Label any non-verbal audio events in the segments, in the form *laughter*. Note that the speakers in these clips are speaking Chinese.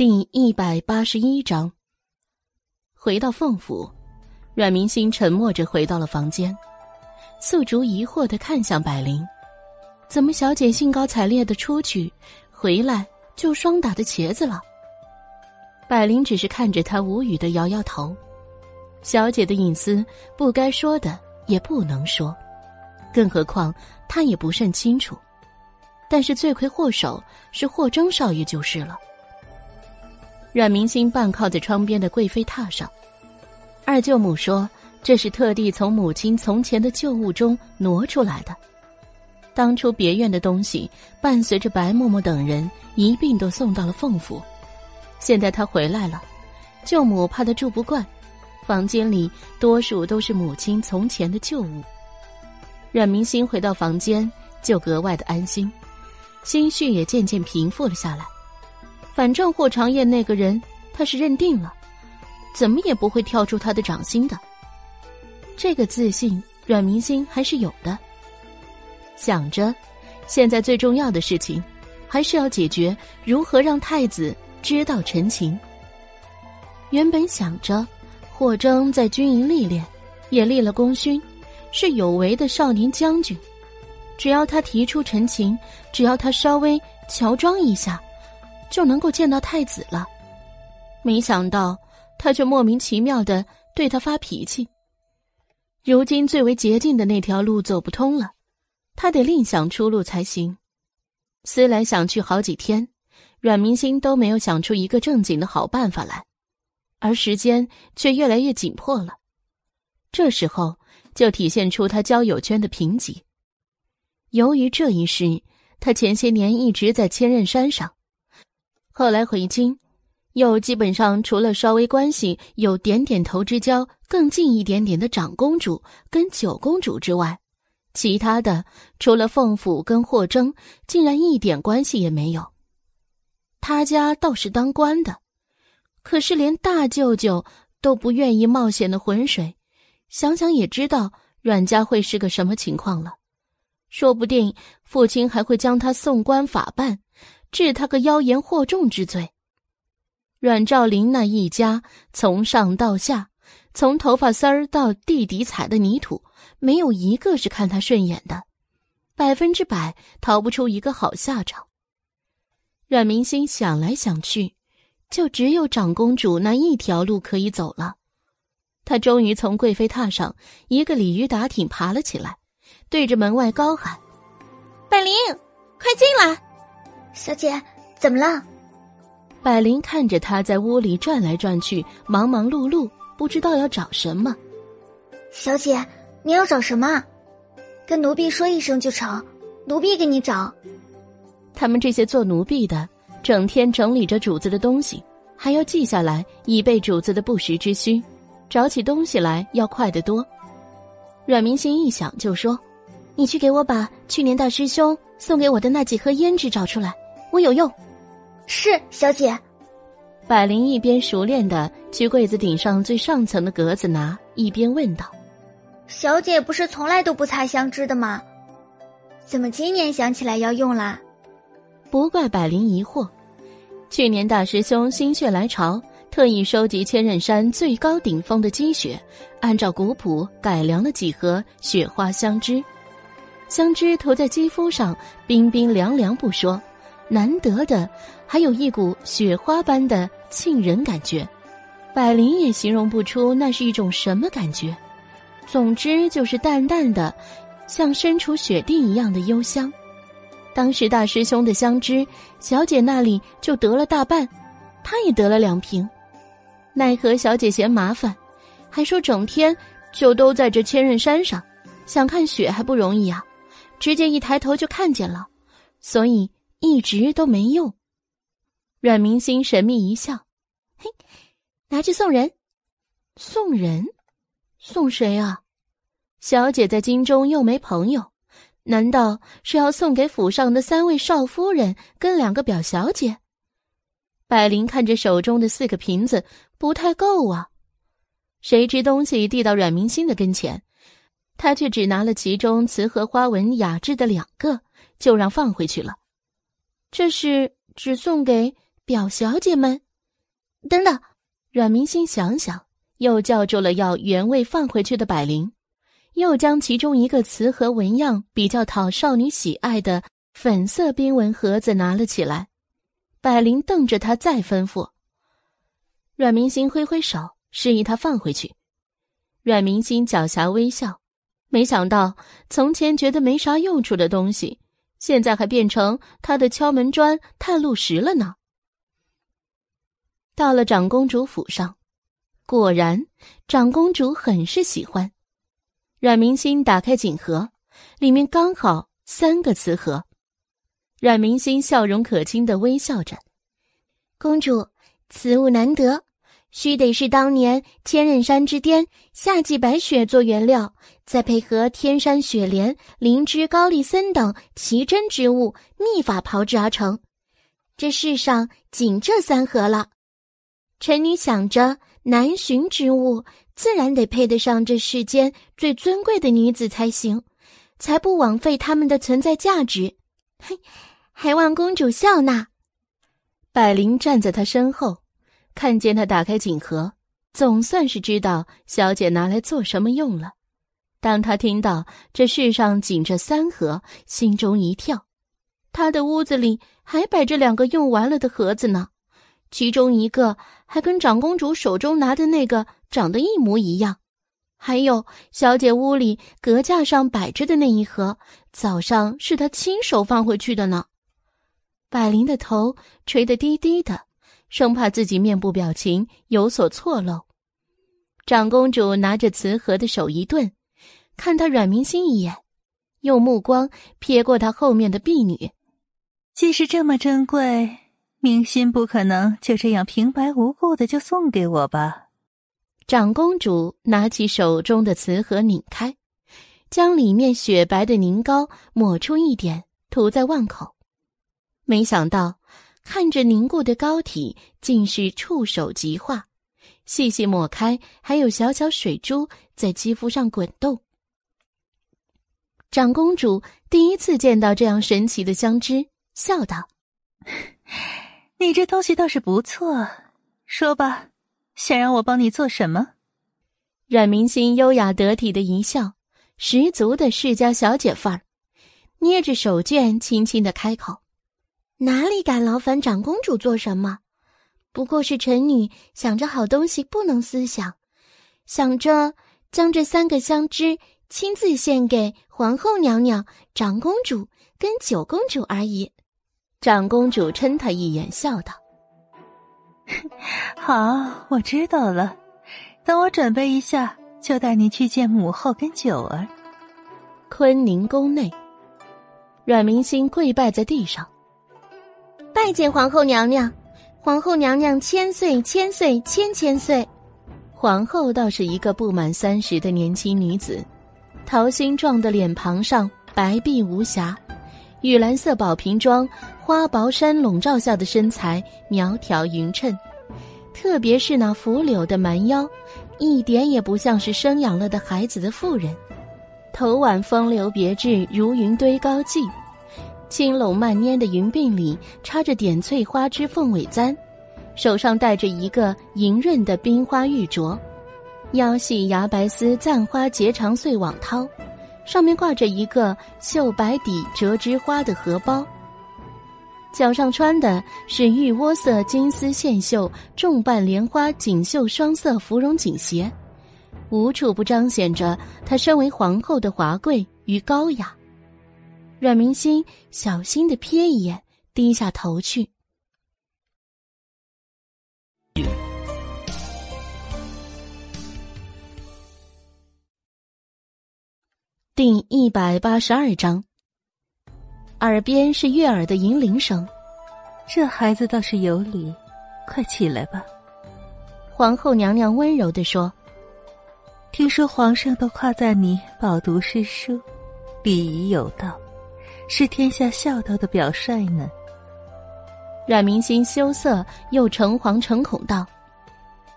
第一百八十一章，回到凤府，阮明心沉默着回到了房间。素竹疑惑的看向百灵：“怎么小姐兴高采烈的出去，回来就霜打的茄子了？”百灵只是看着他，无语的摇摇头。小姐的隐私不该说的也不能说，更何况他也不甚清楚。但是罪魁祸首是霍征少爷就是了。阮明星半靠在窗边的贵妃榻上，二舅母说：“这是特地从母亲从前的旧物中挪出来的。当初别院的东西，伴随着白嬷嬷等人一并都送到了凤府。现在他回来了，舅母怕他住不惯，房间里多数都是母亲从前的旧物。阮明星回到房间，就格外的安心，心绪也渐渐平复了下来。”反正霍长燕那个人，他是认定了，怎么也不会跳出他的掌心的。这个自信，阮明星还是有的。想着，现在最重要的事情，还是要解决如何让太子知道陈情。原本想着，霍征在军营历练，也立了功勋，是有为的少年将军。只要他提出陈情，只要他稍微乔装一下。就能够见到太子了，没想到他却莫名其妙的对他发脾气。如今最为捷径的那条路走不通了，他得另想出路才行。思来想去好几天，阮明星都没有想出一个正经的好办法来，而时间却越来越紧迫了。这时候就体现出他交友圈的贫瘠。由于这一事，他前些年一直在千仞山上。后来回京，又基本上除了稍微关系有点点头之交、更近一点点的长公主跟九公主之外，其他的除了凤府跟霍征，竟然一点关系也没有。他家倒是当官的，可是连大舅舅都不愿意冒险的浑水，想想也知道阮家会是个什么情况了。说不定父亲还会将他送官法办。治他个妖言惑众之罪。阮兆林那一家从上到下，从头发丝儿到地底踩的泥土，没有一个是看他顺眼的，百分之百逃不出一个好下场。阮明心想来想去，就只有长公主那一条路可以走了。他终于从贵妃榻上一个鲤鱼打挺爬了起来，对着门外高喊：“百灵，快进来！”小姐，怎么了？百灵看着他在屋里转来转去，忙忙碌碌，不知道要找什么。小姐，你要找什么？跟奴婢说一声就成，奴婢给你找。他们这些做奴婢的，整天整理着主子的东西，还要记下来，以备主子的不时之需。找起东西来要快得多。阮明心一想就说：“你去给我把去年大师兄送给我的那几盒胭脂找出来。”我有用，是小姐。百灵一边熟练的去柜子顶上最上层的格子拿，一边问道：“小姐不是从来都不擦香脂的吗？怎么今年想起来要用啦？”不怪百灵疑惑，去年大师兄心血来潮，特意收集千仞山最高顶峰的积雪，按照古谱改良了几盒雪花香脂，香脂涂在肌肤上，冰冰凉凉不说。难得的，还有一股雪花般的沁人感觉，百灵也形容不出那是一种什么感觉。总之就是淡淡的，像身处雪地一样的幽香。当时大师兄的香脂，小姐那里就得了大半，他也得了两瓶。奈何小姐嫌麻烦，还说整天就都在这千仞山上，想看雪还不容易啊，直接一抬头就看见了，所以。一直都没用。阮明星神秘一笑：“嘿，拿去送人。送人？送谁啊？小姐在京中又没朋友，难道是要送给府上的三位少夫人跟两个表小姐？”百灵看着手中的四个瓶子，不太够啊。谁知东西递到阮明星的跟前，他却只拿了其中瓷盒花纹雅致的两个，就让放回去了。这是只送给表小姐们，等等！阮明心想想，又叫住了要原位放回去的百灵，又将其中一个瓷盒纹样比较讨少女喜爱的粉色冰纹盒子拿了起来。百灵瞪着他，再吩咐。阮明心挥挥手，示意他放回去。阮明心狡黠微笑，没想到从前觉得没啥用处的东西，现在还变成他的敲门砖、探路石了呢。到了长公主府上，果然长公主很是喜欢。阮明心打开锦盒，里面刚好三个瓷盒。阮明心笑容可亲的微笑着：“公主，此物难得。”须得是当年千仞山之巅夏季白雪做原料，再配合天山雪莲、灵芝、高丽参等奇珍之物，秘法炮制而成。这世上仅这三盒了。臣女想着难寻之物，自然得配得上这世间最尊贵的女子才行，才不枉费他们的存在价值。嘿，*laughs* 还望公主笑纳。百灵站在她身后。看见他打开锦盒，总算是知道小姐拿来做什么用了。当他听到这世上仅这三盒，心中一跳。他的屋子里还摆着两个用完了的盒子呢，其中一个还跟长公主手中拿的那个长得一模一样。还有小姐屋里隔架上摆着的那一盒，早上是她亲手放回去的呢。百灵的头垂得低低的。生怕自己面部表情有所错漏，长公主拿着瓷盒的手一顿，看他阮明心一眼，用目光瞥过他后面的婢女。既是这么珍贵，明心不可能就这样平白无故的就送给我吧？长公主拿起手中的瓷盒，拧开，将里面雪白的凝膏抹出一点，涂在腕口。没想到。看着凝固的膏体，竟是触手即化，细细抹开，还有小小水珠在肌肤上滚动。长公主第一次见到这样神奇的香脂，笑道：“ *laughs* 你这东西倒是不错，说吧，想让我帮你做什么？”阮明心优雅得体的一笑，十足的世家小姐范儿，捏着手绢，轻轻的开口。哪里敢劳烦长公主做什么？不过是臣女想着好东西不能私享，想着将这三个香枝亲自献给皇后娘娘、长公主跟九公主而已。长公主嗔他一眼，笑道：“ *laughs* 好，我知道了。等我准备一下，就带你去见母后跟九儿。”坤宁宫内，阮明心跪拜在地上。拜见皇后娘娘，皇后娘娘千岁千岁千千岁。皇后倒是一个不满三十的年轻女子，桃心状的脸庞上白璧无瑕，玉蓝色宝瓶装花薄衫笼罩下的身材苗条匀称，特别是那拂柳的蛮腰，一点也不像是生养了的孩子的妇人。头挽风流别致如云堆高髻。轻拢慢拈的云鬓里插着点翠花枝凤尾簪，手上戴着一个莹润的冰花玉镯，腰系牙白丝簪花结长穗网绦，上面挂着一个绣白底折枝花的荷包。脚上穿的是玉窝色金丝线绣重瓣莲花锦绣双色芙蓉锦鞋，无处不彰显着她身为皇后的华贵与高雅。阮明心小心的瞥一眼，低下头去。第一百八十二章，耳边是悦耳的银铃声。这孩子倒是有理，快起来吧。皇后娘娘温柔的说：“听说皇上都夸赞你饱读诗书，礼仪有道。”是天下孝道的表率呢。阮明心羞涩又诚惶诚恐道：“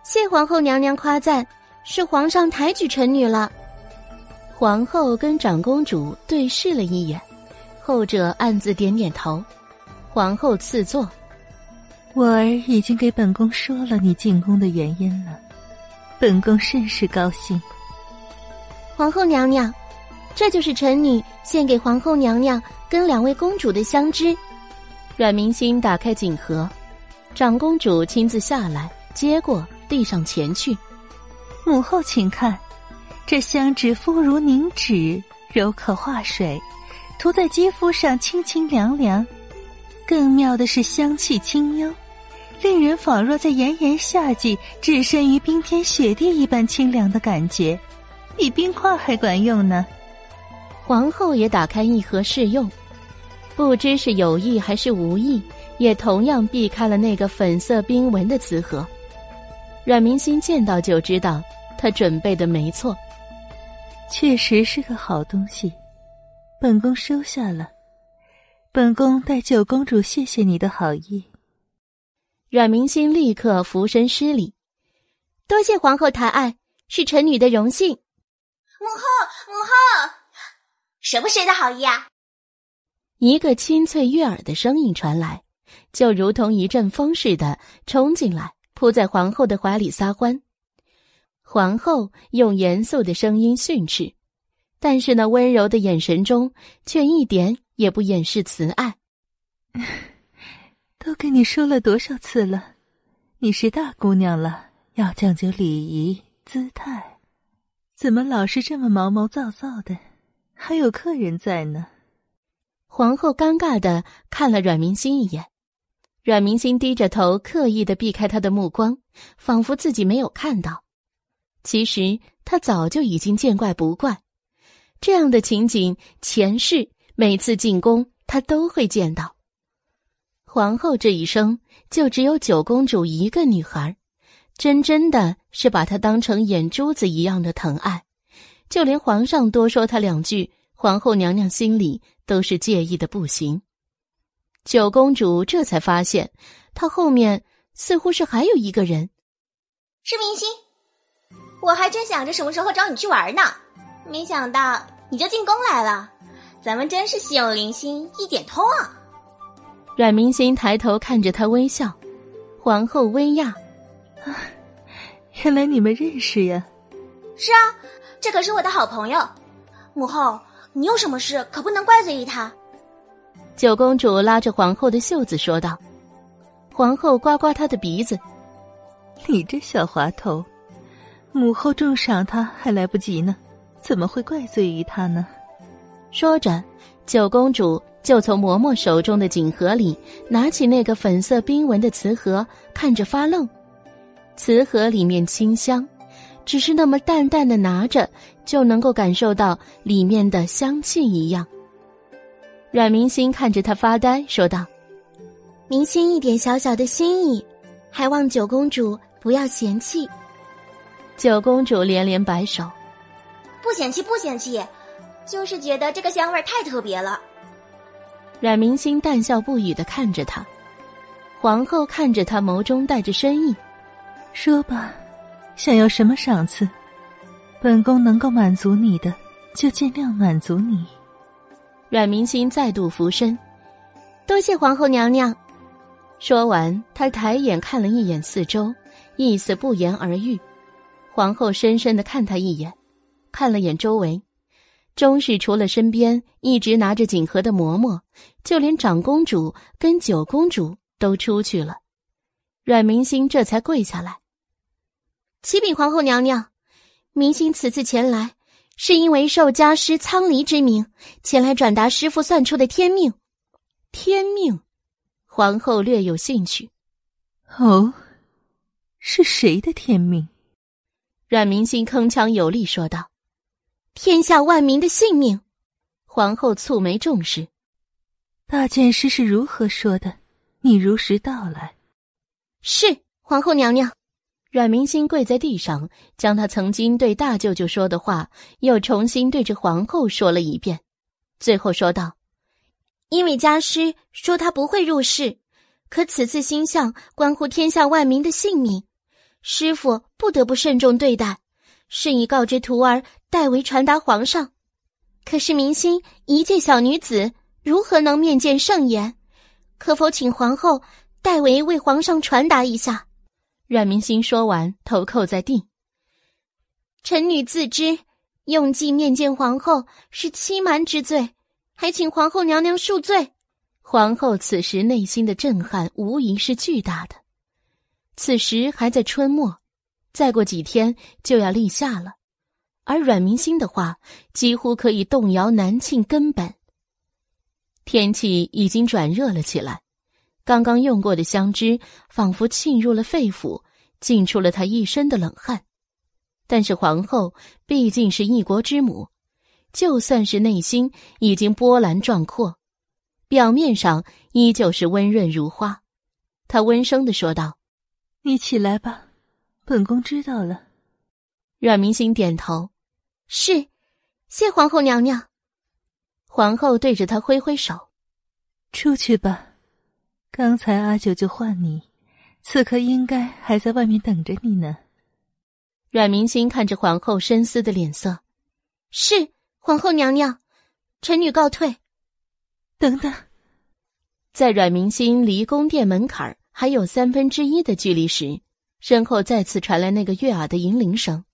谢皇后娘娘夸赞，是皇上抬举臣女了。”皇后跟长公主对视了一眼，后者暗自点点头。皇后赐座。我儿已经给本宫说了你进宫的原因了，本宫甚是高兴。皇后娘娘，这就是臣女献给皇后娘娘跟两位公主的香枝。阮明心打开锦盒，长公主亲自下来接过，递上前去。母后请看，这香脂肤如凝脂，柔可化水，涂在肌肤上清清凉凉。更妙的是香气清幽，令人仿若在炎炎夏季置身于冰天雪地一般清凉的感觉，比冰块还管用呢。皇后也打开一盒试用，不知是有意还是无意，也同样避开了那个粉色冰纹的瓷盒。阮明心见到就知道，他准备的没错，确实是个好东西，本宫收下了。本宫代九公主谢谢你的好意。阮明心立刻俯身施礼，多谢皇后抬爱，是臣女的荣幸。母后，母后，什么谁的好意啊？一个清脆悦耳的声音传来，就如同一阵风似的冲进来，扑在皇后的怀里撒欢。皇后用严肃的声音训斥，但是那温柔的眼神中却一点。也不掩饰慈爱。*laughs* 都跟你说了多少次了，你是大姑娘了，要讲究礼仪姿态，怎么老是这么毛毛躁躁的？还有客人在呢。皇后尴尬的看了阮明心一眼，阮明心低着头，刻意的避开他的目光，仿佛自己没有看到。其实他早就已经见怪不怪，这样的情景前世。每次进宫，他都会见到皇后。这一生就只有九公主一个女孩，真真的是把她当成眼珠子一样的疼爱。就连皇上多说她两句，皇后娘娘心里都是介意的不行。九公主这才发现，她后面似乎是还有一个人。是明星，我还真想着什么时候找你去玩呢，没想到你就进宫来了。咱们真是心有灵犀一点通啊！阮明心抬头看着他微笑，皇后微讶：“啊，原来你们认识呀？”“是啊，这可是我的好朋友。”“母后，你有什么事可不能怪罪于他。”九公主拉着皇后的袖子说道。皇后刮刮她的鼻子：“你这小滑头，母后重赏他还来不及呢，怎么会怪罪于他呢？”说着，九公主就从嬷嬷手中的锦盒里拿起那个粉色冰纹的瓷盒，看着发愣。瓷盒里面清香，只是那么淡淡的拿着就能够感受到里面的香气一样。阮明心看着他发呆，说道：“明心一点小小的心意，还望九公主不要嫌弃。”九公主连连摆手：“不嫌弃，不嫌弃。”就是觉得这个香味太特别了。阮明星淡笑不语的看着他，皇后看着他，眸中带着深意，说吧，想要什么赏赐，本宫能够满足你的，就尽量满足你。阮明星再度俯身，多谢皇后娘娘。说完，他抬眼看了一眼四周，意思不言而喻。皇后深深的看他一眼，看了眼周围。终是除了身边一直拿着锦盒的嬷嬷，就连长公主跟九公主都出去了。阮明星这才跪下来，启禀皇后娘娘，明星此次前来，是因为受家师苍离之命，前来转达师傅算出的天命。天命，皇后略有兴趣。哦，是谁的天命？阮明心铿锵有力说道。天下万民的性命，皇后蹙眉重视。大剑师是如何说的？你如实道来。是皇后娘娘。阮明心跪在地上，将他曾经对大舅舅说的话又重新对着皇后说了一遍，最后说道：“因为家师说他不会入世，可此次星象关乎天下万民的性命，师傅不得不慎重对待。”甚以告知徒儿代为传达皇上，可是明星一介小女子，如何能面见圣颜？可否请皇后代为为皇上传达一下。阮明心说完，头叩在地。臣女自知用计面见皇后是欺瞒之罪，还请皇后娘娘恕罪。皇后此时内心的震撼无疑是巨大的。此时还在春末，再过几天就要立夏了，而阮明心的话几乎可以动摇南庆根本。天气已经转热了起来。刚刚用过的香脂仿佛沁入了肺腑，浸出了他一身的冷汗。但是皇后毕竟是一国之母，就算是内心已经波澜壮阔，表面上依旧是温润如花。她温声的说道：“你起来吧，本宫知道了。”阮明星点头：“是，谢皇后娘娘。”皇后对着他挥挥手：“出去吧。”刚才阿九就唤你，此刻应该还在外面等着你呢。阮明心看着皇后深思的脸色，是皇后娘娘，臣女告退。等等，在阮明心离宫殿门槛还有三分之一的距离时，身后再次传来那个悦耳的银铃声。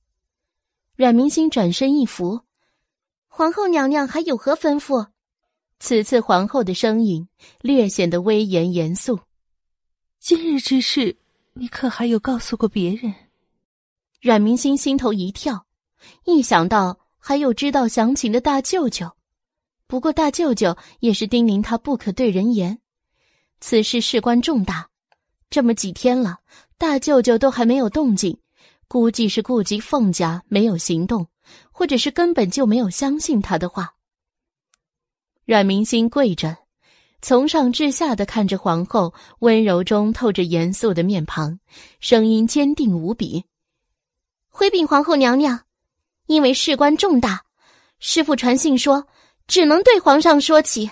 阮明心转身一扶，皇后娘娘还有何吩咐？此次皇后的声音略显得威严严肃。今日之事，你可还有告诉过别人？阮明心心头一跳，一想到还有知道详情的大舅舅，不过大舅舅也是叮咛他不可对人言。此事事关重大，这么几天了，大舅舅都还没有动静，估计是顾及凤家没有行动，或者是根本就没有相信他的话。阮明心跪着，从上至下的看着皇后，温柔中透着严肃的面庞，声音坚定无比：“回禀皇后娘娘，因为事关重大，师傅传信说，只能对皇上说起。”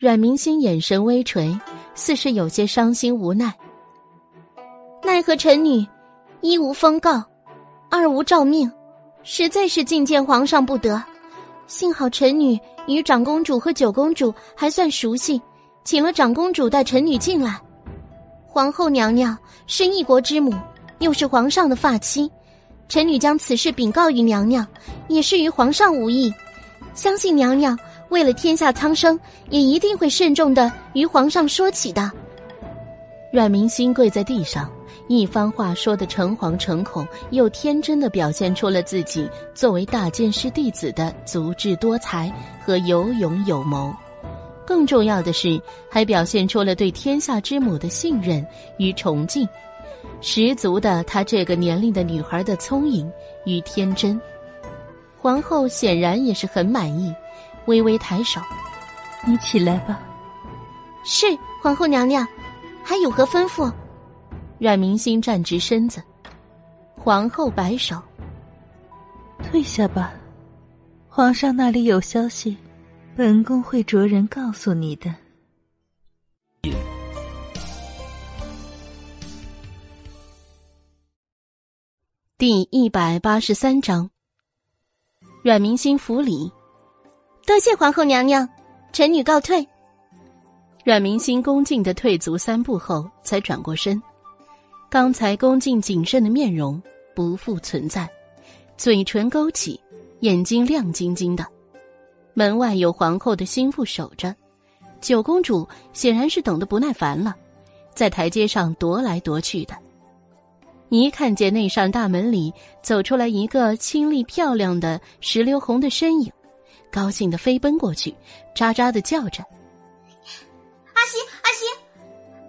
阮明心眼神微垂，似是有些伤心无奈。奈何臣女一无封告，二无诏命，实在是觐见皇上不得。幸好臣女。与长公主和九公主还算熟悉，请了长公主带臣女进来。皇后娘娘是一国之母，又是皇上的发妻，臣女将此事禀告于娘娘，也是与皇上无异。相信娘娘为了天下苍生，也一定会慎重的与皇上说起的。阮明心跪在地上。一番话说的诚惶诚恐，又天真的表现出了自己作为大剑师弟子的足智多才和有勇有谋。更重要的是，还表现出了对天下之母的信任与崇敬，十足的她这个年龄的女孩的聪颖与天真。皇后显然也是很满意，微微抬手：“你起来吧。”“是皇后娘娘，还有何吩咐？”阮明心站直身子，皇后摆手：“退下吧，皇上那里有消息，本宫会着人告诉你的。”第一百八十三章，阮明心府里，多谢皇后娘娘，臣女告退。阮明心恭敬的退足三步后，才转过身。刚才恭敬谨慎的面容不复存在，嘴唇勾起，眼睛亮晶晶的。门外有皇后的心腹守着，九公主显然是等得不耐烦了，在台阶上踱来踱去的。一看见那扇大门里走出来一个清丽漂亮的石榴红的身影，高兴的飞奔过去，喳喳的叫着：“阿西，阿西，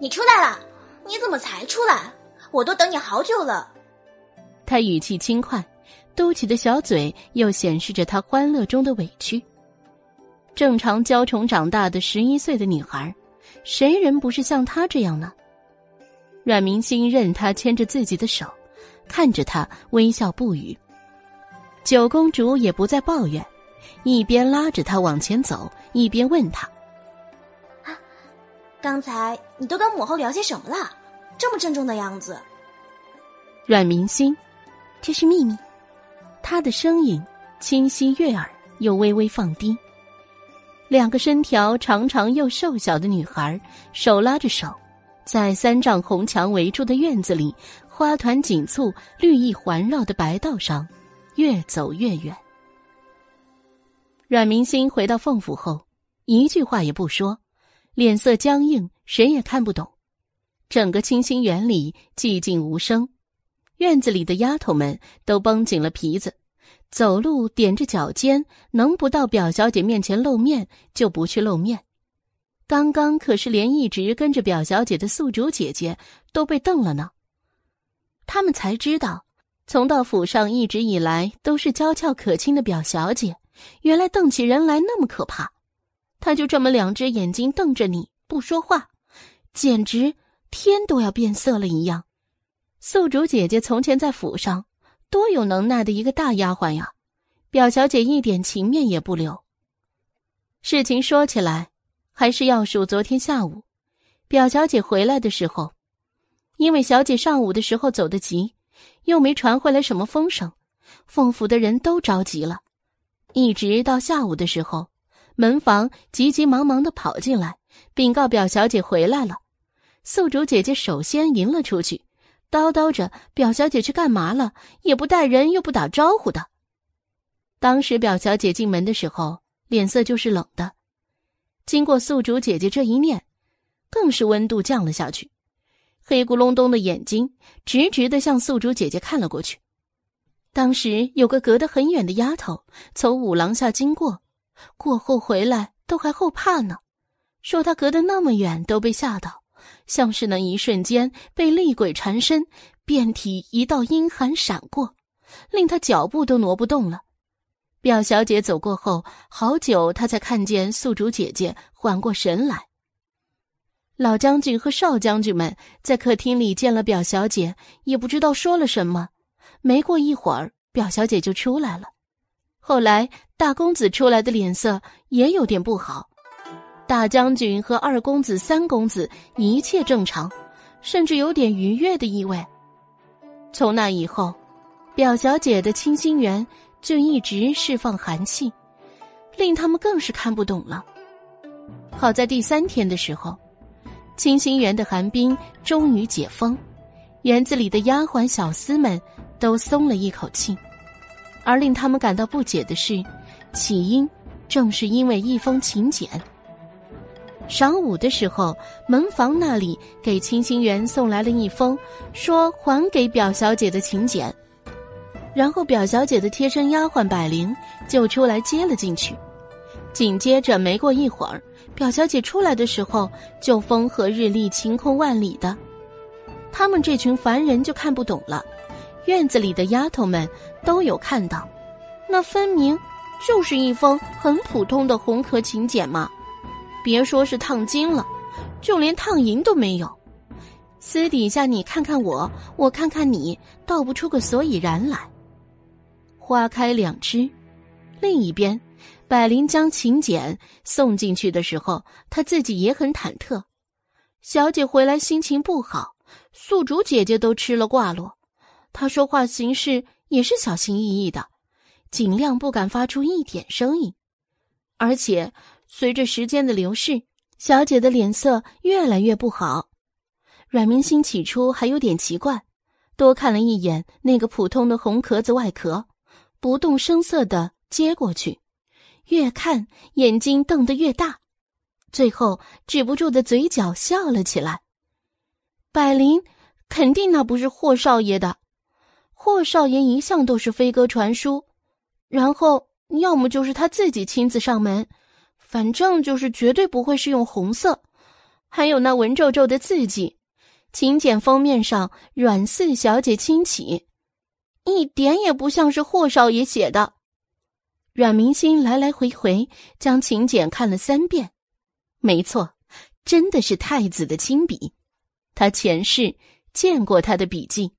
你出来了！你怎么才出来？”我都等你好久了。他语气轻快，嘟起的小嘴又显示着他欢乐中的委屈。正常娇宠长大的十一岁的女孩，谁人不是像她这样呢？阮明星任他牵着自己的手，看着他微笑不语。九公主也不再抱怨，一边拉着他往前走，一边问他：“啊，刚才你都跟母后聊些什么了？”这么郑重的样子，阮明心，这是秘密。他的声音清晰悦耳，又微微放低。两个身条长长又瘦小的女孩手拉着手，在三丈红墙围住的院子里，花团锦簇、绿意环绕的白道上，越走越远。阮明星回到凤府后，一句话也不说，脸色僵硬，谁也看不懂。整个清心园里寂静无声，院子里的丫头们都绷紧了皮子，走路踮着脚尖，能不到表小姐面前露面就不去露面。刚刚可是连一直跟着表小姐的宿主姐姐都被瞪了呢。他们才知道，从到府上一直以来都是娇俏可亲的表小姐，原来瞪起人来那么可怕。她就这么两只眼睛瞪着你不说话，简直。天都要变色了一样，宿主姐姐从前在府上多有能耐的一个大丫鬟呀，表小姐一点情面也不留。事情说起来，还是要数昨天下午，表小姐回来的时候，因为小姐上午的时候走得急，又没传回来什么风声，凤府的人都着急了，一直到下午的时候，门房急急忙忙的跑进来禀告表小姐回来了。宿主姐姐首先迎了出去，叨叨着：“表小姐去干嘛了？也不带人，又不打招呼的。”当时表小姐进门的时候，脸色就是冷的。经过宿主姐姐这一念，更是温度降了下去，黑咕隆咚的眼睛直直的向宿主姐姐看了过去。当时有个隔得很远的丫头从五廊下经过，过后回来都还后怕呢，说她隔得那么远都被吓到。像是那一瞬间被厉鬼缠身，遍体一道阴寒闪过，令他脚步都挪不动了。表小姐走过后，好久他才看见宿主姐姐缓过神来。老将军和少将军们在客厅里见了表小姐，也不知道说了什么。没过一会儿，表小姐就出来了。后来大公子出来的脸色也有点不好。大将军和二公子、三公子一切正常，甚至有点愉悦的意味。从那以后，表小姐的清心园就一直释放寒气，令他们更是看不懂了。好在第三天的时候，清心园的寒冰终于解封，园子里的丫鬟小厮们都松了一口气。而令他们感到不解的是，起因正是因为一封请柬。晌午的时候，门房那里给清心园送来了一封说还给表小姐的请柬，然后表小姐的贴身丫鬟百灵就出来接了进去。紧接着没过一会儿，表小姐出来的时候就风和日丽、晴空万里的。他们这群凡人就看不懂了，院子里的丫头们都有看到，那分明就是一封很普通的红壳请柬嘛。别说是烫金了，就连烫银都没有。私底下你看看我，我看看你，道不出个所以然来。花开两枝，另一边，百灵将请柬送进去的时候，他自己也很忐忑。小姐回来心情不好，宿主姐姐都吃了挂落。他说话行事也是小心翼翼的，尽量不敢发出一点声音，而且。随着时间的流逝，小姐的脸色越来越不好。阮明星起初还有点奇怪，多看了一眼那个普通的红壳子外壳，不动声色的接过去，越看眼睛瞪得越大，最后止不住的嘴角笑了起来。百灵，肯定那不是霍少爷的，霍少爷一向都是飞鸽传书，然后要么就是他自己亲自上门。反正就是绝对不会是用红色，还有那文绉绉的字迹，请柬封面上“阮四小姐亲启”，一点也不像是霍少爷写的。阮明星来来回回将请柬看了三遍，没错，真的是太子的亲笔。他前世见过他的笔迹。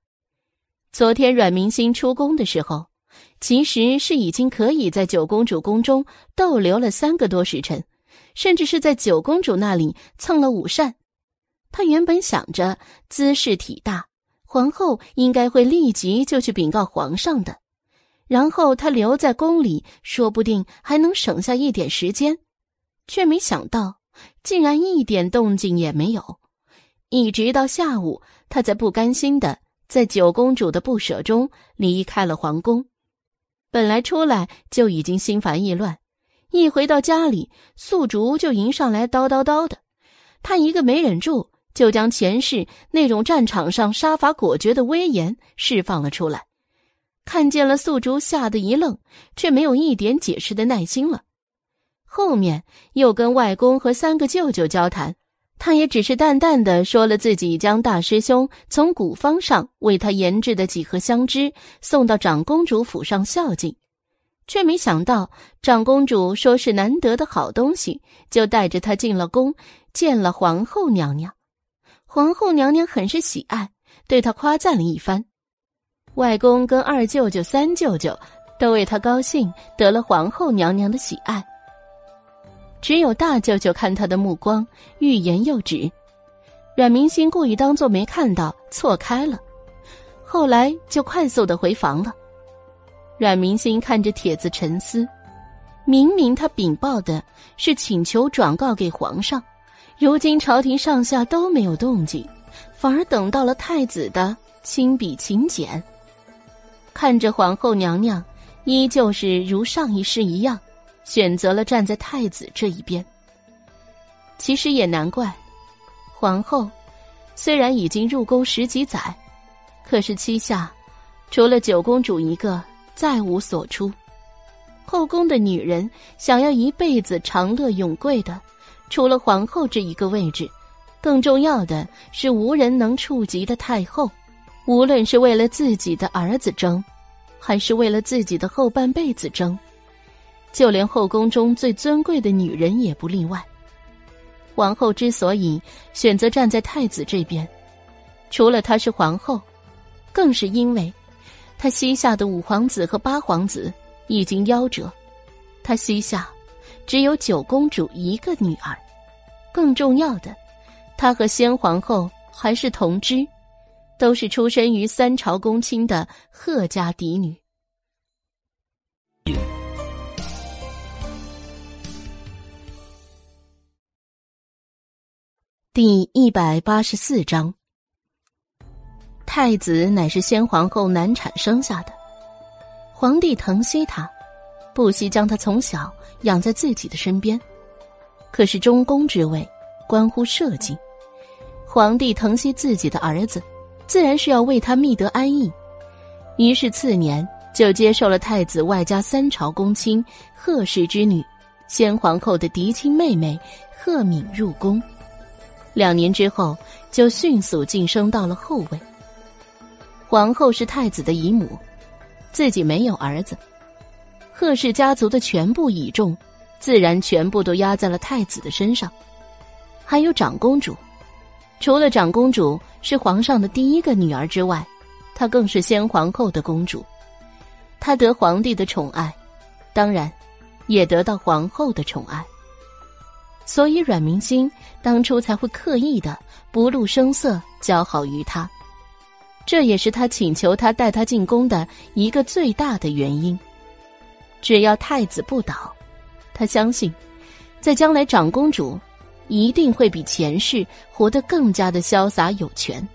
昨天阮明星出宫的时候。其实是已经可以在九公主宫中逗留了三个多时辰，甚至是在九公主那里蹭了午膳。他原本想着姿势体大，皇后应该会立即就去禀告皇上的，然后他留在宫里，说不定还能省下一点时间，却没想到竟然一点动静也没有，一直到下午，他才不甘心的在九公主的不舍中离开了皇宫。本来出来就已经心烦意乱，一回到家里，素竹就迎上来叨叨叨的。他一个没忍住，就将前世那种战场上杀伐果决的威严释放了出来。看见了素竹，吓得一愣，却没有一点解释的耐心了。后面又跟外公和三个舅舅交谈，他也只是淡淡的说了自己将大师兄从古方上为他研制的几盒香脂送到长公主府上孝敬，却没想到长公主说是难得的好东西，就带着他进了宫，见了皇后娘娘。皇后娘娘很是喜爱，对他夸赞了一番。外公跟二舅舅、三舅舅都为他高兴，得了皇后娘娘的喜爱。只有大舅舅看他的目光欲言又止，阮明心故意当作没看到，错开了。后来就快速的回房了。阮明心看着帖子沉思，明明他禀报的是请求转告给皇上，如今朝廷上下都没有动静，反而等到了太子的亲笔请柬。看着皇后娘娘，依旧是如上一世一样，选择了站在太子这一边。其实也难怪，皇后虽然已经入宫十几载，可是膝下除了九公主一个，再无所出。后宫的女人想要一辈子长乐永贵的，除了皇后这一个位置，更重要的是无人能触及的太后。无论是为了自己的儿子争，还是为了自己的后半辈子争，就连后宫中最尊贵的女人也不例外。皇后之所以选择站在太子这边，除了她是皇后，更是因为她膝下的五皇子和八皇子已经夭折，她膝下只有九公主一个女儿。更重要的，她和先皇后还是同知。都是出身于三朝公卿的贺家嫡女。第一百八十四章，太子乃是先皇后难产生下的，皇帝疼惜他，不惜将他从小养在自己的身边。可是中宫之位关乎社稷，皇帝疼惜自己的儿子。自然是要为他觅得安逸，于是次年就接受了太子外加三朝公卿贺氏之女，先皇后的嫡亲妹妹贺敏入宫。两年之后，就迅速晋升到了后位。皇后是太子的姨母，自己没有儿子，贺氏家族的全部倚重，自然全部都压在了太子的身上。还有长公主，除了长公主。是皇上的第一个女儿之外，她更是先皇后的公主。她得皇帝的宠爱，当然，也得到皇后的宠爱。所以阮明心当初才会刻意的不露声色交好于他，这也是他请求他带他进宫的一个最大的原因。只要太子不倒，他相信，在将来长公主。一定会比前世活得更加的潇洒有权。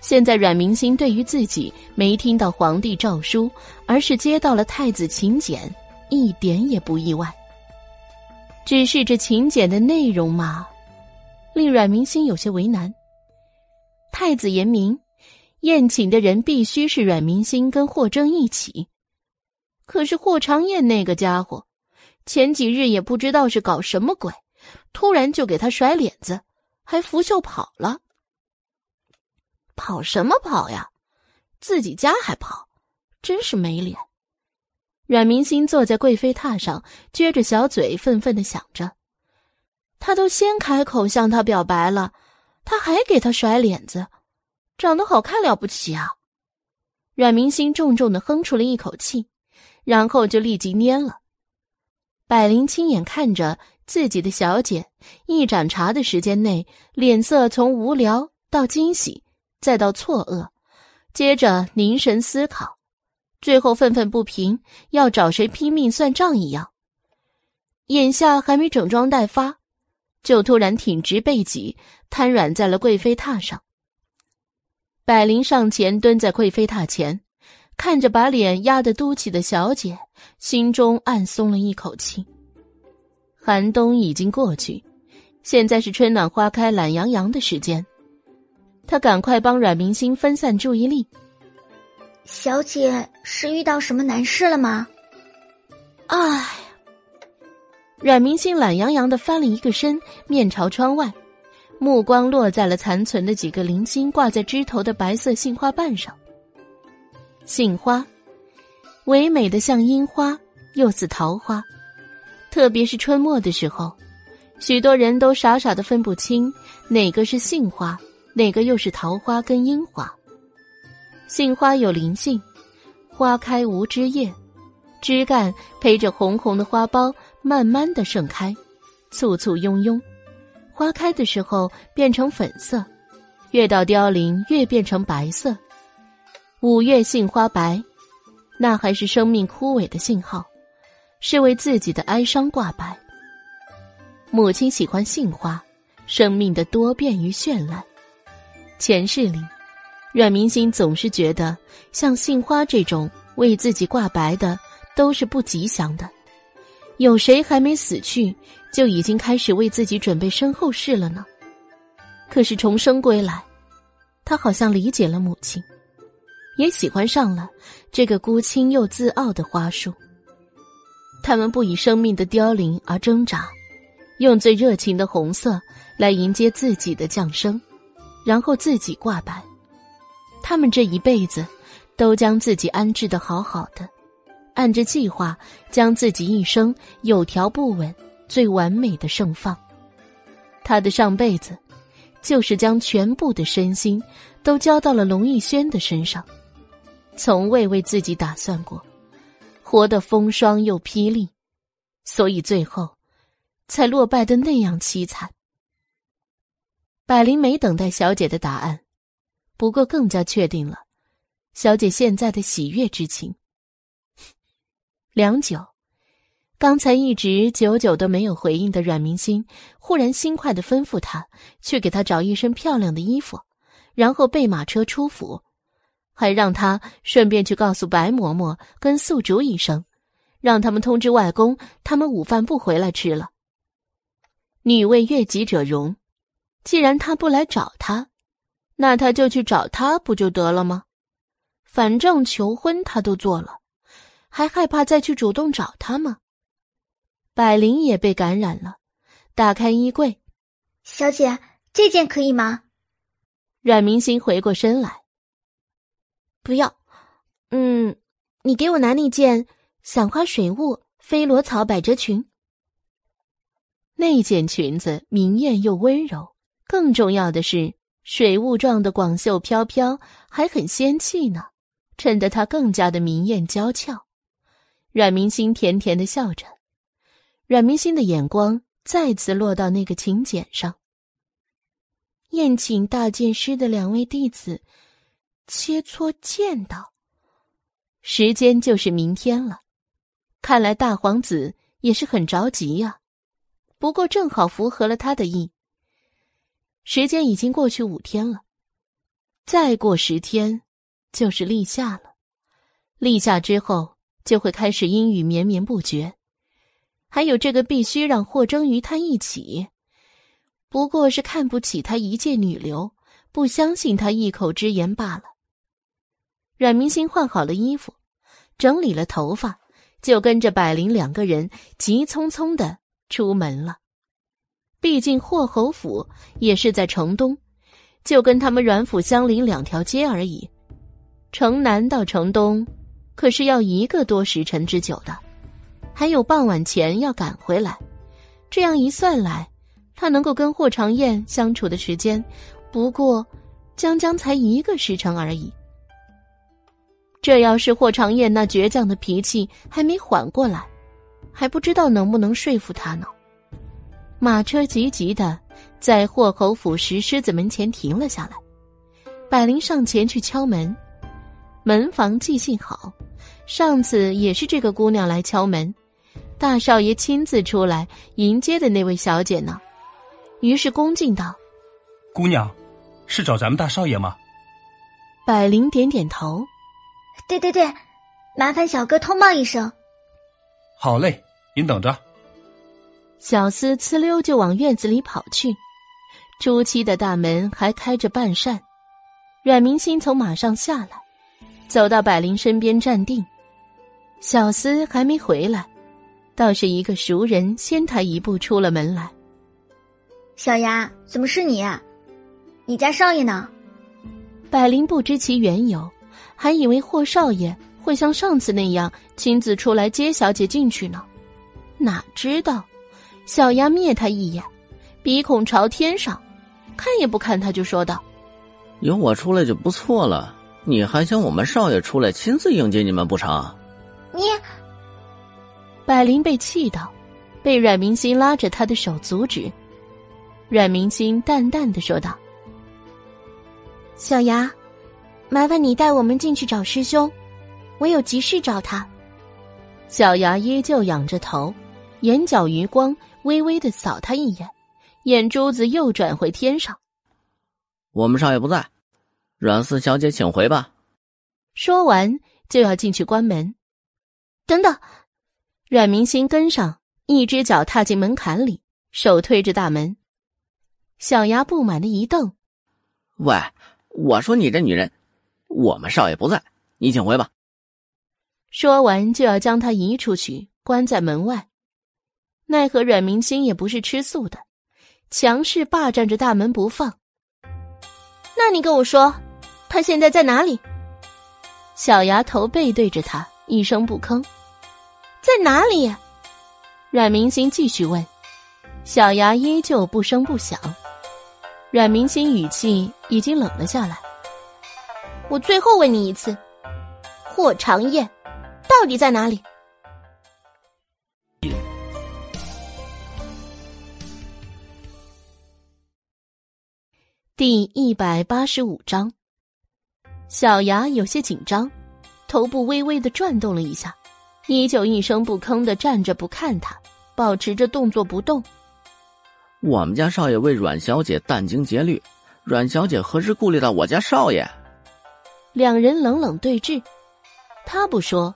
现在阮明心对于自己没听到皇帝诏书，而是接到了太子请柬，一点也不意外。只是这请柬的内容嘛，令阮明心有些为难。太子言明，宴请的人必须是阮明心跟霍征一起。可是霍长燕那个家伙，前几日也不知道是搞什么鬼。突然就给他甩脸子，还拂袖跑了。跑什么跑呀？自己家还跑，真是没脸！阮明心坐在贵妃榻上，撅着小嘴，愤愤的想着：他都先开口向他表白了，他还给他甩脸子，长得好看了不起啊！阮明心重重的哼出了一口气，然后就立即蔫了。百灵亲眼看着。自己的小姐一盏茶的时间内，脸色从无聊到惊喜，再到错愕，接着凝神思考，最后愤愤不平，要找谁拼命算账一样。眼下还没整装待发，就突然挺直背脊，瘫软在了贵妃榻上。百灵上前蹲在贵妃榻前，看着把脸压得嘟起的小姐，心中暗松了一口气。寒冬已经过去，现在是春暖花开、懒洋洋的时间。他赶快帮阮明星分散注意力。小姐是遇到什么难事了吗？唉，阮明星懒洋洋的翻了一个身，面朝窗外，目光落在了残存的几个零星挂在枝头的白色杏花瓣上。杏花，唯美的像樱花，又似桃花。特别是春末的时候，许多人都傻傻的分不清哪个是杏花，哪个又是桃花跟樱花。杏花有灵性，花开无枝叶，枝干陪着红红的花苞，慢慢的盛开，簇簇拥拥。花开的时候变成粉色，越到凋零越变成白色。五月杏花白，那还是生命枯萎的信号。是为自己的哀伤挂白。母亲喜欢杏花，生命的多变与绚烂。前世里，阮明星总是觉得像杏花这种为自己挂白的都是不吉祥的。有谁还没死去，就已经开始为自己准备身后事了呢？可是重生归来，他好像理解了母亲，也喜欢上了这个孤清又自傲的花束。他们不以生命的凋零而挣扎，用最热情的红色来迎接自己的降生，然后自己挂白。他们这一辈子都将自己安置的好好的，按着计划将自己一生有条不紊、最完美的盛放。他的上辈子，就是将全部的身心都交到了龙逸轩的身上，从未为自己打算过。活得风霜又霹雳，所以最后才落败的那样凄惨。百灵没等待小姐的答案，不过更加确定了小姐现在的喜悦之情。良久，刚才一直久久都没有回应的阮明星，忽然心快的吩咐他去给他找一身漂亮的衣服，然后备马车出府。还让他顺便去告诉白嬷嬷跟宿主一声，让他们通知外公，他们午饭不回来吃了。女为悦己者容，既然他不来找他，那他就去找他不就得了吗？反正求婚他都做了，还害怕再去主动找他吗？百灵也被感染了，打开衣柜，小姐，这件可以吗？阮明星回过身来。不要，嗯，你给我拿那件散花水雾飞罗草百褶裙。那件裙子明艳又温柔，更重要的是水雾状的广袖飘飘，还很仙气呢，衬得她更加的明艳娇俏。阮明星甜甜的笑着，阮明星的眼光再次落到那个请柬上。宴请大剑师的两位弟子。切磋剑道，时间就是明天了。看来大皇子也是很着急呀。不过正好符合了他的意。时间已经过去五天了，再过十天就是立夏了。立夏之后就会开始阴雨绵绵不绝。还有这个必须让霍征与他一起，不过是看不起他一介女流，不相信他一口之言罢了。阮明星换好了衣服，整理了头发，就跟着百灵两个人急匆匆的出门了。毕竟霍侯府也是在城东，就跟他们阮府相邻两条街而已。城南到城东，可是要一个多时辰之久的，还有傍晚前要赶回来。这样一算来，他能够跟霍长燕相处的时间，不过将将才一个时辰而已。这要是霍长燕那倔强的脾气还没缓过来，还不知道能不能说服他呢。马车急急的在霍侯府石狮子门前停了下来，百灵上前去敲门，门房记性好，上次也是这个姑娘来敲门，大少爷亲自出来迎接的那位小姐呢。于是恭敬道：“姑娘，是找咱们大少爷吗？”百灵点点头：“对对对，麻烦小哥通报一声。”好嘞，您等着。小厮呲溜就往院子里跑去，朱漆的大门还开着半扇。阮明心从马上下来，走到百灵身边站定。小厮还没回来，倒是一个熟人先他一步出了门来。小丫，怎么是你？你家少爷呢？百灵不知其缘由，还以为霍少爷会像上次那样亲自出来接小姐进去呢，哪知道。小丫灭他一眼，鼻孔朝天上，看也不看他，就说道：“有我出来就不错了，你还想我们少爷出来亲自迎接你们不成？”你，百灵被气到，被阮明星拉着他的手阻止。阮明星淡淡的说道：“小牙，麻烦你带我们进去找师兄，我有急事找他。”小牙依旧仰着头，眼角余光。微微的扫他一眼，眼珠子又转回天上。我们少爷不在，阮四小姐请回吧。说完就要进去关门。等等，阮明心跟上，一只脚踏进门槛里，手推着大门。小牙不满的一瞪：“喂，我说你这女人，我们少爷不在，你请回吧。”说完就要将他移出去，关在门外。奈何阮明星也不是吃素的，强势霸占着大门不放。那你跟我说，他现在在哪里？小牙头背对着他，一声不吭。在哪里？阮明星继续问。小牙依旧不声不响。阮明星语气已经冷了下来。我最后问你一次，霍长燕到底在哪里？第一百八十五章，小牙有些紧张，头部微微的转动了一下，依旧一声不吭的站着不看他，保持着动作不动。我们家少爷为阮小姐殚精竭虑，阮小姐何时顾虑到我家少爷？两人冷冷对峙，他不说，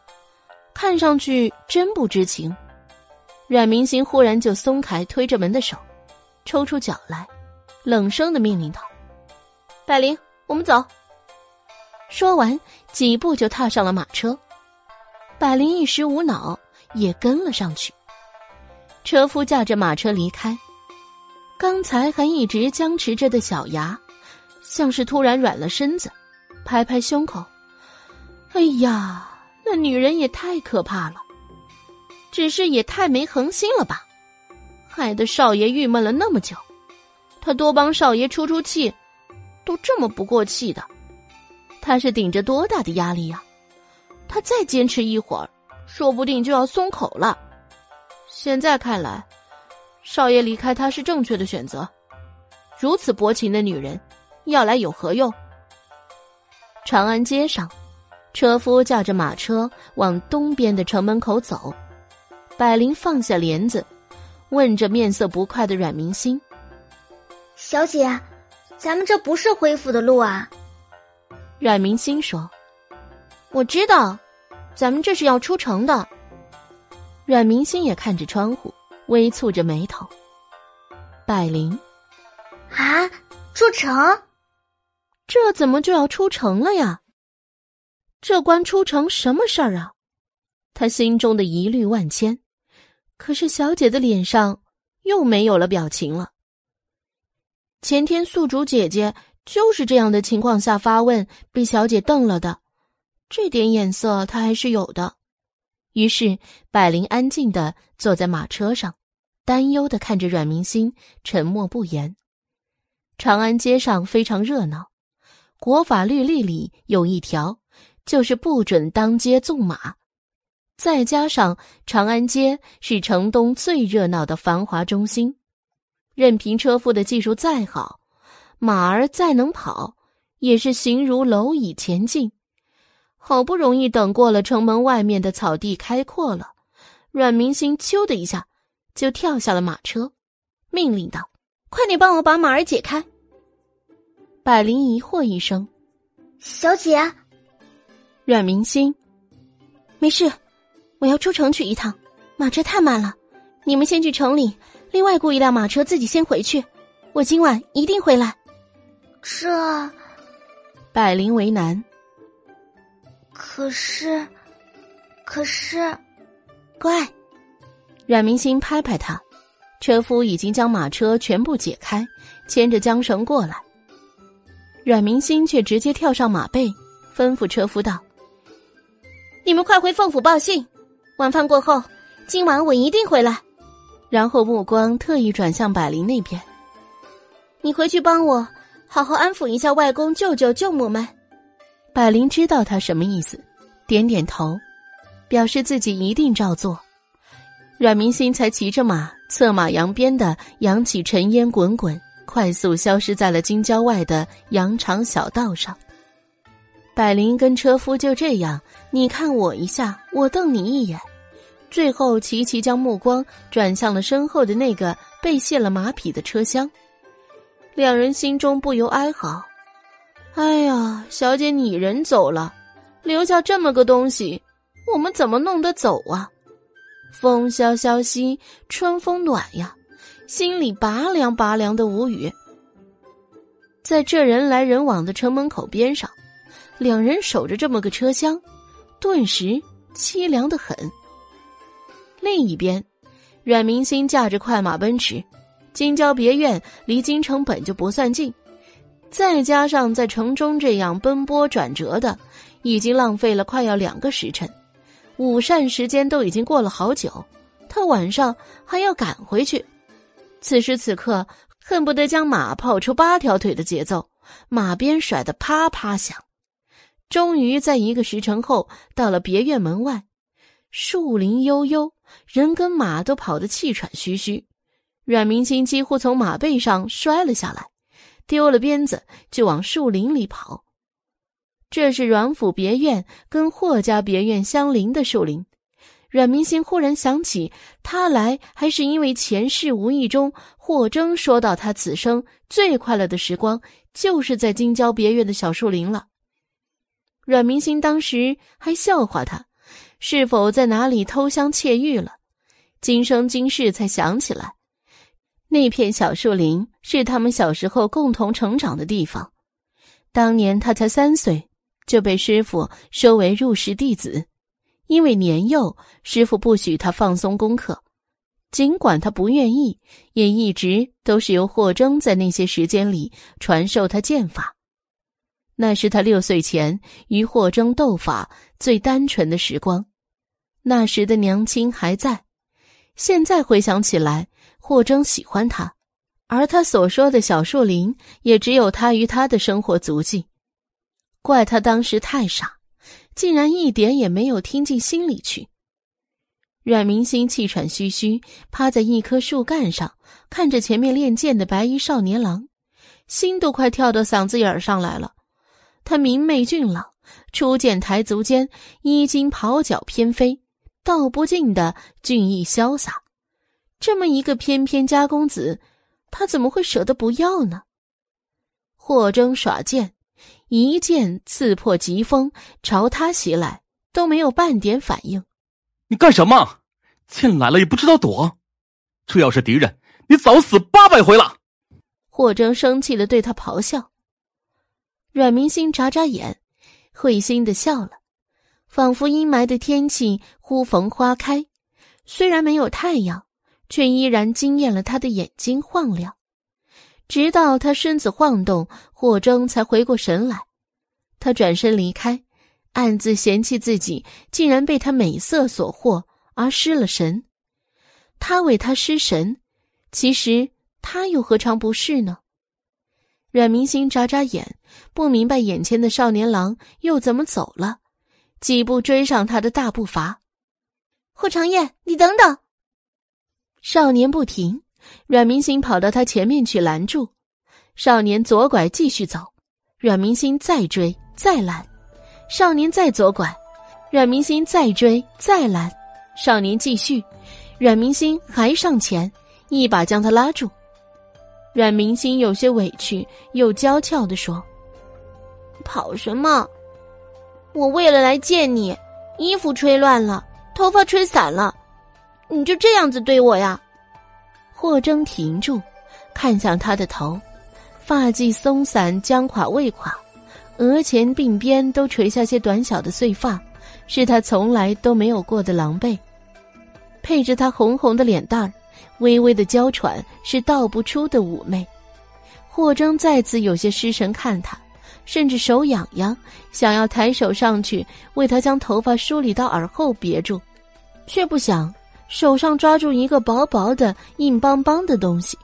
看上去真不知情。阮明星忽然就松开推着门的手，抽出脚来。冷声的命令道：“百灵，我们走。”说完，几步就踏上了马车。百灵一时无脑，也跟了上去。车夫驾着马车离开。刚才还一直僵持着的小牙，像是突然软了身子，拍拍胸口：“哎呀，那女人也太可怕了，只是也太没恒心了吧，害得少爷郁闷了那么久。”他多帮少爷出出气，都这么不过气的，他是顶着多大的压力呀？他再坚持一会儿，说不定就要松口了。现在看来，少爷离开他是正确的选择。如此薄情的女人，要来有何用？长安街上，车夫驾着马车往东边的城门口走。百灵放下帘子，问着面色不快的阮明星。小姐，咱们这不是恢复的路啊。阮明心说：“我知道，咱们这是要出城的。”阮明心也看着窗户，微蹙着眉头。百灵，啊，出城？这怎么就要出城了呀？这关出城什么事儿啊？他心中的疑虑万千，可是小姐的脸上又没有了表情了。前天宿主姐姐就是这样的情况下发问，被小姐瞪了的，这点眼色她还是有的。于是百灵安静的坐在马车上，担忧的看着阮明星，沉默不言。长安街上非常热闹，国法律例里有一条，就是不准当街纵马。再加上长安街是城东最热闹的繁华中心。任凭车夫的技术再好，马儿再能跑，也是形如蝼蚁前进。好不容易等过了城门外面的草地开阔了，阮明星“咻”的一下就跳下了马车，命令道：“快点帮我把马儿解开。百灵疑惑一声：“小姐。”阮明星，没事，我要出城去一趟，马车太慢了。你们先去城里，另外雇一辆马车，自己先回去。我今晚一定回来。这，百灵为难。可是，可是，乖。阮明星拍拍他，车夫已经将马车全部解开，牵着缰绳过来。阮明星却直接跳上马背，吩咐车夫道。你们快回凤府报信，晚饭过后，今晚我一定回来。然后目光特意转向百灵那边，你回去帮我好好安抚一下外公、舅舅、舅母们。百灵知道他什么意思，点点头，表示自己一定照做。阮明心才骑着马，策马扬鞭的扬起尘烟滚滚，快速消失在了京郊外的羊肠小道上。百灵跟车夫就这样，你看我一下，我瞪你一眼，最后齐齐将目光转向了身后的那个被卸了马匹的车厢。两人心中不由哀嚎：“哎呀，小姐你人走了，留下这么个东西，我们怎么弄得走啊？风萧萧兮，春风暖呀，心里拔凉拔凉的，无语。”在这人来人往的城门口边上。两人守着这么个车厢，顿时凄凉的很。另一边，阮明星驾着快马奔驰，京郊别院离京城本就不算近，再加上在城中这样奔波转折的，已经浪费了快要两个时辰。午膳时间都已经过了好久，他晚上还要赶回去。此时此刻，恨不得将马跑出八条腿的节奏，马鞭甩得啪啪响。终于在一个时辰后到了别院门外，树林悠悠，人跟马都跑得气喘吁吁。阮明星几乎从马背上摔了下来，丢了鞭子就往树林里跑。这是阮府别院跟霍家别院相邻的树林。阮明星忽然想起，他来还是因为前世无意中霍征说到他此生最快乐的时光就是在京郊别院的小树林了。阮明星当时还笑话他，是否在哪里偷香窃玉了？今生今世才想起来，那片小树林是他们小时候共同成长的地方。当年他才三岁，就被师傅收为入室弟子，因为年幼，师傅不许他放松功课。尽管他不愿意，也一直都是由霍征在那些时间里传授他剑法。那是他六岁前与霍征斗法最单纯的时光，那时的娘亲还在。现在回想起来，霍征喜欢他，而他所说的小树林也只有他与他的生活足迹。怪他当时太傻，竟然一点也没有听进心里去。阮明星气喘吁吁，趴在一棵树干上，看着前面练剑的白衣少年郎，心都快跳到嗓子眼儿上来了。他明媚俊朗，初见抬足间，衣襟袍角翩飞，道不尽的俊逸潇洒。这么一个翩翩家公子，他怎么会舍得不要呢？霍征耍剑，一剑刺破疾风，朝他袭来，都没有半点反应。你干什么？剑来了也不知道躲，这要是敌人，你早死八百回了。霍征生气的对他咆哮。阮明星眨眨眼，会心的笑了，仿佛阴霾的天气忽逢花开，虽然没有太阳，却依然惊艳了他的眼睛，晃亮。直到他身子晃动，霍征才回过神来。他转身离开，暗自嫌弃自己竟然被他美色所惑而失了神。他为他失神，其实他又何尝不是呢？阮明星眨眨眼，不明白眼前的少年郎又怎么走了，几步追上他的大步伐。霍长夜，你等等！少年不停，阮明星跑到他前面去拦住。少年左拐继续走，阮明星再追再拦。少年再左拐，阮明星再追再拦。少年继续，阮明星还上前，一把将他拉住。阮明心有些委屈又娇俏的说：“跑什么？我为了来见你，衣服吹乱了，头发吹散了，你就这样子对我呀？”霍征停住，看向他的头，发髻松散，僵垮未垮，额前鬓边都垂下些短小的碎发，是他从来都没有过的狼狈。配着他红红的脸蛋儿，微微的娇喘，是道不出的妩媚。霍征再次有些失神看他，甚至手痒痒，想要抬手上去为他将头发梳理到耳后别住，却不想手上抓住一个薄薄的、硬邦邦的东西。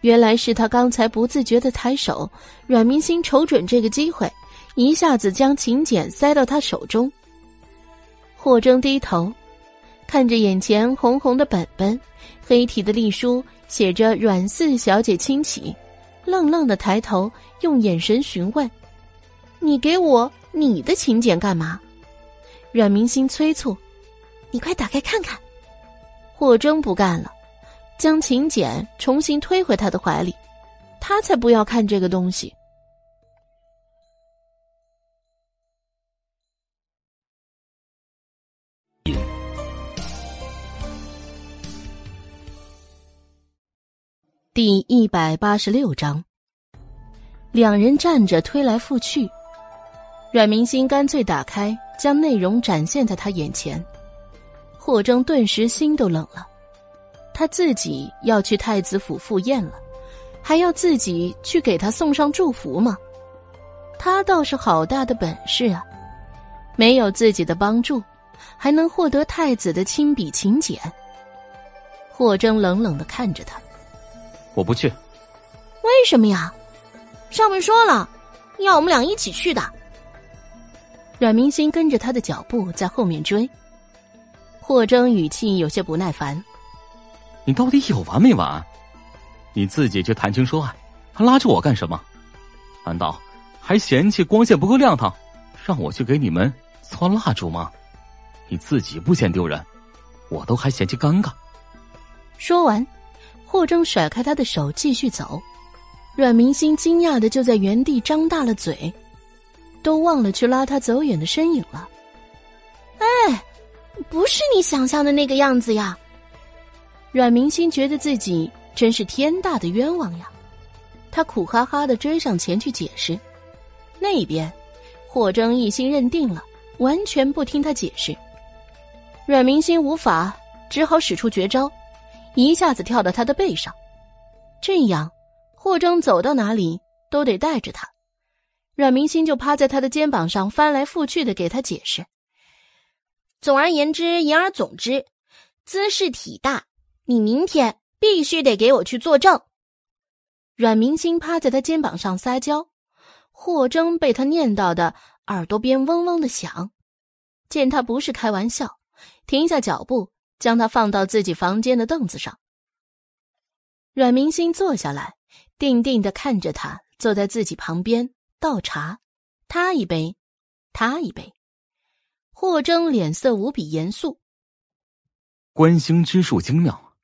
原来是他刚才不自觉的抬手，阮明星瞅准这个机会，一下子将请柬塞到他手中。霍征低头。看着眼前红红的本本，黑体的隶书写着“阮四小姐亲启”，愣愣的抬头，用眼神询问：“你给我你的请柬干嘛？”阮明心催促：“你快打开看看。”霍征不干了，将请柬重新推回他的怀里，他才不要看这个东西。第一百八十六章，两人站着推来覆去，阮明心干脆打开，将内容展现在他眼前。霍征顿时心都冷了，他自己要去太子府赴宴了，还要自己去给他送上祝福吗？他倒是好大的本事啊！没有自己的帮助，还能获得太子的亲笔请柬。霍征冷冷的看着他。我不去，为什么呀？上面说了，要我们俩一起去的。阮明星跟着他的脚步在后面追。霍征语气有些不耐烦：“你到底有完没完？你自己去谈情说爱，还拉着我干什么？难道还嫌弃光线不够亮堂，让我去给你们搓蜡烛吗？你自己不嫌丢人，我都还嫌弃尴尬。”说完。霍征甩开他的手，继续走。阮明星惊讶的就在原地张大了嘴，都忘了去拉他走远的身影了。哎，不是你想象的那个样子呀！阮明星觉得自己真是天大的冤枉呀！他苦哈哈的追上前去解释。那边，霍征一心认定了，完全不听他解释。阮明星无法，只好使出绝招。一下子跳到他的背上，这样霍征走到哪里都得带着他。阮明星就趴在他的肩膀上翻来覆去的给他解释。总而言之，言而总之，姿势体大，你明天必须得给我去作证。阮明星趴在他肩膀上撒娇，霍征被他念叨的耳朵边嗡嗡的响，见他不是开玩笑，停下脚步。将他放到自己房间的凳子上。阮明星坐下来，定定的看着他坐在自己旁边倒茶，他一杯，他一杯。霍征脸色无比严肃。观星之术精妙，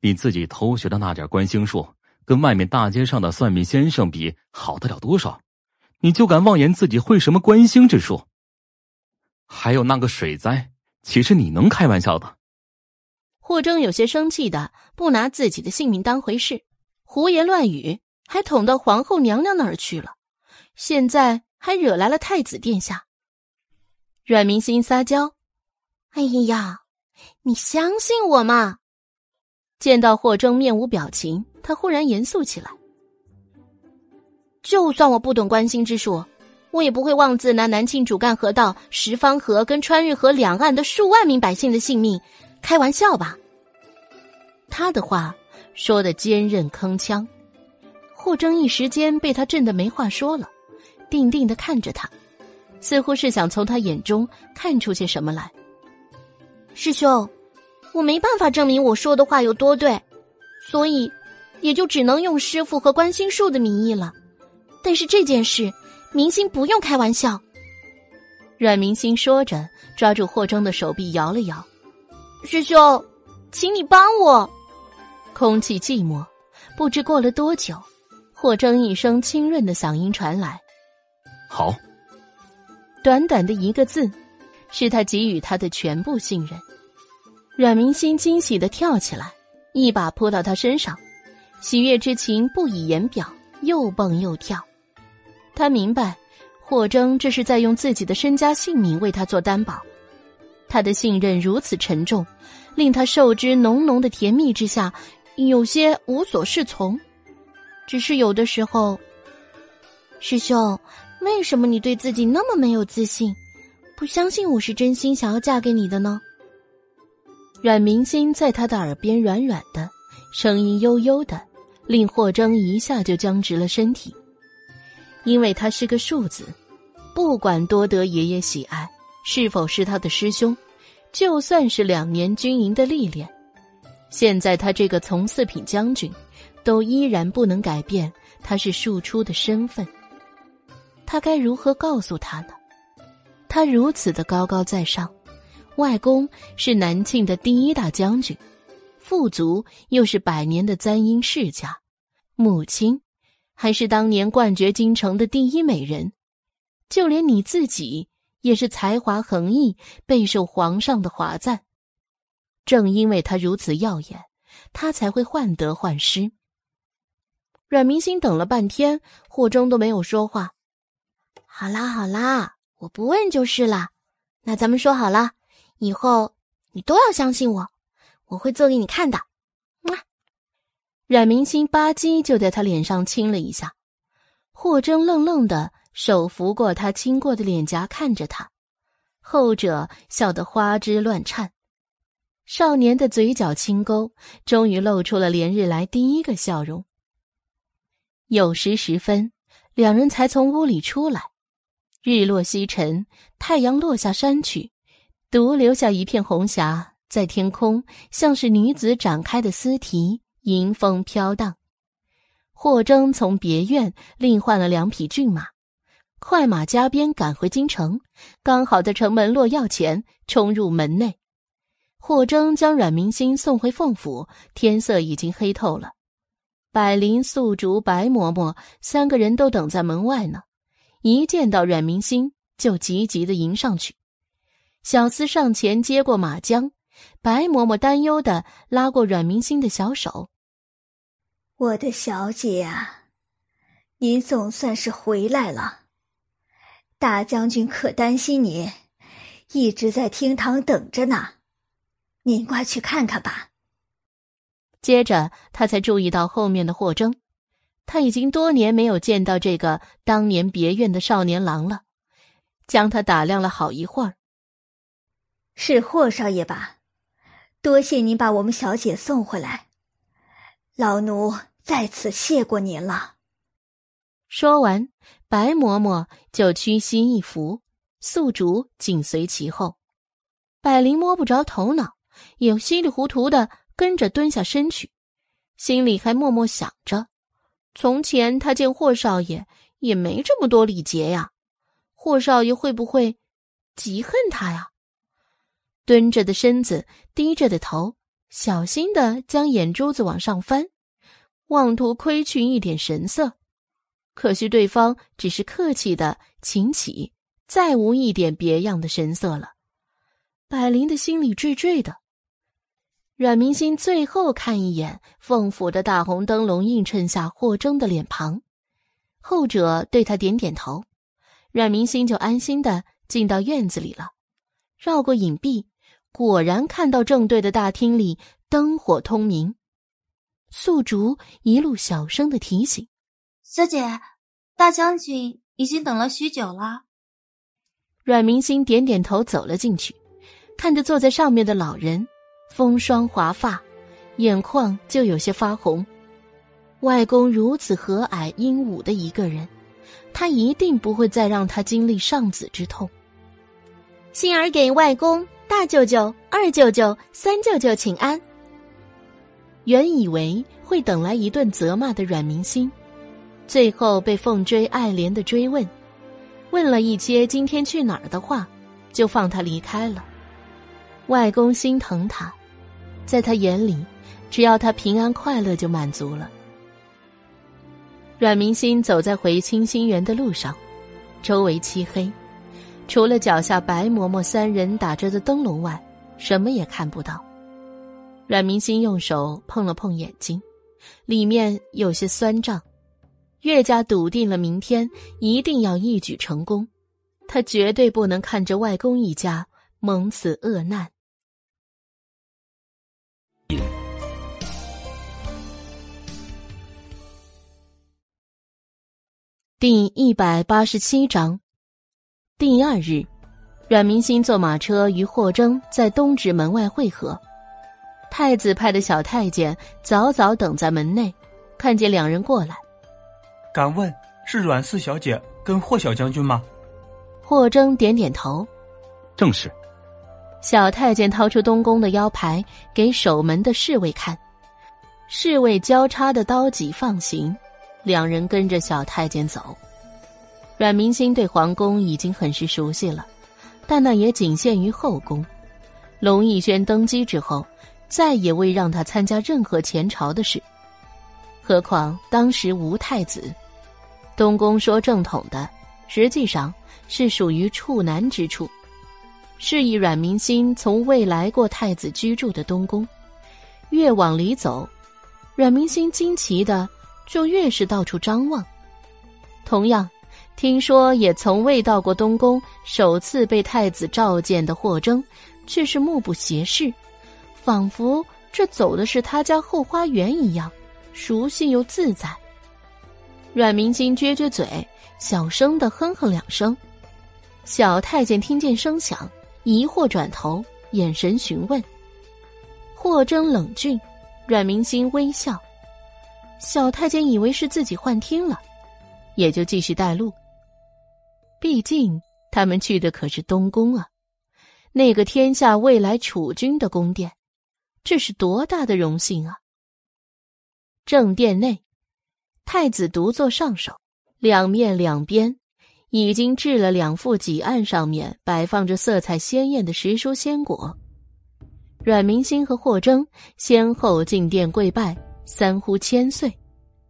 你自己偷学的那点观星术，跟外面大街上的算命先生比好得了多少？你就敢妄言自己会什么观星之术？还有那个水灾，岂是你能开玩笑的？霍征有些生气的，不拿自己的性命当回事，胡言乱语，还捅到皇后娘娘那儿去了，现在还惹来了太子殿下。阮明心撒娇：“哎呀，你相信我嘛！”见到霍征面无表情，他忽然严肃起来：“就算我不懂关心之术，我也不会妄自拿南庆主干河道十方河跟川日河两岸的数万名百姓的性命。”开玩笑吧！他的话说的坚韧铿锵，霍征一时间被他震得没话说了，定定的看着他，似乎是想从他眼中看出些什么来。师兄，我没办法证明我说的话有多对，所以也就只能用师傅和观心术的名义了。但是这件事，明星不用开玩笑。阮明星说着，抓住霍征的手臂摇了摇。师兄，请你帮我。空气寂寞，不知过了多久，霍征一声清润的嗓音传来：“好。”短短的一个字，是他给予他的全部信任。阮明心惊喜的跳起来，一把扑到他身上，喜悦之情不以言表，又蹦又跳。他明白，霍征这是在用自己的身家性命为他做担保。他的信任如此沉重，令他受之浓浓的甜蜜之下，有些无所适从。只是有的时候，师兄。为什么你对自己那么没有自信，不相信我是真心想要嫁给你的呢？阮明心在他的耳边软软的，声音悠悠的，令霍征一下就僵直了身体。因为他是个庶子，不管多得爷爷喜爱，是否是他的师兄，就算是两年军营的历练，现在他这个从四品将军，都依然不能改变他是庶出的身份。他该如何告诉他呢？他如此的高高在上，外公是南庆的第一大将军，父族又是百年的簪缨世家，母亲还是当年冠绝京城的第一美人，就连你自己也是才华横溢、备受皇上的华赞。正因为他如此耀眼，他才会患得患失。阮明星等了半天，霍征都没有说话。好啦好啦，我不问就是了。那咱们说好了，以后你都要相信我，我会做给你看的。啊！阮明星吧唧就在他脸上亲了一下。霍征愣愣的手拂过他亲过的脸颊，看着他，后者笑得花枝乱颤，少年的嘴角轻勾，终于露出了连日来第一个笑容。酉时时分，两人才从屋里出来。日落西沉，太阳落下山去，独留下一片红霞在天空，像是女子展开的丝蹄，迎风飘荡。霍征从别院另换了两匹骏马，快马加鞭赶回京城，刚好在城门落钥前冲入门内。霍征将阮明心送回凤府，天色已经黑透了。百灵、素竹、白嬷嬷三个人都等在门外呢。一见到阮明心，就急急的迎上去。小厮上前接过马缰，白嬷嬷担忧的拉过阮明心的小手：“我的小姐啊，您总算是回来了。大将军可担心你，一直在厅堂等着呢。您快去看看吧。”接着，他才注意到后面的霍征。他已经多年没有见到这个当年别院的少年郎了，将他打量了好一会儿。是霍少爷吧？多谢您把我们小姐送回来，老奴在此谢过您了。说完，白嬷嬷就屈膝一伏，素竹紧随其后。百灵摸不着头脑，也稀里糊涂的跟着蹲下身去，心里还默默想着。从前他见霍少爷也没这么多礼节呀，霍少爷会不会嫉恨他呀？蹲着的身子，低着的头，小心的将眼珠子往上翻，妄图窥去一点神色。可惜对方只是客气的请起，再无一点别样的神色了。百灵的心里惴惴的。阮明心最后看一眼凤府的大红灯笼映衬下霍征的脸庞，后者对他点点头，阮明心就安心的进到院子里了。绕过隐蔽，果然看到正对的大厅里灯火通明。素竹一路小声的提醒：“小姐，大将军已经等了许久了。”阮明心点点头，走了进去，看着坐在上面的老人。风霜华发，眼眶就有些发红。外公如此和蔼英武的一个人，他一定不会再让他经历丧子之痛。心儿给外公、大舅舅、二舅舅、三舅舅请安。原以为会等来一顿责骂的阮明心，最后被凤追爱怜的追问，问了一些今天去哪儿的话，就放他离开了。外公心疼他，在他眼里，只要他平安快乐就满足了。阮明心走在回清心园的路上，周围漆黑，除了脚下白嬷嬷三人打着的灯笼外，什么也看不到。阮明心用手碰了碰眼睛，里面有些酸胀，岳家笃定了明天一定要一举成功。他绝对不能看着外公一家蒙此恶难。第一百八十七章，第二日，阮明心坐马车与霍征在东直门外会合。太子派的小太监早早等在门内，看见两人过来，敢问是阮四小姐跟霍小将军吗？霍征点点头，正是。小太监掏出东宫的腰牌给守门的侍卫看，侍卫交叉的刀戟放行，两人跟着小太监走。阮明星对皇宫已经很是熟悉了，但那也仅限于后宫。龙逸轩登基之后，再也未让他参加任何前朝的事。何况当时无太子，东宫说正统的，实际上。是属于处男之处，示意阮明心从未来过太子居住的东宫。越往里走，阮明心惊奇的就越是到处张望。同样，听说也从未到过东宫，首次被太子召见的霍征，却是目不斜视，仿佛这走的是他家后花园一样，熟悉又自在。阮明心撅撅嘴，小声的哼哼两声。小太监听见声响，疑惑转头，眼神询问。霍征冷峻，阮明心微笑。小太监以为是自己幻听了，也就继续带路。毕竟他们去的可是东宫啊，那个天下未来储君的宫殿，这是多大的荣幸啊！正殿内，太子独坐上首，两面两边。已经置了两副几案，上面摆放着色彩鲜艳的时蔬鲜果。阮明心和霍征先后进殿跪拜，三呼千岁。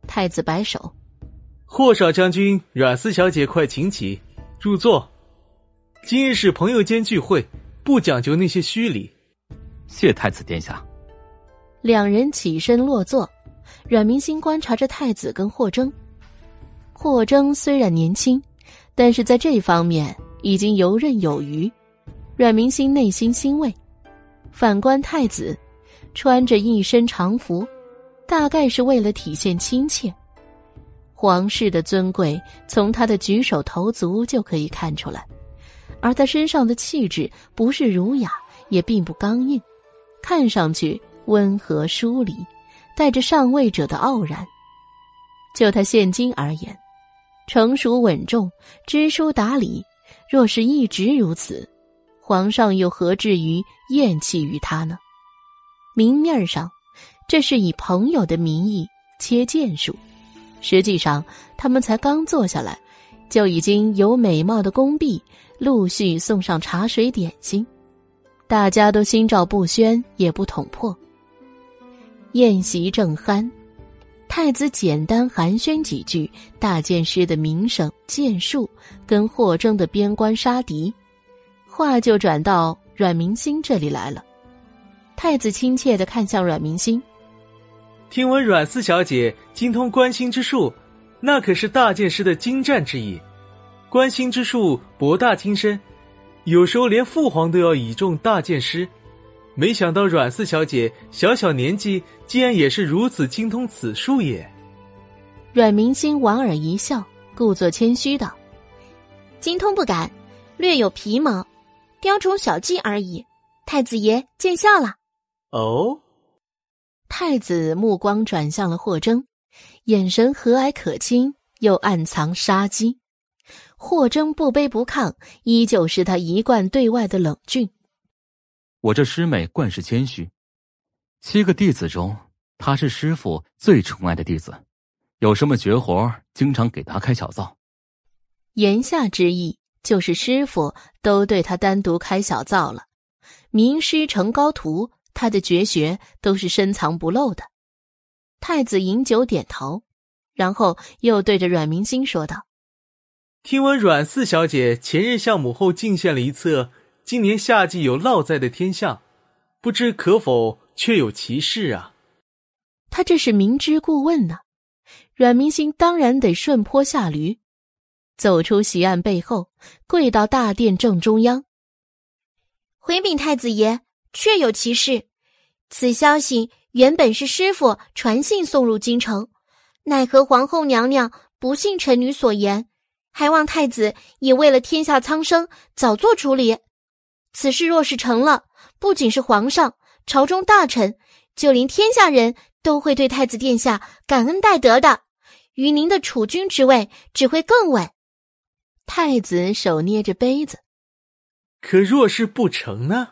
太子摆手：“霍少将军、阮四小姐，快请起，入座。今日是朋友间聚会，不讲究那些虚礼。”谢太子殿下。两人起身落座。阮明心观察着太子跟霍征。霍征虽然年轻。但是在这方面已经游刃有余，阮明心内心欣慰。反观太子，穿着一身长服，大概是为了体现亲切。皇室的尊贵从他的举手投足就可以看出来，而他身上的气质不是儒雅，也并不刚硬，看上去温和疏离，带着上位者的傲然。就他现今而言。成熟稳重，知书达理。若是一直如此，皇上又何至于厌弃于他呢？明面上，这是以朋友的名义切剑术；实际上，他们才刚坐下来，就已经有美貌的宫婢陆续送上茶水点心，大家都心照不宣，也不捅破。宴席正酣。太子简单寒暄几句大剑师的名声、剑术，跟霍征的边关杀敌，话就转到阮明星这里来了。太子亲切的看向阮明星，听闻阮四小姐精通观星之术，那可是大剑师的精湛之意。观星之术博大精深，有时候连父皇都要倚重大剑师。没想到阮四小姐小小年纪，竟然也是如此精通此术也。阮明星莞尔一笑，故作谦虚道：“精通不敢，略有皮毛，雕虫小技而已。太子爷见笑了。”哦。太子目光转向了霍征，眼神和蔼可亲，又暗藏杀机。霍征不卑不亢，依旧是他一贯对外的冷峻。我这师妹惯是谦虚，七个弟子中，她是师傅最宠爱的弟子，有什么绝活，经常给她开小灶。言下之意就是师傅都对他单独开小灶了，名师成高徒，他的绝学都是深藏不露的。太子饮酒点头，然后又对着阮明星说道：“听闻阮四小姐前日向母后进献了一册今年夏季有涝灾的天象，不知可否确有其事啊？”他这是明知故问呢。阮明星当然得顺坡下驴，走出席案背后，跪到大殿正中央，回禀太子爷，确有其事。此消息原本是师傅传信送入京城。奈何皇后娘娘不信臣女所言，还望太子也为了天下苍生早做处理。此事若是成了，不仅是皇上、朝中大臣，就连天下人都会对太子殿下感恩戴德的，于您的储君之位只会更稳。太子手捏着杯子，可若是不成呢？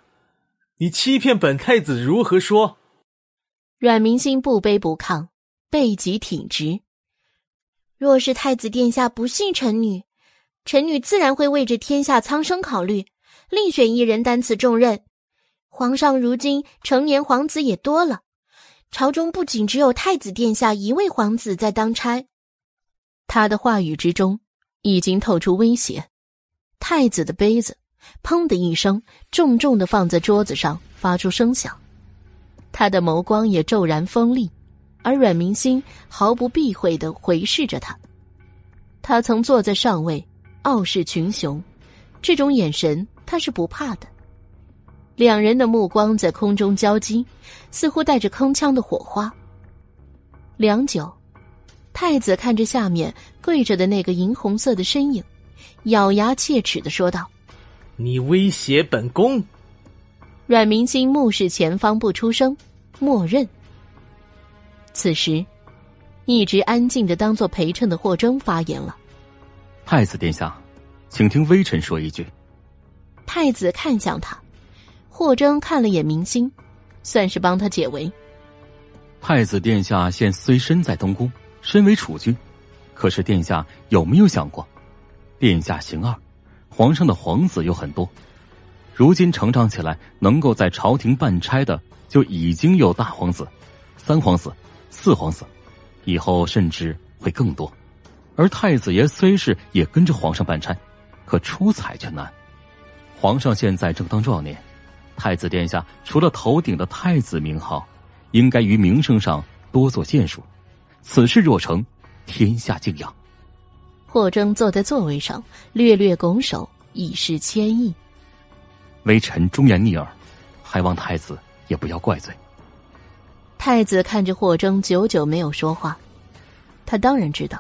你欺骗本太子如何说？阮明心不卑不亢。背脊挺直。若是太子殿下不信臣女，臣女自然会为着天下苍生考虑，另选一人担此重任。皇上如今成年皇子也多了，朝中不仅只有太子殿下一位皇子在当差。他的话语之中已经透出威胁。太子的杯子“砰”的一声，重重的放在桌子上，发出声响。他的眸光也骤然锋利。而阮明星毫不避讳的回视着他，他曾坐在上位，傲视群雄，这种眼神他是不怕的。两人的目光在空中交击，似乎带着铿锵的火花。良久，太子看着下面跪着的那个银红色的身影，咬牙切齿的说道：“你威胁本宫！”阮明星目视前方不出声，默认。此时，一直安静的当做陪衬的霍征发言了：“太子殿下，请听微臣说一句。”太子看向他，霍征看了眼明星，算是帮他解围。太子殿下现虽身在东宫，身为储君，可是殿下有没有想过，殿下行二，皇上的皇子有很多，如今成长起来能够在朝廷办差的就已经有大皇子、三皇子。四皇子，以后甚至会更多。而太子爷虽是也跟着皇上办差，可出彩却难。皇上现在正当壮年，太子殿下除了头顶的太子名号，应该于名声上多做建树。此事若成，天下敬仰。霍征坐在座位上，略略拱手，以示谦意。微臣忠言逆耳，还望太子也不要怪罪。太子看着霍征，久久没有说话。他当然知道，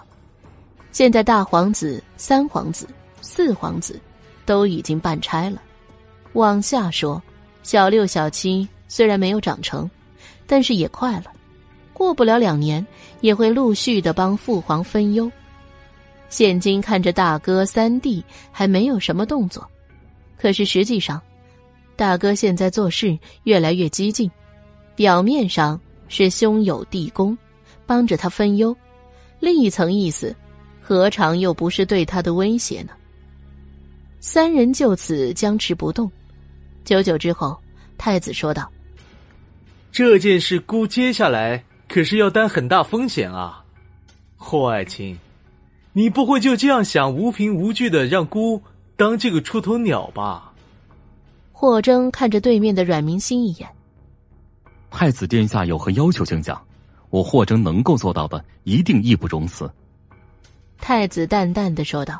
现在大皇子、三皇子、四皇子都已经办差了。往下说，小六、小七虽然没有长成，但是也快了。过不了两年，也会陆续的帮父皇分忧。现今看着大哥、三弟还没有什么动作，可是实际上，大哥现在做事越来越激进，表面上。是兄友弟恭，帮着他分忧；另一层意思，何尝又不是对他的威胁呢？三人就此僵持不动。久久之后，太子说道：“这件事，姑接下来可是要担很大风险啊！霍爱卿，你不会就这样想无凭无据的让姑当这个出头鸟吧？”霍征看着对面的阮明心一眼。太子殿下有何要求，请讲，我霍征能够做到的，一定义不容辞。太子淡淡的说道：“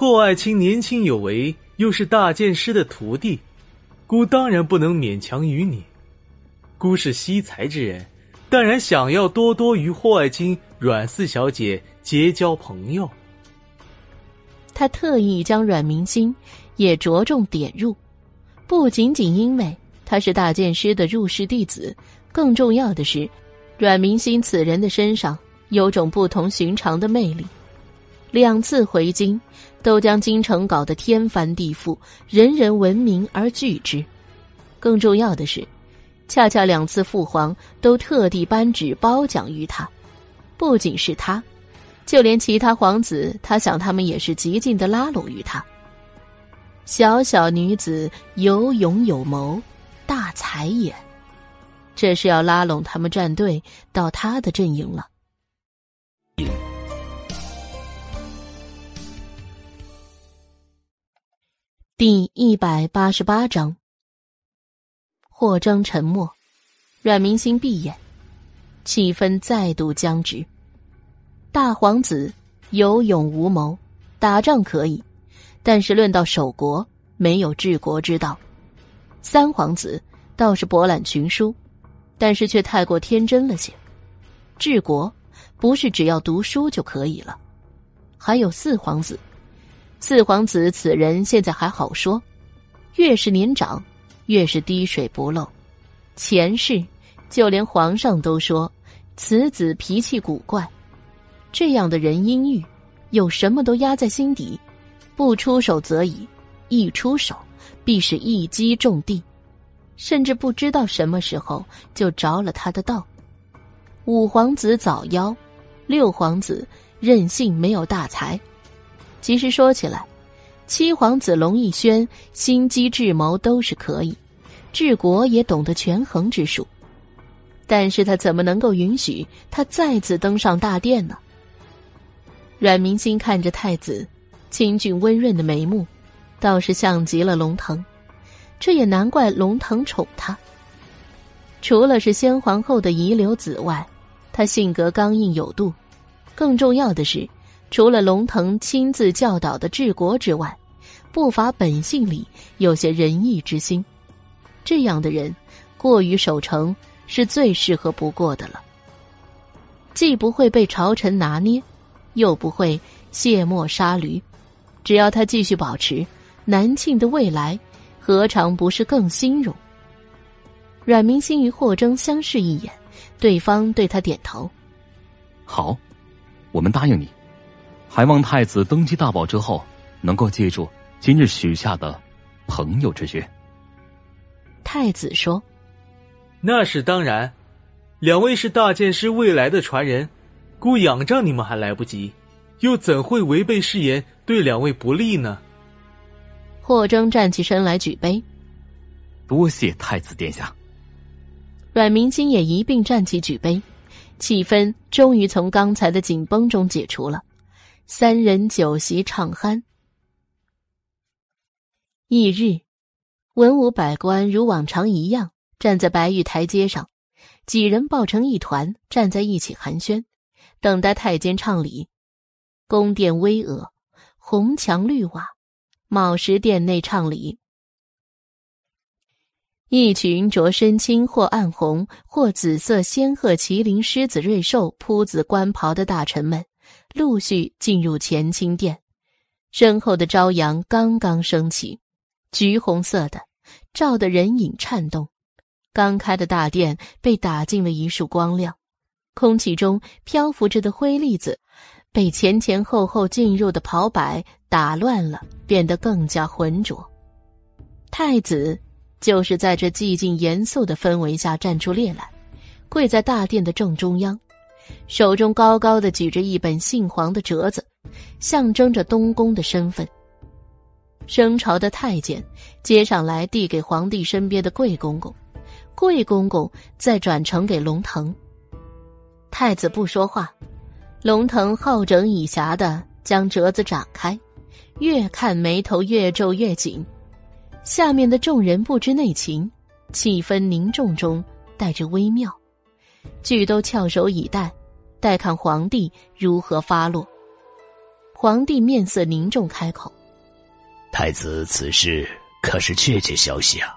霍爱卿年轻有为，又是大剑师的徒弟，孤当然不能勉强于你。孤是惜才之人，当然想要多多与霍爱卿、阮四小姐结交朋友。”他特意将阮明心也着重点入，不仅仅因为。他是大剑师的入室弟子，更重要的是，阮明心此人的身上有种不同寻常的魅力。两次回京，都将京城搞得天翻地覆，人人闻名而惧之。更重要的是，恰恰两次父皇都特地颁旨褒奖于他。不仅是他，就连其他皇子，他想他们也是极尽的拉拢于他。小小女子有勇有谋。大才也，这是要拉拢他们战队到他的阵营了。第一百八十八章，霍征沉默，阮明星闭眼，气氛再度僵直。大皇子有勇无谋，打仗可以，但是论到守国，没有治国之道。三皇子倒是博览群书，但是却太过天真了些。治国不是只要读书就可以了。还有四皇子。四皇子此人现在还好说，越是年长，越是滴水不漏。前世就连皇上都说此子脾气古怪，这样的人阴郁，有什么都压在心底，不出手则已，一出手必是一击中地，甚至不知道什么时候就着了他的道。五皇子早夭，六皇子任性没有大才。其实说起来，七皇子龙逸轩心机智谋都是可以，治国也懂得权衡之术，但是他怎么能够允许他再次登上大殿呢？阮明心看着太子清俊温润的眉目，倒是像极了龙腾，这也难怪龙腾宠他。除了是先皇后的遗留子外，他性格刚硬有度，更重要的是。除了龙腾亲自教导的治国之外，不乏本性里有些仁义之心。这样的人，过于守成是最适合不过的了。既不会被朝臣拿捏，又不会卸磨杀驴。只要他继续保持，南庆的未来何尝不是更兴荣？阮明心与霍征相视一眼，对方对他点头：“好，我们答应你。”还望太子登基大宝之后，能够记住今日许下的朋友之约。太子说：“那是当然，两位是大剑师未来的传人，故仰仗你们还来不及，又怎会违背誓言，对两位不利呢？”霍征站起身来举杯，多谢太子殿下。阮明金也一并站起举杯，气氛终于从刚才的紧绷中解除了。三人酒席畅酣。翌日，文武百官如往常一样站在白玉台阶上，几人抱成一团站在一起寒暄，等待太监唱礼。宫殿巍峨，红墙绿瓦，卯时殿内唱礼。一群着身青或暗红或紫色仙鹤麒麟狮子瑞兽铺子官袍的大臣们。陆续进入乾清殿，身后的朝阳刚刚升起，橘红色的，照得人影颤动。刚开的大殿被打进了一束光亮，空气中漂浮着的灰粒子，被前前后后进入的袍摆打乱了，变得更加浑浊。太子就是在这寂静严肃的氛围下站出列来，跪在大殿的正中央。手中高高的举着一本杏黄的折子，象征着东宫的身份。升朝的太监接上来递给皇帝身边的贵公公，贵公公再转呈给龙腾。太子不说话，龙腾好整以暇的将折子展开，越看眉头越皱越紧。下面的众人不知内情，气氛凝重中带着微妙，俱都翘首以待。待看皇帝如何发落。皇帝面色凝重，开口：“太子，此事可是确切消息啊？”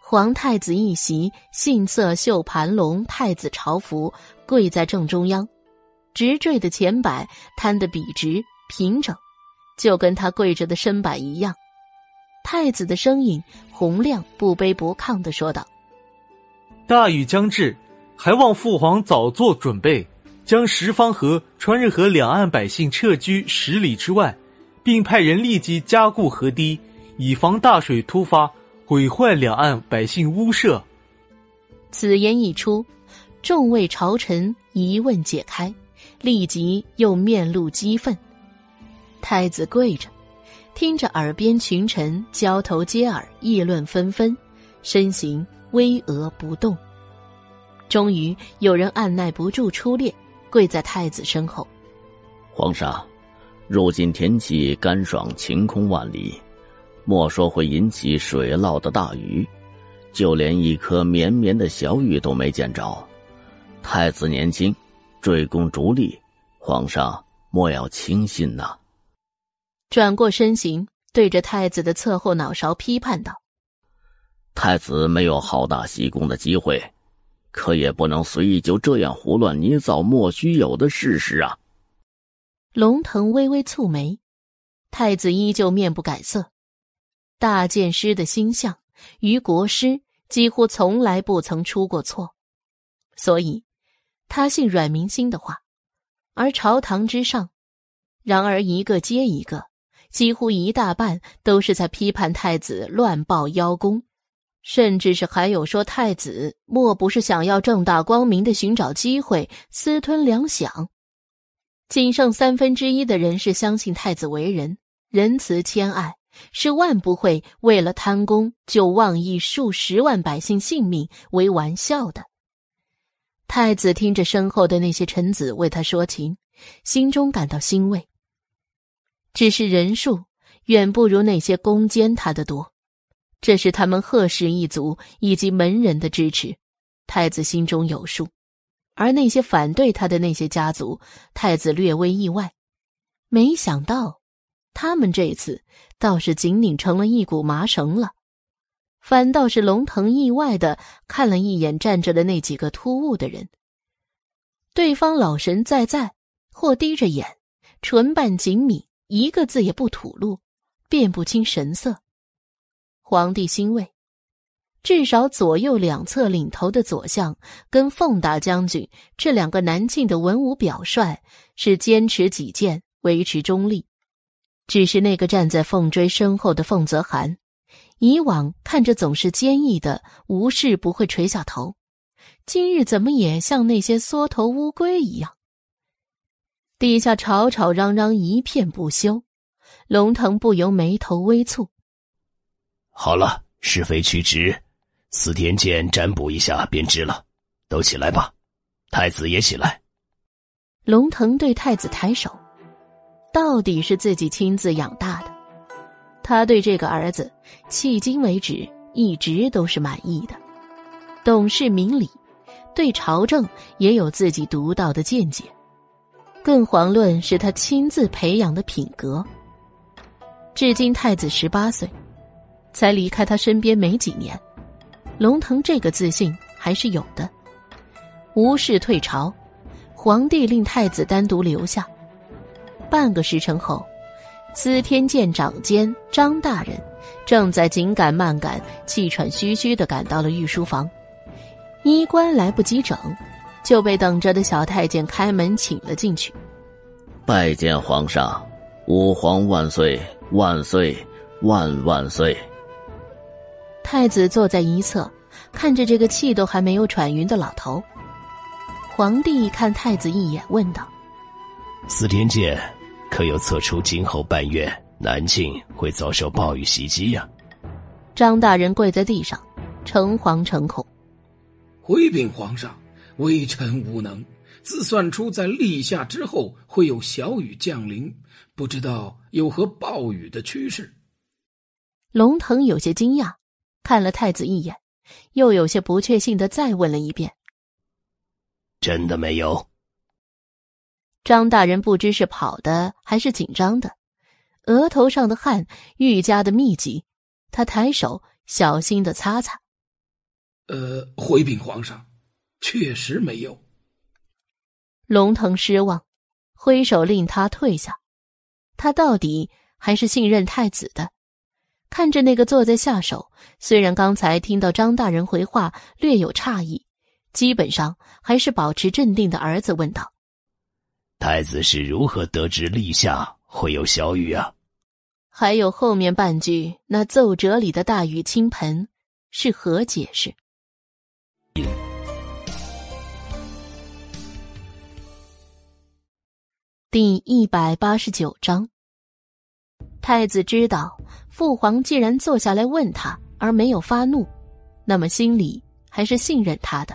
皇太子一袭杏色绣盘龙太子朝服，跪在正中央，直坠的前摆摊得笔直平整，就跟他跪着的身板一样。太子的声音洪亮，不卑不亢的说道：“大雨将至，还望父皇早做准备。”将十方河、川日河两岸百姓撤居十里之外，并派人立即加固河堤，以防大水突发毁坏两岸百姓屋舍。此言一出，众位朝臣疑问解开，立即又面露激愤。太子跪着，听着耳边群臣交头接耳，议论纷纷，身形巍峨不动。终于有人按耐不住出列。跪在太子身后。皇上，如今天气干爽，晴空万里，莫说会引起水涝的大雨，就连一颗绵绵的小雨都没见着。太子年轻，追功逐利，皇上莫要轻信呐。转过身形，对着太子的侧后脑勺批判道：“太子没有好大喜功的机会，可也不能随意就这样胡乱捏造莫须有的事实啊。”龙腾微微蹙眉，太子依旧面不改色。大剑师的心相于国师几乎从来不曾出过错，所以他信阮明心的话。而朝堂之上，然而一个接一个。几乎一大半都是在批判太子乱报邀功，甚至是还有说太子莫不是想要正大光明的寻找机会私吞粮饷。仅剩三分之一的人是相信太子为人仁慈谦爱，是万不会为了贪功就妄议数十万百姓性命为玩笑的。太子听着身后的那些臣子为他说情，心中感到欣慰。只是人数远不如那些攻坚他的多，这是他们贺氏一族以及门人的支持，太子心中有数。而那些反对他的那些家族，太子略微意外，没想到他们这次倒是紧拧成了一股麻绳了。反倒是龙腾意外的看了一眼站着的那几个突兀的人，对方老神在在，或低着眼，唇瓣紧抿。一个字也不吐露，辨不清神色。皇帝欣慰，至少左右两侧领头的左相跟凤大将军这两个南晋的文武表率是坚持己见，维持中立。只是那个站在凤追身后的凤泽涵，以往看着总是坚毅的，无事不会垂下头，今日怎么也像那些缩头乌龟一样？地下吵吵嚷嚷一片不休，龙腾不由眉头微蹙。好了，是非曲直，司天监占卜一下便知了。都起来吧，太子也起来。龙腾对太子抬手，到底是自己亲自养大的，他对这个儿子迄今为止一直都是满意的，懂事明理，对朝政也有自己独到的见解。更遑论是他亲自培养的品格。至今太子十八岁，才离开他身边没几年，龙腾这个自信还是有的。无事退朝，皇帝令太子单独留下。半个时辰后，司天监长监张大人正在紧赶慢赶、气喘吁吁的赶到了御书房，衣冠来不及整。就被等着的小太监开门请了进去。拜见皇上，吾皇万岁万岁万万岁！太子坐在一侧，看着这个气都还没有喘匀的老头。皇帝看太子一眼，问道：“司天监，可有测出今后半月南境会遭受暴雨袭击呀？”张大人跪在地上，诚惶诚恐。回禀皇上。微臣无能，自算出在立夏之后会有小雨降临，不知道有何暴雨的趋势。龙腾有些惊讶，看了太子一眼，又有些不确信的再问了一遍：“真的没有？”张大人不知是跑的还是紧张的，额头上的汗愈加的密集，他抬手小心的擦擦。呃，回禀皇上。确实没有。龙腾失望，挥手令他退下。他到底还是信任太子的。看着那个坐在下手，虽然刚才听到张大人回话略有诧异，基本上还是保持镇定的儿子问道：“太子是如何得知立夏会有小雨啊？”还有后面半句那奏折里的大雨倾盆是何解释？第一百八十九章，太子知道父皇既然坐下来问他而没有发怒，那么心里还是信任他的，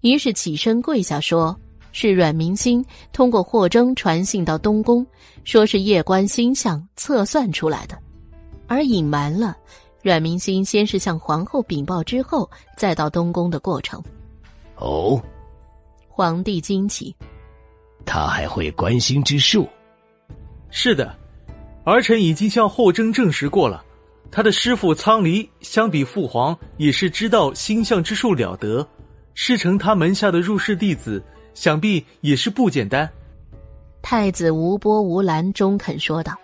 于是起身跪下说：“是阮明心通过霍征传信到东宫，说是夜观星象测算出来的，而隐瞒了阮明心先是向皇后禀报，之后再到东宫的过程。哦，皇帝惊奇，他还会观星之术？是的，儿臣已经向霍征证实过了，他的师傅苍离相比父皇也是知道星象之术了得，师承他门下的入室弟子。想必也是不简单。太子无波无澜中肯说道。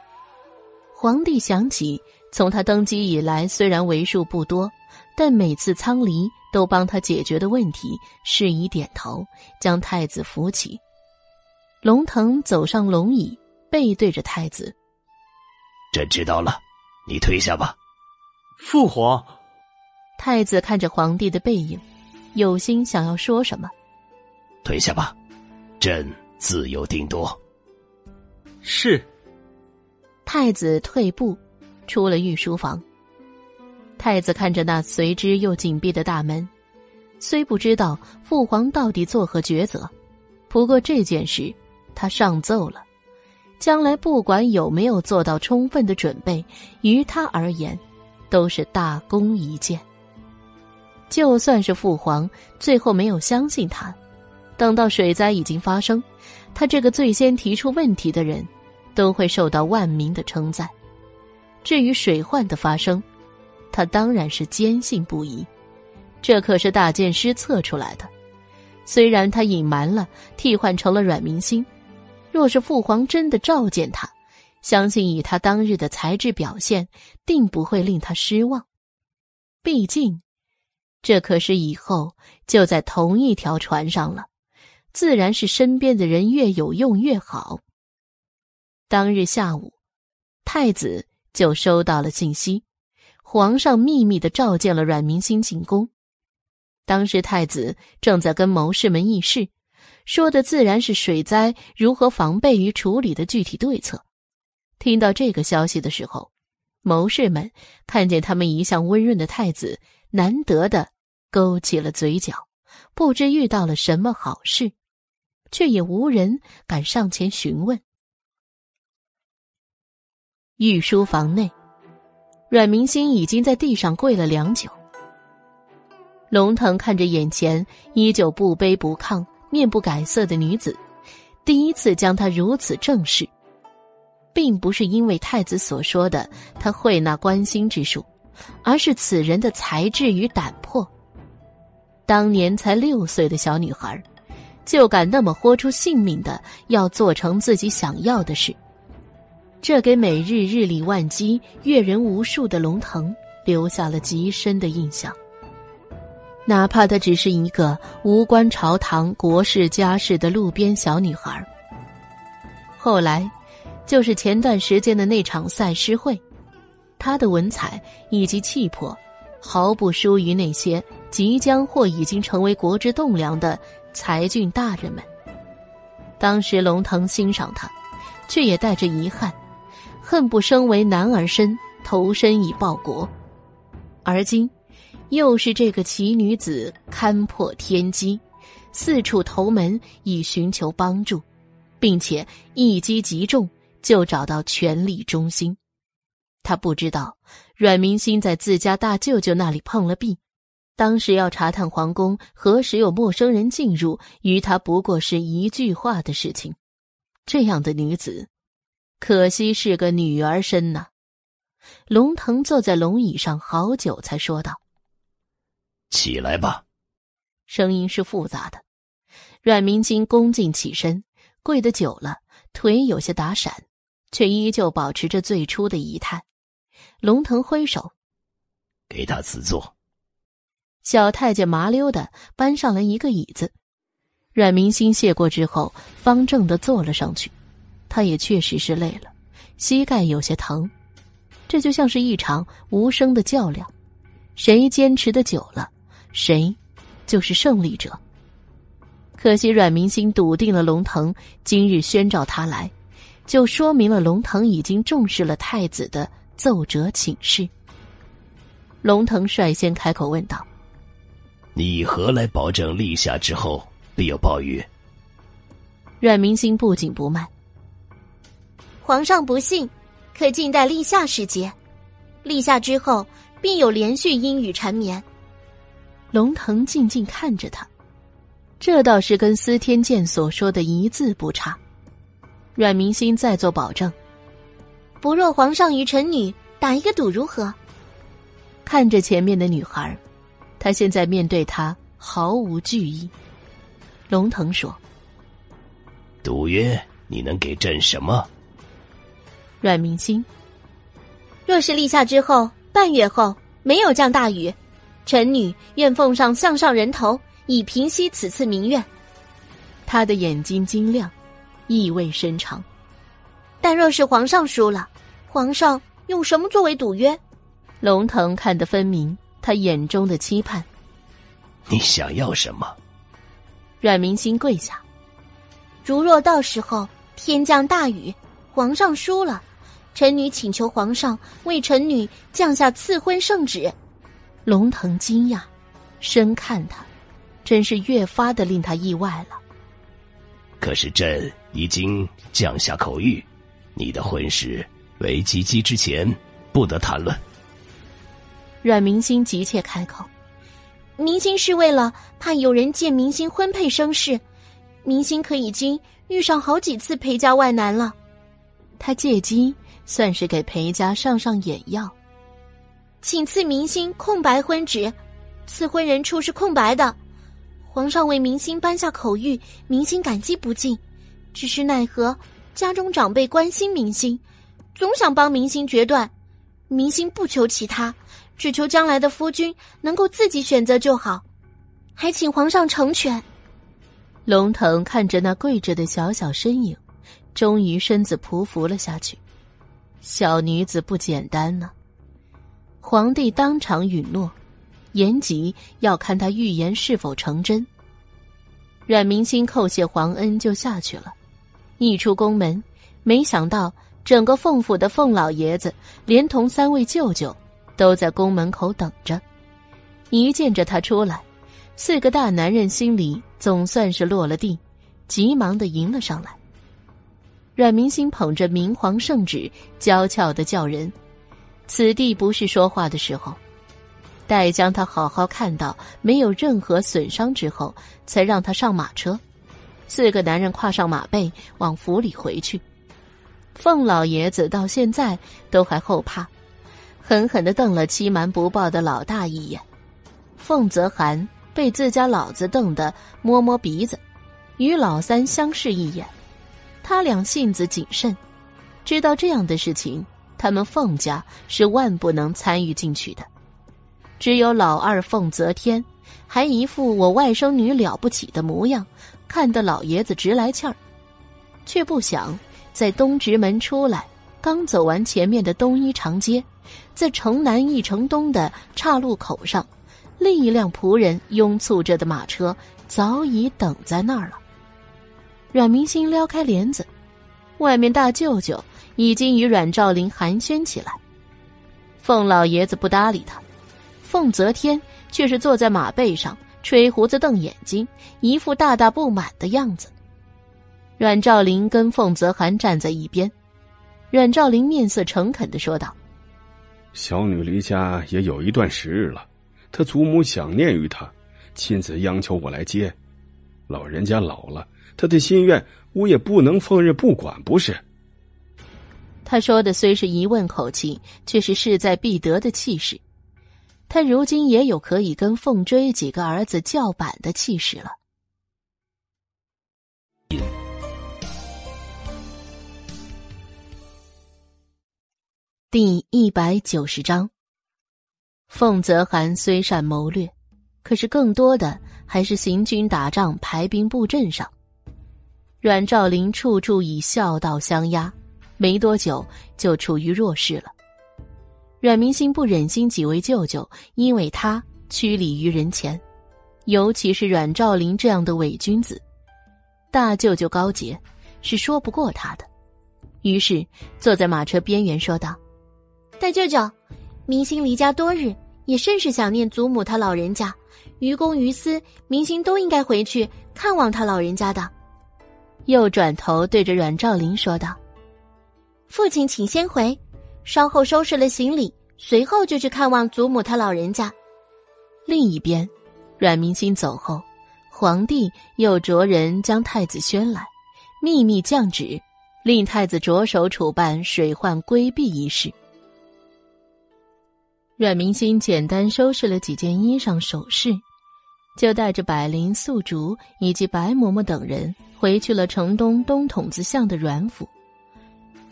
皇帝想起，从他登基以来，虽然为数不多，但每次苍离都帮他解决的问题，是以点头，将太子扶起。龙腾走上龙椅，背对着太子。朕知道了，你退下吧。父皇。太子看着皇帝的背影，有心想要说什么。退下吧，朕自有定夺。是。太子退步，出了御书房。太子看着那随之又紧闭的大门，虽不知道父皇到底作何抉择，不过这件事他上奏了。将来不管有没有做到充分的准备，于他而言，都是大功一件。就算是父皇最后没有相信他。等到水灾已经发生，他这个最先提出问题的人，都会受到万民的称赞。至于水患的发生，他当然是坚信不疑。这可是大剑师测出来的。虽然他隐瞒了，替换成了阮明星，若是父皇真的召见他，相信以他当日的才智表现，定不会令他失望。毕竟，这可是以后就在同一条船上了。自然是身边的人越有用越好。当日下午，太子就收到了信息，皇上秘密的召见了阮明心进宫。当时太子正在跟谋士们议事，说的自然是水灾如何防备与处理的具体对策。听到这个消息的时候，谋士们看见他们一向温润的太子，难得的勾起了嘴角，不知遇到了什么好事。却也无人敢上前询问。御书房内，阮明星已经在地上跪了良久。龙腾看着眼前依旧不卑不亢、面不改色的女子，第一次将她如此正视，并不是因为太子所说的他会那关心之术，而是此人的才智与胆魄。当年才六岁的小女孩。就敢那么豁出性命的要做成自己想要的事，这给每日日理万机、阅人无数的龙腾留下了极深的印象。哪怕她只是一个无关朝堂、国事家事的路边小女孩。后来，就是前段时间的那场赛诗会，她的文采以及气魄，毫不输于那些即将或已经成为国之栋梁的。才俊大人们，当时龙腾欣赏他，却也带着遗憾，恨不生为男儿身，投身以报国。而今，又是这个奇女子勘破天机，四处投门以寻求帮助，并且一击即中，就找到权力中心。他不知道，阮明心在自家大舅舅那里碰了壁。当时要查探皇宫何时有陌生人进入，于他不过是一句话的事情。这样的女子，可惜是个女儿身呐。龙腾坐在龙椅上好久，才说道：“起来吧。”声音是复杂的。阮明金恭敬起身，跪得久了，腿有些打闪，却依旧保持着最初的仪态。龙腾挥手，给他赐座。小太监麻溜的搬上来一个椅子，阮明星谢过之后，方正的坐了上去。他也确实是累了，膝盖有些疼。这就像是一场无声的较量，谁坚持的久了，谁就是胜利者。可惜阮明星笃定了龙腾今日宣召他来，就说明了龙腾已经重视了太子的奏折请示。龙腾率先开口问道。你何来保证立夏之后必有暴雨？阮明心不紧不慢。皇上不信，可静待立夏时节。立夏之后，必有连续阴雨缠绵。龙腾静静看着他，这倒是跟司天剑所说的一字不差。阮明心再做保证：不若皇上与臣女打一个赌如何？看着前面的女孩，他现在面对她毫无惧意。龙腾说：“赌约，你能给朕什么？”阮明心，若是立夏之后半月后没有降大雨，臣女愿奉上项上人头，以平息此次民怨。他的眼睛晶亮，意味深长。但若是皇上输了，皇上用什么作为赌约？龙腾看得分明，他眼中的期盼。你想要什么？阮明心跪下。如若到时候天降大雨，皇上输了。臣女请求皇上为臣女降下赐婚圣旨。龙腾惊讶，深看他，真是越发的令他意外了。可是朕已经降下口谕，你的婚事为及笄之前不得谈论。阮明心急切开口：“明星是为了怕有人借明星婚配生事，明星可已经遇上好几次陪嫁外男了。他借机。”算是给裴家上上眼药，请赐明星空白婚纸，赐婚人处是空白的。皇上为明星颁下口谕，明星感激不尽。只是奈何家中长辈关心明星，总想帮明星决断。明星不求其他，只求将来的夫君能够自己选择就好，还请皇上成全。龙腾看着那跪着的小小身影，终于身子匍匐了下去。小女子不简单呢。皇帝当场允诺，延吉要看他预言是否成真。阮明心叩谢皇恩，就下去了。一出宫门，没想到整个凤府的凤老爷子，连同三位舅舅，都在宫门口等着。一见着他出来，四个大男人心里总算是落了地，急忙的迎了上来。阮明星捧着明皇圣旨，娇俏的叫人：“此地不是说话的时候。”待将他好好看到没有任何损伤之后，才让他上马车。四个男人跨上马背，往府里回去。凤老爷子到现在都还后怕，狠狠的瞪了欺瞒不报的老大一眼。凤泽涵被自家老子瞪得摸摸鼻子，与老三相视一眼。他俩性子谨慎，知道这样的事情，他们凤家是万不能参与进去的。只有老二凤泽天，还一副我外甥女了不起的模样，看得老爷子直来气儿。却不想在东直门出来，刚走完前面的东一长街，在城南一城东的岔路口上，另一辆仆人拥簇着的马车早已等在那儿了。阮明星撩开帘子，外面大舅舅已经与阮兆林寒暄起来。凤老爷子不搭理他，凤泽天却是坐在马背上吹胡子瞪眼睛，一副大大不满的样子。阮兆林跟凤泽涵站在一边，阮兆林面色诚恳的说道：“小女离家也有一段时日了，她祖母想念于她，亲自央求我来接。老人家老了。”他的心愿，我也不能放任不管，不是？他说的虽是疑问口气，却是势在必得的气势。他如今也有可以跟凤追几个儿子叫板的气势了。第一百九十章，凤泽涵虽善谋略，可是更多的还是行军打仗、排兵布阵上。阮兆林处处以孝道相压，没多久就处于弱势了。阮明星不忍心几位舅舅因为他屈礼于人前，尤其是阮兆林这样的伪君子，大舅舅高洁是说不过他的，于是坐在马车边缘说道：“大舅舅，明星离家多日，也甚是想念祖母他老人家，于公于私，明星都应该回去看望他老人家的。”又转头对着阮兆林说道：“父亲，请先回，稍后收拾了行李，随后就去看望祖母她老人家。”另一边，阮明心走后，皇帝又着人将太子宣来，秘密降旨，令太子着手处办水患规避一事。阮明心简单收拾了几件衣裳首饰，就带着百灵、素竹以及白嬷嬷等人回去了城东东筒子巷的阮府。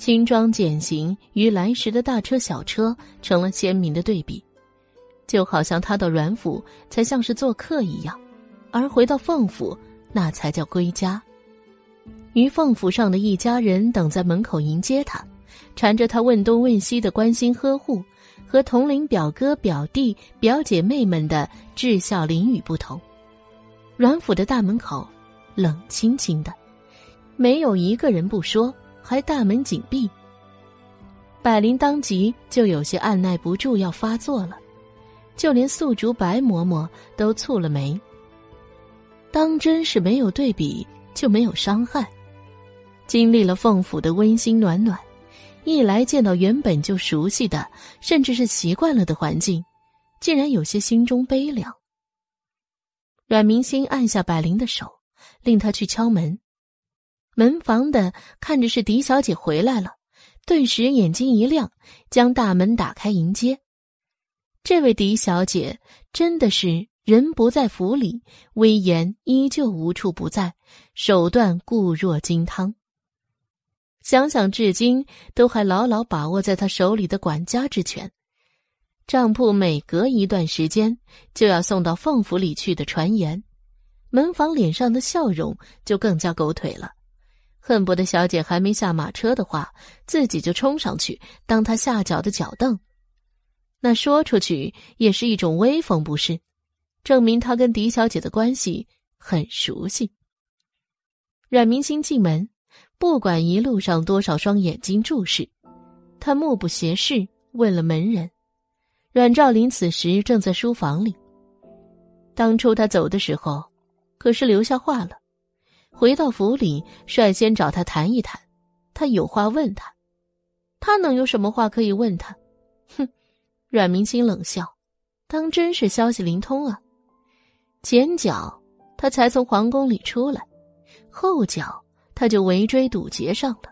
轻装简行与来时的大车小车成了鲜明的对比。就好像他到阮府才像是做客一样，而回到凤府那才叫归家。于凤府上的一家人等在门口迎接他，缠着他问东问西的关心呵护，和同龄表哥表弟表姐妹们的至笑淋雨不同。阮府的大门口冷清清的，没有一个人不说，还大门紧闭。百灵当即就有些按耐不住要发作了。就连素竹白嬷嬷都蹙了眉。当真是没有对比就没有伤害。经历了凤府的温馨暖暖，一来见到原本就熟悉的，甚至是习惯了的环境，竟然有些心中悲凉。阮明星按下百灵的手，令他去敲门。门房的看着是狄小姐回来了，顿时眼睛一亮，将大门打开迎接。这位狄小姐真的是人不在府里，威严依旧无处不在，手段固若金汤。想想至今都还牢牢把握在他手里的管家之权，账铺每隔一段时间就要送到凤府里去的传言，门房脸上的笑容就更加狗腿了，恨不得小姐还没下马车的话，自己就冲上去当她下脚的脚凳。那说出去也是一种威风，不是？证明他跟狄小姐的关系很熟悉。阮明星进门，不管一路上多少双眼睛注视，他目不斜视，问了门人。阮兆林此时正在书房里。当初他走的时候，可是留下话了，回到府里率先找他谈一谈，他有话问他，他能有什么话可以问他？哼！阮明星冷笑：“当真是消息灵通啊！前脚他才从皇宫里出来，后脚他就围追堵截上了。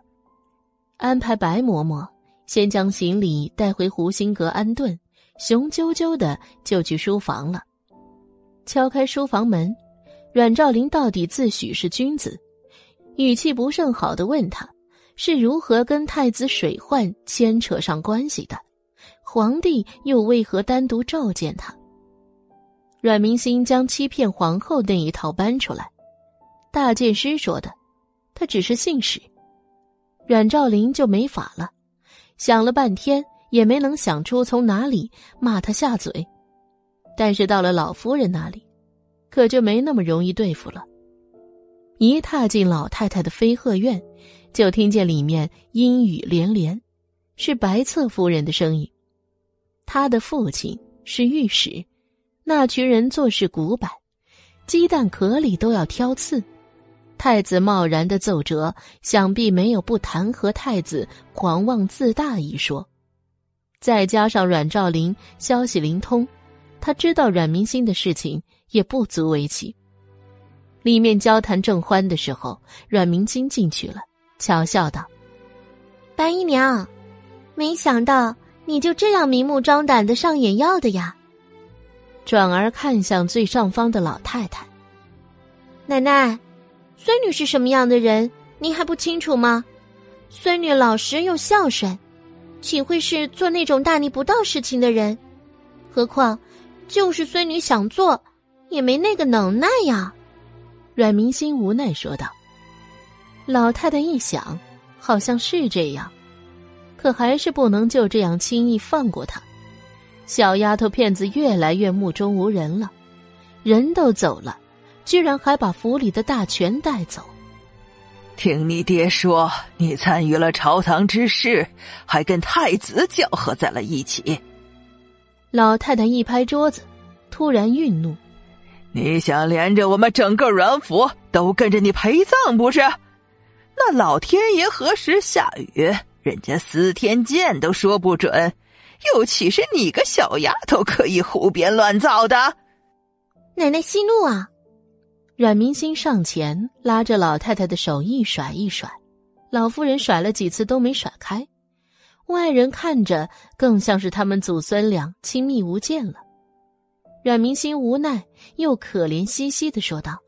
安排白嬷嬷先将行李带回湖心阁安顿，雄赳赳的就去书房了。敲开书房门，阮兆林到底自诩是君子，语气不甚好的问他是如何跟太子水患牵扯上关系的。”皇帝又为何单独召见他？阮明心将欺骗皇后那一套搬出来。大剑师说的，他只是信使。阮兆林就没法了，想了半天也没能想出从哪里骂他下嘴。但是到了老夫人那里，可就没那么容易对付了。一踏进老太太的飞鹤院，就听见里面阴雨连连，是白侧夫人的声音。他的父亲是御史，那群人做事古板，鸡蛋壳里都要挑刺。太子贸然的奏折，想必没有不弹劾太子狂妄自大一说。再加上阮兆林消息灵通，他知道阮明星的事情也不足为奇。里面交谈正欢的时候，阮明金进去了，巧笑道：“白姨娘，没想到。”你就这样明目张胆的上眼药的呀？转而看向最上方的老太太，奶奶，孙女是什么样的人，您还不清楚吗？孙女老实又孝顺，岂会是做那种大逆不道事情的人？何况，就是孙女想做，也没那个能耐呀。阮明心无奈说道。老太太一想，好像是这样。可还是不能就这样轻易放过他。小丫头片子越来越目中无人了，人都走了，居然还把府里的大权带走。听你爹说，你参与了朝堂之事，还跟太子搅和在了一起。老太太一拍桌子，突然愠怒：“你想连着我们整个阮府都跟着你陪葬不是？那老天爷何时下雨，人家司天监都说不准，又岂是你个小丫头可以胡编乱造的？奶奶息怒啊！阮明星上前拉着老太太的手一甩一甩，老夫人甩了几次都没甩开，外人看着更像是他们祖孙俩亲密无间了。阮明星无奈又可怜兮兮的说道：“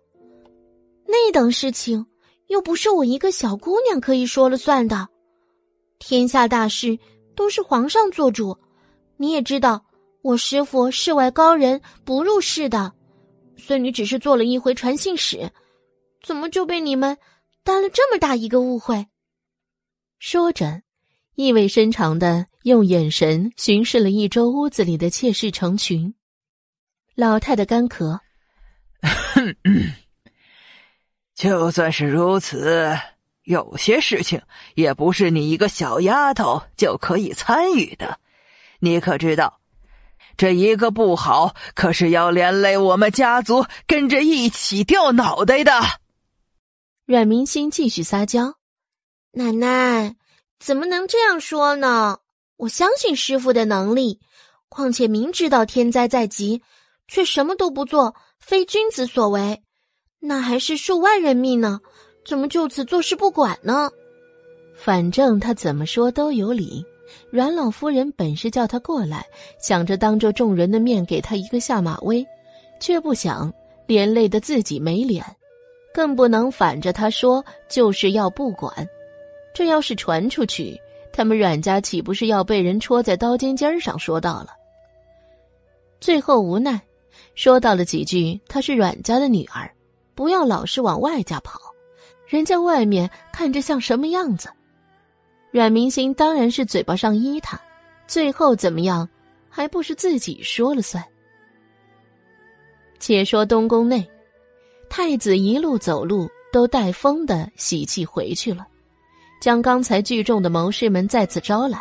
那等事情。”又不是我一个小姑娘可以说了算的，天下大事都是皇上做主。你也知道，我师傅世外高人，不入世的。孙女只是做了一回传信使，怎么就被你们担了这么大一个误会？说着，意味深长的用眼神巡视了一周屋子里的妾室成群。老太太干咳。*coughs* 就算是如此，有些事情也不是你一个小丫头就可以参与的。你可知道，这一个不好，可是要连累我们家族跟着一起掉脑袋的。阮明星继续撒娇：“奶奶怎么能这样说呢？我相信师傅的能力，况且明知道天灾在即，却什么都不做，非君子所为。”那还是数万人命呢，怎么就此坐视不管呢？反正他怎么说都有理。阮老夫人本是叫他过来，想着当着众人的面给他一个下马威，却不想连累的自己没脸，更不能反着他说就是要不管。这要是传出去，他们阮家岂不是要被人戳在刀尖尖上？说到了，最后无奈说到了几句：“她是阮家的女儿。”不要老是往外家跑，人家外面看着像什么样子？阮明星当然是嘴巴上依他，最后怎么样，还不是自己说了算。且说东宫内，太子一路走路都带风的喜气回去了，将刚才聚众的谋士们再次招来。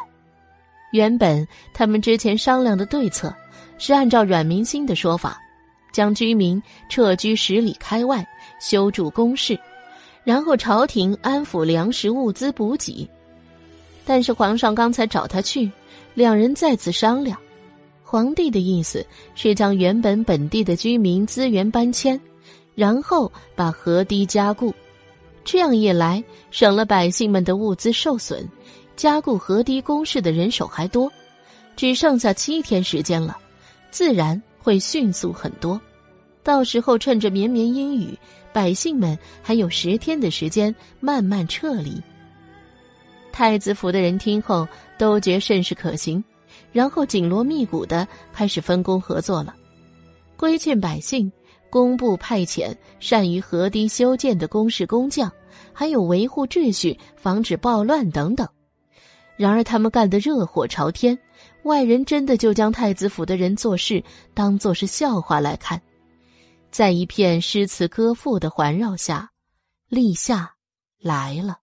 原本他们之前商量的对策，是按照阮明星的说法。将居民撤居十里开外，修筑工事，然后朝廷安抚粮食物资补给。但是皇上刚才找他去，两人再次商量，皇帝的意思是将原本本地的居民资源搬迁，然后把河堤加固。这样一来，省了百姓们的物资受损，加固河堤工事的人手还多，只剩下七天时间了，自然。会迅速很多，到时候趁着绵绵阴雨，百姓们还有十天的时间慢慢撤离。太子府的人听后都觉甚是可行，然后紧锣密鼓的开始分工合作了，规劝百姓，工部派遣善于河堤修建的工事工匠，还有维护秩序、防止暴乱等等。然而他们干得热火朝天。外人真的就将太子府的人做事当做是笑话来看，在一片诗词歌赋的环绕下，立夏来了。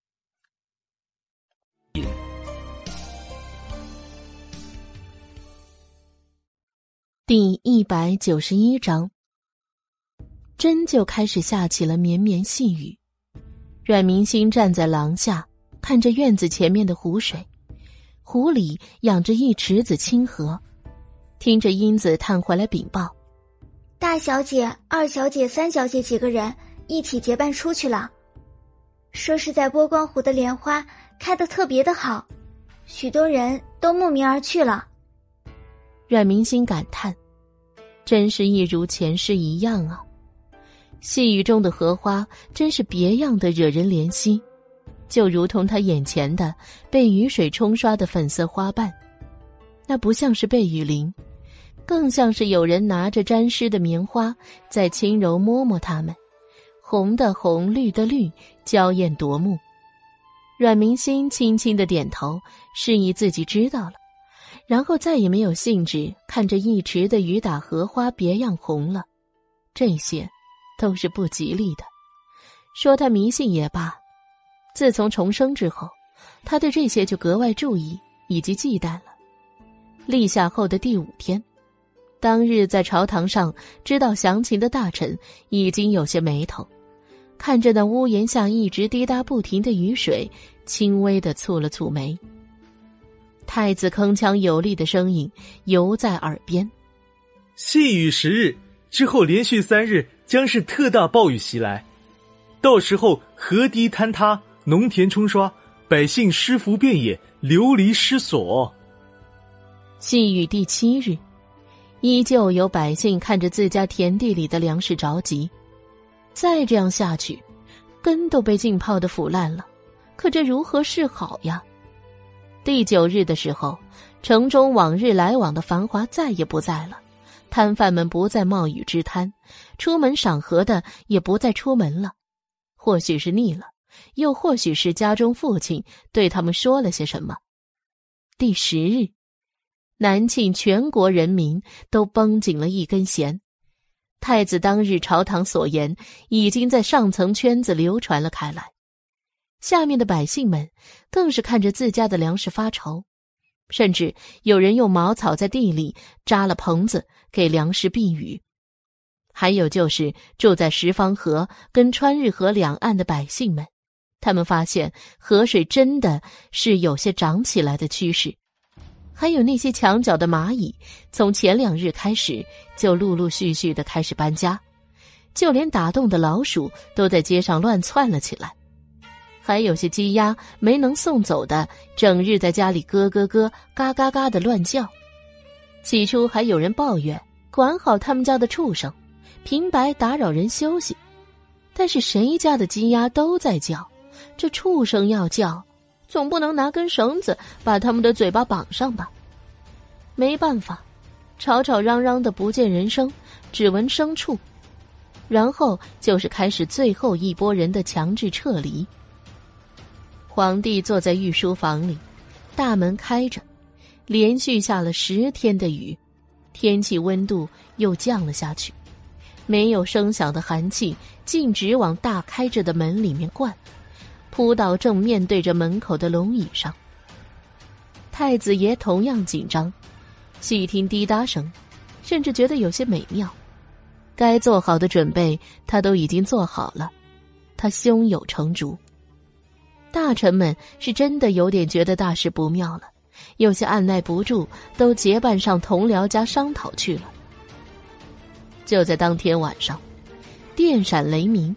第一百九十一章，真就开始下起了绵绵细雨。阮明星站在廊下，看着院子前面的湖水。湖里养着一池子清河，听着英子探回来禀报：大小姐、二小姐、三小姐几个人一起结伴出去了，说是在波光湖的莲花开得特别的好，许多人都慕名而去了。阮明心感叹：真是一如前世一样啊！细雨中的荷花真是别样的惹人怜惜。就如同他眼前的被雨水冲刷的粉色花瓣，那不像是被雨淋，更像是有人拿着沾湿的棉花在轻柔摸摸它们，红的红，绿的绿，娇艳夺目。阮明心轻轻的点头，示意自己知道了，然后再也没有兴致看着一池的雨打荷花别样红了，这些，都是不吉利的。说他迷信也罢。自从重生之后，他对这些就格外注意以及忌惮了。立夏后的第五天，当日在朝堂上知道详情的大臣已经有些眉头，看着那屋檐下一直滴答不停的雨水，轻微的蹙了蹙眉。太子铿锵有力的声音犹在耳边：“细雨十日之后，连续三日将是特大暴雨袭来，到时候河堤坍塌，农田冲刷，百姓失服遍野，流离失所。”细雨第七日，依旧有百姓看着自家田地里的粮食着急。再这样下去，根都被浸泡的腐烂了，可这如何是好呀？第九日的时候，城中往日来往的繁华再也不在了，摊贩们不再冒雨支摊，出门赏荷的也不再出门了。或许是腻了，又或许是家中父亲对他们说了些什么。第十日，南庆全国人民都绷紧了一根弦。太子当日朝堂所言，已经在上层圈子流传了开来，下面的百姓们更是看着自家的粮食发愁，甚至有人用茅草在地里扎了棚子给粮食避雨。还有就是住在十方河跟川日河两岸的百姓们，他们发现河水真的是有些涨起来的趋势。还有那些墙角的蚂蚁，从前两日开始就陆陆续续的开始搬家，就连打洞的老鼠都在街上乱窜了起来。还有些鸡鸭没能送走的，整日在家里咯咯咯、嘎嘎嘎的乱叫。起初还有人抱怨，管好他们家的畜生，平白打扰人休息。但是谁家的鸡鸭都在叫，这畜生要叫。总不能拿根绳子把他们的嘴巴绑上吧？没办法，吵吵嚷嚷的不见人声，只闻牲畜，然后就是开始最后一波人的强制撤离。皇帝坐在御书房里，大门开着，连续下了十天的雨，天气温度又降了下去，没有声响的寒气径直往大开着的门里面灌。扑倒正面对着门口的龙椅上。太子爷同样紧张，细听滴答声，甚至觉得有些美妙。该做好的准备他都已经做好了，他胸有成竹。大臣们是真的有点觉得大事不妙了，有些按耐不住，都结伴上同僚家商讨去了。就在当天晚上，电闪雷鸣。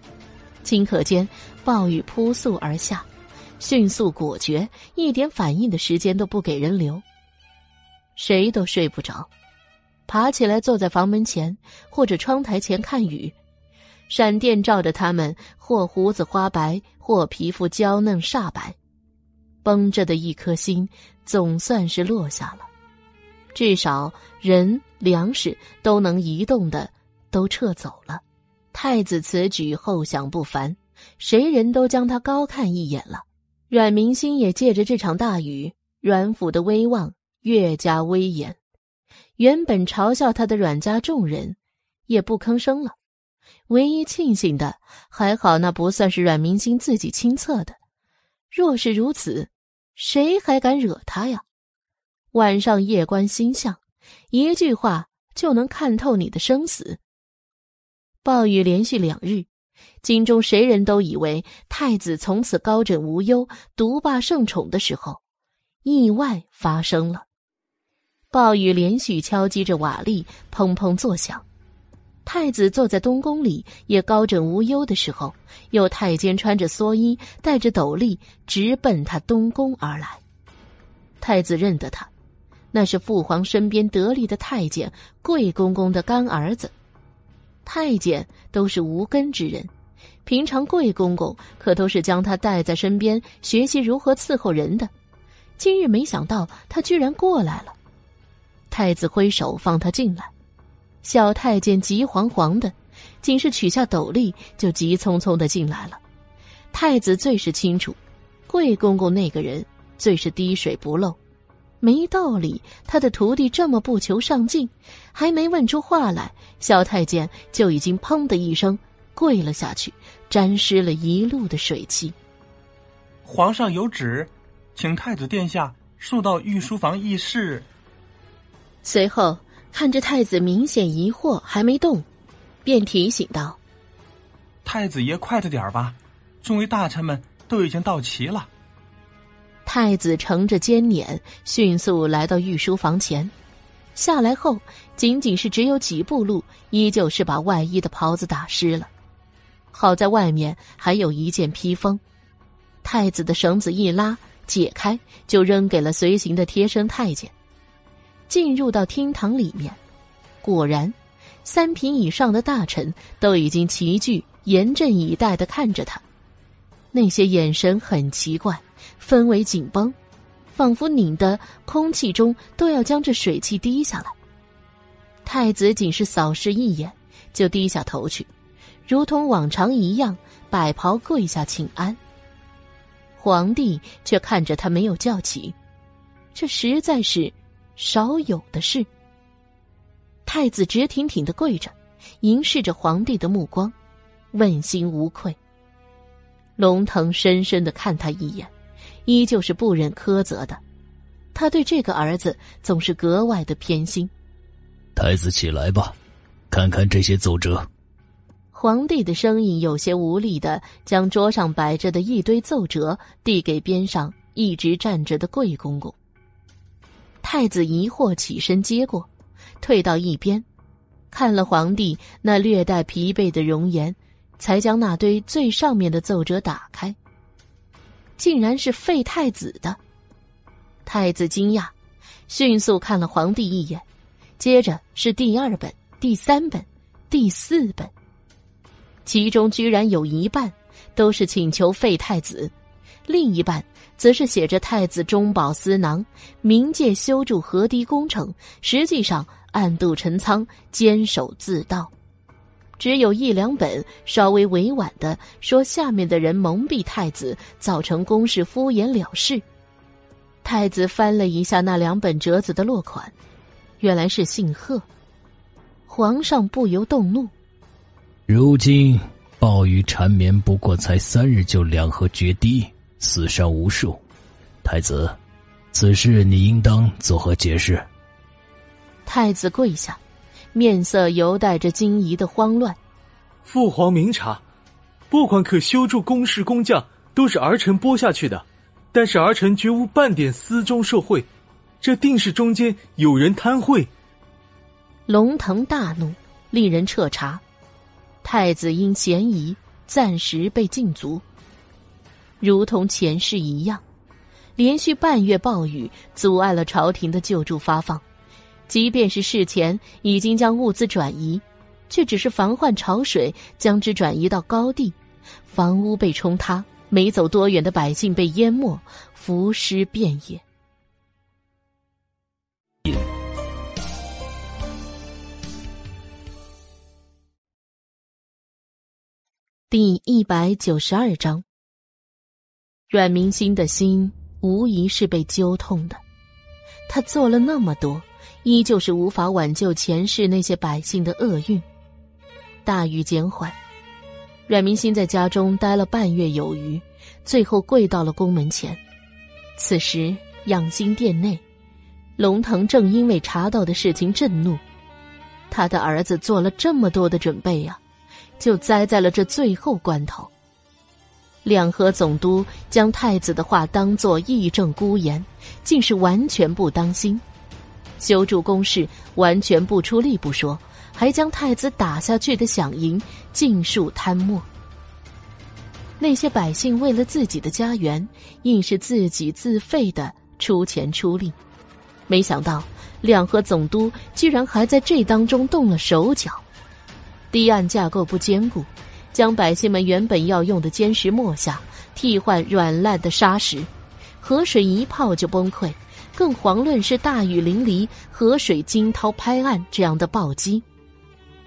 顷刻间，暴雨扑簌而下，迅速果决，一点反应的时间都不给人留。谁都睡不着，爬起来坐在房门前或者窗台前看雨。闪电照着他们，或胡子花白，或皮肤娇嫩煞白，绷着的一颗心总算是落下了。至少人、粮食都能移动的，都撤走了。太子此举后想不凡，谁人都将他高看一眼了。阮明星也借着这场大雨，阮府的威望越加威严。原本嘲笑他的阮家众人，也不吭声了。唯一庆幸的，还好那不算是阮明星自己亲测的。若是如此，谁还敢惹他呀？晚上夜观星象，一句话就能看透你的生死。暴雨连续两日，京中谁人都以为太子从此高枕无忧、独霸圣宠的时候，意外发生了。暴雨连续敲击着瓦砾，砰砰作响。太子坐在东宫里也高枕无忧的时候，有太监穿着蓑衣，带着斗笠，直奔他东宫而来。太子认得他，那是父皇身边得力的太监贵公公的干儿子。太监都是无根之人，平常贵公公可都是将他带在身边学习如何伺候人的。今日没想到他居然过来了，太子挥手放他进来。小太监急惶惶的，仅是取下斗笠就急匆匆的进来了。太子最是清楚，贵公公那个人最是滴水不漏。没道理，他的徒弟这么不求上进，还没问出话来，小太监就已经砰的一声跪了下去，沾湿了一路的水汽。皇上有旨，请太子殿下速到御书房议事。随后看着太子明显疑惑，还没动，便提醒道：“太子爷快着点吧，众位大臣们都已经到齐了。太子乘着尖辇，迅速来到御书房前。下来后，仅仅是只有几步路，依旧是把外衣的袍子打湿了。好在外面还有一件披风。太子的绳子一拉，解开，就扔给了随行的贴身太监。进入到厅堂里面，果然，三品以上的大臣都已经齐聚，严阵以待的看着他。那些眼神很奇怪，氛围紧绷，仿佛拧的空气中都要将这水汽滴下来。太子仅是扫视一眼，就低下头去，如同往常一样摆袍跪下请安。皇帝却看着他没有叫起，这实在是。少有的事。太子直挺挺的跪着，凝视着皇帝的目光，问心无愧。龙腾深深的看他一眼，依旧是不忍苛责的。他对这个儿子总是格外的偏心。太子起来吧，看看这些奏折。皇帝的声音有些无力的将桌上摆着的一堆奏折递给边上一直站着的贵公公。太子疑惑，起身接过，退到一边，看了皇帝那略带疲惫的容颜，才将那堆最上面的奏折打开。竟然是废太子的。太子惊讶，迅速看了皇帝一眼，接着是第二本、第三本、第四本，其中居然有一半都是请求废太子，另一半。则是写着太子中饱私囊，冥界修筑河堤工程，实际上暗度陈仓，坚守自盗。只有一两本稍微委婉的说，下面的人蒙蔽太子，造成公事敷衍了事。太子翻了一下那两本折子的落款，原来是姓贺。皇上不由动怒。如今暴雨缠绵，不过才三日就两河决堤。死伤无数，太子，此事你应当作何解释？太子跪下，面色犹带着惊疑的慌乱。父皇明察，拨款可修筑工事工匠都是儿臣拨下去的，但是儿臣绝无半点私中受贿，这定是中间有人贪贿。龙腾大怒，令人彻查。太子因嫌疑暂时被禁足。如同前世一样，连续半月暴雨阻碍了朝廷的救助发放。即便是事前已经将物资转移，却只是防患潮水，将之转移到高地，房屋被冲塌，没走多远的百姓被淹没，浮尸遍野。第一百九十二章。阮明心的心无疑是被揪痛的，他做了那么多，依旧是无法挽救前世那些百姓的厄运。大雨减缓，阮明心在家中待了半月有余，最后跪到了宫门前。此时养心殿内，龙腾正因为查到的事情震怒，他的儿子做了这么多的准备呀，就栽在了这最后关头。两河总督将太子的话当作义正孤言，竟是完全不当心。修筑工事完全不出力不说，还将太子打下去的饷银尽数贪没。那些百姓为了自己的家园，硬是自己自费的出钱出力，没想到两河总督居然还在这当中动了手脚，堤岸架构不坚固。将百姓们原本要用的坚石抹下，替换软烂的沙石，河水一泡就崩溃。更遑论是大雨淋漓、河水惊涛拍岸这样的暴击。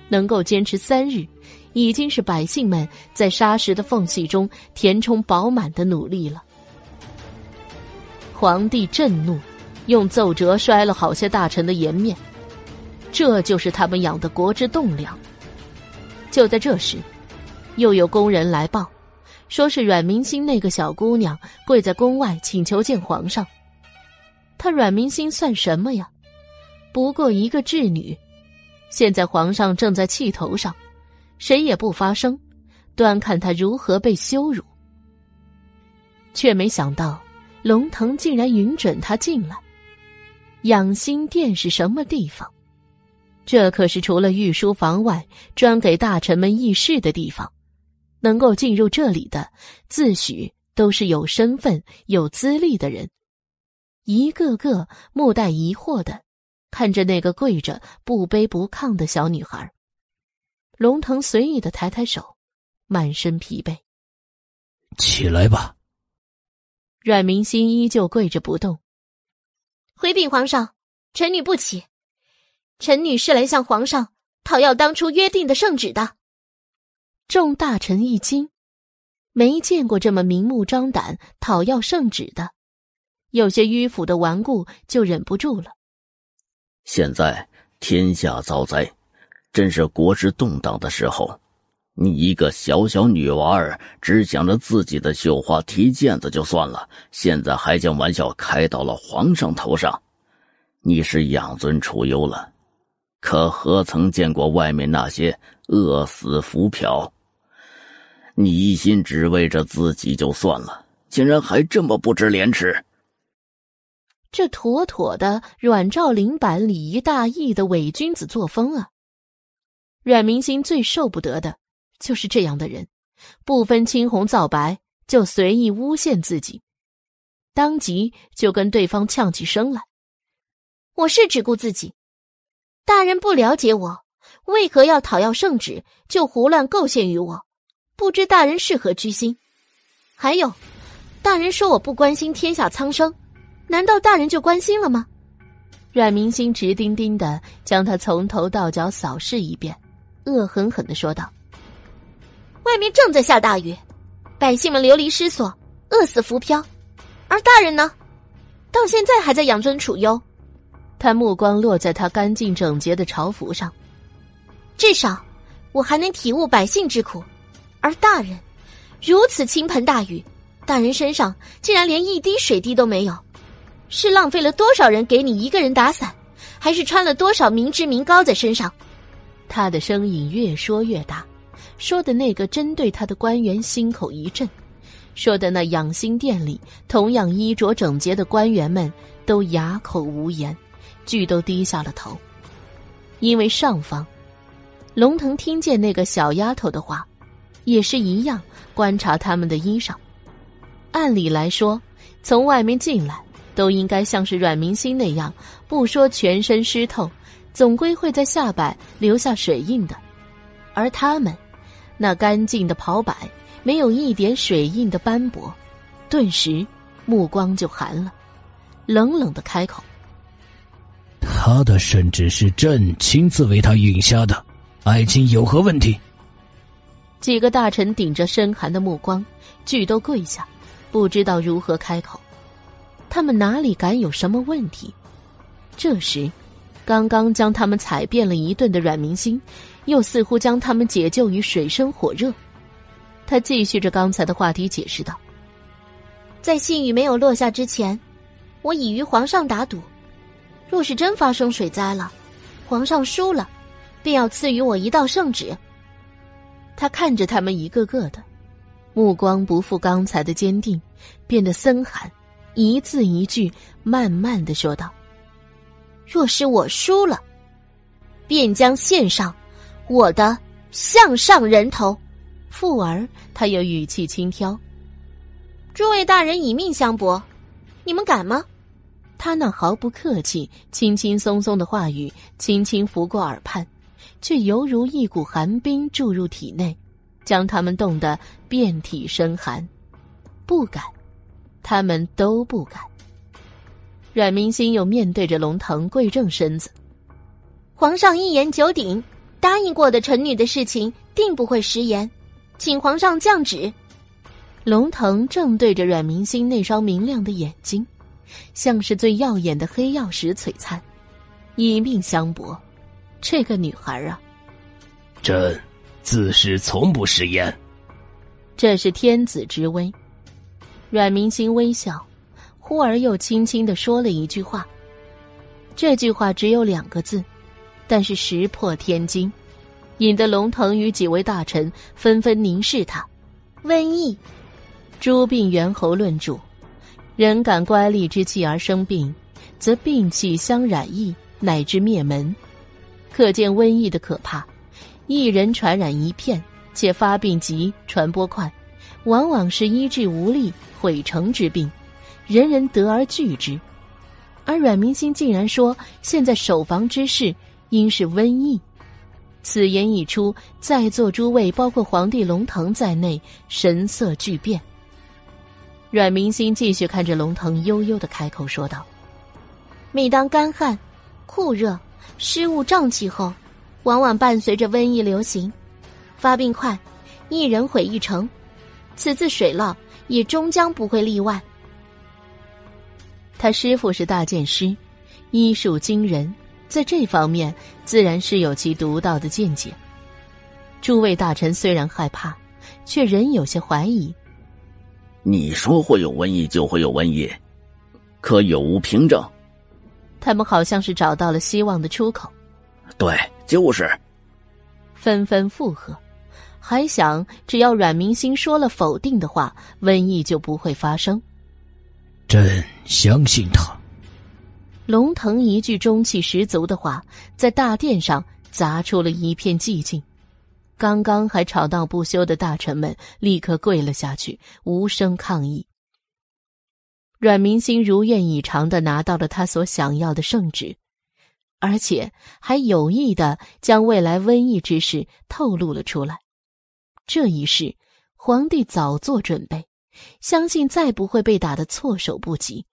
能够坚持三日，已经是百姓们在沙石的缝隙中填充饱满的努力了。皇帝震怒，用奏折摔了好些大臣的颜面。这就是他们养的国之栋梁。就在这时。又有工人来报，说是阮明心那个小姑娘跪在宫外请求见皇上。她阮明心算什么呀？不过一个稚女。现在皇上正在气头上，谁也不发声，端看他如何被羞辱。却没想到，龙腾竟然允准他进来。养心殿是什么地方？这可是除了御书房外，专给大臣们议事的地方。能够进入这里的，自诩都是有身份、有资历的人。一个个目带疑惑的看着那个跪着不卑不亢的小女孩。龙腾随意的抬抬手，满身疲惫。起来吧。阮明心依旧跪着不动。回禀皇上，臣女不起。臣女是来向皇上讨要当初约定的圣旨的。众大臣一惊，没见过这么明目张胆讨要圣旨的。有些迂腐的顽固就忍不住了。现在天下遭灾，真是国之动荡的时候。你一个小小女娃儿，只想着自己的绣花踢毽子就算了，现在还将玩笑开到了皇上头上，你是养尊处优了，可何曾见过外面那些饿死浮漂？你一心只为着自己就算了，竟然还这么不知廉耻！这妥妥的阮兆林版礼仪大义的伪君子作风啊！阮明心最受不得的。就是这样的人，不分青红皂白就随意诬陷自己，当即就跟对方呛起声来。我是只顾自己，大人不了解我，为何要讨要圣旨就胡乱构陷于我？不知大人是何居心？还有，大人说我不关心天下苍生，难道大人就关心了吗？阮明心直盯盯的将他从头到脚扫视一遍，恶狠狠的说道。外面正在下大雨，百姓们流离失所，饿死浮漂，而大人呢，到现在还在养尊处优。他目光落在他干净整洁的朝服上，至少我还能体悟百姓之苦，而大人如此倾盆大雨，大人身上竟然连一滴水滴都没有，是浪费了多少人给你一个人打伞，还是穿了多少民脂民膏在身上？他的声音越说越大。说的那个针对他的官员心口一震，说的那养心殿里同样衣着整洁的官员们都哑口无言，俱都低下了头。因为上方，龙腾听见那个小丫头的话，也是一样观察他们的衣裳。按理来说，从外面进来都应该像是阮明心那样，不说全身湿透，总归会在下摆留下水印的，而他们。那干净的袍摆，没有一点水印的斑驳，顿时目光就寒了，冷冷的开口：“他的圣旨是朕亲自为他允下的，爱卿有何问题？”几个大臣顶着深寒的目光，俱都跪下，不知道如何开口。他们哪里敢有什么问题？这时，刚刚将他们踩遍了一顿的阮明星。又似乎将他们解救于水深火热。他继续着刚才的话题，解释道：“在信雨没有落下之前，我已与皇上打赌，若是真发生水灾了，皇上输了，便要赐予我一道圣旨。”他看着他们一个个的，目光不复刚才的坚定，变得森寒，一字一句慢慢的说道：“若是我输了，便将献上。”我的项上人头，富儿他又语气轻佻。诸位大人以命相搏，你们敢吗？他那毫不客气、轻轻松松的话语，轻轻拂过耳畔，却犹如一股寒冰注入体内，将他们冻得遍体生寒。不敢，他们都不敢。阮明心又面对着龙腾跪正身子，皇上一言九鼎。答应过的臣女的事情，定不会食言，请皇上降旨。龙腾正对着阮明星那双明亮的眼睛，像是最耀眼的黑曜石璀璨，以命相搏。这个女孩啊，朕自是从不食言。这是天子之威。阮明星微笑，忽而又轻轻的说了一句话。这句话只有两个字。但是石破天惊，引得龙腾与几位大臣纷纷凝视他。瘟疫，诸病猿猴论著，人感乖戾之气而生病，则病气相染疫，乃至灭门。可见瘟疫的可怕。一人传染一片，且发病急，传播快，往往是医治无力、毁成之病，人人得而惧之。而阮明心竟然说，现在守防之事应是瘟疫。此言一出，在座诸位，包括皇帝龙腾在内，神色巨变。阮明心继续看着龙腾，悠悠的开口说道：“每当干旱、酷热、湿雾瘴气后，往往伴随着瘟疫流行，发病快，一人毁一城。此次水涝也终将不会例外。”他师傅是大剑师，医术惊人。在这方面，自然是有其独到的见解。诸位大臣虽然害怕，却仍有些怀疑。你说会有瘟疫就会有瘟疫，可有无凭证？他们好像是找到了希望的出口。对，就是。纷纷附和，还想只要阮明星说了否定的话，瘟疫就不会发生。朕相信他。龙腾一句中气十足的话，在大殿上砸出了一片寂静。刚刚还吵闹不休的大臣们立刻跪了下去，无声抗议。阮明星如愿以偿的拿到了他所想要的圣旨，而且还有意的将未来瘟疫之事透露了出来。这一事，皇帝早做准备，相信再不会被打得措手不及。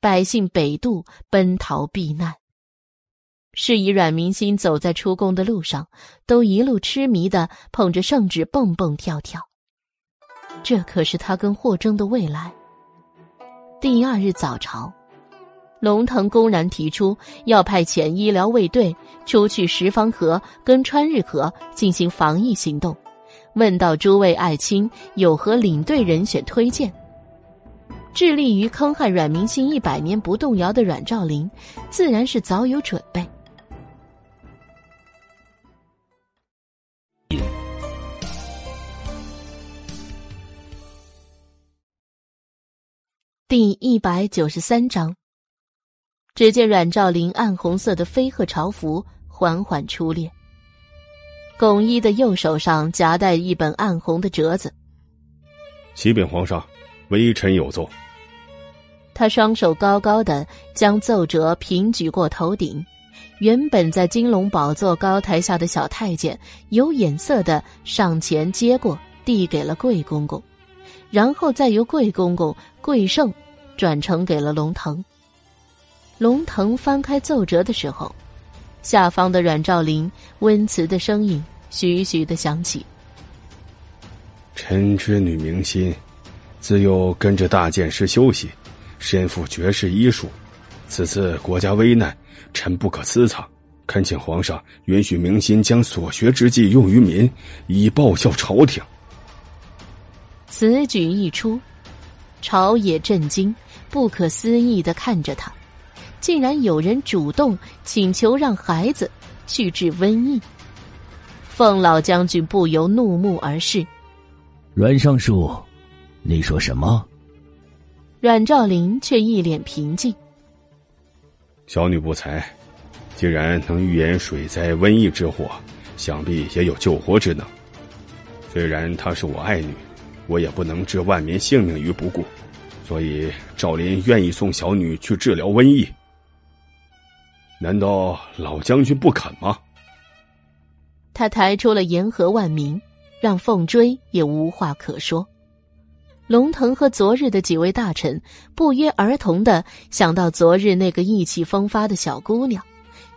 百姓北渡，奔逃避难。是以阮明心走在出宫的路上，都一路痴迷的捧着圣旨蹦蹦跳跳。这可是他跟霍征的未来。第二日早朝，龙腾公然提出要派遣医疗卫队出去十方河跟川日河进行防疫行动，问到诸位爱卿有何领队人选推荐。致力于坑害阮明心一百年不动摇的阮兆林，自然是早有准备。第一百九十三章，只见阮兆林暗红色的飞鹤朝服缓缓出列，巩一的右手上夹带一本暗红的折子。启禀皇上，微臣有奏。他双手高高的将奏折平举过头顶，原本在金龙宝座高台下的小太监有眼色的上前接过，递给了桂公公，然后再由桂公公贵胜转呈给了龙腾。龙腾翻开奏折的时候，下方的阮兆林温慈的声音徐徐的响起：“臣之女明心，自幼跟着大剑师修习。”身负绝世医术，此次国家危难，臣不可私藏，恳请皇上允许明心将所学之技用于民，以报效朝廷。此举一出，朝野震惊，不可思议的看着他，竟然有人主动请求让孩子去治瘟疫。凤老将军不由怒目而视。阮尚书，你说什么？阮兆林却一脸平静。小女不才，既然能预言水灾瘟疫之祸，想必也有救活之能。虽然她是我爱女，我也不能置万民性命于不顾，所以赵林愿意送小女去治疗瘟疫。难道老将军不肯吗？他抬出了言和万民，让凤追也无话可说。龙腾和昨日的几位大臣不约而同的想到昨日那个意气风发的小姑娘，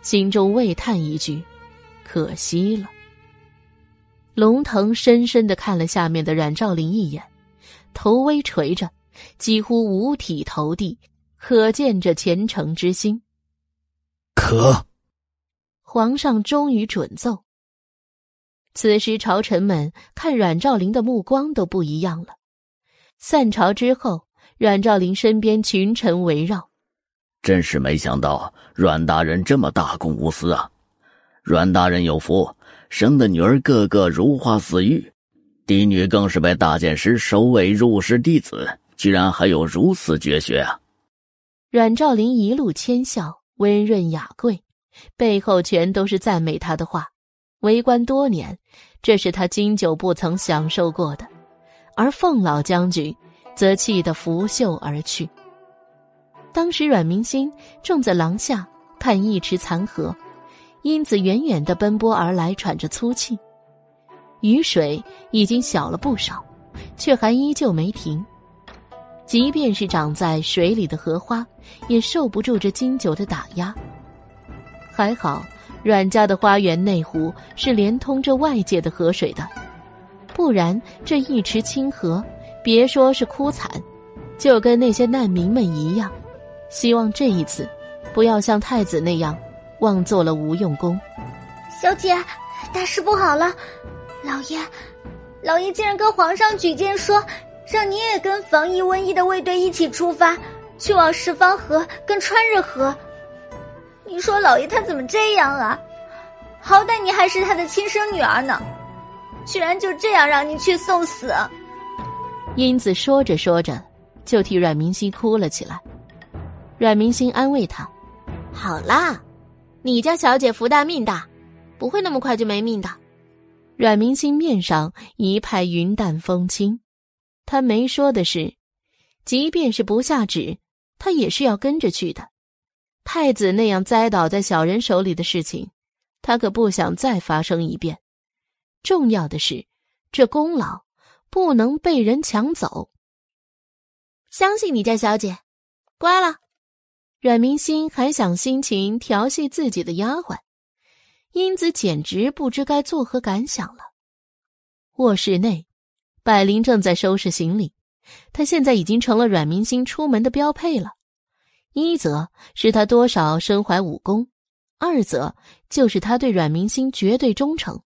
心中喟叹一句：“可惜了。”龙腾深深的看了下面的阮兆林一眼，头微垂着，几乎五体投地，可见这虔诚之心。可，皇上终于准奏。此时朝臣们看阮兆林的目光都不一样了。散朝之后，阮兆林身边群臣围绕，真是没想到阮大人这么大公无私啊！阮大人有福，生的女儿个个如花似玉，嫡女更是被大剑师收为入室弟子，居然还有如此绝学啊！阮兆林一路谦笑，温润雅贵，背后全都是赞美他的话。为官多年，这是他经久不曾享受过的。而凤老将军则气得拂袖而去。当时阮明心正在廊下看一池残荷，英子远远的奔波而来，喘着粗气。雨水已经小了不少，却还依旧没停。即便是长在水里的荷花，也受不住这经久的打压。还好，阮家的花园内湖是连通着外界的河水的，不然这一池清河，别说是枯惨，就跟那些难民们一样。希望这一次，不要像太子那样，妄做了无用功。小姐，大事不好了！老爷，老爷竟然跟皇上举荐说。让你也跟防疫瘟疫的卫队一起出发，去往十方河跟川日河。你说老爷他怎么这样啊？好歹你还是他的亲生女儿呢，居然就这样让你去送死！英子说着说着，就替阮明心哭了起来。阮明心安慰她：“好啦，你家小姐福大命大，不会那么快就没命的。”阮明心面上一派云淡风轻。他没说的是，即便是不下旨，他也是要跟着去的。太子那样栽倒在小人手里的事情，他可不想再发生一遍。重要的是，这功劳不能被人抢走。相信你家小姐，乖了。阮明心还想心情调戏自己的丫鬟，英子简直不知该作何感想了。卧室内。百灵正在收拾行李，他现在已经成了阮明星出门的标配了。一则是他多少身怀武功，二则就是他对阮明星绝对忠诚，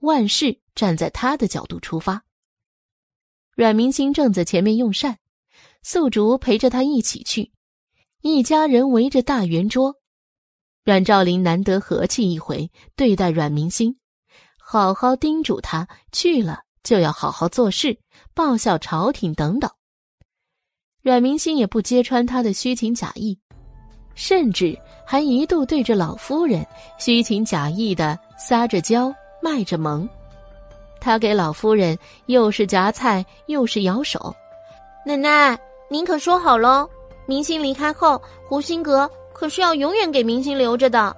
万事站在他的角度出发。阮明星正在前面用膳，素竹陪着他一起去，一家人围着大圆桌。阮兆林难得和气一回，对待阮明星，好好叮嘱他去了。就要好好做事，报效朝廷等等。阮明心也不揭穿他的虚情假意，甚至还一度对着老夫人虚情假意的撒着娇、卖着萌。他给老夫人又是夹菜又是摇手。奶奶，您可说好喽，明星离开后，湖心阁可是要永远给明星留着的。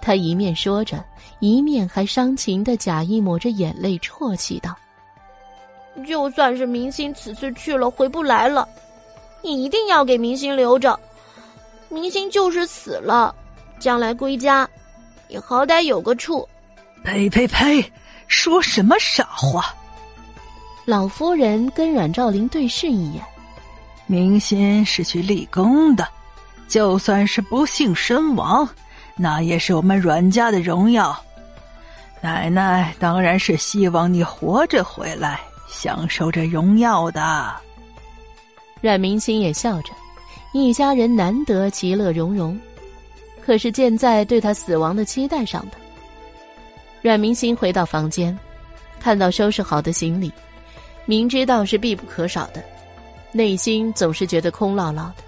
他一面说着。一面还伤情的假意抹着眼泪啜泣道：“就算是明星此次去了回不来了，你一定要给明星留着。明星就是死了，将来归家，也好歹有个处。”呸呸呸！说什么傻话！老夫人跟阮兆林对视一眼，明星是去立功的，就算是不幸身亡，那也是我们阮家的荣耀。奶奶当然是希望你活着回来，享受这荣耀的。阮明星也笑着，一家人难得其乐融融，可是建在对他死亡的期待上的。阮明星回到房间，看到收拾好的行李，明知道是必不可少的，内心总是觉得空落落的。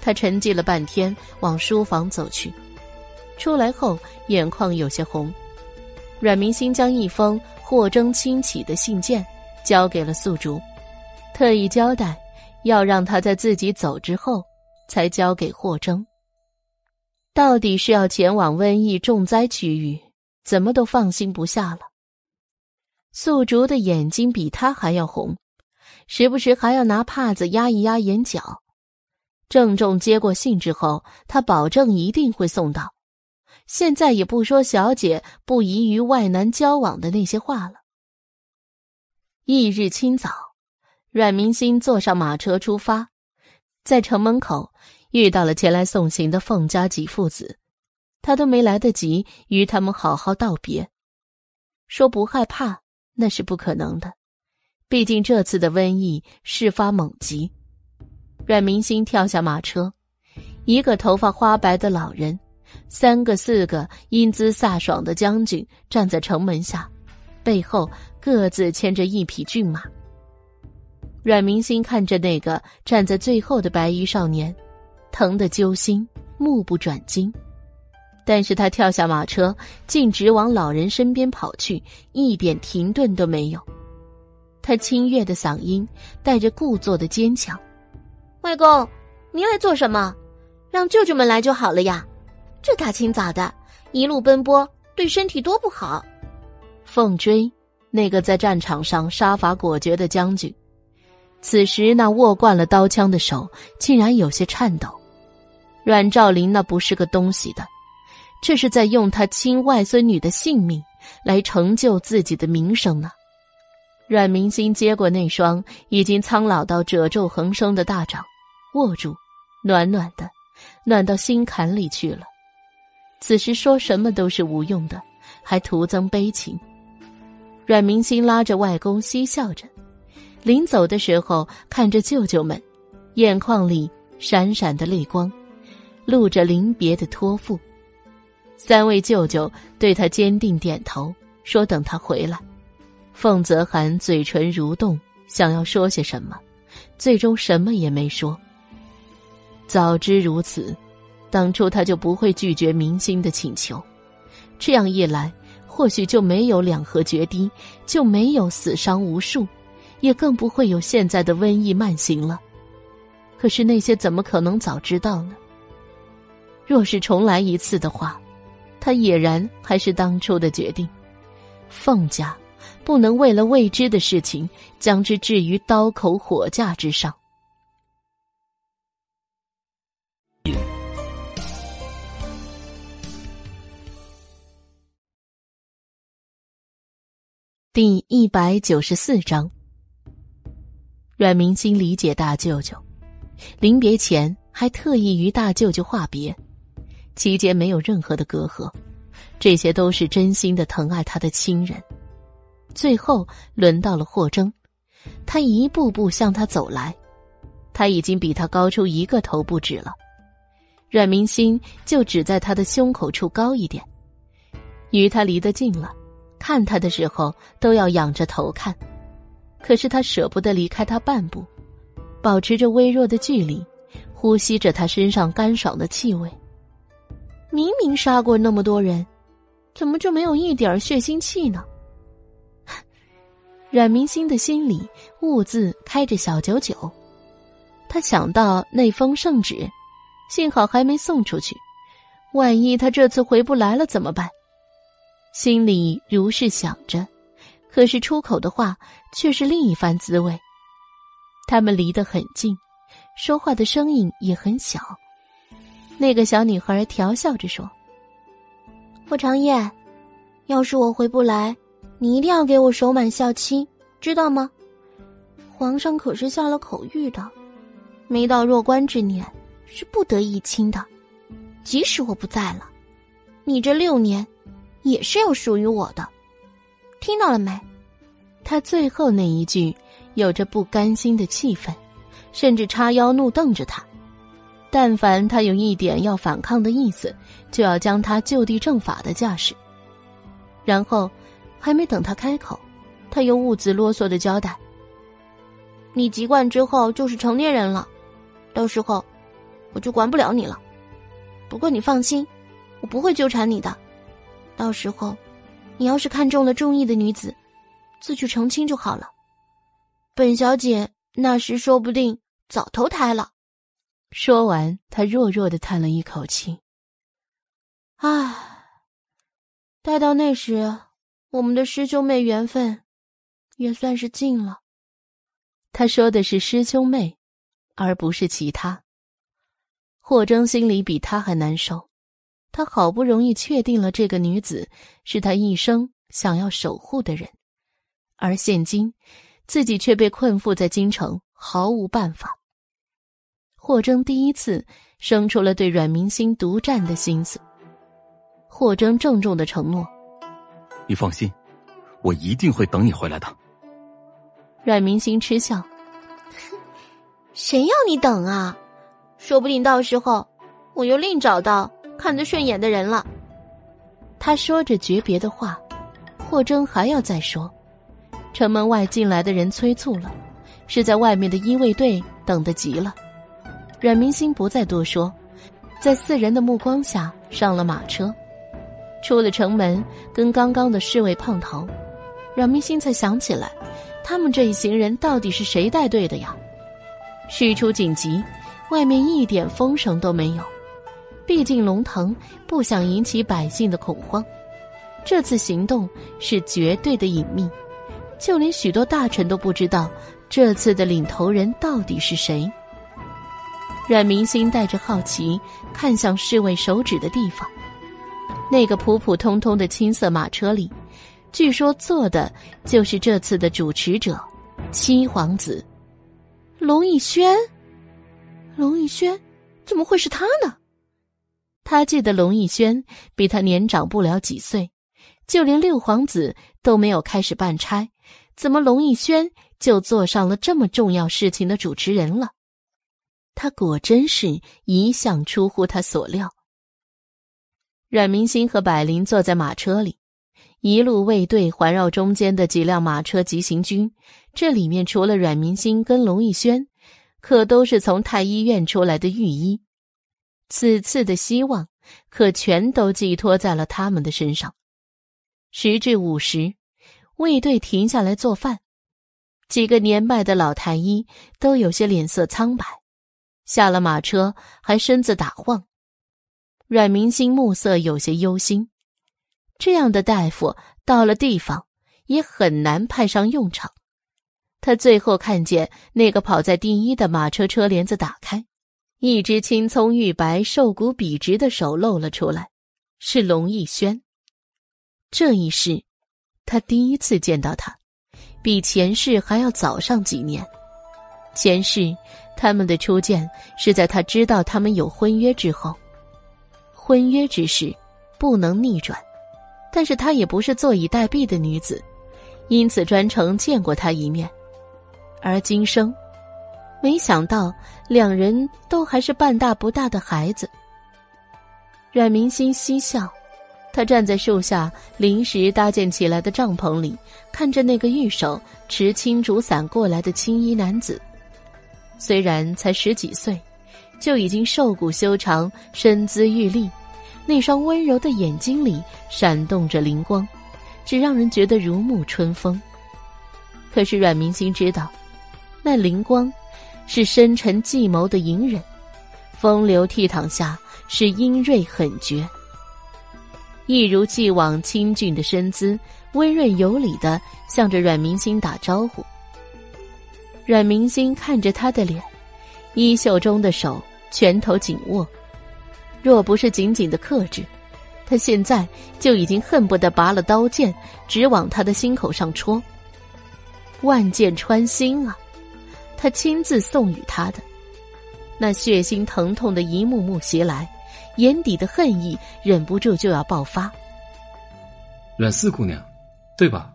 他沉寂了半天，往书房走去，出来后眼眶有些红。阮明星将一封霍征亲启的信件交给了素竹，特意交代要让他在自己走之后才交给霍征。到底是要前往瘟疫重灾区域，怎么都放心不下了。素竹的眼睛比他还要红，时不时还要拿帕子压一压眼角。郑重接过信之后，他保证一定会送到。现在也不说小姐不宜与外男交往的那些话了。翌日清早，阮明心坐上马车出发，在城门口遇到了前来送行的凤家几父子，他都没来得及与他们好好道别。说不害怕那是不可能的，毕竟这次的瘟疫事发猛急。阮明心跳下马车，一个头发花白的老人。三个四个英姿飒爽的将军站在城门下，背后各自牵着一匹骏马。阮明心看着那个站在最后的白衣少年，疼得揪心，目不转睛。但是他跳下马车，径直往老人身边跑去，一点停顿都没有。他清越的嗓音带着故作的坚强：“外公，您来做什么？让舅舅们来就好了呀。这大清早的，一路奔波，对身体多不好。”凤追，那个在战场上杀伐果决的将军，此时那握惯了刀枪的手竟然有些颤抖。阮兆林那不是个东西的。这是在用他亲外孙女的性命来成就自己的名声呢。阮明星接过那双已经苍老到褶皱横生的大掌，握住，暖暖的，暖到心坎里去了。此时说什么都是无用的，还徒增悲情。阮明星拉着外公嬉笑着，临走的时候看着舅舅们，眼眶里闪闪的泪光，露着临别的托付。三位舅舅对他坚定点头，说：“等他回来。”凤泽涵嘴唇蠕动，想要说些什么，最终什么也没说。早知如此，当初他就不会拒绝明星的请求。这样一来，或许就没有两河决堤，就没有死伤无数，也更不会有现在的瘟疫慢行了。可是那些怎么可能早知道呢？若是重来一次的话。他俨然还是当初的决定，凤家不能为了未知的事情将之置于刀口火架之上。第一百九十四章，阮明心理解大舅舅，临别前还特意与大舅舅话别。期间没有任何的隔阂，这些都是真心的疼爱他的亲人。最后轮到了霍征，他一步步向他走来，他已经比他高出一个头不止了。阮明心就只在他的胸口处高一点，与他离得近了，看他的时候都要仰着头看。可是他舍不得离开他半步，保持着微弱的距离，呼吸着他身上干爽的气味。明明杀过那么多人，怎么就没有一点血腥气呢？阮明星的心里兀自开着小九九，他想到那封圣旨，幸好还没送出去，万一他这次回不来了怎么办？心里如是想着，可是出口的话却是另一番滋味。他们离得很近，说话的声音也很小。那个小女孩调笑着说：“霍长夜，要是我回不来，你一定要给我守满孝期，知道吗？皇上可是下了口谕的，没到弱冠之年是不得一亲的。即使我不在了，你这六年也是要属于我的，听到了没？”他最后那一句有着不甘心的气氛，甚至叉腰怒瞪着他。但凡他有一点要反抗的意思，就要将他就地正法的架势。然后，还没等他开口，他又兀自啰嗦的交代：“你籍贯之后就是成年人了，到时候我就管不了你了。不过你放心，我不会纠缠你的。到时候，你要是看中了中意的女子，自去成亲就好了。本小姐那时说不定早投胎了。”说完，他弱弱的叹了一口气。唉，待到那时，我们的师兄妹缘分也算是尽了。他说的是师兄妹，而不是其他。霍征心里比他还难受，他好不容易确定了这个女子是他一生想要守护的人，而现今自己却被困缚在京城，毫无办法。霍征第一次生出了对阮明星独占的心思。霍征郑重的承诺：“你放心，我一定会等你回来的。”阮明星嗤笑：“谁要你等啊？说不定到时候我又另找到看得顺眼的人了。他说着诀别的话，霍征还要再说。城门外进来的人催促了，是在外面的医卫队等得急了。阮明星不再多说，在四人的目光下上了马车，出了城门，跟刚刚的侍卫碰头。阮明星才想起来，他们这一行人到底是谁带队的呀？事出紧急，外面一点风声都没有。毕竟龙腾不想引起百姓的恐慌，这次行动是绝对的隐秘。就连许多大臣都不知道这次的领头人到底是谁。阮明星带着好奇看向侍卫手指的地方，那个普普通通的青色马车里，据说坐的就是这次的主持者七皇子龙逸轩。龙逸轩，怎么会是他呢？他记得龙逸轩比他年长不了几岁，就连六皇子都没有开始办差。怎么，龙逸轩就坐上了这么重要事情的主持人了？他果真是一向出乎他所料。阮明星和百灵坐在马车里，一路卫队环绕中间的几辆马车急行军。这里面除了阮明星跟龙逸轩，可都是从太医院出来的御医。此次的希望，可全都寄托在了他们的身上。时至午时。卫队停下来做饭，几个年迈的老太医都有些脸色苍白，下了马车还身子打晃。阮明星目色有些忧心，这样的大夫到了地方也很难派上用场。他最后看见那个跑在第一的马车车帘子打开，一只青葱玉白、瘦骨笔直的手露了出来，是龙逸轩。这一世。他第一次见到他，比前世还要早上几年。前世他们的初见是在他知道他们有婚约之后。婚约之事不能逆转，但是他也不是坐以待毙的女子，因此专程见过他一面。而今生，没想到两人都还是半大不大的孩子。阮明心嬉笑。他站在树下临时搭建起来的帐篷里，看着那个玉手持青竹伞过来的青衣男子。虽然才十几岁，就已经瘦骨修长、身姿玉立，那双温柔的眼睛里闪动着灵光，只让人觉得如沐春风。可是阮明星知道，那灵光是深沉计谋的隐忍，风流倜傥下是英锐狠绝。一如既往清俊的身姿，温润有礼的向着阮明星打招呼。阮明星看着他的脸，衣袖中的手拳头紧握，若不是紧紧的克制，他现在就已经恨不得拔了刀剑，直往他的心口上戳。万箭穿心啊！他亲自送与他的，那血腥疼痛的一幕幕袭来。眼底的恨意忍不住就要爆发。阮四姑娘，对吧？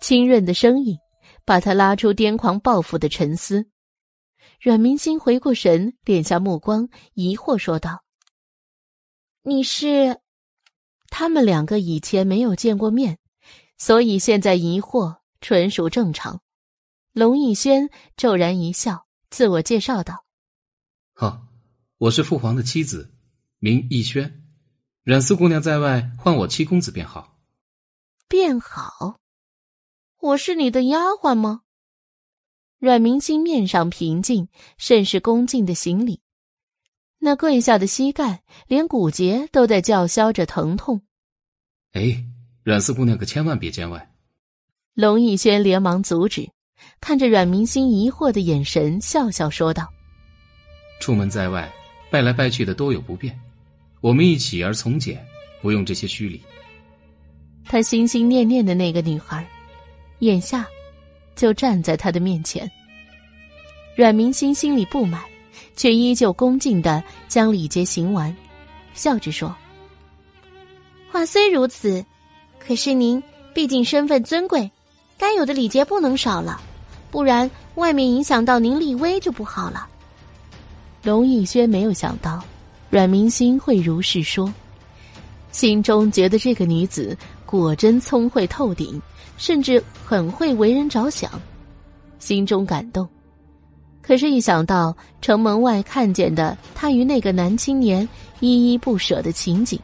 清润的声音把他拉出癫狂报复的沉思。阮明星回过神，敛下目光，疑惑说道：“你是？”他们两个以前没有见过面，所以现在疑惑纯属正常。龙逸轩骤然一笑，自我介绍道：“好，我是父皇的妻子。”名逸轩，阮四姑娘在外唤我七公子便好。便好，我是你的丫鬟吗？阮明星面上平静，甚是恭敬的行礼。那跪下的膝盖，连骨节都在叫嚣着疼痛。哎，阮四姑娘可千万别见外！龙逸轩连忙阻止，看着阮明星疑惑的眼神，笑笑说道：“出门在外，拜来拜去的多有不便。”我们一起而从简，不用这些虚礼。他心心念念的那个女孩，眼下就站在他的面前。阮明心心里不满，却依旧恭敬的将礼节行完，笑着说：“话虽如此，可是您毕竟身份尊贵，该有的礼节不能少了，不然外面影响到您立威就不好了。”龙逸轩没有想到。阮明心会如是说，心中觉得这个女子果真聪慧透顶，甚至很会为人着想，心中感动。可是，一想到城门外看见的他与那个男青年依依不舍的情景，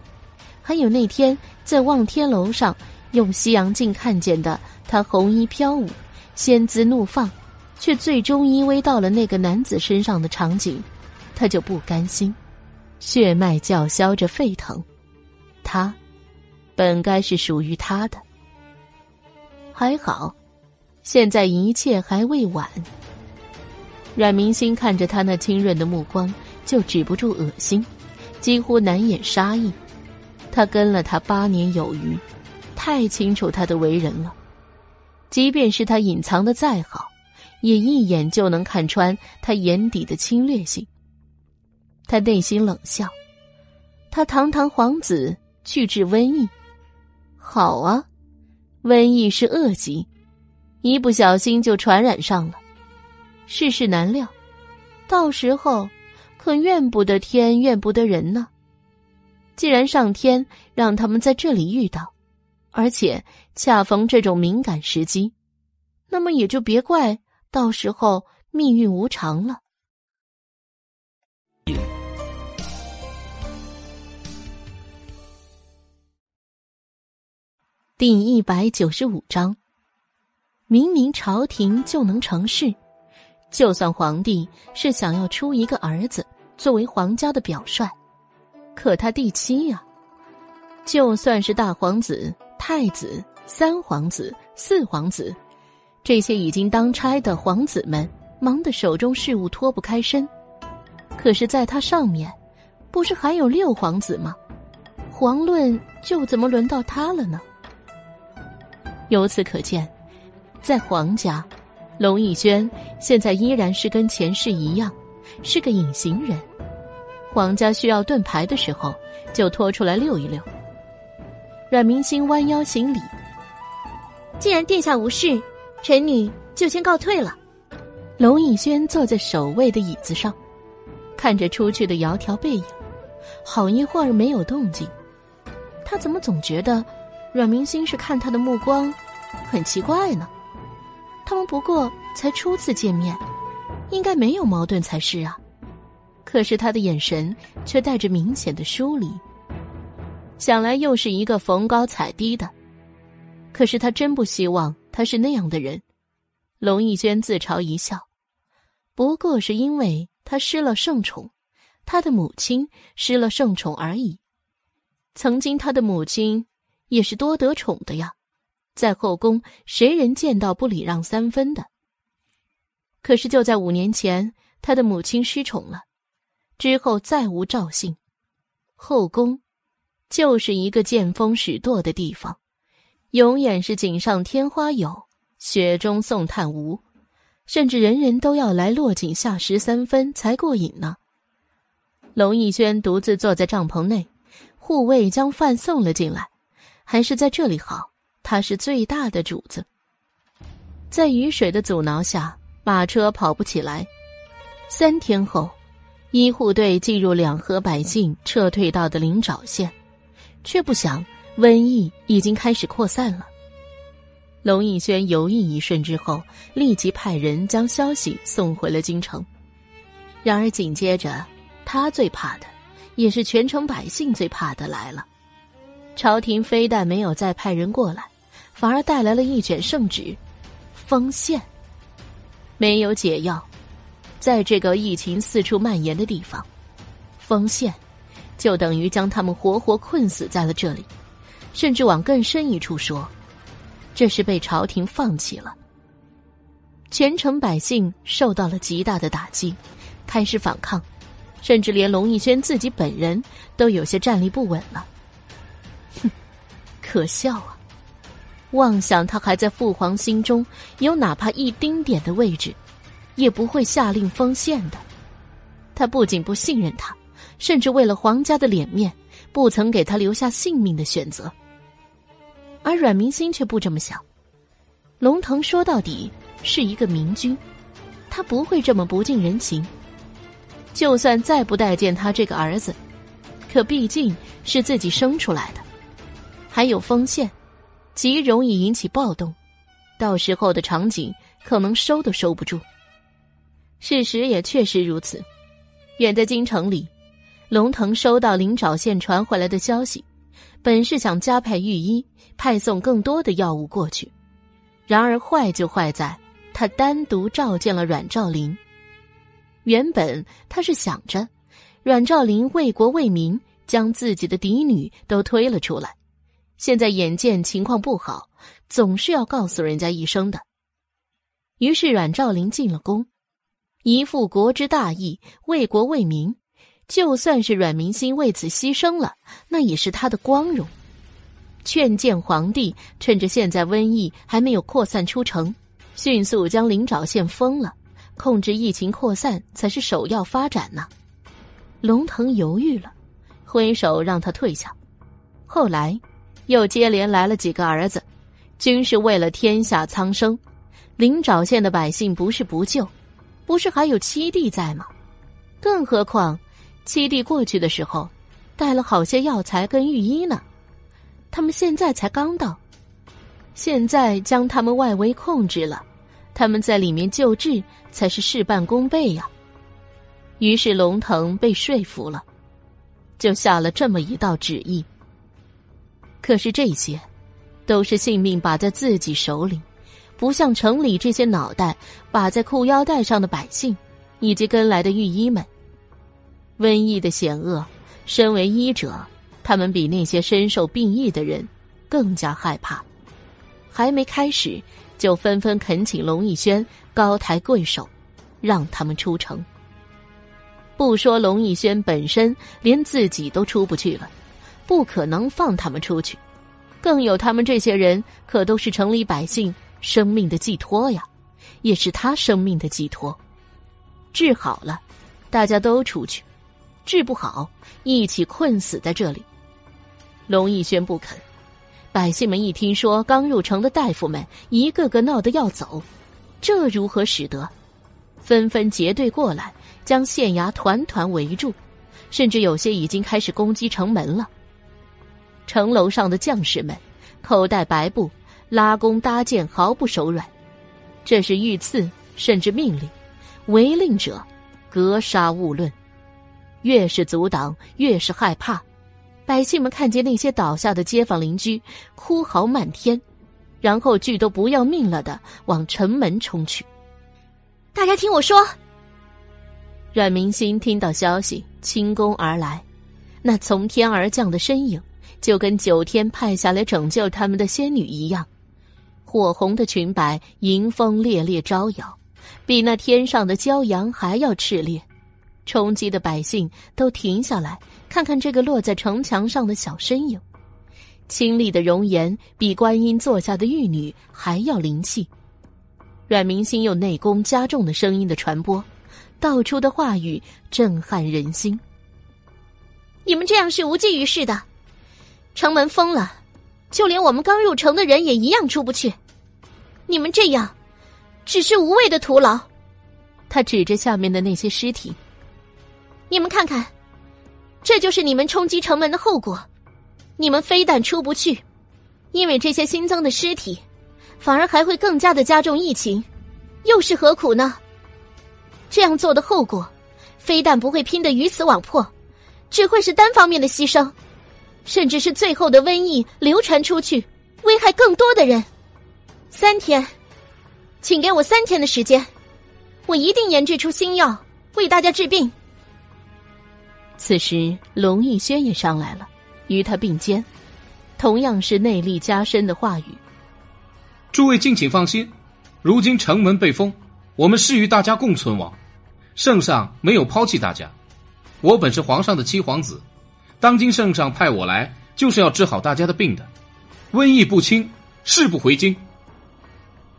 还有那天在望天楼上用西洋镜看见的他红衣飘舞、仙姿怒放，却最终依偎到了那个男子身上的场景，他就不甘心，血脉叫嚣着沸腾。他，本该是属于他的。还好，现在一切还未晚。阮明心看着他那清润的目光，就止不住恶心，几乎难掩杀意。他跟了他八年有余，太清楚他的为人了。即便是他隐藏的再好，也一眼就能看穿他眼底的侵略性。他内心冷笑：他堂堂皇子去治瘟疫，好啊，瘟疫是恶疾，一不小心就传染上了。世事难料，到时候可怨不得天，怨不得人呢。既然上天让他们在这里遇到，而且恰逢这种敏感时机，那么也就别怪到时候命运无常了。第一百九十五章，明明朝廷就能成事。就算皇帝是想要出一个儿子作为皇家的表率，可他第七呀，就算是大皇子、太子、三皇子、四皇子，这些已经当差的皇子们忙得手中事务脱不开身，可是在他上面，不是还有六皇子吗？皇论就怎么轮到他了呢？由此可见，在皇家。龙逸轩现在依然是跟前世一样，是个隐形人。皇家需要盾牌的时候，就拖出来溜一溜。阮明星弯腰行礼：“既然殿下无事，臣女就先告退了。”龙逸轩坐在首位的椅子上，看着出去的窈窕背影，好一会儿没有动静。他怎么总觉得阮明星是看他的目光很奇怪呢？他们不过才初次见面，应该没有矛盾才是啊。可是他的眼神却带着明显的疏离，想来又是一个逢高踩低的。可是他真不希望他是那样的人。龙逸轩自嘲一笑，不过是因为他失了圣宠，他的母亲失了圣宠而已。曾经他的母亲也是多得宠的呀。在后宫，谁人见到不礼让三分的？可是就在五年前，他的母亲失宠了，之后再无赵姓。后宫，就是一个见风使舵的地方，永远是锦上添花有，雪中送炭无，甚至人人都要来落井下石三分才过瘾呢。龙逸轩独自坐在帐篷内，护卫将饭送了进来，还是在这里好。他是最大的主子，在雨水的阻挠下，马车跑不起来。三天后，医护队进入两河百姓撤退到的灵沼县，却不想瘟疫已经开始扩散了。龙逸轩犹豫一瞬之后，立即派人将消息送回了京城。然而紧接着，他最怕的，也是全城百姓最怕的来了。朝廷非但没有再派人过来。反而带来了一卷圣旨，封县。没有解药，在这个疫情四处蔓延的地方，封县就等于将他们活活困死在了这里。甚至往更深一处说，这是被朝廷放弃了。全城百姓受到了极大的打击，开始反抗，甚至连龙逸轩自己本人都有些站立不稳了。哼，*laughs* 可笑啊！妄想他还在父皇心中有哪怕一丁点的位置，也不会下令封县的。他不仅不信任他，甚至为了皇家的脸面，不曾给他留下性命的选择。而阮明心却不这么想。龙腾说到底是一个明君，他不会这么不近人情。就算再不待见他这个儿子，可毕竟是自己生出来的，还有风线，极容易引起暴动，到时候的场景可能收都收不住。事实也确实如此。远在京城里，龙腾收到灵沼县传回来的消息，本是想加派御医，派送更多的药物过去。然而坏就坏在，他单独召见了阮兆林。原本他是想着，阮兆林为国为民，将自己的嫡女都推了出来。现在眼见情况不好，总是要告诉人家一声的。于是阮兆林进了宫。一副国之大义、为国为民，就算是阮明心为此牺牲了，那也是他的光荣。劝谏皇帝，趁着现在瘟疫还没有扩散出城，迅速将灵沼县封了，控制疫情扩散才是首要发展呢。龙腾犹豫了，挥手让他退下。后来，又接连来了几个儿子，均是为了天下苍生。灵沼县的百姓不是不救。不是还有七弟在吗？更何况，七弟过去的时候，带了好些药材跟御医呢。他们现在才刚到，现在将他们外围控制了，他们在里面救治才是事半功倍呀。于是龙腾被说服了，就下了这么一道旨意。可是这些，都是性命把在自己手里。不像城里这些脑袋把在裤腰带上的百姓，以及跟来的御医们。瘟疫的险恶，身为医者，他们比那些身受病疫的人更加害怕。还没开始，就纷纷恳请龙逸轩高抬贵手，让他们出城。不说龙逸轩本身连自己都出不去了，不可能放他们出去。更有他们这些人，可都是城里百姓。生命的寄托呀，也是他生命的寄托。治好了，大家都出去；治不好，一起困死在这里。龙逸轩不肯，百姓们一听说刚入城的大夫们一个个闹得要走，这如何使得？纷纷结队过来，将县衙团团围住，甚至有些已经开始攻击城门了。城楼上的将士们口袋白布。拉弓搭箭，毫不手软。这是御赐，甚至命令，违令者格杀勿论。越是阻挡，越是害怕。百姓们看见那些倒下的街坊邻居，哭嚎漫天，然后俱都不要命了的往城门冲去。大家听我说。阮明心听到消息，轻功而来，那从天而降的身影，就跟九天派下来拯救他们的仙女一样。火红的裙摆迎风烈烈招摇，比那天上的骄阳还要炽烈。冲击的百姓都停下来，看看这个落在城墙上的小身影。清丽的容颜比观音坐下的玉女还要灵气。阮明星用内功加重的声音的传播，道出的话语震撼人心。你们这样是无济于事的，城门封了，就连我们刚入城的人也一样出不去。你们这样，只是无谓的徒劳。他指着下面的那些尸体，你们看看，这就是你们冲击城门的后果。你们非但出不去，因为这些新增的尸体，反而还会更加的加重疫情，又是何苦呢？这样做的后果，非但不会拼得鱼死网破，只会是单方面的牺牲，甚至是最后的瘟疫流传出去，危害更多的人。三天，请给我三天的时间，我一定研制出新药为大家治病。此时，龙逸轩也上来了，与他并肩，同样是内力加深的话语。诸位敬请放心，如今城门被封，我们是与大家共存亡。圣上没有抛弃大家，我本是皇上的七皇子，当今圣上派我来，就是要治好大家的病的。瘟疫不清，誓不回京。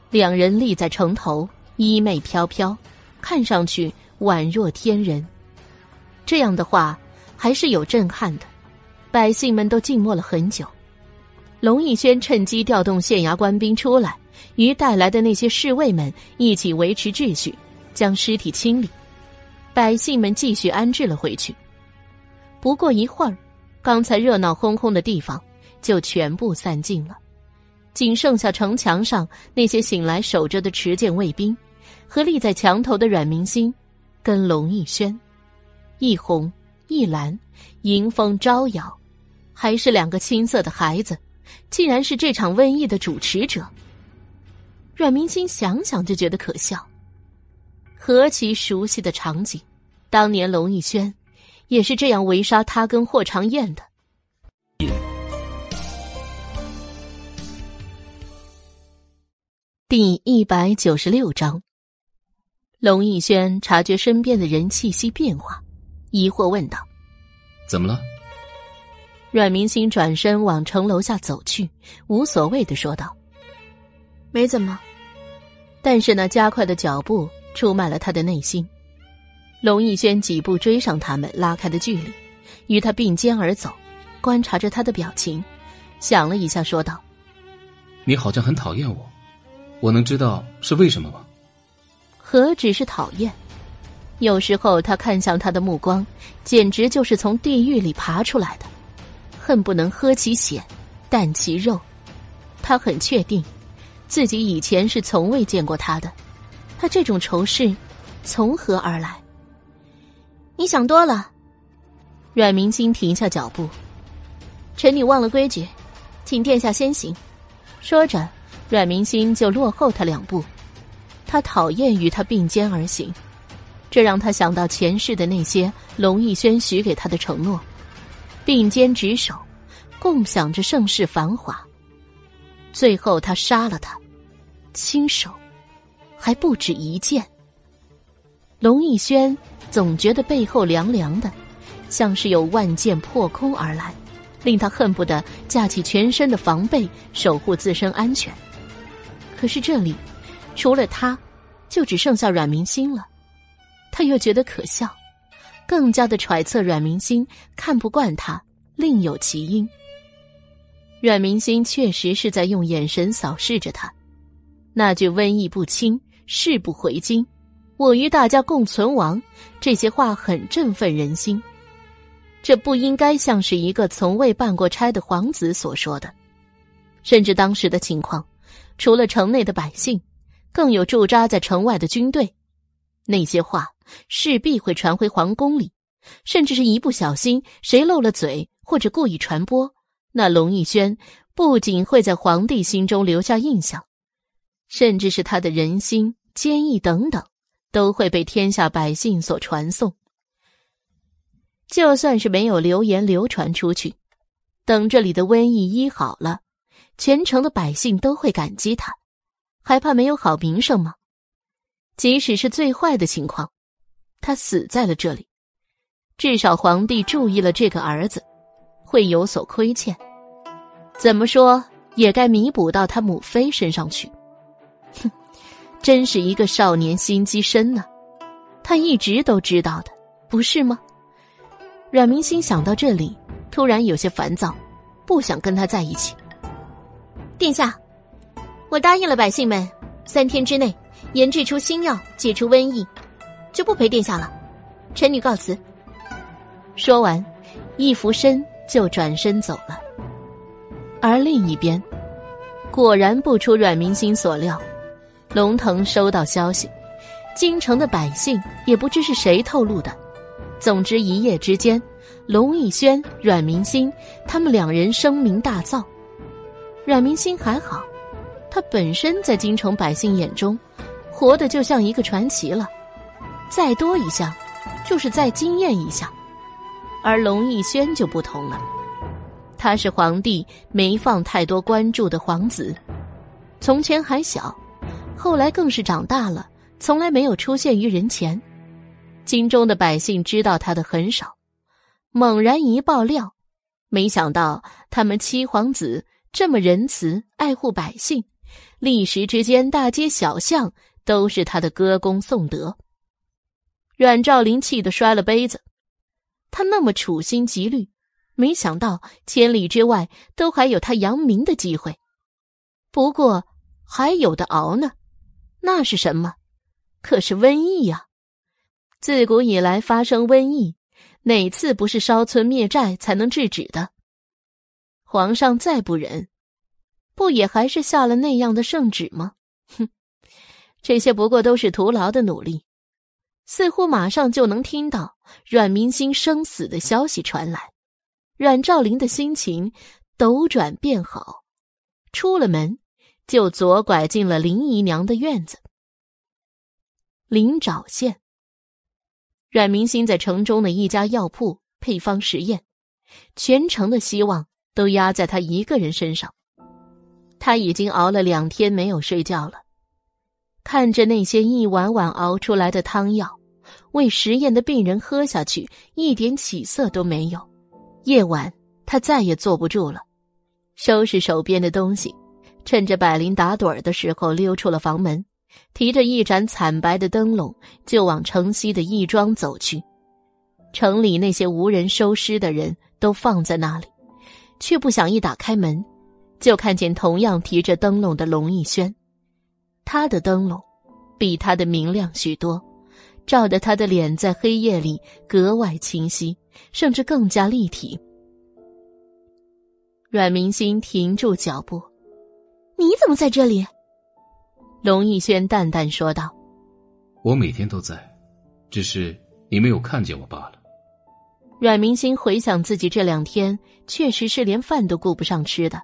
两人立在城头，衣袂飘飘，看上去宛若天人。这样的话还是有震撼的，百姓们都静默了很久。龙逸轩趁机调动县衙官兵出来，与带来的那些侍卫们一起维持秩序，将尸体清理。百姓们继续安置了回去。不过一会儿，刚才热闹哄哄的地方就全部散尽了，仅剩下城墙上那些醒来守着的持剑卫兵，和立在墙头的阮明星，跟龙逸轩，一红一蓝，迎风招摇，还是两个青涩的孩子，竟然是这场瘟疫的主持者。阮明星想想就觉得可笑，何其熟悉的场景，当年龙逸轩。也是这样围杀他跟霍长燕的。第一百九十六章，龙逸轩察觉身边的人气息变化，疑惑问道：“怎么了？”阮明星转身往城楼下走去，无所谓的说道：“没怎么。”但是那加快的脚步出卖了他的内心。龙逸轩几步追上他们，拉开的距离，与他并肩而走，观察着他的表情，想了一下，说道：“你好像很讨厌我，我能知道是为什么吗？”何止是讨厌，有时候他看向他的目光，简直就是从地狱里爬出来的，恨不能喝其血，啖其肉。他很确定，自己以前是从未见过他的，他这种仇视，从何而来？你想多了，阮明星停下脚步。臣女忘了规矩，请殿下先行。说着，阮明星就落后他两步。他讨厌与他并肩而行，这让他想到前世的那些龙逸轩许给他的承诺：并肩执手，共享着盛世繁华。最后，他杀了他，亲手，还不止一件。龙逸轩。总觉得背后凉凉的，像是有万箭破空而来，令他恨不得架起全身的防备，守护自身安全。可是这里，除了他，就只剩下阮明星了。他又觉得可笑，更加的揣测阮明星看不惯他，另有其因。阮明星确实是在用眼神扫视着他，那句“瘟疫不侵，誓不回京”。我与大家共存亡，这些话很振奋人心。这不应该像是一个从未办过差的皇子所说的。甚至当时的情况，除了城内的百姓，更有驻扎在城外的军队。那些话势必会传回皇宫里，甚至是一不小心谁漏了嘴或者故意传播，那龙逸轩不仅会在皇帝心中留下印象，甚至是他的人心、坚毅等等。都会被天下百姓所传颂。就算是没有流言流传出去，等这里的瘟疫医好了，全城的百姓都会感激他，还怕没有好名声吗？即使是最坏的情况，他死在了这里，至少皇帝注意了这个儿子，会有所亏欠，怎么说也该弥补到他母妃身上去。真是一个少年心机深呢，他一直都知道的，不是吗？阮明星想到这里，突然有些烦躁，不想跟他在一起。殿下，我答应了百姓们，三天之内研制出新药解除瘟疫，就不陪殿下了。臣女告辞。说完，一俯身就转身走了。而另一边，果然不出阮明星所料。龙腾收到消息，京城的百姓也不知是谁透露的。总之一夜之间，龙逸轩、阮明星他们两人声名大噪。阮明星还好，他本身在京城百姓眼中，活得就像一个传奇了。再多一项，就是再惊艳一项。而龙逸轩就不同了，他是皇帝没放太多关注的皇子，从前还小。后来更是长大了，从来没有出现于人前。京中的百姓知道他的很少，猛然一爆料，没想到他们七皇子这么仁慈，爱护百姓，立时之间大街小巷都是他的歌功颂德。阮兆林气得摔了杯子，他那么处心积虑，没想到千里之外都还有他扬名的机会。不过还有的熬呢。那是什么？可是瘟疫呀！自古以来发生瘟疫，哪次不是烧村灭寨才能制止的？皇上再不忍，不也还是下了那样的圣旨吗？哼，这些不过都是徒劳的努力。似乎马上就能听到阮明星生死的消息传来，阮兆林的心情陡转变好，出了门就左拐进了林姨娘的院子。灵沼县，阮明星在城中的一家药铺配方实验，全城的希望都压在他一个人身上。他已经熬了两天没有睡觉了。看着那些一碗碗熬出来的汤药，为实验的病人喝下去，一点起色都没有。夜晚，他再也坐不住了，收拾手边的东西，趁着百灵打盹儿的时候溜出了房门，提着一盏惨白的灯笼就往城西的义庄走去。城里那些无人收尸的人都放在那里，却不想一打开门，就看见同样提着灯笼的龙逸轩。他的灯笼比他的明亮许多，照得他的脸在黑夜里格外清晰，甚至更加立体。阮明心停住脚步：“你怎么在这里？”龙逸轩淡淡说道：“我每天都在，只是你没有看见我罢了。”阮明心回想自己这两天，确实是连饭都顾不上吃的，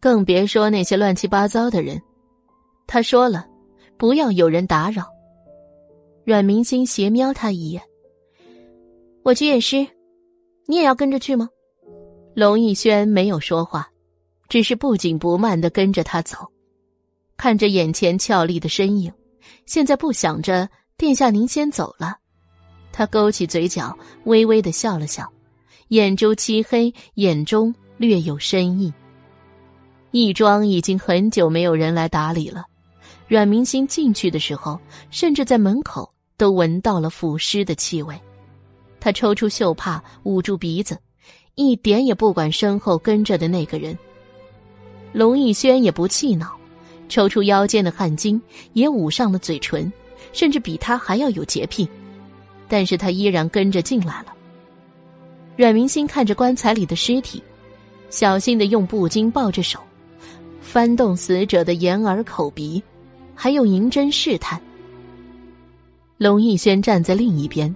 更别说那些乱七八糟的人。他说了：“不要有人打扰。”阮明星斜瞄他一眼：“我去验尸，你也要跟着去吗？”龙逸轩没有说话，只是不紧不慢的跟着他走，看着眼前俏丽的身影。现在不想着殿下您先走了，他勾起嘴角，微微的笑了笑，眼珠漆黑，眼中略有深意。义庄已经很久没有人来打理了。阮明星进去的时候，甚至在门口都闻到了腐尸的气味。他抽出袖帕捂住鼻子，一点也不管身后跟着的那个人。龙逸轩也不气恼，抽出腰间的汗巾也捂上了嘴唇，甚至比他还要有洁癖。但是他依然跟着进来了。阮明星看着棺材里的尸体，小心的用布巾抱着手，翻动死者的眼耳口鼻。还用银针试探。龙逸轩站在另一边，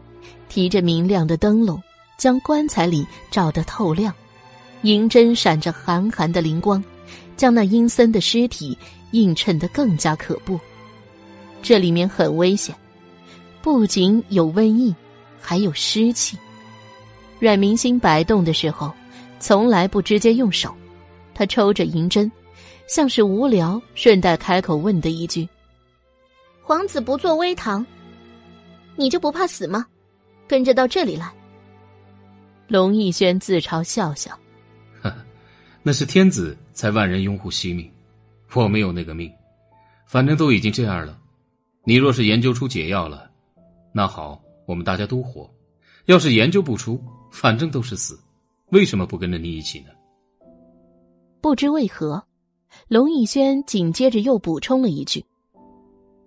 提着明亮的灯笼，将棺材里照得透亮。银针闪着寒寒的灵光，将那阴森的尸体映衬得更加可怖。这里面很危险，不仅有瘟疫，还有湿气。阮明星摆动的时候，从来不直接用手，他抽着银针。像是无聊，顺带开口问的一句：“皇子不做微堂，你就不怕死吗？跟着到这里来。”龙逸轩自嘲笑笑：“，那是天子才万人拥护惜命，我没有那个命。反正都已经这样了，你若是研究出解药了，那好，我们大家都活；要是研究不出，反正都是死，为什么不跟着你一起呢？”不知为何。龙逸轩紧接着又补充了一句：“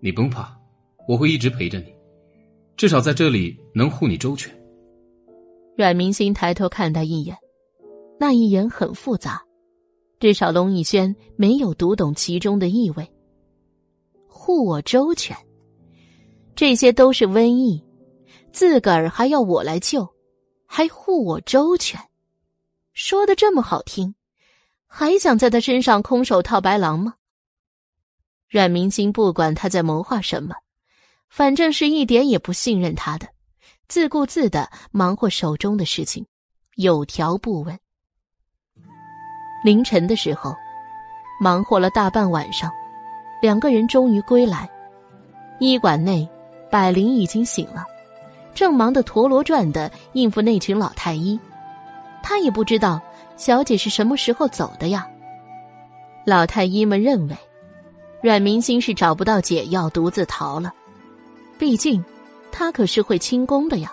你不用怕，我会一直陪着你，至少在这里能护你周全。”阮明星抬头看他一眼，那一眼很复杂，至少龙逸轩没有读懂其中的意味。护我周全，这些都是瘟疫，自个儿还要我来救，还护我周全，说的这么好听。还想在他身上空手套白狼吗？阮明星不管他在谋划什么，反正是一点也不信任他的，自顾自的忙活手中的事情，有条不紊。凌晨的时候，忙活了大半晚上，两个人终于归来。医馆内，百灵已经醒了，正忙得陀螺转的应付那群老太医，他也不知道。小姐是什么时候走的呀？老太医们认为，阮明星是找不到解药，独自逃了。毕竟，他可是会轻功的呀。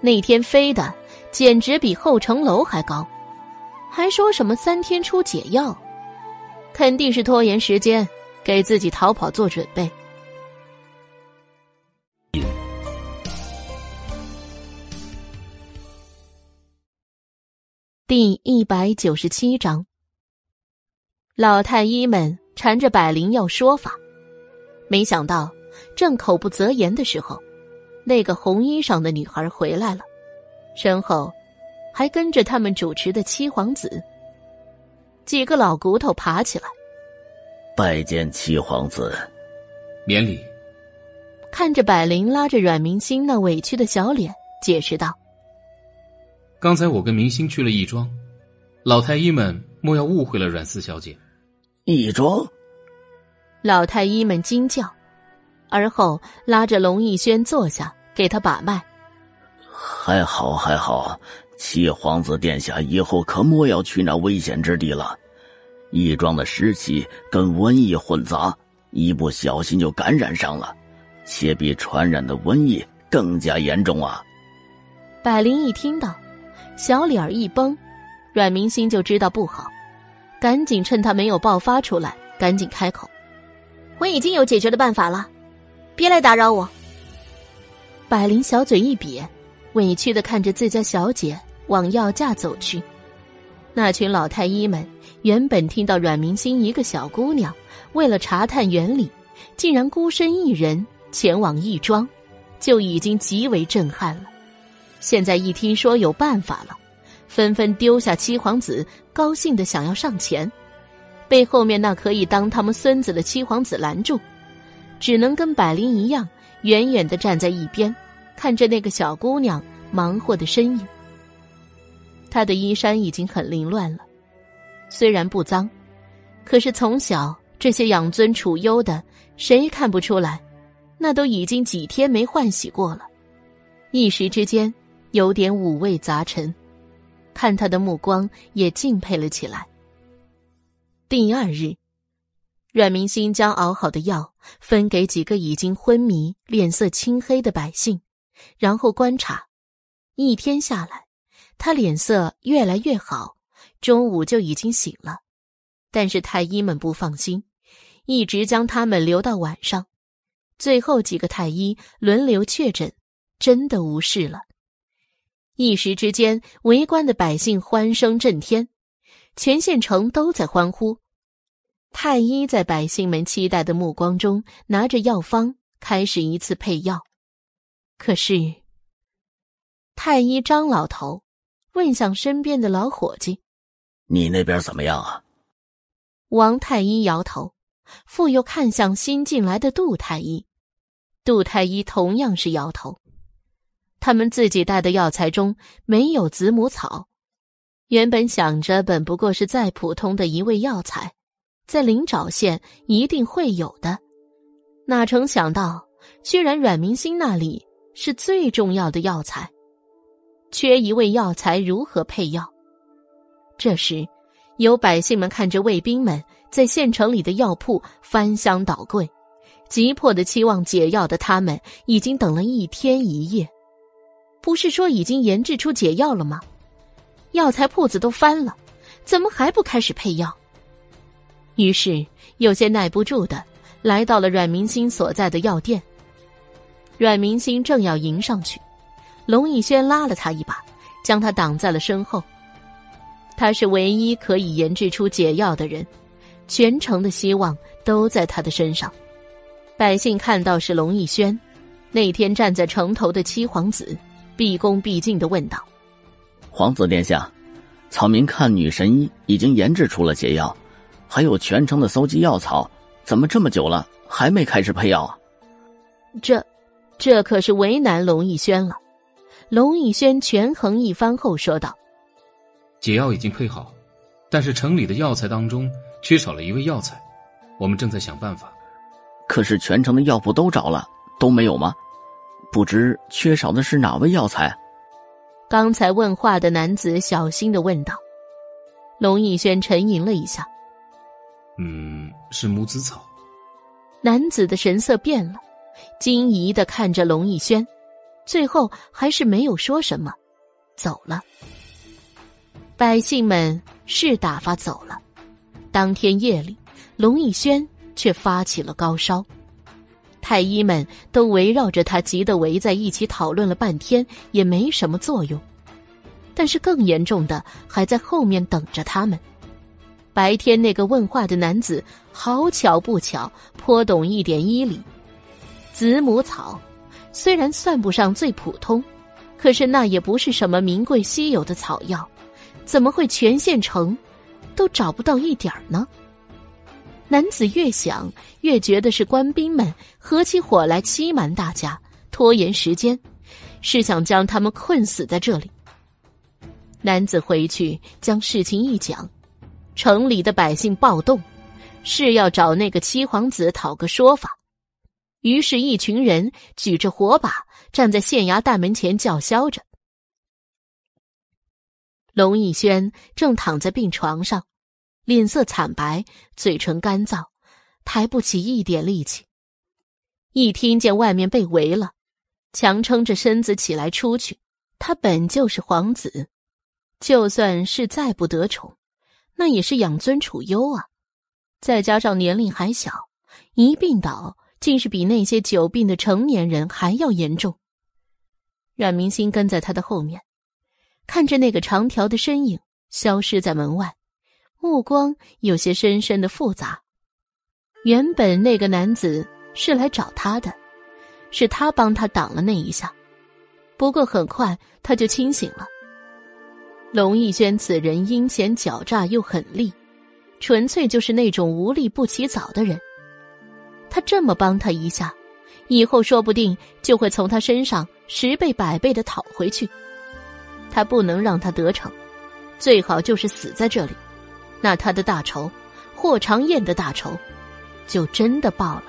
那天飞的简直比后城楼还高，还说什么三天出解药，肯定是拖延时间，给自己逃跑做准备。第一百九十七章，老太医们缠着百灵要说法，没想到正口不择言的时候，那个红衣裳的女孩回来了，身后还跟着他们主持的七皇子。几个老骨头爬起来，拜见七皇子，免礼。看着百灵拉着阮明星那委屈的小脸，解释道。刚才我跟明星去了义庄，老太医们莫要误会了阮四小姐。义庄，老太医们惊叫，而后拉着龙逸轩坐下，给他把脉。还好还好，七皇子殿下以后可莫要去那危险之地了。义庄的湿气跟瘟疫混杂，一不小心就感染上了，且比传染的瘟疫更加严重啊！百灵一听到。小脸儿一绷，阮明星就知道不好，赶紧趁他没有爆发出来，赶紧开口：“我已经有解决的办法了，别来打扰我。”百灵小嘴一瘪，委屈的看着自家小姐往药架走去。那群老太医们原本听到阮明星一个小姑娘为了查探原理，竟然孤身一人前往义庄，就已经极为震撼了。现在一听说有办法了，纷纷丢下七皇子，高兴的想要上前，被后面那可以当他们孙子的七皇子拦住，只能跟百灵一样，远远的站在一边，看着那个小姑娘忙活的身影。他的衣衫已经很凌乱了，虽然不脏，可是从小这些养尊处优的，谁看不出来？那都已经几天没换洗过了，一时之间。有点五味杂陈，看他的目光也敬佩了起来。第二日，阮明星将熬好的药分给几个已经昏迷、脸色青黑的百姓，然后观察。一天下来，他脸色越来越好，中午就已经醒了。但是太医们不放心，一直将他们留到晚上。最后几个太医轮流确诊，真的无事了。一时之间，围观的百姓欢声震天，全县城都在欢呼。太医在百姓们期待的目光中，拿着药方开始一次配药。可是，太医张老头问向身边的老伙计：“你那边怎么样啊？”王太医摇头，复又看向新进来的杜太医，杜太医同样是摇头。他们自己带的药材中没有子母草，原本想着本不过是再普通的一味药材，在灵沼县一定会有的，哪成想到居然阮明星那里是最重要的药材，缺一味药材如何配药？这时，有百姓们看着卫兵们在县城里的药铺翻箱倒柜，急迫的期望解药的他们已经等了一天一夜。不是说已经研制出解药了吗？药材铺子都翻了，怎么还不开始配药？于是有些耐不住的来到了阮明星所在的药店。阮明星正要迎上去，龙逸轩拉了他一把，将他挡在了身后。他是唯一可以研制出解药的人，全城的希望都在他的身上。百姓看到是龙逸轩，那天站在城头的七皇子。毕恭毕敬的问道：“皇子殿下，草民看女神医已经研制出了解药，还有全城的搜集药草，怎么这么久了还没开始配药啊？”这，这可是为难龙逸轩了。龙逸轩权衡一番后说道：“解药已经配好，但是城里的药材当中缺少了一味药材，我们正在想办法。可是全城的药铺都找了，都没有吗？”不知缺少的是哪味药材？刚才问话的男子小心的问道。龙逸轩沉吟了一下，嗯，是母子草。男子的神色变了，惊疑的看着龙逸轩，最后还是没有说什么，走了。百姓们是打发走了，当天夜里，龙逸轩却发起了高烧。太医们都围绕着他，急得围在一起讨论了半天，也没什么作用。但是更严重的还在后面等着他们。白天那个问话的男子，好巧不巧，颇懂一点医理。子母草虽然算不上最普通，可是那也不是什么名贵稀有的草药，怎么会全县城都找不到一点呢？男子越想越觉得是官兵们合起伙来欺瞒大家，拖延时间，是想将他们困死在这里。男子回去将事情一讲，城里的百姓暴动，是要找那个七皇子讨个说法。于是，一群人举着火把站在县衙大门前叫嚣着。龙逸轩正躺在病床上。脸色惨白，嘴唇干燥，抬不起一点力气。一听见外面被围了，强撑着身子起来出去。他本就是皇子，就算是再不得宠，那也是养尊处优啊。再加上年龄还小，一病倒，竟是比那些久病的成年人还要严重。阮明星跟在他的后面，看着那个长条的身影消失在门外。目光有些深深的复杂。原本那个男子是来找他的，是他帮他挡了那一下。不过很快他就清醒了。龙逸轩此人阴险狡诈又狠戾，纯粹就是那种无利不起早的人。他这么帮他一下，以后说不定就会从他身上十倍百倍的讨回去。他不能让他得逞，最好就是死在这里。那他的大仇，霍长燕的大仇，就真的报了。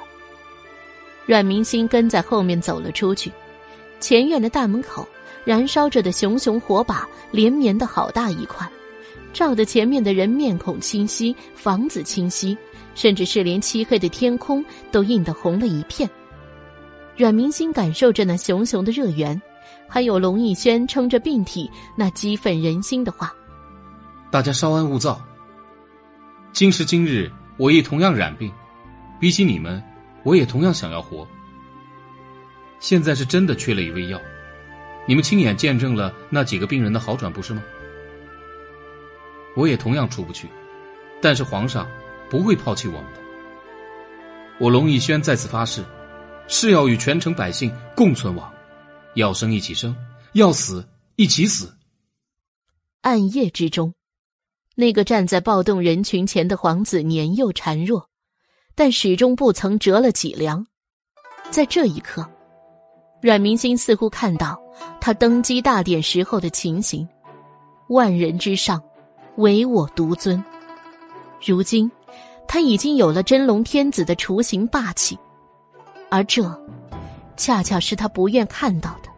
阮明星跟在后面走了出去，前院的大门口，燃烧着的熊熊火把连绵的好大一块，照得前面的人面孔清晰，房子清晰，甚至是连漆黑的天空都映得红了一片。阮明星感受着那熊熊的热源，还有龙逸轩撑着病体那激愤人心的话：“大家稍安勿躁。”今时今日，我也同样染病，比起你们，我也同样想要活。现在是真的缺了一味药，你们亲眼见证了那几个病人的好转，不是吗？我也同样出不去，但是皇上不会抛弃我们的。我龙逸轩在此发誓，是要与全城百姓共存亡，要生一起生，要死一起死。暗夜之中。那个站在暴动人群前的皇子年幼孱弱，但始终不曾折了脊梁。在这一刻，阮明星似乎看到他登基大典时候的情形：万人之上，唯我独尊。如今，他已经有了真龙天子的雏形霸气，而这，恰恰是他不愿看到的。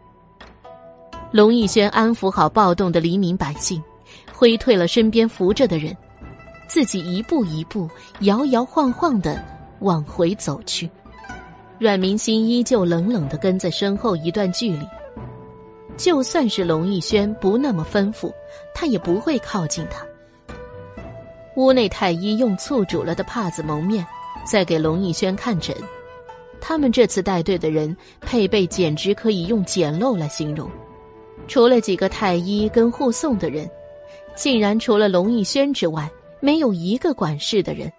龙逸轩安抚好暴动的黎民百姓。挥退了身边扶着的人，自己一步一步摇摇晃晃的往回走去。阮明心依旧冷冷的跟在身后一段距离。就算是龙逸轩不那么吩咐，他也不会靠近他。屋内太医用醋煮了的帕子蒙面，在给龙逸轩看诊。他们这次带队的人配备简直可以用简陋来形容，除了几个太医跟护送的人。竟然除了龙逸轩之外，没有一个管事的人。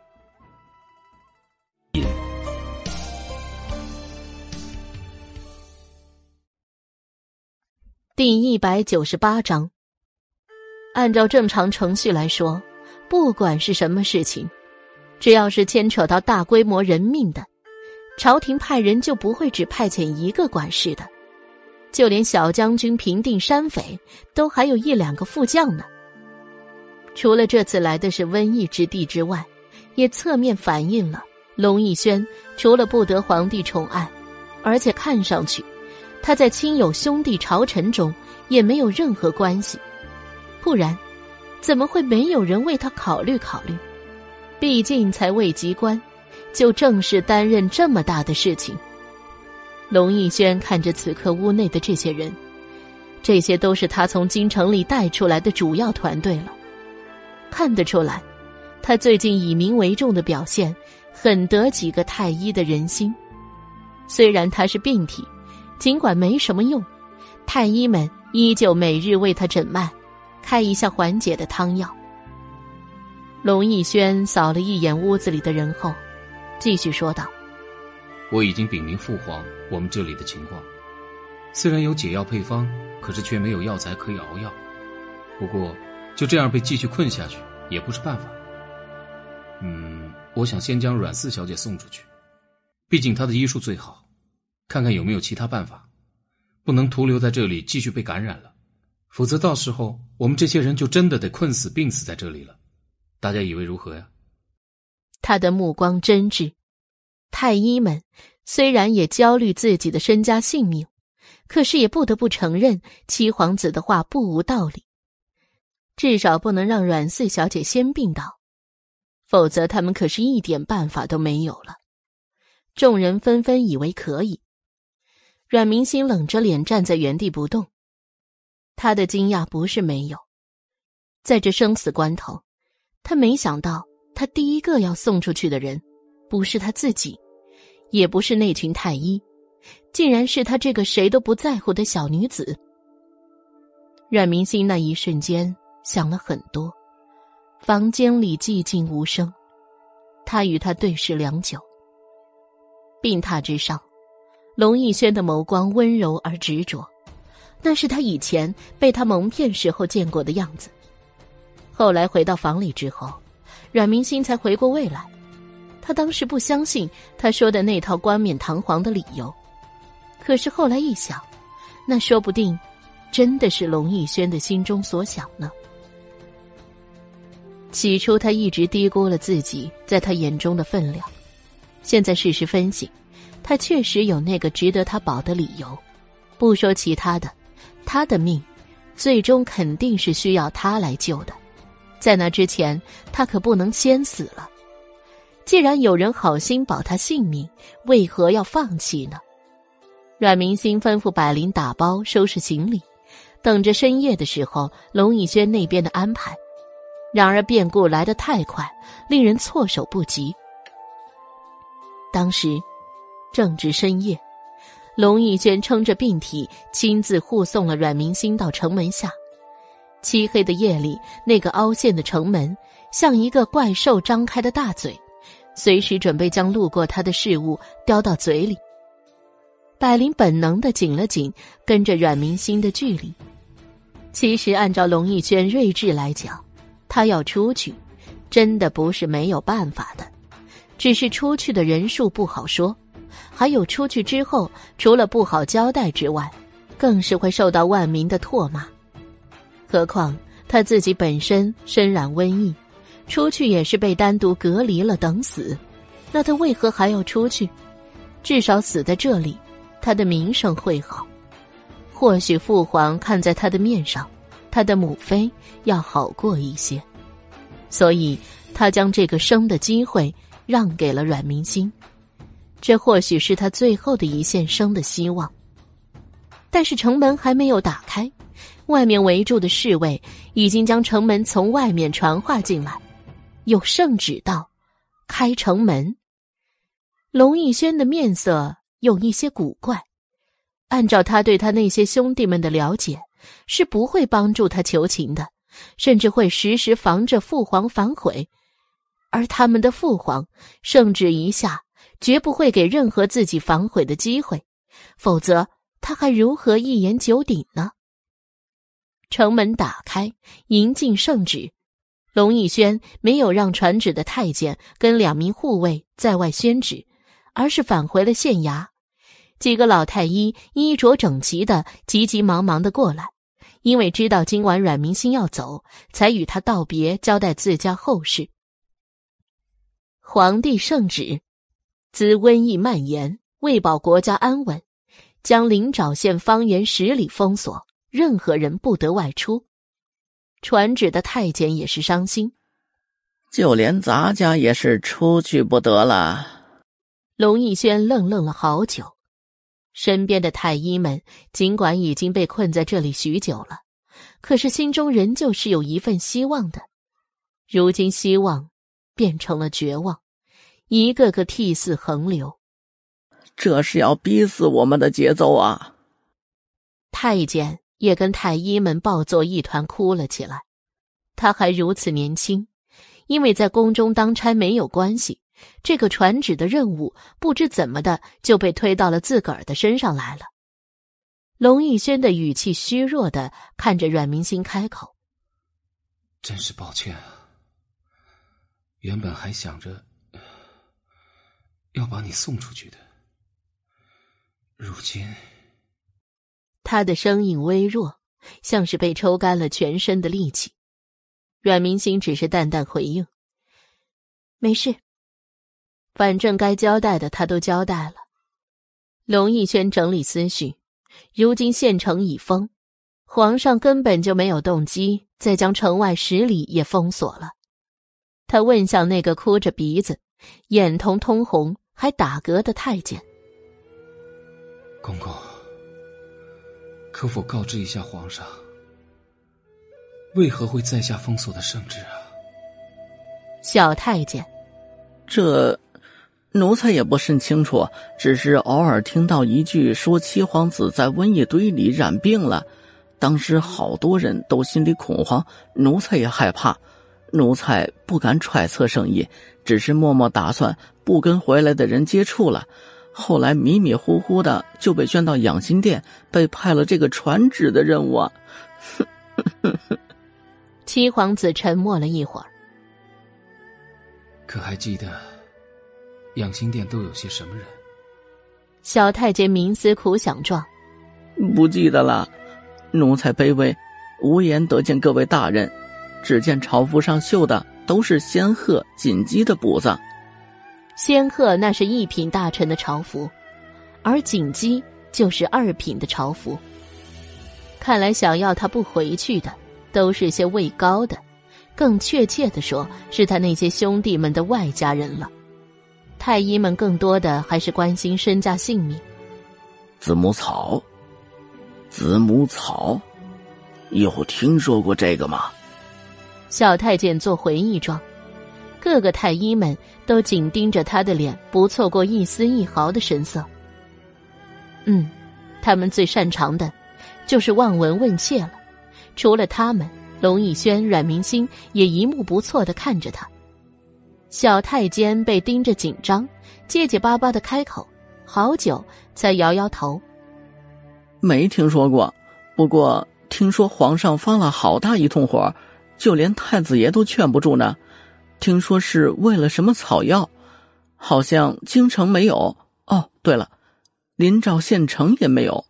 第一百九十八章，按照正常程序来说，不管是什么事情，只要是牵扯到大规模人命的，朝廷派人就不会只派遣一个管事的，就连小将军平定山匪，都还有一两个副将呢。除了这次来的是瘟疫之地之外，也侧面反映了龙逸轩除了不得皇帝宠爱，而且看上去他在亲友兄弟朝臣中也没有任何关系。不然，怎么会没有人为他考虑考虑？毕竟才位极官，就正式担任这么大的事情。龙逸轩看着此刻屋内的这些人，这些都是他从京城里带出来的主要团队了。看得出来，他最近以民为重的表现，很得几个太医的人心。虽然他是病体，尽管没什么用，太医们依旧每日为他诊脉，开一下缓解的汤药。龙逸轩扫了一眼屋子里的人后，继续说道：“我已经禀明父皇我们这里的情况，虽然有解药配方，可是却没有药材可以熬药。不过就这样被继续困下去也不是办法。嗯，我想先将阮四小姐送出去，毕竟她的医术最好，看看有没有其他办法，不能徒留在这里继续被感染了，否则到时候我们这些人就真的得困死、病死在这里了。”大家以为如何呀？他的目光真挚。太医们虽然也焦虑自己的身家性命，可是也不得不承认七皇子的话不无道理。至少不能让阮四小姐先病倒，否则他们可是一点办法都没有了。众人纷纷以为可以。阮明心冷着脸站在原地不动。他的惊讶不是没有，在这生死关头。他没想到，他第一个要送出去的人，不是他自己，也不是那群太医，竟然是他这个谁都不在乎的小女子。阮明心那一瞬间想了很多，房间里寂静无声，他与他对视良久。病榻之上，龙逸轩的眸光温柔而执着，那是他以前被他蒙骗时候见过的样子。后来回到房里之后，阮明心才回过味来。他当时不相信他说的那套冠冕堂皇的理由，可是后来一想，那说不定真的是龙逸轩的心中所想呢。起初他一直低估了自己在他眼中的分量，现在事实分析，他确实有那个值得他保的理由。不说其他的，他的命，最终肯定是需要他来救的。在那之前，他可不能先死了。既然有人好心保他性命，为何要放弃呢？阮明星吩咐百灵打包收拾行李，等着深夜的时候龙逸轩那边的安排。然而变故来得太快，令人措手不及。当时正值深夜，龙逸轩撑着病体，亲自护送了阮明星到城门下。漆黑的夜里，那个凹陷的城门像一个怪兽张开的大嘴，随时准备将路过他的事物叼到嘴里。百灵本能的紧了紧跟着阮明星的距离。其实，按照龙逸轩睿智来讲，他要出去，真的不是没有办法的，只是出去的人数不好说，还有出去之后，除了不好交代之外，更是会受到万民的唾骂。何况他自己本身身染瘟疫，出去也是被单独隔离了等死，那他为何还要出去？至少死在这里，他的名声会好。或许父皇看在他的面上，他的母妃要好过一些，所以他将这个生的机会让给了阮明心，这或许是他最后的一线生的希望。但是城门还没有打开。外面围住的侍卫已经将城门从外面传话进来，有圣旨道：“开城门。”龙逸轩的面色有一些古怪，按照他对他那些兄弟们的了解，是不会帮助他求情的，甚至会时时防着父皇反悔。而他们的父皇圣旨一下，绝不会给任何自己反悔的机会，否则他还如何一言九鼎呢？城门打开，迎进圣旨。龙逸轩没有让传旨的太监跟两名护卫在外宣旨，而是返回了县衙。几个老太医衣着整齐的，急急忙忙的过来，因为知道今晚阮明星要走，才与他道别，交代自家后事。皇帝圣旨：兹瘟疫蔓延，为保国家安稳，将灵沼县方圆十里封锁。任何人不得外出。传旨的太监也是伤心，就连咱家也是出去不得了。龙逸轩愣愣了好久，身边的太医们尽管已经被困在这里许久了，可是心中仍旧是有一份希望的。如今希望变成了绝望，一个个涕泗横流。这是要逼死我们的节奏啊！太监。也跟太医们抱作一团哭了起来。他还如此年轻，因为在宫中当差没有关系，这个传旨的任务不知怎么的就被推到了自个儿的身上来了。龙逸轩的语气虚弱的看着阮明星开口：“真是抱歉啊，原本还想着要把你送出去的，如今……”他的声音微弱，像是被抽干了全身的力气。阮明星只是淡淡回应：“没事，反正该交代的他都交代了。”龙逸轩整理思绪，如今县城已封，皇上根本就没有动机再将城外十里也封锁了。他问向那个哭着鼻子、眼瞳通红还打嗝的太监：“公公。”可否告知一下皇上，为何会在下封锁的圣旨啊？小太监，这奴才也不甚清楚，只是偶尔听到一句说七皇子在瘟疫堆里染病了，当时好多人都心里恐慌，奴才也害怕，奴才不敢揣测圣意，只是默默打算不跟回来的人接触了。后来迷迷糊糊的就被圈到养心殿，被派了这个传旨的任务啊！*laughs* 七皇子沉默了一会儿，可还记得养心殿都有些什么人？小太监冥思苦想状，不记得了。奴才卑微，无颜得见各位大人。只见朝服上绣的都是仙鹤、锦鸡的补子。仙鹤那是一品大臣的朝服，而锦鸡就是二品的朝服。看来想要他不回去的，都是些位高的，更确切的说，是他那些兄弟们的外家人了。太医们更多的还是关心身家性命。子母草，子母草，有听说过这个吗？小太监做回忆状。各个太医们都紧盯着他的脸，不错过一丝一毫的神色。嗯，他们最擅长的，就是望闻问切了。除了他们，龙逸轩、阮明星也一目不错的看着他。小太监被盯着紧张，结结巴巴的开口，好久才摇摇头：“没听说过。不过听说皇上发了好大一通火，就连太子爷都劝不住呢。”听说是为了什么草药？好像京城没有。哦，对了，临兆县城也没有。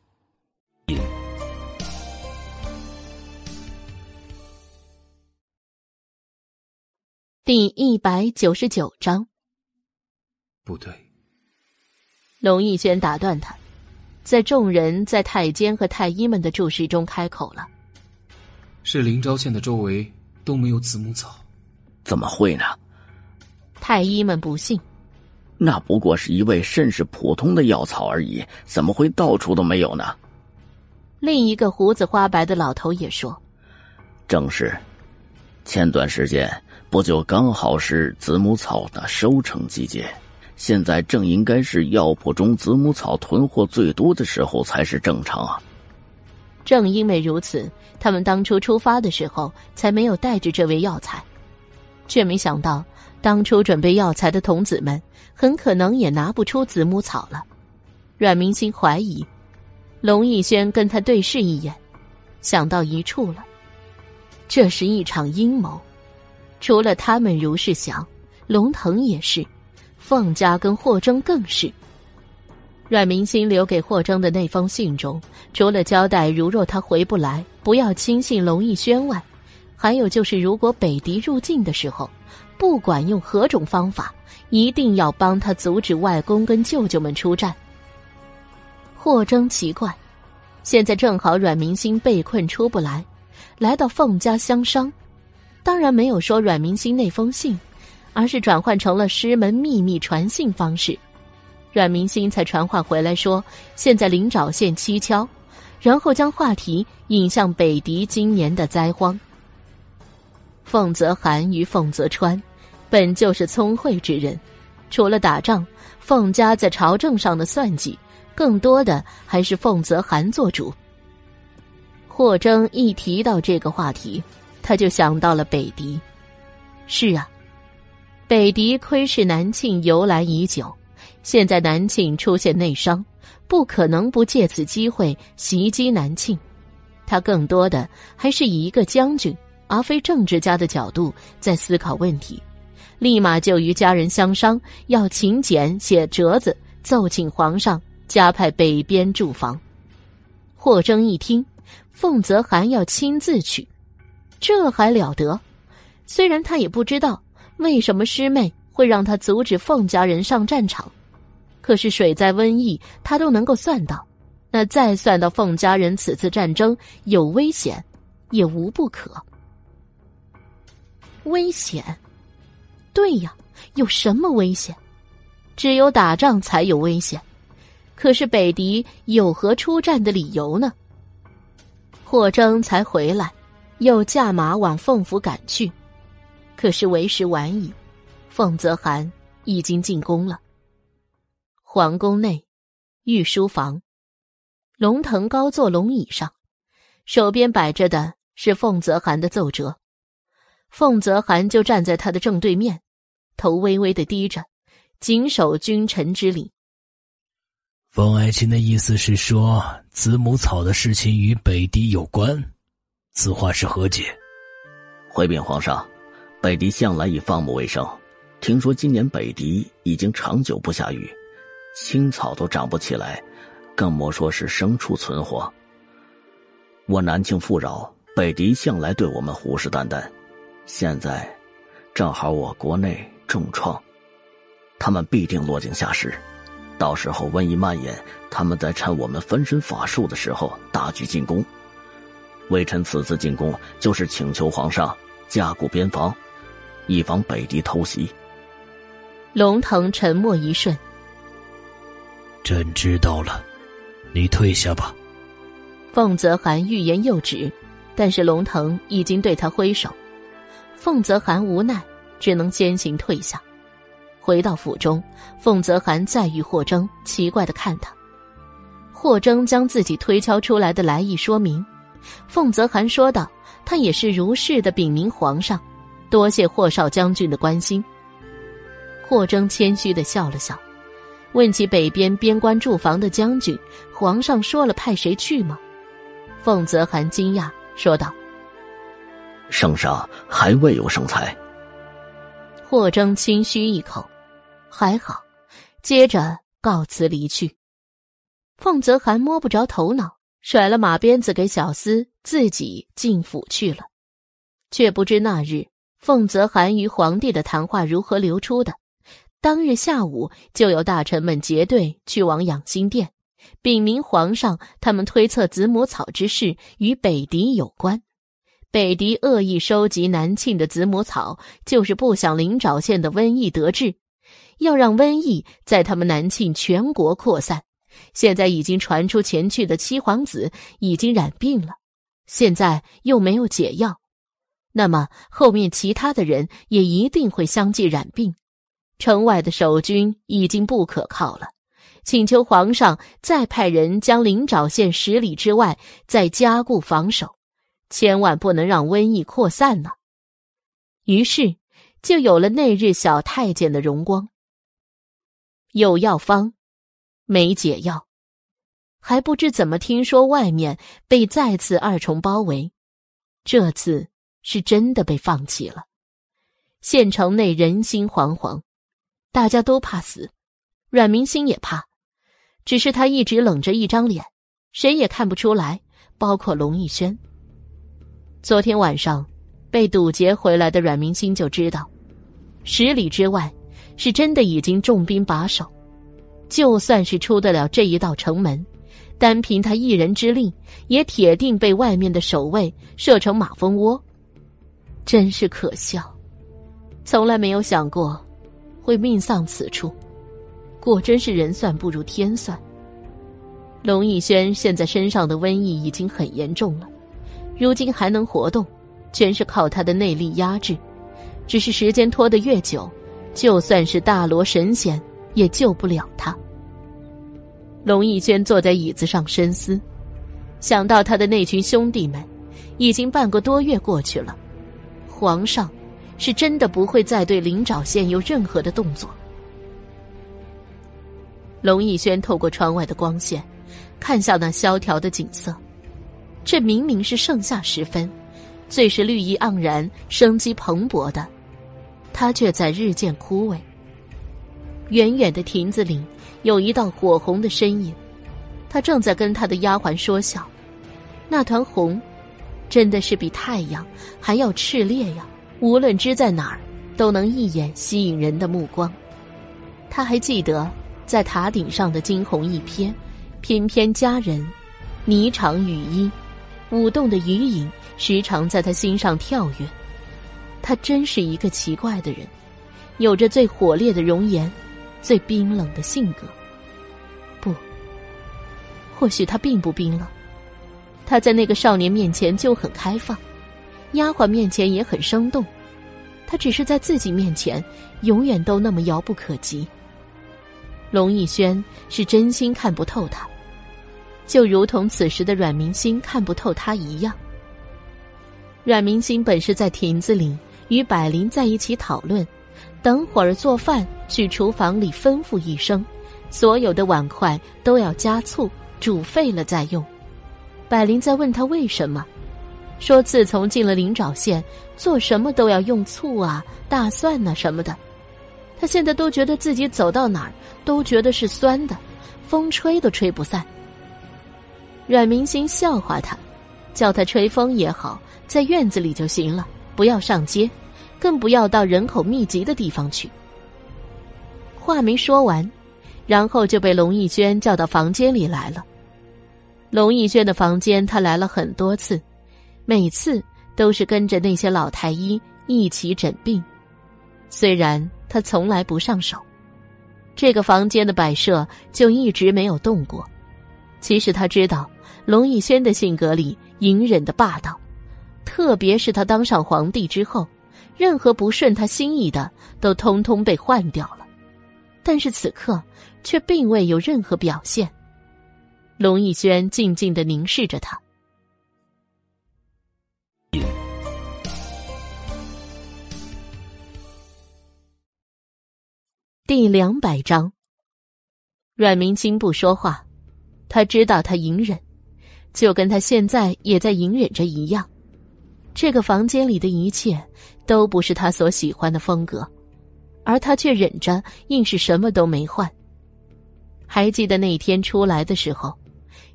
第一百九十九章。不对。龙逸轩打断他，在众人在太监和太医们的注视中开口了：“是临昭县的周围都没有子母草。”怎么会呢？太医们不信，那不过是一味甚是普通的药草而已，怎么会到处都没有呢？另一个胡子花白的老头也说：“正是，前段时间不就刚好是子母草的收成季节，现在正应该是药铺中子母草囤货最多的时候才是正常啊。”正因为如此，他们当初出发的时候才没有带着这味药材。却没想到，当初准备药材的童子们很可能也拿不出子母草了。阮明星怀疑，龙逸轩跟他对视一眼，想到一处了。这是一场阴谋，除了他们如是想，龙腾也是，凤家跟霍征更是。阮明星留给霍征的那封信中，除了交代如若他回不来，不要轻信龙逸轩外。还有就是，如果北狄入境的时候，不管用何种方法，一定要帮他阻止外公跟舅舅们出战。霍征奇怪，现在正好阮明星被困出不来，来到凤家相商，当然没有说阮明星那封信，而是转换成了师门秘密传信方式。阮明星才传话回来说，现在灵沼县蹊跷，然后将话题引向北狄今年的灾荒。凤泽寒与凤泽川，本就是聪慧之人，除了打仗，凤家在朝政上的算计，更多的还是凤泽寒做主。霍征一提到这个话题，他就想到了北狄。是啊，北狄窥视南庆由来已久，现在南庆出现内伤，不可能不借此机会袭击南庆。他更多的还是以一个将军而非政治家的角度在思考问题，立马就与家人相商，要请柬写折子奏请皇上加派北边驻防。霍征一听，凤泽涵要亲自去，这还了得！虽然他也不知道为什么师妹会让他阻止凤家人上战场，可是水灾瘟疫他都能够算到，那再算到凤家人此次战争有危险，也无不可。危险？对呀，有什么危险？只有打仗才有危险。可是北狄有何出战的理由呢？霍征才回来，又驾马往凤府赶去。可是为时晚矣，凤泽涵已经进宫了。皇宫内，御书房，龙腾高坐龙椅上，手边摆着的是凤泽涵的奏折。凤泽涵就站在他的正对面，头微微的低着，谨守君臣之礼。凤爱卿的意思是说，子母草的事情与北狄有关，此话是何解？回禀皇上。北狄向来以放牧为生，听说今年北狄已经长久不下雨，青草都长不起来，更莫说是牲畜存活。我南庆富饶，北狄向来对我们虎视眈眈，现在正好我国内重创，他们必定落井下石，到时候瘟疫蔓延，他们在趁我们分身乏术的时候大举进攻。微臣此次进攻，就是请求皇上加固边防。以防北敌偷袭。龙腾沉默一瞬，朕知道了，你退下吧。凤泽涵欲言又止，但是龙腾已经对他挥手。凤泽涵无奈，只能先行退下。回到府中，凤泽涵再遇霍征，奇怪的看他。霍征将自己推敲出来的来意说明。凤泽涵说道：“他也是如是的禀明皇上。”多谢霍少将军的关心。霍征谦虚的笑了笑，问起北边边关驻防的将军，皇上说了派谁去吗？凤泽涵惊讶说道：“圣上还未有圣裁。”霍征轻吁一口，还好，接着告辞离去。凤泽涵摸不着头脑，甩了马鞭子给小厮，自己进府去了，却不知那日。凤泽涵与皇帝的谈话如何流出的？当日下午就有大臣们结队去往养心殿，禀明皇上，他们推测子母草之事与北狄有关。北狄恶意收集南庆的子母草，就是不想灵沼县的瘟疫得治，要让瘟疫在他们南庆全国扩散。现在已经传出前去的七皇子已经染病了，现在又没有解药。那么后面其他的人也一定会相继染病，城外的守军已经不可靠了，请求皇上再派人将灵沼县十里之外再加固防守，千万不能让瘟疫扩散呢。于是就有了那日小太监的荣光。有药方，没解药，还不知怎么听说外面被再次二重包围，这次。是真的被放弃了，县城内人心惶惶，大家都怕死，阮明星也怕，只是他一直冷着一张脸，谁也看不出来，包括龙逸轩。昨天晚上被堵截回来的阮明星就知道，十里之外是真的已经重兵把守，就算是出得了这一道城门，单凭他一人之力，也铁定被外面的守卫射成马蜂窝。真是可笑，从来没有想过会命丧此处，果真是人算不如天算。龙逸轩现在身上的瘟疫已经很严重了，如今还能活动，全是靠他的内力压制。只是时间拖得越久，就算是大罗神仙也救不了他。龙逸轩坐在椅子上深思，想到他的那群兄弟们，已经半个多月过去了，皇上是真的不会再对灵沼县有任何的动作。龙逸轩透过窗外的光线，看向那萧条的景色。这明明是盛夏时分，最是绿意盎然、生机蓬勃的，它却在日渐枯萎。远远的亭子里有一道火红的身影，他正在跟他的丫鬟说笑。那团红，真的是比太阳还要炽烈呀！无论支在哪儿，都能一眼吸引人的目光。他还记得。在塔顶上的惊鸿一瞥，翩翩佳人，霓裳羽衣，舞动的余影时常在他心上跳跃。他真是一个奇怪的人，有着最火烈的容颜，最冰冷的性格。不，或许他并不冰冷，他在那个少年面前就很开放，丫鬟面前也很生动，他只是在自己面前永远都那么遥不可及。龙逸轩是真心看不透他，就如同此时的阮明星看不透他一样。阮明星本是在亭子里与百灵在一起讨论，等会儿做饭去厨房里吩咐一声，所有的碗筷都要加醋，煮沸了再用。百灵在问他为什么，说自从进了灵沼县，做什么都要用醋啊、大蒜呐什么的。他现在都觉得自己走到哪儿都觉得是酸的，风吹都吹不散。阮明星笑话他，叫他吹风也好，在院子里就行了，不要上街，更不要到人口密集的地方去。话没说完，然后就被龙逸轩叫到房间里来了。龙逸轩的房间他来了很多次，每次都是跟着那些老太医一起诊病，虽然。他从来不上手，这个房间的摆设就一直没有动过。其实他知道龙逸轩的性格里隐忍的霸道，特别是他当上皇帝之后，任何不顺他心意的都通通被换掉了。但是此刻却并未有任何表现。龙逸轩静静的凝视着他。第两百章，阮明清不说话，他知道他隐忍，就跟他现在也在隐忍着一样。这个房间里的一切都不是他所喜欢的风格，而他却忍着，硬是什么都没换。还记得那天出来的时候，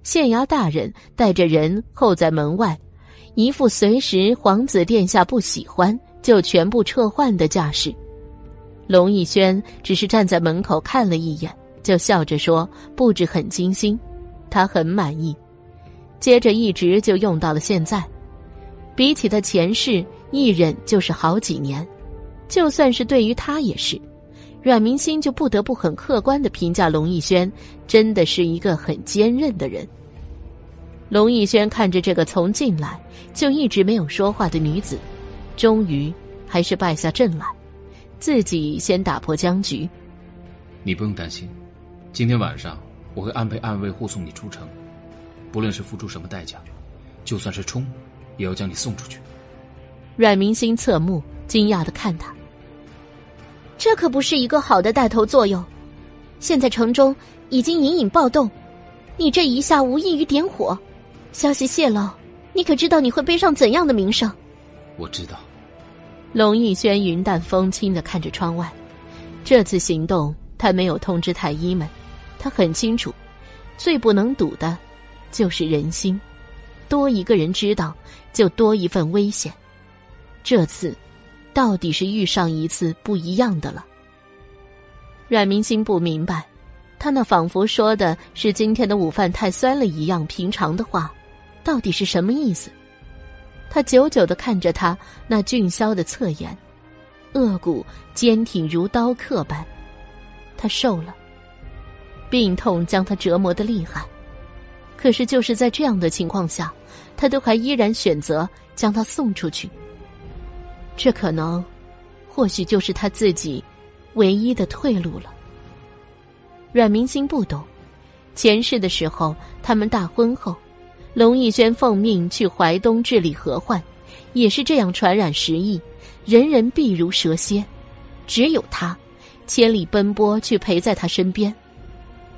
县衙大人带着人候在门外，一副随时皇子殿下不喜欢就全部撤换的架势。龙逸轩只是站在门口看了一眼，就笑着说：“布置很精心，他很满意。”接着一直就用到了现在。比起他前世一忍就是好几年，就算是对于他也是。阮明心就不得不很客观的评价龙逸轩，真的是一个很坚韧的人。龙逸轩看着这个从进来就一直没有说话的女子，终于还是败下阵来。自己先打破僵局。你不用担心，今天晚上我会安排暗卫护送你出城，不论是付出什么代价，就算是冲，也要将你送出去。阮明星侧目，惊讶的看他。这可不是一个好的带头作用。现在城中已经隐隐暴动，你这一下无异于点火，消息泄露，你可知道你会背上怎样的名声？我知道。龙逸轩云淡风轻的看着窗外，这次行动他没有通知太医们，他很清楚，最不能赌的，就是人心，多一个人知道，就多一份危险。这次，到底是遇上一次不一样的了。阮明星不明白，他那仿佛说的是今天的午饭太酸了一样平常的话，到底是什么意思？他久久的看着他那俊削的侧颜，颚骨坚挺如刀刻般。他瘦了，病痛将他折磨的厉害，可是就是在这样的情况下，他都还依然选择将他送出去。这可能，或许就是他自己唯一的退路了。阮明星不懂，前世的时候他们大婚后。龙逸轩奉命去淮东治理河患，也是这样传染时疫，人人避如蛇蝎，只有他，千里奔波去陪在他身边。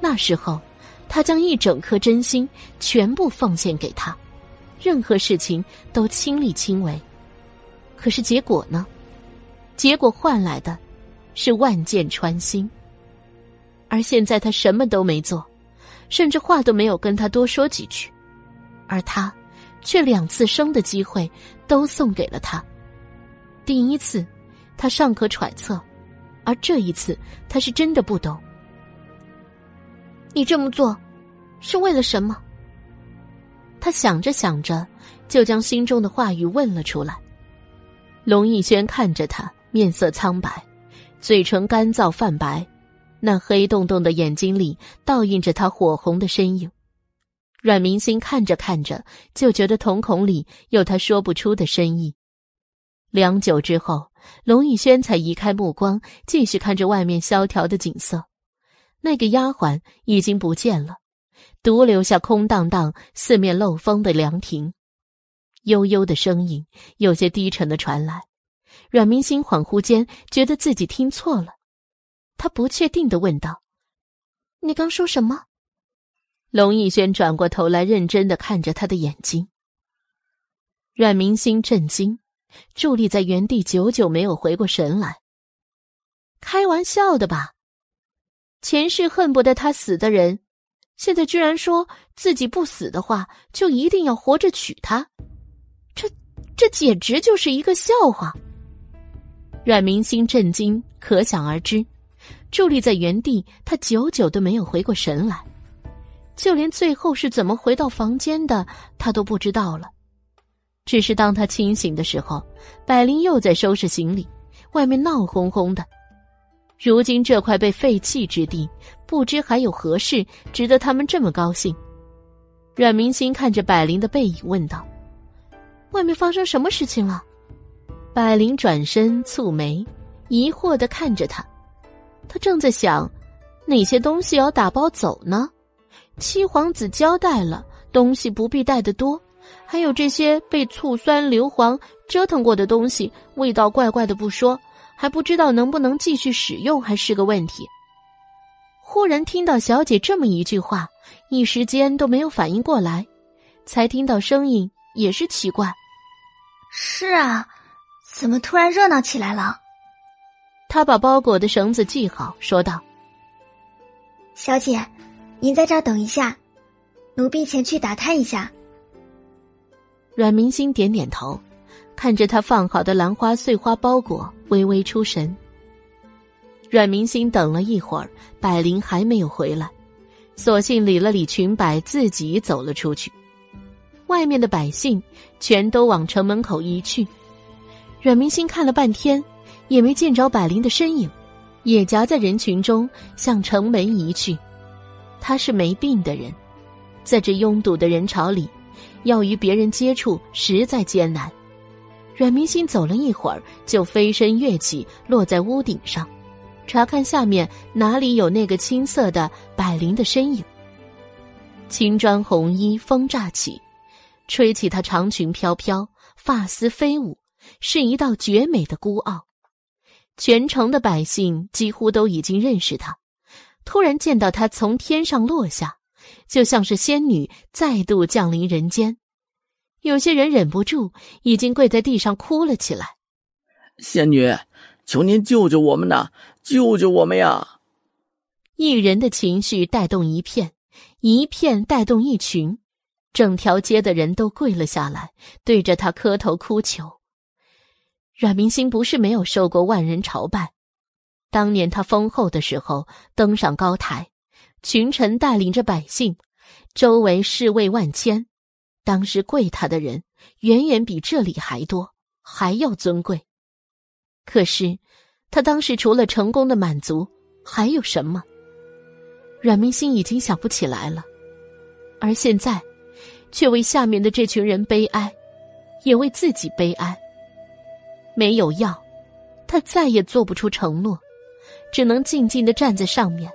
那时候，他将一整颗真心全部奉献给他，任何事情都亲力亲为。可是结果呢？结果换来的，是万箭穿心。而现在他什么都没做，甚至话都没有跟他多说几句，而他，却两次生的机会都送给了他。第一次，他尚可揣测，而这一次，他是真的不懂。你这么做，是为了什么？他想着想着，就将心中的话语问了出来。龙逸轩看着他，面色苍白，嘴唇干燥泛白，那黑洞洞的眼睛里倒映着他火红的身影。阮明星看着看着，就觉得瞳孔里有他说不出的深意。良久之后，龙逸轩才移开目光，继续看着外面萧条的景色。那个丫鬟已经不见了，独留下空荡荡、四面漏风的凉亭。悠悠的声音有些低沉的传来，阮明星恍惚间觉得自己听错了，他不确定的问道：“你刚说什么？”龙逸轩转过头来，认真的看着他的眼睛。阮明星震惊，伫立在原地，久久没有回过神来。开玩笑的吧？前世恨不得他死的人，现在居然说自己不死的话，就一定要活着娶她。这这简直就是一个笑话！阮明星震惊，可想而知。伫立在原地，他久久都没有回过神来，就连最后是怎么回到房间的，他都不知道了。只是当他清醒的时候，百灵又在收拾行李，外面闹哄哄的。如今这块被废弃之地，不知还有何事值得他们这么高兴。阮明星看着百灵的背影，问道。外面发生什么事情了？百灵转身蹙眉，疑惑的看着他。他正在想，哪些东西要打包走呢？七皇子交代了，东西不必带的多，还有这些被醋酸硫磺折腾过的东西，味道怪怪的不说，还不知道能不能继续使用，还是个问题。忽然听到小姐这么一句话，一时间都没有反应过来，才听到声音，也是奇怪。是啊，怎么突然热闹起来了？他把包裹的绳子系好，说道：“小姐，您在这儿等一下，奴婢前去打探一下。”阮明星点点头，看着他放好的兰花碎花包裹，微微出神。阮明星等了一会儿，百灵还没有回来，索性理了理裙摆，自己走了出去。外面的百姓全都往城门口移去，阮明星看了半天，也没见着百灵的身影，也夹在人群中向城门移去。他是没病的人，在这拥堵的人潮里，要与别人接触实在艰难。阮明星走了一会儿，就飞身跃起，落在屋顶上，查看下面哪里有那个青色的百灵的身影。青砖红衣，风乍起。吹起她长裙飘飘，发丝飞舞，是一道绝美的孤傲。全城的百姓几乎都已经认识她，突然见到她从天上落下，就像是仙女再度降临人间。有些人忍不住，已经跪在地上哭了起来：“仙女，求您救救我们呐！救救我们呀！”一人的情绪带动一片，一片带动一群。整条街的人都跪了下来，对着他磕头哭求。阮明星不是没有受过万人朝拜，当年他封后的时候登上高台，群臣带领着百姓，周围侍卫万千，当时跪他的人远远比这里还多，还要尊贵。可是，他当时除了成功的满足，还有什么？阮明星已经想不起来了，而现在。却为下面的这群人悲哀，也为自己悲哀。没有药，他再也做不出承诺，只能静静的站在上面，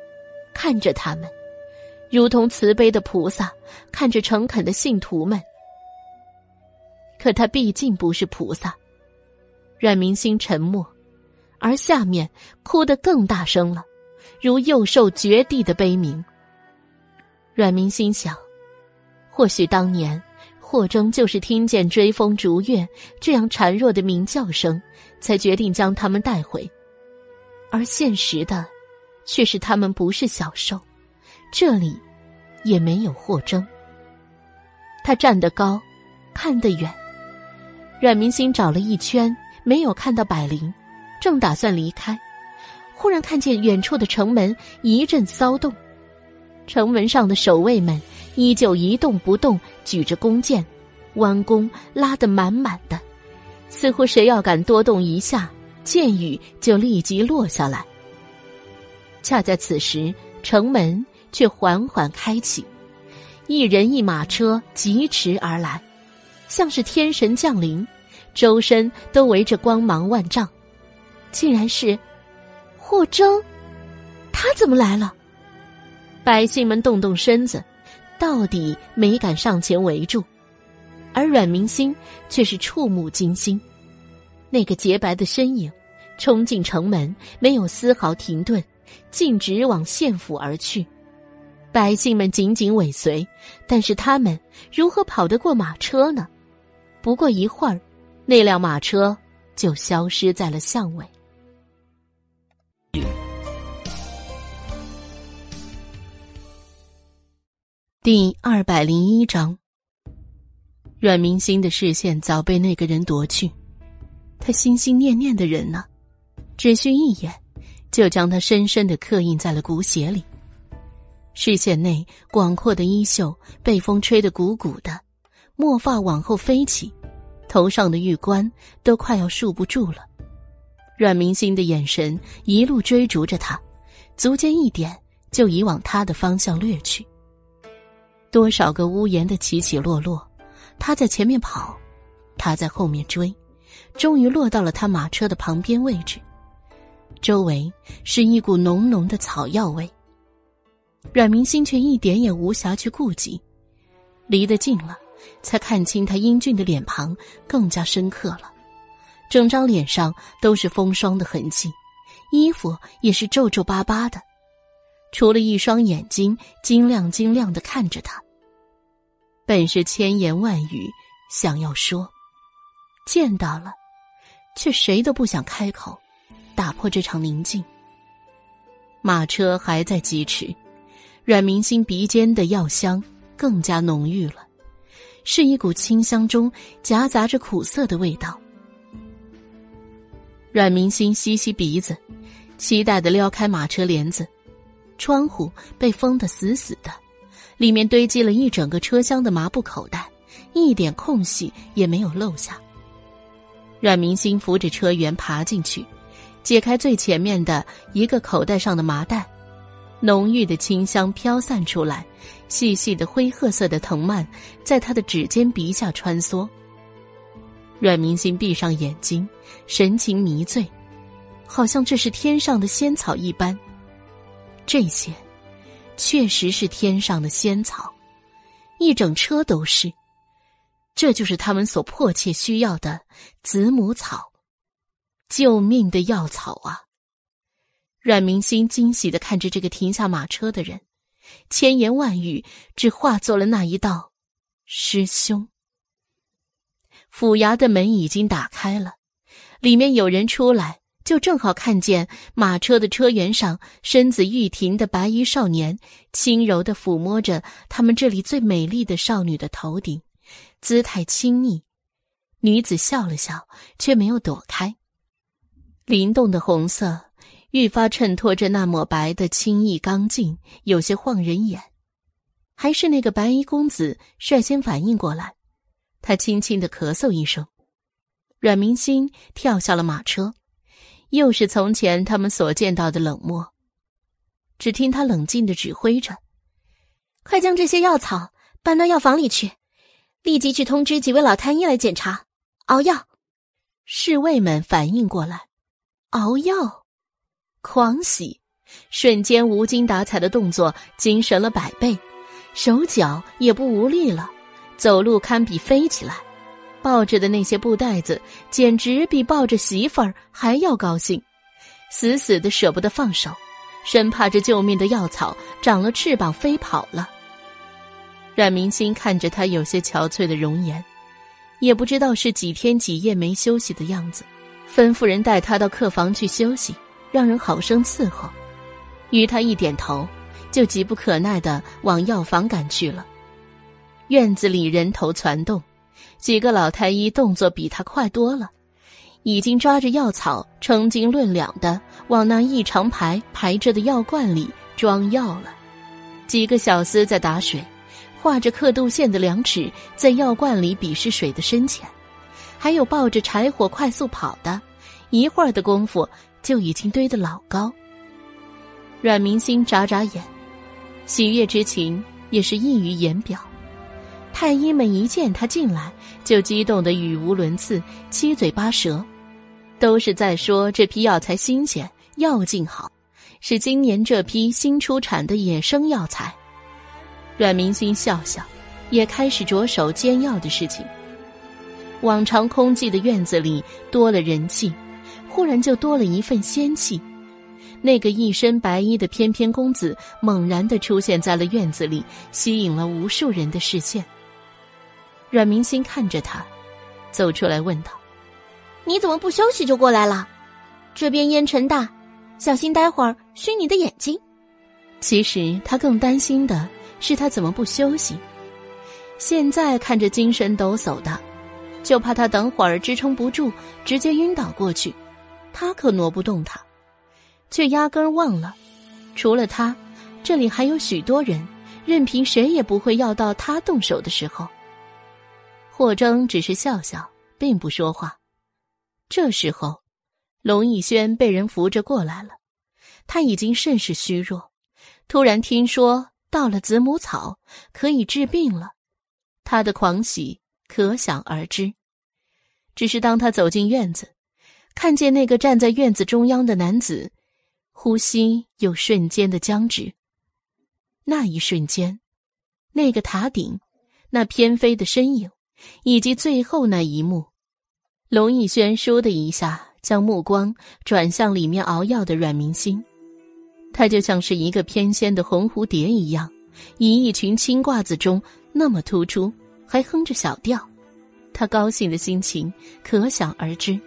看着他们，如同慈悲的菩萨看着诚恳的信徒们。可他毕竟不是菩萨。阮明星沉默，而下面哭得更大声了，如幼兽绝地的悲鸣。阮明心想，或许当年霍征就是听见追风逐月这样孱弱的鸣叫声，才决定将他们带回，而现实的，却是他们不是小兽，这里也没有霍征。他站得高，看得远。阮明星找了一圈。没有看到百灵，正打算离开，忽然看见远处的城门一阵骚动，城门上的守卫们依旧一动不动，举着弓箭，弯弓拉得满满的，似乎谁要敢多动一下，箭雨就立即落下来。恰在此时，城门却缓缓开启，一人一马车疾驰而来，像是天神降临。周身都围着光芒万丈，竟然是霍征，他怎么来了？百姓们动动身子，到底没敢上前围住，而阮明星却是触目惊心，那个洁白的身影冲进城门，没有丝毫停顿，径直往县府而去。百姓们紧紧尾随，但是他们如何跑得过马车呢？不过一会儿。那辆马车就消失在了巷尾。第二百零一章，阮明星的视线早被那个人夺去，他心心念念的人呢，只需一眼，就将他深深的刻印在了骨血里。视线内广阔的衣袖被风吹得鼓鼓的，墨发往后飞起。头上的玉冠都快要束不住了，阮明星的眼神一路追逐着他，足尖一点就已往他的方向掠去。多少个屋檐的起起落落，他在前面跑，他在后面追，终于落到了他马车的旁边位置。周围是一股浓浓的草药味，阮明心却一点也无暇去顾及，离得近了。才看清他英俊的脸庞，更加深刻了。整张脸上都是风霜的痕迹，衣服也是皱皱巴巴的，除了一双眼睛晶亮晶亮的看着他。本是千言万语想要说，见到了，却谁都不想开口，打破这场宁静。马车还在疾驰，阮明星鼻尖的药香更加浓郁了。是一股清香中夹杂着苦涩的味道。阮明星吸吸鼻子，期待的撩开马车帘子，窗户被封得死死的，里面堆积了一整个车厢的麻布口袋，一点空隙也没有漏下。阮明星扶着车辕爬进去，解开最前面的一个口袋上的麻袋。浓郁的清香飘散出来，细细的灰褐色的藤蔓在他的指尖鼻下穿梭。阮明星闭上眼睛，神情迷醉，好像这是天上的仙草一般。这些，确实是天上的仙草，一整车都是。这就是他们所迫切需要的子母草，救命的药草啊！阮明心惊喜的看着这个停下马车的人，千言万语只化作了那一道：“师兄。”府衙的门已经打开了，里面有人出来，就正好看见马车的车辕上身子玉婷的白衣少年，轻柔的抚摸着他们这里最美丽的少女的头顶，姿态亲昵。女子笑了笑，却没有躲开，灵动的红色。愈发衬托着那抹白的清逸刚劲，有些晃人眼。还是那个白衣公子率先反应过来，他轻轻的咳嗽一声，阮明星跳下了马车，又是从前他们所见到的冷漠。只听他冷静的指挥着：“快将这些药草搬到药房里去，立即去通知几位老太医来检查，熬药。”侍卫们反应过来，熬药。狂喜，瞬间无精打采的动作精神了百倍，手脚也不无力了，走路堪比飞起来。抱着的那些布袋子，简直比抱着媳妇儿还要高兴，死死的舍不得放手，生怕这救命的药草长了翅膀飞跑了。阮明星看着他有些憔悴的容颜，也不知道是几天几夜没休息的样子，吩咐人带他到客房去休息，让人好生伺候。与他一点头，就急不可耐的往药房赶去了。院子里人头攒动。几个老太医动作比他快多了，已经抓着药草称斤论两的往那一长排排着的药罐里装药了。几个小厮在打水，画着刻度线的量尺在药罐里比试水的深浅，还有抱着柴火快速跑的，一会儿的功夫就已经堆得老高。阮明星眨眨眼，喜悦之情也是溢于言表。太医们一见他进来，就激动的语无伦次，七嘴八舌，都是在说这批药材新鲜，药劲好，是今年这批新出产的野生药材。阮明星笑笑，也开始着手煎药的事情。往常空寂的院子里多了人气，忽然就多了一份仙气。那个一身白衣的翩翩公子猛然的出现在了院子里，吸引了无数人的视线。阮明星看着他，走出来问道：“你怎么不休息就过来了？这边烟尘大，小心待会儿熏你的眼睛。”其实他更担心的是他怎么不休息。现在看着精神抖擞的，就怕他等会儿支撑不住，直接晕倒过去。他可挪不动他，却压根儿忘了，除了他，这里还有许多人，任凭谁也不会要到他动手的时候。霍征只是笑笑，并不说话。这时候，龙逸轩被人扶着过来了，他已经甚是虚弱。突然听说到了子母草可以治病了，他的狂喜可想而知。只是当他走进院子，看见那个站在院子中央的男子，呼吸又瞬间的僵直。那一瞬间，那个塔顶，那翩飞的身影。以及最后那一幕，龙逸轩倏的一下将目光转向里面熬药的阮明星，他就像是一个翩跹的红蝴蝶一样，以一群青褂子中那么突出，还哼着小调，他高兴的心情可想而知。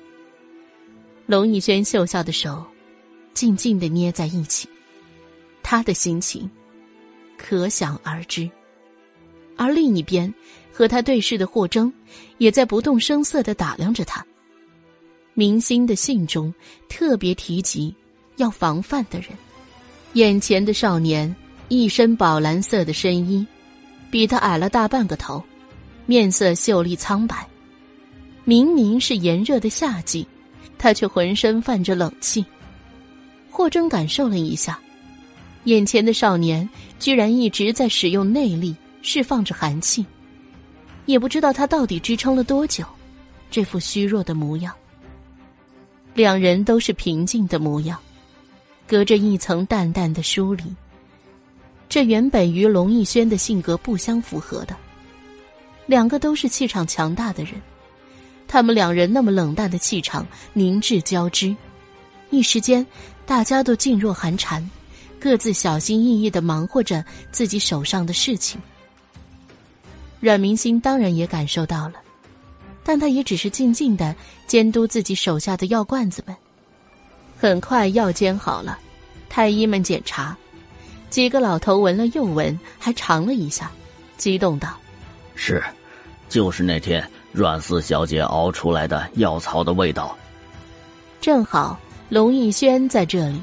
龙逸轩秀笑的手，静静的捏在一起，他的心情可想而知。而另一边，和他对视的霍征，也在不动声色的打量着他。明星的信中特别提及要防范的人，眼前的少年一身宝蓝色的深衣，比他矮了大半个头，面色秀丽苍白。明明是炎热的夏季，他却浑身泛着冷气。霍征感受了一下，眼前的少年居然一直在使用内力。释放着寒气，也不知道他到底支撑了多久，这副虚弱的模样。两人都是平静的模样，隔着一层淡淡的疏离。这原本与龙逸轩的性格不相符合的，两个都是气场强大的人，他们两人那么冷淡的气场凝滞交织，一时间大家都噤若寒蝉，各自小心翼翼的忙活着自己手上的事情。阮明星当然也感受到了，但他也只是静静的监督自己手下的药罐子们。很快药煎好了，太医们检查，几个老头闻了又闻，还尝了一下，激动道：“是，就是那天阮四小姐熬出来的药草的味道。”正好龙逸轩在这里，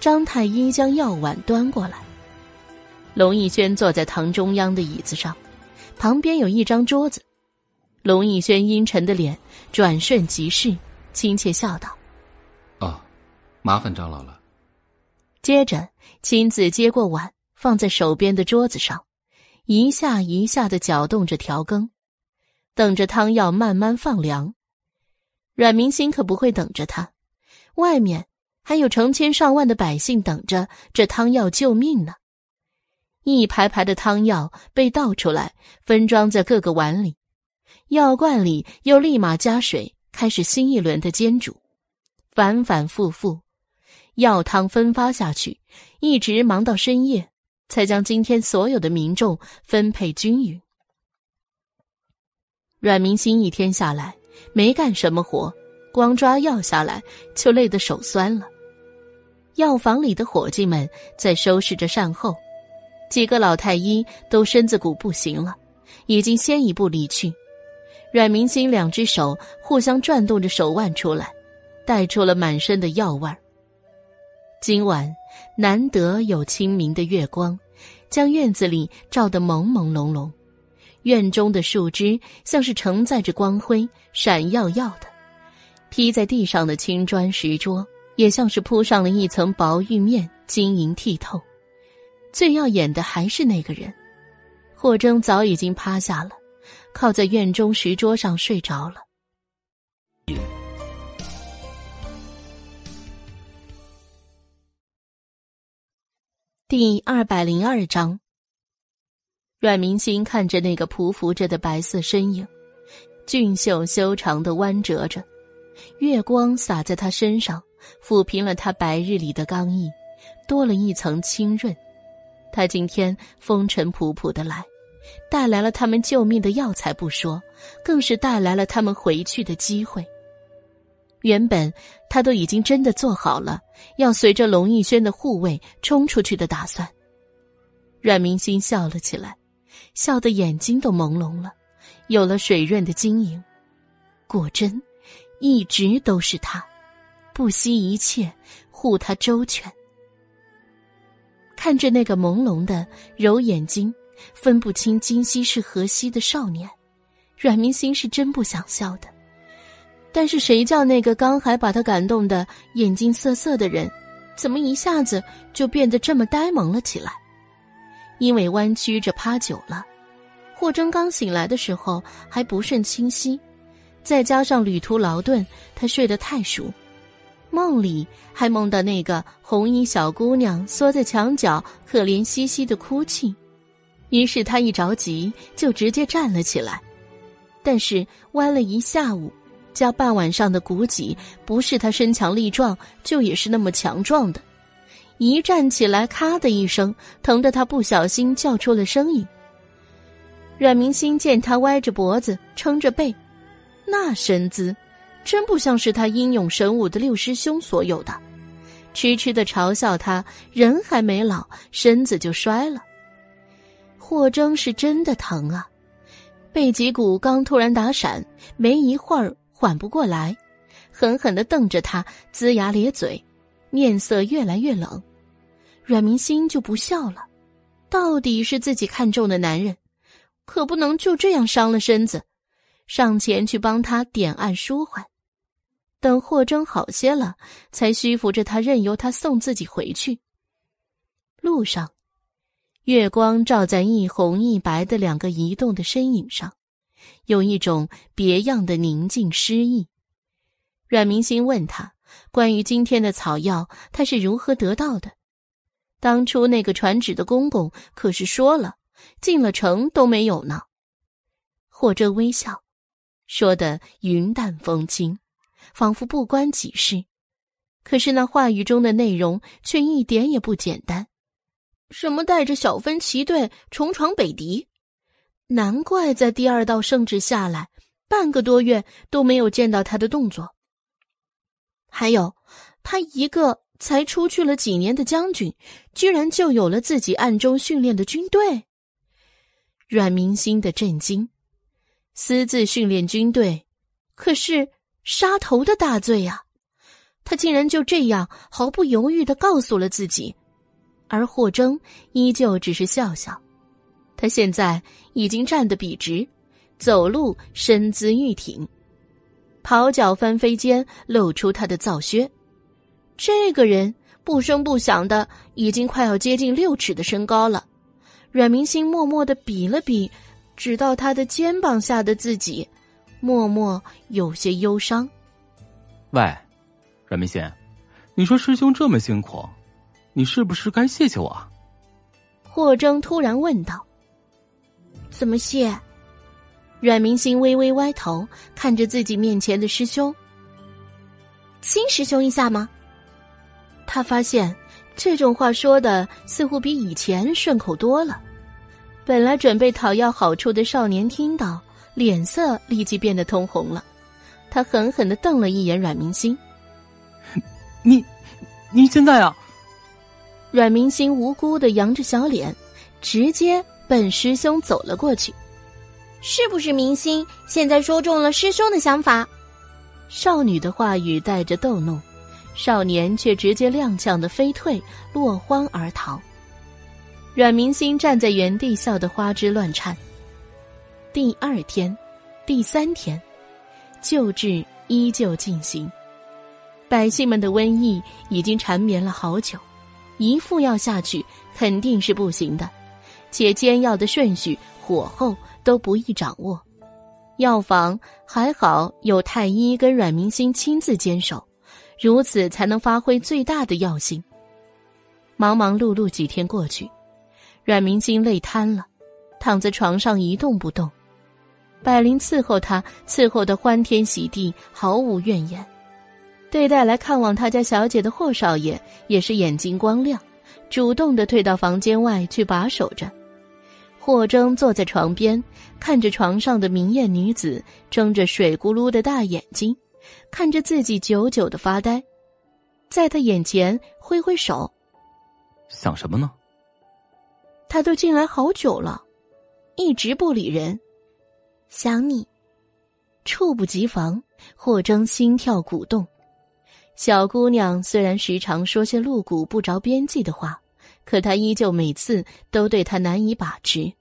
张太医将药碗端过来。龙逸轩坐在堂中央的椅子上。旁边有一张桌子，龙逸轩阴沉的脸转瞬即逝，亲切笑道：“哦，麻烦张老了。”接着亲自接过碗，放在手边的桌子上，一下一下的搅动着调羹，等着汤药慢慢放凉。阮明星可不会等着他，外面还有成千上万的百姓等着这汤药救命呢。一排排的汤药被倒出来，分装在各个碗里，药罐里又立马加水，开始新一轮的煎煮，反反复复，药汤分发下去，一直忙到深夜，才将今天所有的民众分配均匀。阮明星一天下来没干什么活，光抓药下来就累得手酸了。药房里的伙计们在收拾着善后，几个老太医都身子骨不行了，已经先一步离去。阮明星两只手互相转动着手腕出来，带出了满身的药味儿。今晚难得有清明的月光，将院子里照得朦朦胧胧。院中的树枝像是承载着光辉，闪耀耀的；披在地上的青砖石桌也像是铺上了一层薄玉面，晶莹剔透。最耀眼的还是那个人，霍征早已经趴下了，靠在院中石桌上睡着了。第二百零二章。阮明星看着那个匍匐着的白色身影，俊秀修长的弯折着，月光洒在他身上，抚平了他白日里的刚毅，多了一层清润。他今天风尘仆仆的来，带来了他们救命的药材不说，更是带来了他们回去的机会。原本他都已经真的做好了要随着龙逸轩的护卫冲出去的打算。阮明星笑了起来。笑得眼睛都朦胧了，有了水润的晶莹。果真，一直都是他，不惜一切护他周全。看着那个朦胧的揉眼睛、分不清今夕是何夕的少年，阮明心是真不想笑的。但是谁叫那个刚还把他感动的眼睛涩涩的人，怎么一下子就变得这么呆萌了起来？因为弯曲着趴久了，霍征刚醒来的时候还不甚清晰，再加上旅途劳顿，他睡得太熟，梦里还梦到那个红衣小姑娘缩在墙角，可怜兮兮的哭泣，于是他一着急就直接站了起来，但是弯了一下午，加半晚上的骨脊，不是他身强力壮，就也是那么强壮的。一站起来，咔的一声，疼得他不小心叫出了声音。阮明星见他歪着脖子，撑着背，那身姿，真不像是他英勇神武的六师兄所有的，痴痴的嘲笑他，人还没老，身子就衰了。霍征是真的疼啊，背脊骨刚突然打闪，没一会儿缓不过来，狠狠的瞪着他，龇牙咧嘴，面色越来越冷。阮明心就不笑了，到底是自己看中的男人，可不能就这样伤了身子，上前去帮他点按舒缓。等霍征好些了，才虚扶着他，任由他送自己回去。路上，月光照在一红一白的两个移动的身影上，有一种别样的宁静诗意。阮明心问他关于今天的草药，他是如何得到的。当初那个传旨的公公可是说了，进了城都没有呢。霍征微笑，说的云淡风轻，仿佛不关己事。可是那话语中的内容却一点也不简单。什么带着小分骑队重闯北狄？难怪在第二道圣旨下来半个多月都没有见到他的动作。还有，他一个。才出去了几年的将军，居然就有了自己暗中训练的军队。阮明心的震惊，私自训练军队，可是杀头的大罪呀！他竟然就这样毫不犹豫的告诉了自己，而霍征依旧只是笑笑。他现在已经站得笔直，走路身姿玉挺，袍脚翻飞间露出他的皂靴。这个人不声不响的，已经快要接近六尺的身高了。阮明星默默的比了比，指到他的肩膀下的自己，默默有些忧伤。喂，阮明星，你说师兄这么辛苦，你是不是该谢谢我？霍征突然问道。怎么谢？阮明星微微歪头，看着自己面前的师兄，亲师兄一下吗？他发现这种话说的似乎比以前顺口多了。本来准备讨要好处的少年听到，脸色立即变得通红了。他狠狠的瞪了一眼阮明星：“你，你现在啊？”阮明星无辜的扬着小脸，直接奔师兄走了过去。是不是明星现在说中了师兄的想法？少女的话语带着逗弄，少年却直接踉跄的飞退，落荒而逃。阮明星站在原地，笑得花枝乱颤。第二天，第三天，救治依旧进行。百姓们的瘟疫已经缠绵了好久，一副药下去肯定是不行的，且煎药的顺序、火候都不易掌握。药房还好有太医跟阮明星亲自坚守，如此才能发挥最大的药性。忙忙碌碌几天过去。阮明星累瘫了，躺在床上一动不动。百灵伺候他，伺候的欢天喜地，毫无怨言。对待来看望他家小姐的霍少爷也是眼睛光亮，主动的退到房间外去把守着。霍征坐在床边，看着床上的明艳女子，睁着水咕噜的大眼睛，看着自己久久的发呆，在他眼前挥挥手，想什么呢？他都进来好久了，一直不理人，想你，猝不及防，霍征心跳鼓动。小姑娘虽然时常说些露骨不着边际的话，可她依旧每次都对他难以把持。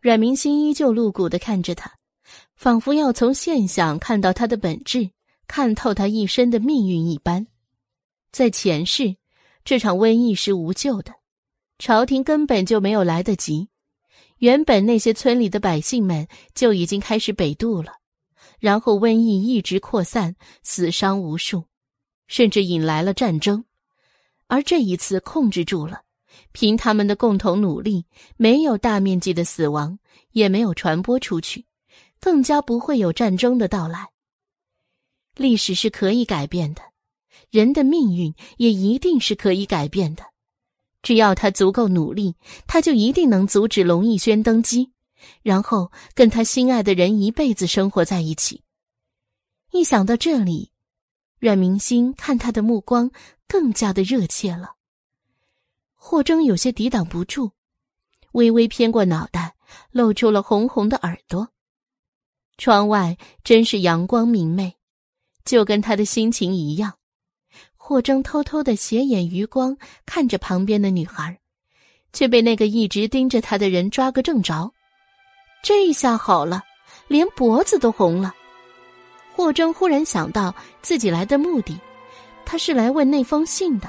阮明心依旧露骨的看着他，仿佛要从现象看到他的本质，看透他一生的命运一般。在前世，这场瘟疫是无救的。朝廷根本就没有来得及，原本那些村里的百姓们就已经开始北渡了，然后瘟疫一直扩散，死伤无数，甚至引来了战争。而这一次控制住了，凭他们的共同努力，没有大面积的死亡，也没有传播出去，更加不会有战争的到来。历史是可以改变的，人的命运也一定是可以改变的。只要他足够努力，他就一定能阻止龙逸轩登基，然后跟他心爱的人一辈子生活在一起。一想到这里，阮明星看他的目光更加的热切了。霍征有些抵挡不住，微微偏过脑袋，露出了红红的耳朵。窗外真是阳光明媚，就跟他的心情一样。霍征偷偷的斜眼余光看着旁边的女孩，却被那个一直盯着他的人抓个正着。这下好了，连脖子都红了。霍征忽然想到自己来的目的，他是来问那封信的。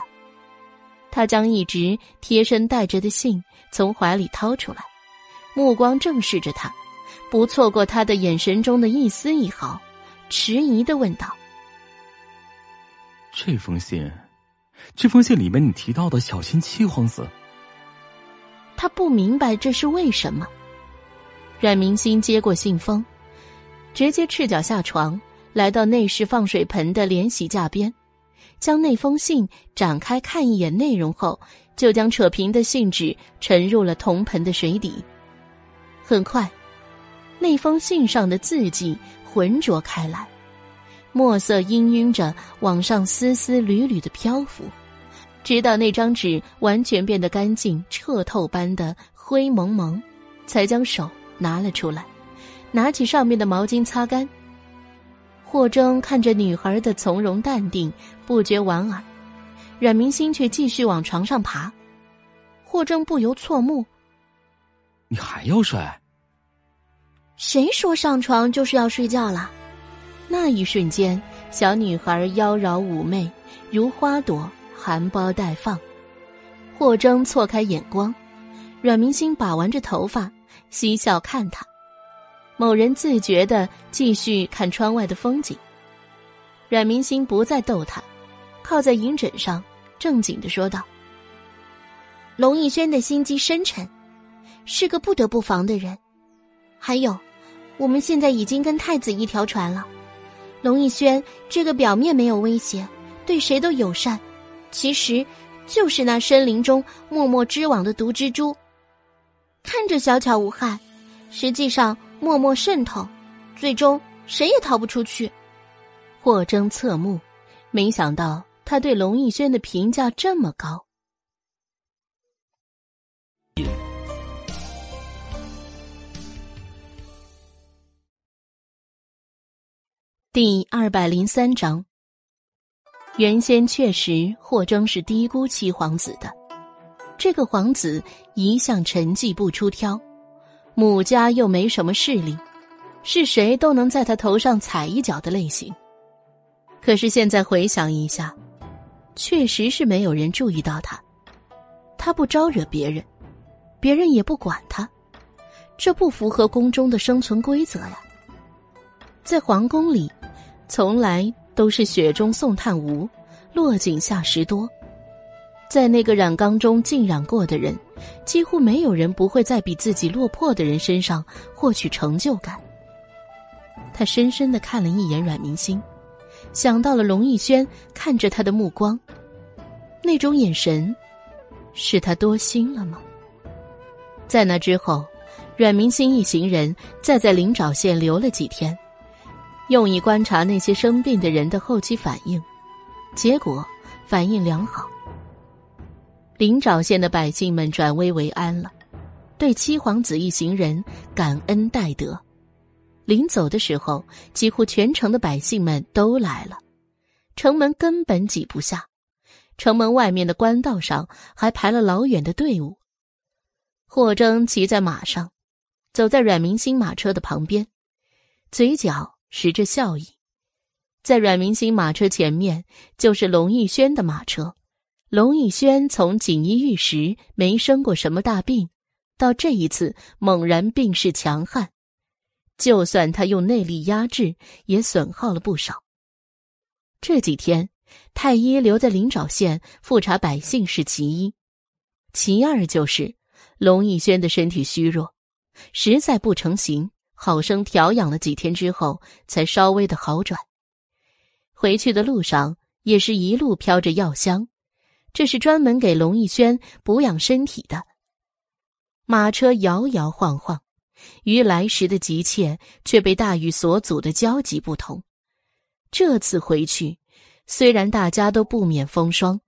他将一直贴身带着的信从怀里掏出来，目光正视着他，不错过他的眼神中的一丝一毫，迟疑的问道。这封信，这封信里面你提到的小心七皇子，他不明白这是为什么。阮明心接过信封，直接赤脚下床，来到内室放水盆的连洗架边，将那封信展开看一眼内容后，就将扯平的信纸沉入了铜盆的水底。很快，那封信上的字迹浑浊开来。墨色氤氲着往上丝丝缕缕的漂浮，直到那张纸完全变得干净彻透般的灰蒙蒙，才将手拿了出来，拿起上面的？毛巾擦干。霍征看着女孩的从容淡定，不觉莞尔。阮明星却继续往床上爬，霍征不由错目：“你还要睡？谁说上床就是要睡觉了？”那一瞬间，小女孩妖娆妩媚，如花朵含苞待放。霍征错开眼光，阮明星把玩着头发，嬉笑看他。某人自觉的继续看窗外的风景。阮明星不再逗他，靠在银枕上，正经的说道：“龙逸轩的心机深沉，是个不得不防的人。还有，我们现在已经跟太子一条船了。龙逸轩这个表面没有威胁，对谁都友善，其实就是那森林中默默织网的毒蜘蛛。看着小巧无害，实际上默默渗透，最终谁也逃不出去。”霍征侧目，没想到他对龙逸轩的评价这么高。第二百零三章，原先确实霍征是低估七皇子的。这个皇子一向沉寂不出挑，母家又没什么势力，是谁都能在他头上踩一脚的类型。可是现在回想一下，确实是没有人注意到他。他不招惹别人，别人也不管他，这不符合宫中的生存规则呀。在皇宫里，从来都是雪中送炭无，落井下石多。在那个染缸中浸染过的人，几乎没有人不会在比自己落魄的人身上获取成就感。他深深的看了一眼阮明星。想到了龙逸轩看着他的目光，那种眼神，是他多心了吗？在那之后，阮明星一行人再在灵沼县留了几天，用以观察那些生病的人的后期反应，结果反应良好。灵沼县的百姓们转危为安了，对七皇子一行人感恩戴德。临走的时候，几乎全城的百姓们都来了，城门根本挤不下，城门外面的官道上还排了老远的队伍。霍征骑在马上，走在阮明星马车的旁边，嘴角拾着笑意。在阮明星马车前面就是龙逸轩的马车。龙逸轩从锦衣玉食没生过什么大病，到这一次猛然病势强悍。就算他用内力压制，也损耗了不少。这几天，太医留在灵沼县复查百姓是其一，其二就是龙逸轩的身体虚弱，实在不成形，好生调养了几天之后，才稍微的好转。回去的路上，也是一路飘着药香，这是专门给龙逸轩补养身体的。马车摇摇晃晃。与来时的急切，却被大雨所阻的焦急不同。这次回去，虽然大家都不免风霜，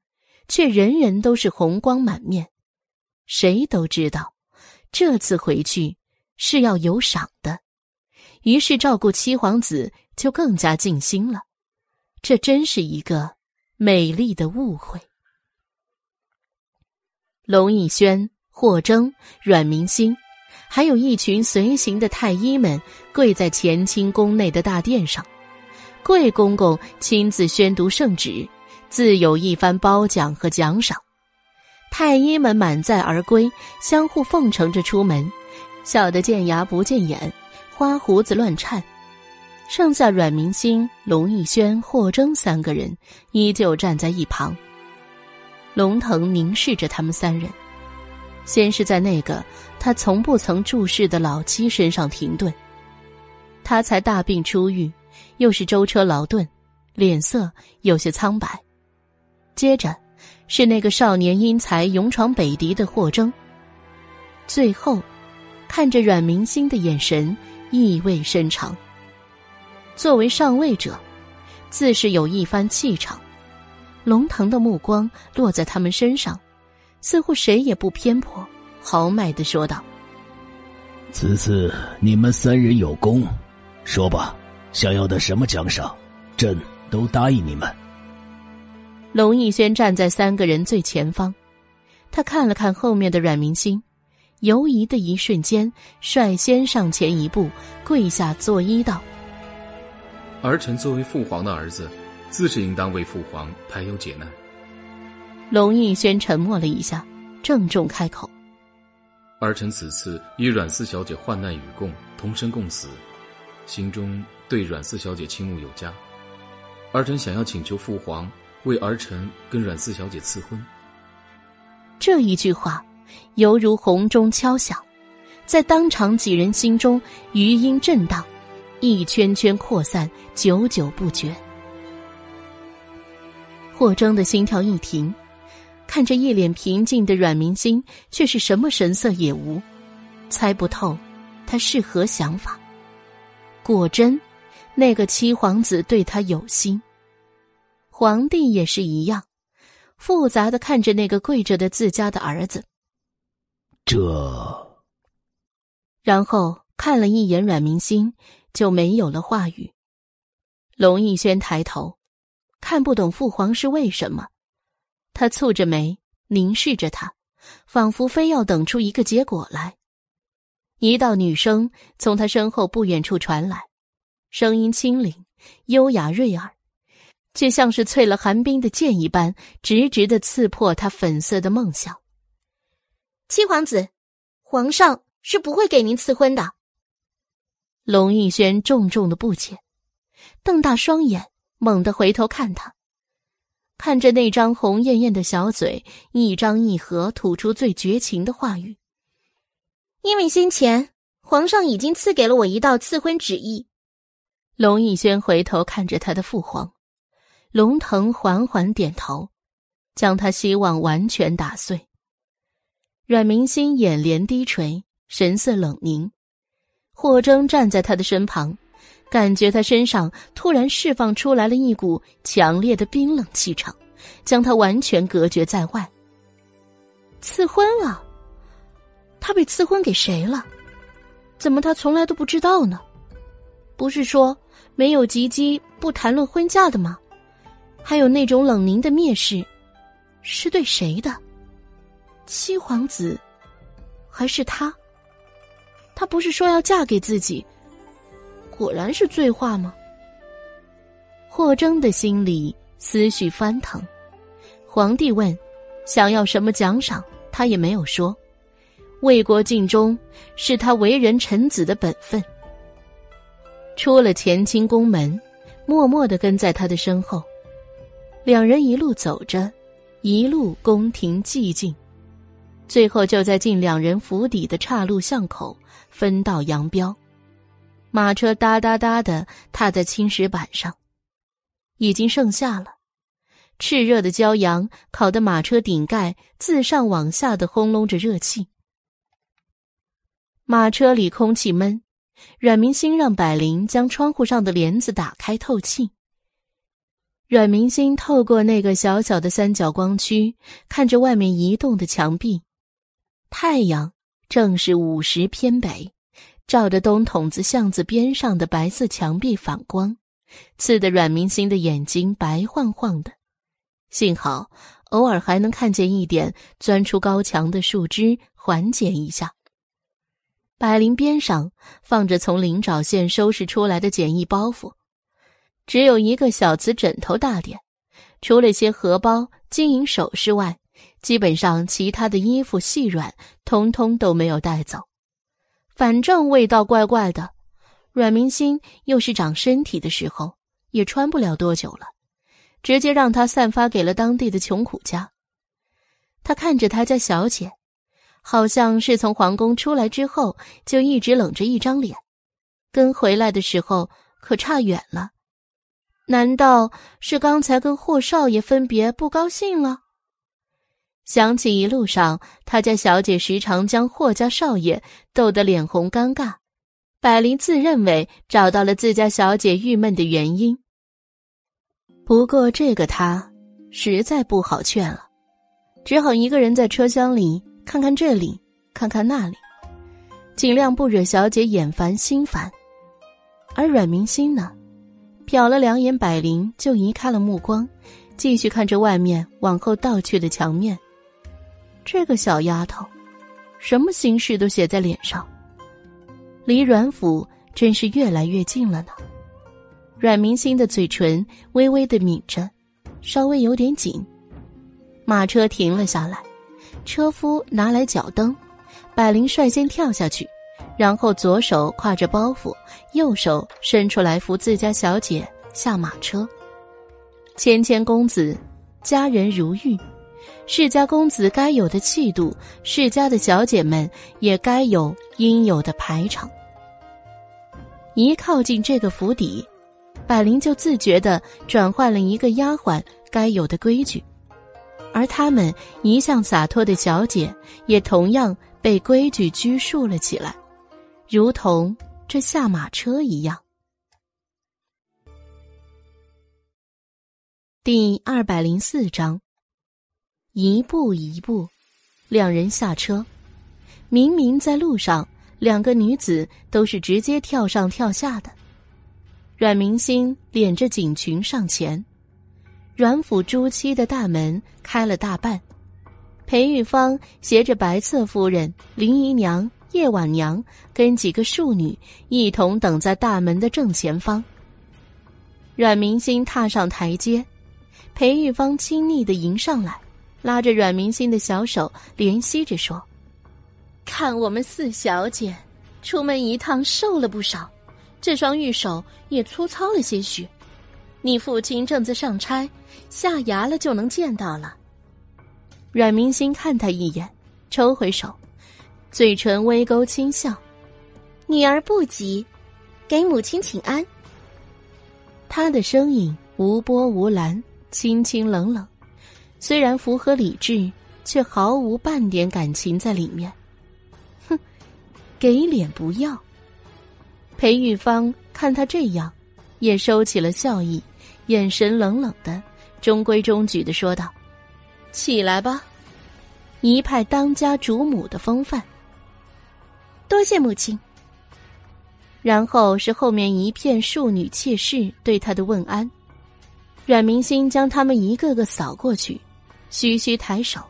却人人都是红光满面。谁都知道，这次回去是要有赏的。于是照顾七皇子就更加尽心了。这真是一个美丽的误会。龙逸轩、霍征、阮明星。还有一群随行的太医们跪在乾清宫内的大殿上，贵公公亲自宣读圣旨，自有一番褒奖和奖赏。太医们满载而归，相互奉承着出门，笑得见牙不见眼，花胡子乱颤。剩下阮明星、龙逸轩、霍征三个人依旧站在一旁。龙腾凝视着他们三人。先是在那个他从不曾注视的老妻身上停顿。他才大病初愈，又是舟车劳顿，脸色有些苍白。接着，是那个少年英才勇闯北狄的霍征。最后，看着阮明星的眼神意味深长。作为上位者，自是有一番气场。龙腾的目光落在他们身上。似乎谁也不偏颇，豪迈的说道：“此次你们三人有功，说吧，想要的什么奖赏，朕都答应你们。”龙逸轩站在三个人最前方，他看了看后面的阮明星，犹疑的一瞬间，率先上前一步，跪下作揖道：“儿臣作为父皇的儿子，自是应当为父皇排忧解难。”龙逸轩沉默了一下，郑重开口：“儿臣此次与阮四小姐患难与共，同生共死，心中对阮四小姐倾慕有加。儿臣想要请求父皇为儿臣跟阮四小姐赐婚。这一句话，犹如洪钟敲响，在当场几人心中余音震荡，一圈圈扩散，久久不绝。霍征的心跳一停，看着一脸平静的阮明心，却是什么神色也无，猜不透他是何想法。果真，那个七皇子对他有心。皇帝也是一样，复杂的看着那个跪着的自家的儿子。这，然后看了一眼阮明心，就没有了话语。龙逸轩抬头。看不懂父皇是为什么，他蹙着眉凝视着他，仿佛非要等出一个结果来。一道女声从他身后不远处传来，声音清灵、优雅、悦耳，却像是淬了寒冰的剑一般，直直的刺破他粉色的梦想。七皇子，皇上是不会给您赐婚的。龙逸轩重重的不解，瞪大双眼。猛地回头看他，看着那张红艳艳的小嘴，一张一合，吐出最绝情的话语。因为先前皇上已经赐给了我一道赐婚旨意。龙逸轩回头看着他的父皇，龙腾缓缓点头，将他希望完全打碎。阮明心眼帘低垂，神色冷凝。霍征站在他的身旁。感觉他身上突然释放出来了一股强烈的冰冷气场，将他完全隔绝在外。赐婚了，他被赐婚给谁了？怎么他从来都不知道呢？不是说没有及笄不谈论婚嫁的吗？还有那种冷凝的蔑视，是对谁的？七皇子，还是他？他不是说要嫁给自己？果然是醉话吗？霍征的心里思绪翻腾。皇帝问：“想要什么奖赏？”他也没有说。为国尽忠是他为人臣子的本分。出了乾清宫门，默默的跟在他的身后。两人一路走着，一路宫廷寂静，最后就在进两人府邸的岔路巷口分道扬镳。马车哒哒哒的踏在青石板上，已经盛夏了。炽热的骄阳烤得马车顶盖自上往下的轰隆着热气。马车里空气闷，阮明星让百灵将窗户上的帘子打开透气。阮明星透过那个小小的三角光区，看着外面移动的墙壁，太阳正是午时偏北。照着东筒子巷子边上的白色墙壁反光，刺得阮明星的眼睛白晃晃的。幸好偶尔还能看见一点钻出高墙的树枝，缓解一下。百灵边上放着从灵沼县收拾出来的简易包袱，只有一个小瓷枕头大点，除了些荷包、金银首饰外，基本上其他的衣服细软，通通都没有带走。反正味道怪怪的，阮明星又是长身体的时候，也穿不了多久了，直接让他散发给了当地的穷苦家。他看着他家小姐，好像是从皇宫出来之后就一直冷着一张脸，跟回来的时候可差远了。难道是刚才跟霍少爷分别不高兴了？想起一路上他家小姐时常将霍家少爷逗得脸红尴尬，百灵自认为找到了自家小姐郁闷的原因。不过这个他实在不好劝了，只好一个人在车厢里看看这里，看看那里，尽量不惹小姐眼烦心烦。而阮明心呢，瞟了两眼百灵，就移开了目光，继续看着外面往后倒去的墙面。这个小丫头，什么心事都写在脸上。离阮府真是越来越近了呢。阮明星的嘴唇微微的抿着，稍微有点紧。马车停了下来，车夫拿来脚蹬，百灵率先跳下去，然后左手挎着包袱，右手伸出来扶自家小姐下马车。谦谦公子佳人如玉，世家公子该有的气度，世家的小姐们也该有应有的排场。一靠近这个府邸，百灵就自觉的转换了一个丫鬟该有的规矩，而他们一向洒脱的小姐也同样被规矩拘束了起来，如同这下马车一样。第二百零四章，一步一步，两人下车。明明在路上，两个女子都是直接跳上跳下的。阮明心敛着锦裙上前，阮府朱漆的大门开了大半。裴玉芳携着白侧夫人、林姨娘、叶婉娘跟几个庶女一同等在大门的正前方。阮明心踏上台阶。裴玉芳亲昵的迎上来，拉着阮明心的小手，怜惜着说：“看我们四小姐，出门一趟瘦了不少，这双玉手也粗糙了些许。你父亲正在上差，下衙了就能见到了。”阮明心看他一眼，抽回手，嘴唇微勾轻笑：“女儿不急，给母亲请安。”他的声音无波无澜。清清冷冷，虽然符合理智，却毫无半点感情在里面。哼，给脸不要。裴玉芳看他这样，也收起了笑意，眼神冷冷的，中规中矩的说道：“起来吧，一派当家主母的风范。”多谢母亲。然后是后面一片庶女妾室对他的问安。阮明心将他们一个个扫过去，徐徐抬手。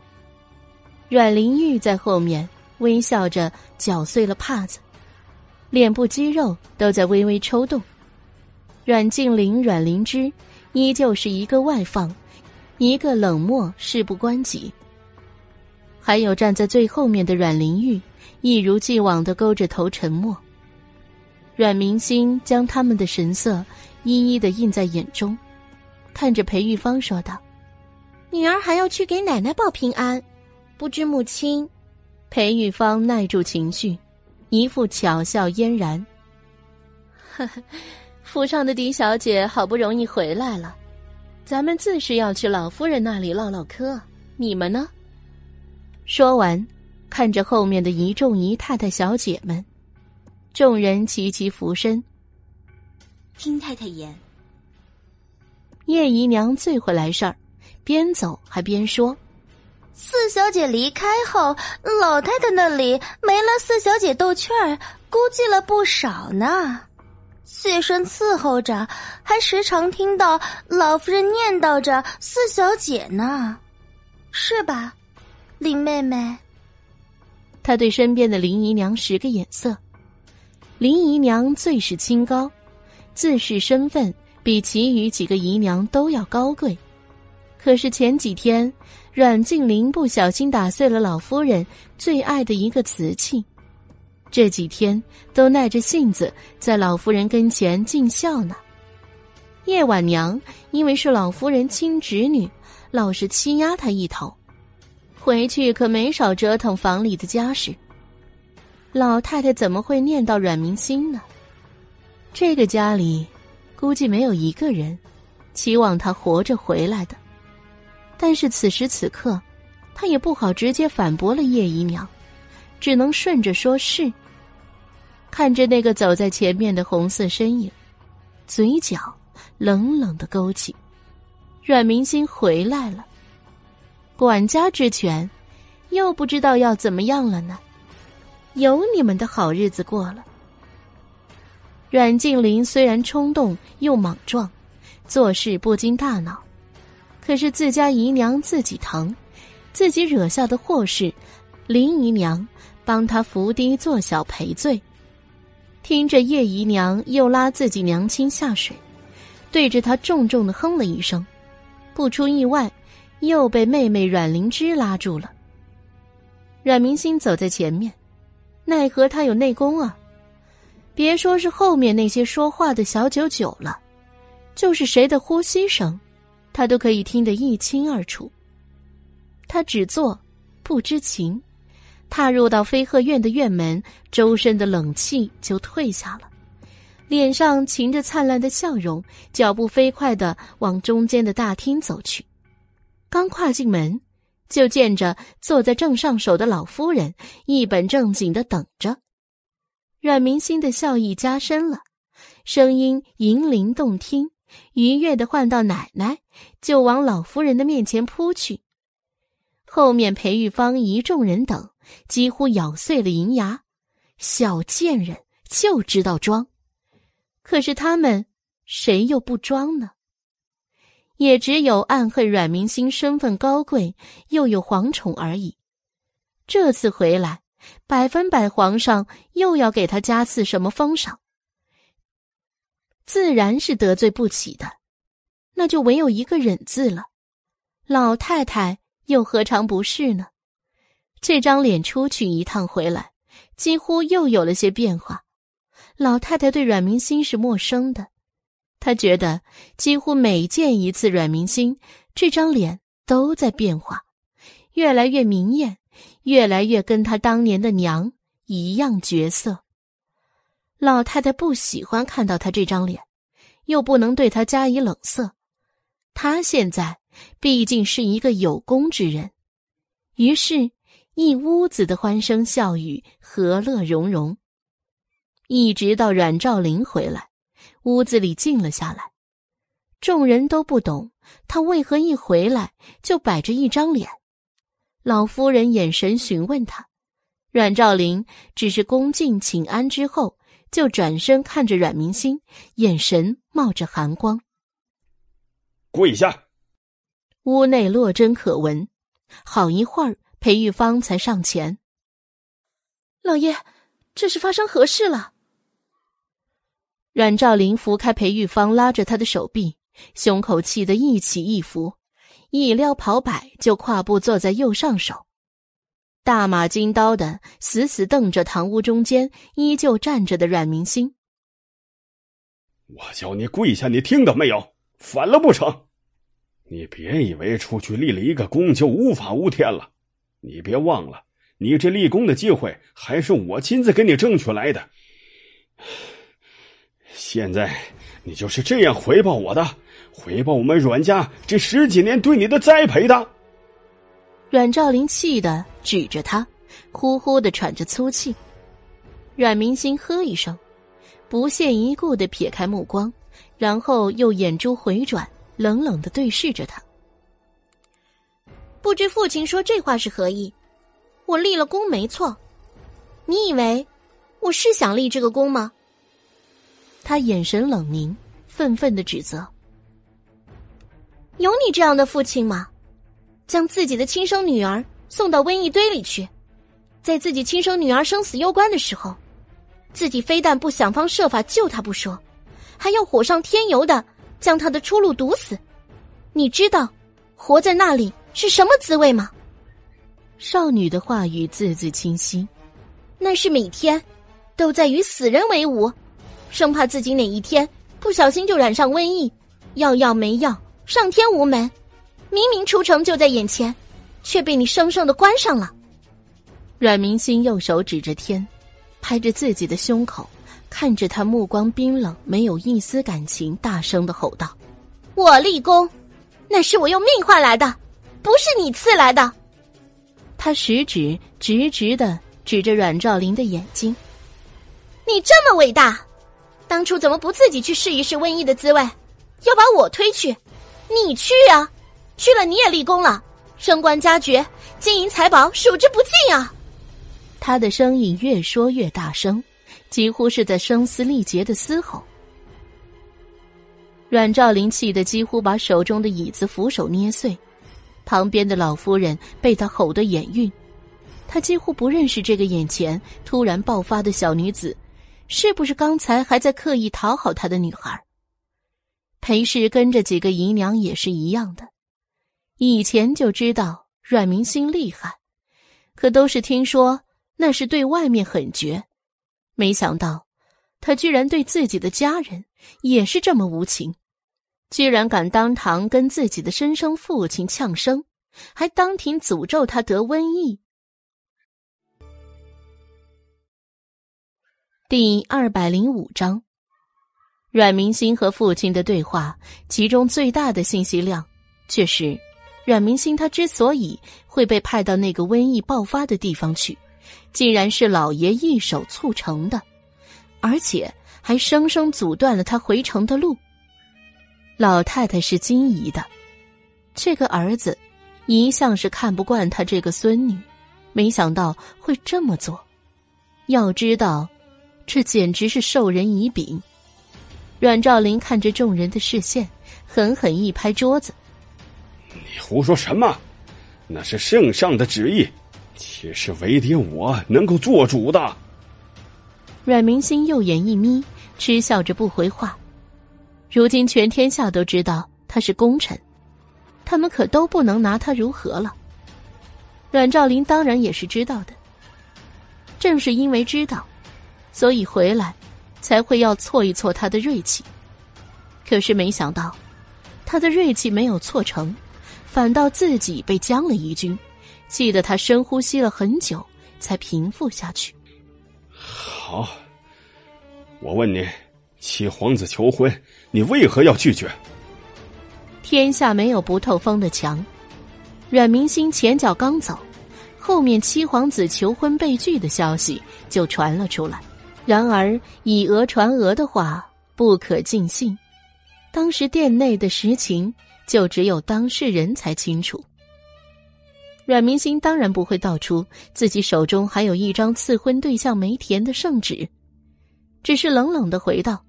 阮玲玉在后面微笑着搅碎了帕子，脸部肌肉都在微微抽动。阮静玲、阮灵芝依旧是一个外放，一个冷漠，事不关己。还有站在最后面的阮玲玉，一如既往的勾着头沉默。阮明心将他们的神色一一的印在眼中。看着裴玉芳说道：“女儿还要去给奶奶报平安，不知母亲。”裴玉芳耐住情绪，一副巧笑嫣然：“呵呵，府上的狄小姐好不容易回来了，咱们自是要去老夫人那里唠唠嗑。你们呢？”说完，看着后面的一众姨太太小姐们，众人齐齐俯身，听太太言。叶姨娘最会来事儿，边走还边说：“四小姐离开后，老太太那里没了四小姐逗趣儿，估计了不少呢。妾身伺候着，还时常听到老夫人念叨着四小姐呢，是吧，林妹妹？”她对身边的林姨娘使个眼色。林姨娘最是清高，自恃身份。比其余几个姨娘都要高贵，可是前几天阮静玲不小心打碎了老夫人最爱的一个瓷器，这几天都耐着性子在老夫人跟前尽孝呢。叶婉娘因为是老夫人亲侄女，老是欺压她一头，回去可没少折腾房里的家事。老太太怎么会念叨阮明心呢？这个家里。估计没有一个人期望他活着回来的，但是此时此刻，他也不好直接反驳了叶姨娘，只能顺着说是。看着那个走在前面的红色身影，嘴角冷冷的勾起。阮明心回来了，管家之权，又不知道要怎么样了呢？有你们的好日子过了。阮静林虽然冲动又莽撞，做事不经大脑，可是自家姨娘自己疼，自己惹下的祸事，林姨娘帮他伏低做小赔罪。听着叶姨娘又拉自己娘亲下水，对着他重重的哼了一声，不出意外，又被妹妹阮灵芝拉住了。阮明心走在前面，奈何他有内功啊。别说是后面那些说话的小九九了，就是谁的呼吸声，他都可以听得一清二楚。他只做不知情，踏入到飞鹤院的院门，周身的冷气就退下了，脸上噙着灿烂的笑容，脚步飞快的往中间的大厅走去。刚跨进门，就见着坐在正上手的老夫人一本正经的等着。阮明心的笑意加深了，声音银铃动听，愉悦的唤到奶奶，就往老夫人的面前扑去。后面裴玉芳一众人等几乎咬碎了银牙，小贱人就知道装，可是他们谁又不装呢？也只有暗恨阮明心身份高贵，又有皇宠而已。这次回来，百分百皇上又要给他加赐什么封赏，自然是得罪不起的。那就唯有一个忍字了。老太太。又何尝不是呢？这张脸出去一趟回来，几乎又有了些变化。老太太对阮明心是陌生的，她觉得几乎每见一次阮明心，这张脸都在变化，越来越明艳，越来越跟她当年的娘一样绝色。老太太不喜欢看到他这张脸，又不能对他加以冷色，他现在。毕竟是一个有功之人，于是，一屋子的欢声笑语，和乐融融。一直到阮兆林回来，屋子里静了下来。众人都不懂他为何一回来就摆着一张脸。老夫人眼神询问他，阮兆林只是恭敬请安之后，就转身看着阮明星，眼神冒着寒光。跪下。屋内落针可闻，好一会儿，裴玉芳才上前。老爷，这是发生何事了？阮兆林扶开裴玉芳，拉着他的手臂，胸口气得一起一伏，一撩袍摆就跨步坐在右上手，大马金刀的死死瞪着堂屋中间依旧站着的阮明星。我叫你跪下，你听到没有？反了不成？你别以为出去立了一个功就无法无天了，你别忘了，你这立功的机会还是我亲自给你争取来的。现在你就是这样回报我的，回报我们阮家这十几年对你的栽培的。阮兆林气的指着他，呼呼的喘着粗气。阮明星呵一声，不屑一顾的撇开目光，然后又眼珠回转。冷冷的对视着他，不知父亲说这话是何意？我立了功没错，你以为我是想立这个功吗？他眼神冷凝，愤愤的指责：“有你这样的父亲吗？将自己的亲生女儿送到瘟疫堆里去，在自己亲生女儿生死攸关的时候，自己非但不想方设法救她不说，还要火上添油的。”将她的出路堵死，你知道活在那里是什么滋味吗？少女的话语字字清晰，那是每天都在与死人为伍，生怕自己哪一天不小心就染上瘟疫，要药没药，上天无门。明明出城就在眼前，却被你生生的关上了。阮明心右手指着天，拍着自己的胸口。看着他，目光冰冷，没有一丝感情，大声的吼道：“我立功，那是我用命换来的，不是你赐来的。”他食指直直的指着阮兆林的眼睛：“你这么伟大，当初怎么不自己去试一试瘟疫的滋味？要把我推去？你去啊！去了你也立功了，升官加爵，金银财宝数之不尽啊！”他的声音越说越大声。几乎是在声嘶力竭的嘶吼。阮兆林气得几乎把手中的椅子扶手捏碎，旁边的老夫人被他吼得眼晕，他几乎不认识这个眼前突然爆发的小女子，是不是刚才还在刻意讨好他的女孩？裴氏跟着几个姨娘也是一样的，以前就知道阮明星厉害，可都是听说那是对外面很绝。没想到，他居然对自己的家人也是这么无情。居然敢当堂跟自己的亲生父亲呛声，还当庭诅咒他得瘟疫。第二百零五章，阮明星和父亲的对话，其中最大的信息量，却是阮明星他之所以会被派到那个瘟疫爆发的地方去，竟然是老爷一手促成的，而且还生生阻断了他回城的路。老太太是惊疑的，这个儿子一向是看不惯他这个孙女，没想到会这么做。要知道。这简直是授人以柄！阮兆林看着众人的视线，狠狠一拍桌子：“你胡说什么？那是圣上的旨意，岂是为爹我能够做主的？”阮明心右眼一眯，嗤笑着不回话。如今全天下都知道他是功臣，他们可都不能拿他如何了。阮兆林当然也是知道的，正是因为知道。所以回来，才会要挫一挫他的锐气。可是没想到，他的锐气没有挫成，反倒自己被将了一军，气得他深呼吸了很久，才平复下去。好，我问你，七皇子求婚，你为何要拒绝？天下没有不透风的墙。阮明星前脚刚走，后面七皇子求婚被拒的消息就传了出来。然而，以讹传讹的话不可尽信。当时殿内的实情，就只有当事人才清楚。阮明星当然不会道出自己手中还有一张赐婚对象梅田的圣旨，只是冷冷的回道：“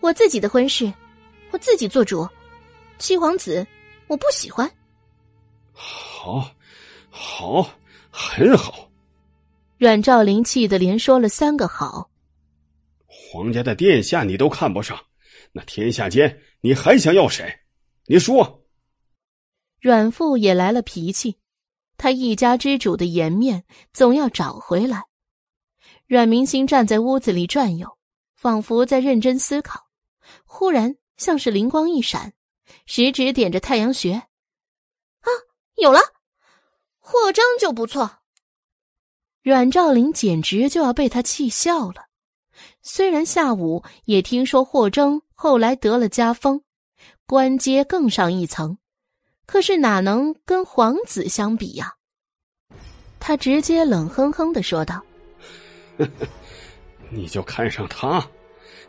我自己的婚事，我自己做主。七皇子，我不喜欢。”好，好，很好。阮兆林气得连说了三个好。皇家的殿下你都看不上，那天下间你还想要谁？你说。阮父也来了脾气，他一家之主的颜面总要找回来。阮明星站在屋子里转悠，仿佛在认真思考，忽然像是灵光一闪，食指点着太阳穴，啊，有了，霍章就不错。阮兆林简直就要被他气笑了。虽然下午也听说霍征后来得了家风，官阶更上一层，可是哪能跟皇子相比呀？他直接冷哼哼的说道：“ *laughs* 你就看上他？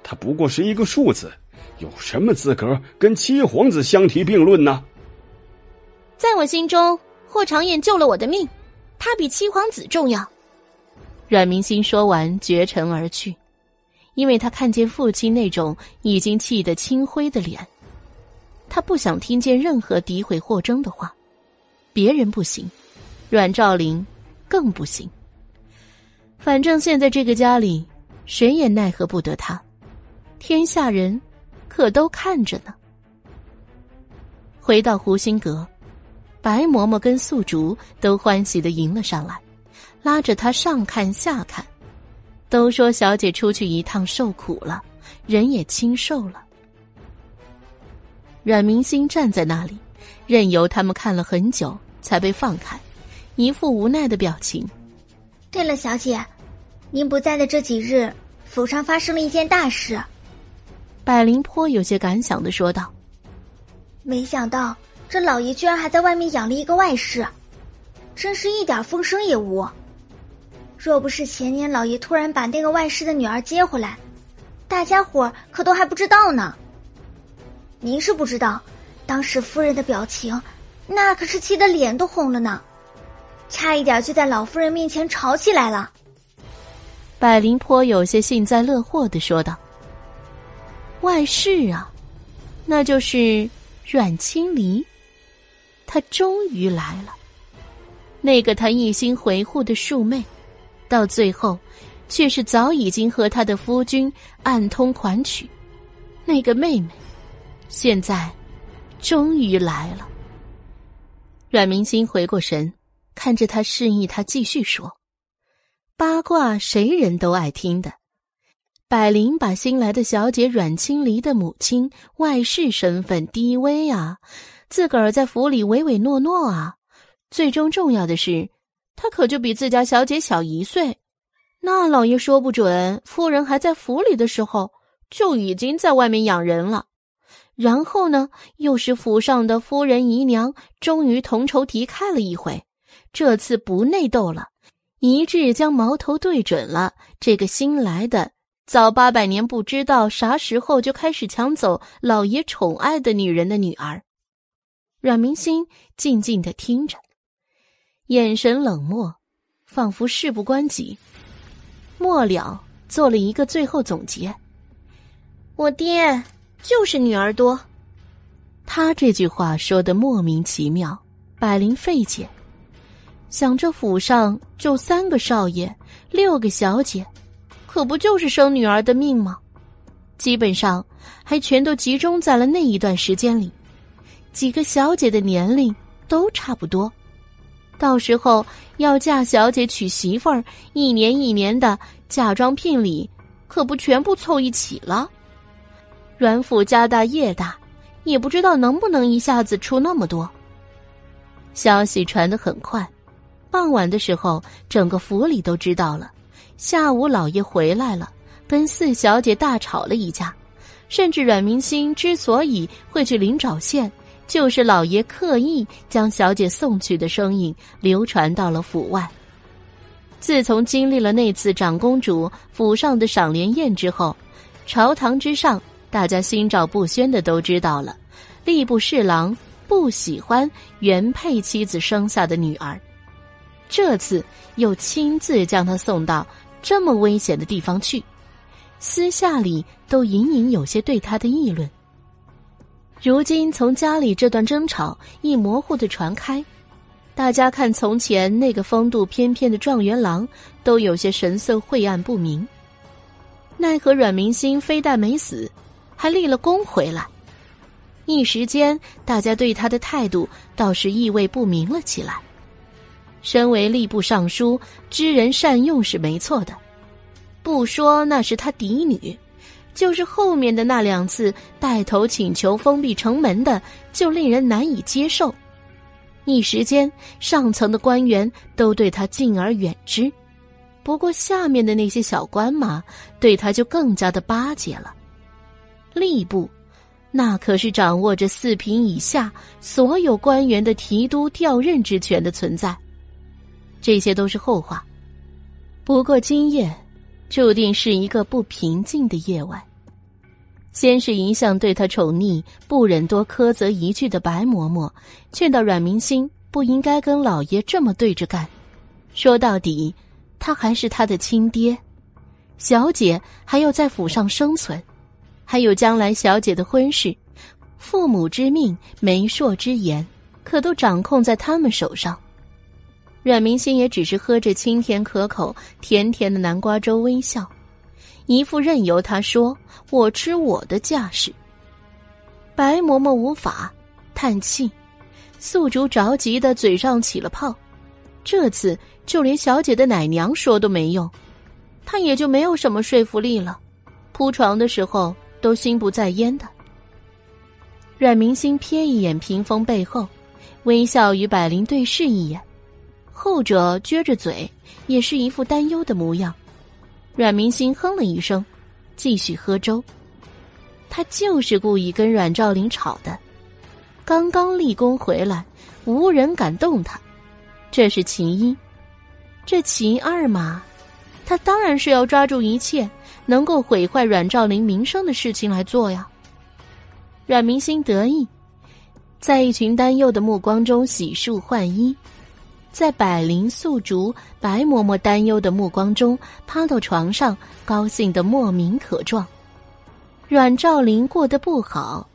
他不过是一个庶子，有什么资格跟七皇子相提并论呢？”在我心中，霍长燕救了我的命，他比七皇子重要。阮明心说完，绝尘而去，因为他看见父亲那种已经气得青灰的脸，他不想听见任何诋毁霍征的话。别人不行，阮兆林更不行。反正现在这个家里，谁也奈何不得他，天下人可都看着呢。回到湖心阁，白嬷嬷跟素竹都欢喜的迎了上来。拉着他上看下看，都说小姐出去一趟受苦了，人也清瘦了。阮明星站在那里，任由他们看了很久，才被放开，一副无奈的表情。对了，小姐，您不在的这几日，府上发生了一件大事。百灵坡有些感想的说道：“没想到这老爷居然还在外面养了一个外室，真是一点风声也无。”若不是前年老爷突然把那个外室的女儿接回来，大家伙可都还不知道呢。您是不知道，当时夫人的表情，那可是气得脸都红了呢，差一点就在老夫人面前吵起来了。百灵坡有些幸灾乐祸的说道：“外事啊，那就是阮清离，她终于来了，那个他一心维护的庶妹。”到最后，却是早已经和他的夫君暗通款曲。那个妹妹，现在终于来了。阮明星回过神，看着他，示意他继续说：“八卦谁人都爱听的，百灵把新来的小姐阮青离的母亲外室身份低微啊，自个儿在府里唯唯诺诺啊，最终重要的是，他可就比自家小姐小一岁。那老爷说不准，夫人还在府里的时候就已经在外面养人了。然后呢，又是府上的夫人姨娘，终于同仇敌忾了一回，这次不内斗了，一致将矛头对准了这个新来的。早八百年，不知道啥时候就开始抢走老爷宠爱的女人的女儿。阮明心静静的听着，眼神冷漠，仿佛事不关己。末了，做了一个最后总结：“我爹就是女儿多。”他这句话说的莫名其妙。百灵费解，想着府上就三个少爷，六个小姐。可不就是生女儿的命吗？基本上还全都集中在了那一段时间里。几个小姐的年龄都差不多，到时候要嫁小姐娶媳妇儿，一年一年的嫁妆聘礼，可不全部凑一起了。阮府家大业大，也不知道能不能一下子出那么多。消息传得很快，傍晚的时候，整个府里都知道了。下午，老爷回来了，跟四小姐大吵了一架，甚至阮明星之所以会去灵沼县，就是老爷刻意将小姐送去的声音流传到了府外。自从经历了那次长公主府上的赏莲宴之后，朝堂之上，大家心照不宣的都知道了，吏部侍郎不喜欢原配妻子生下的女儿，这次又亲自将她送到。这么危险的地方去，私下里都隐隐有些对他的议论。如今从家里这段争吵一模糊的传开，大家看从前那个风度翩翩的状元郎，都有些神色晦暗不明。奈何阮明心非但没死，还立了功回来，一时间大家对他的态度倒是意味不明了起来。身为吏部尚书，知人善用是没错的，不说那是他嫡女，就是后面的那两次带头请求封闭城门的，就令人难以接受。一时间，上层的官员都对他敬而远之，不过下面的那些小官嘛，对他就更加的巴结了。吏部，那可是掌握着四品以下所有官员的提督调任之权的存在。这些都是后话，不过今夜注定是一个不平静的夜晚。先是一向对他宠溺、不忍多苛责一句的白嬷嬷，劝导阮明星不应该跟老爷这么对着干。说到底，他还是他的亲爹，小姐还要在府上生存，还有将来小姐的婚事，父母之命、媒妁之言，可都掌控在他们手上。阮明星也只是喝着清甜可口、甜甜的南瓜粥，微笑，一副任由他说我吃我的架势。白嬷嬷无法叹气，素竹着急的嘴上起了泡，这次就连小姐的奶娘说都没用，她也就没有什么说服力了。铺床的时候都心不在焉的。阮明星瞥一眼屏风背后，微笑与百灵对视一眼。后者撅着嘴，也是一副担忧的模样。阮明星哼了一声，继续喝粥。他就是故意跟阮兆林吵的。刚刚立功回来，无人敢动他，这是其一。这其二嘛，他当然是要抓住一切能够毁坏阮兆林名声的事情来做呀。阮明星得意，在一群担忧的目光中洗漱换衣。在百灵素竹、白嬷嬷担忧的目光中，趴到床上，高兴的莫名可状。阮兆林过得不好，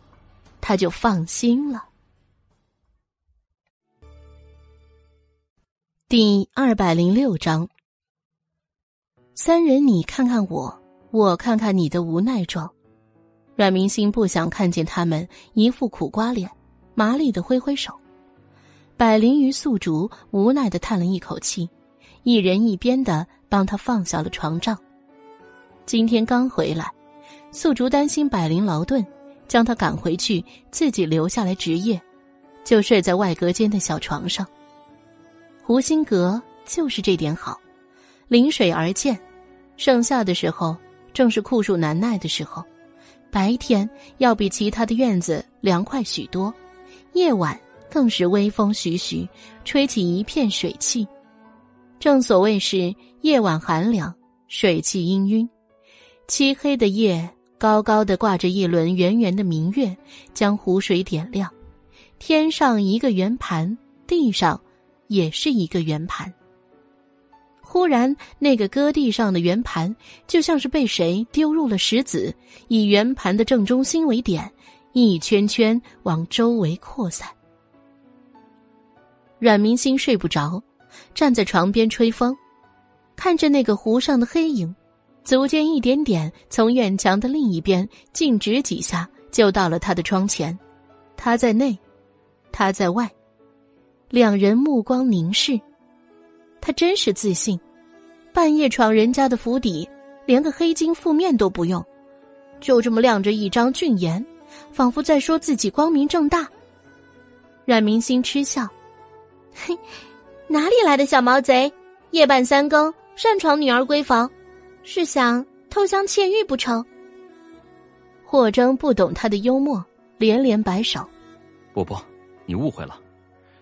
他就放心了。第二百零六章，三人你看看我，我看看你的无奈状。阮明星不想看见他们一副苦瓜脸，麻利的挥挥手。百灵与素竹无奈的叹了一口气，一人一边的帮他放下了床帐。今天刚回来，素竹担心百灵劳顿，将他赶回去，自己留下来值夜，就睡在外隔间的小床上。湖心阁就是这点好，临水而建，盛夏的时候正是酷暑难耐的时候，白天要比其他的院子凉快许多，夜晚更是微风徐徐，吹起一片水汽。正所谓是夜晚寒凉，水汽氤氲，漆黑的夜，高高的挂着一轮圆圆的明月，将湖水点亮。天上一个圆盘，地上也是一个圆盘。忽然，那个搁地上的圆盘就像是被谁丢入了石子，以圆盘的正中心为点，一圈圈往周围扩散。阮明星睡不着。站在床边吹风，看着那个湖上的黑影，足尖一点点从院墙的另一边径直几下，就到了他的窗前。他在内，他在外，两人目光凝视。他真是自信，半夜闯人家的府邸，连个黑金覆面都不用，就这么亮着一张俊颜，仿佛在说自己光明正大。阮明星嗤笑，嘿。哪里来的小毛贼？夜半三更擅闯女儿闺房，是想偷香窃玉不成？霍征不懂他的幽默，连连摆手：“不不，你误会了，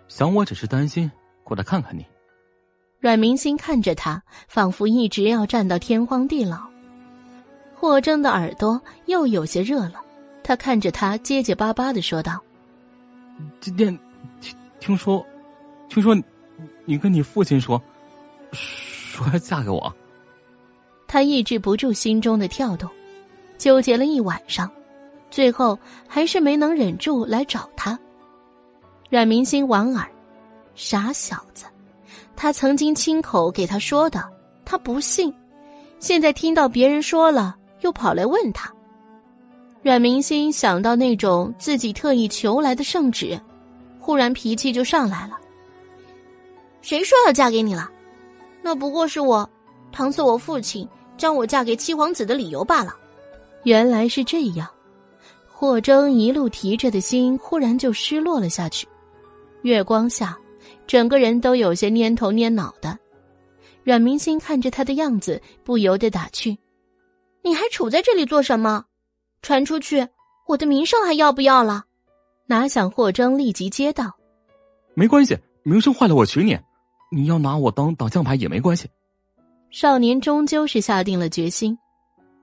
想我只是担心过来看看你。”阮明星看着他，仿佛一直要站到天荒地老。霍征的耳朵又有些热了，他看着他结结巴巴的说道：“今天听听说，听说。”你跟你父亲说，说要嫁给我。他抑制不住心中的跳动，纠结了一晚上，最后还是没能忍住来找他。阮明星莞尔，傻小子，他曾经亲口给他说的，他不信，现在听到别人说了，又跑来问他。阮明星想到那种自己特意求来的圣旨，忽然脾气就上来了。谁说要嫁给你了？那不过是我搪塞我父亲将我嫁给七皇子的理由罢了。原来是这样，霍征一路提着的心忽然就失落了下去。月光下，整个人都有些蔫头蔫脑的。阮明星看着他的样子，不由得打趣：“你还杵在这里做什么？传出去，我的名声还要不要了？”哪想霍征立即接道：“没关系，名声坏了我娶你。”你要拿我当挡将牌也没关系。少年终究是下定了决心，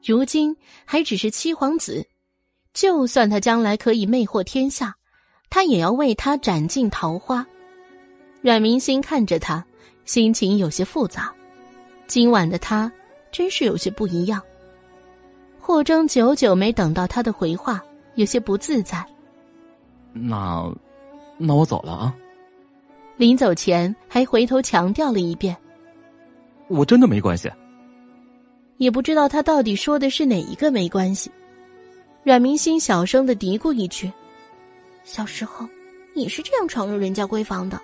如今还只是七皇子，就算他将来可以魅惑天下，他也要为他斩尽桃花。阮明星看着他，心情有些复杂。今晚的他真是有些不一样。霍征久久没等到他的回话，有些不自在。那，那我走了啊。临走前还回头强调了一遍：“我真的没关系。”也不知道他到底说的是哪一个没关系。阮明星小声的嘀咕一句：“小时候你是这样闯入人家闺房的。”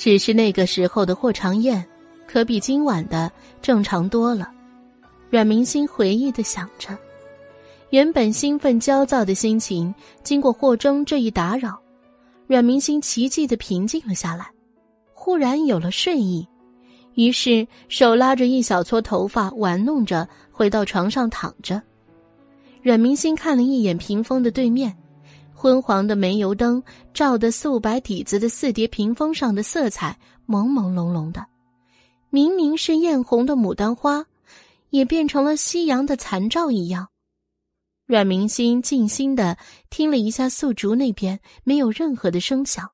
只是那个时候的霍长燕，可比今晚的正常多了。阮明星回忆的想着，原本兴奋焦躁的心情，经过霍征这一打扰。阮明星奇迹的平静了下来，忽然有了睡意，于是手拉着一小撮头发玩弄着回到床上躺着。阮明星看了一眼屏风的对面，昏黄的煤油灯照得素白底子的四叠屏风上的色彩朦朦胧胧的，明明是艳红的牡丹花，也变成了夕阳的残照一样。阮明心静心的听了一下素竹那边没有任何的声响，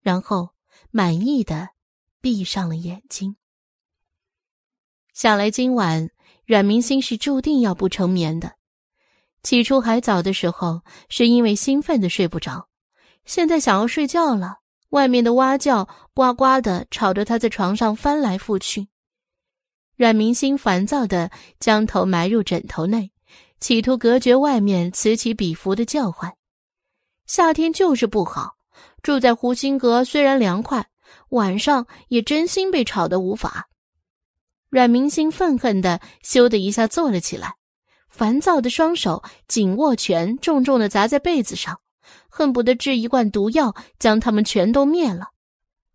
然后满意的闭上了眼睛。想来今晚阮明心是注定要不成眠的。起初还早的时候是因为兴奋的睡不着，现在想要睡觉了，外面的蛙叫呱呱的吵得他在床上翻来覆去。阮明心烦躁的将头埋入枕头内。企图隔绝外面此起彼伏的叫唤。夏天就是不好，住在湖心阁虽然凉快，晚上也真心被吵得无法。阮明星愤恨的咻的一下坐了起来，烦躁的双手紧握拳，重重的砸在被子上，恨不得制一罐毒药将他们全都灭了。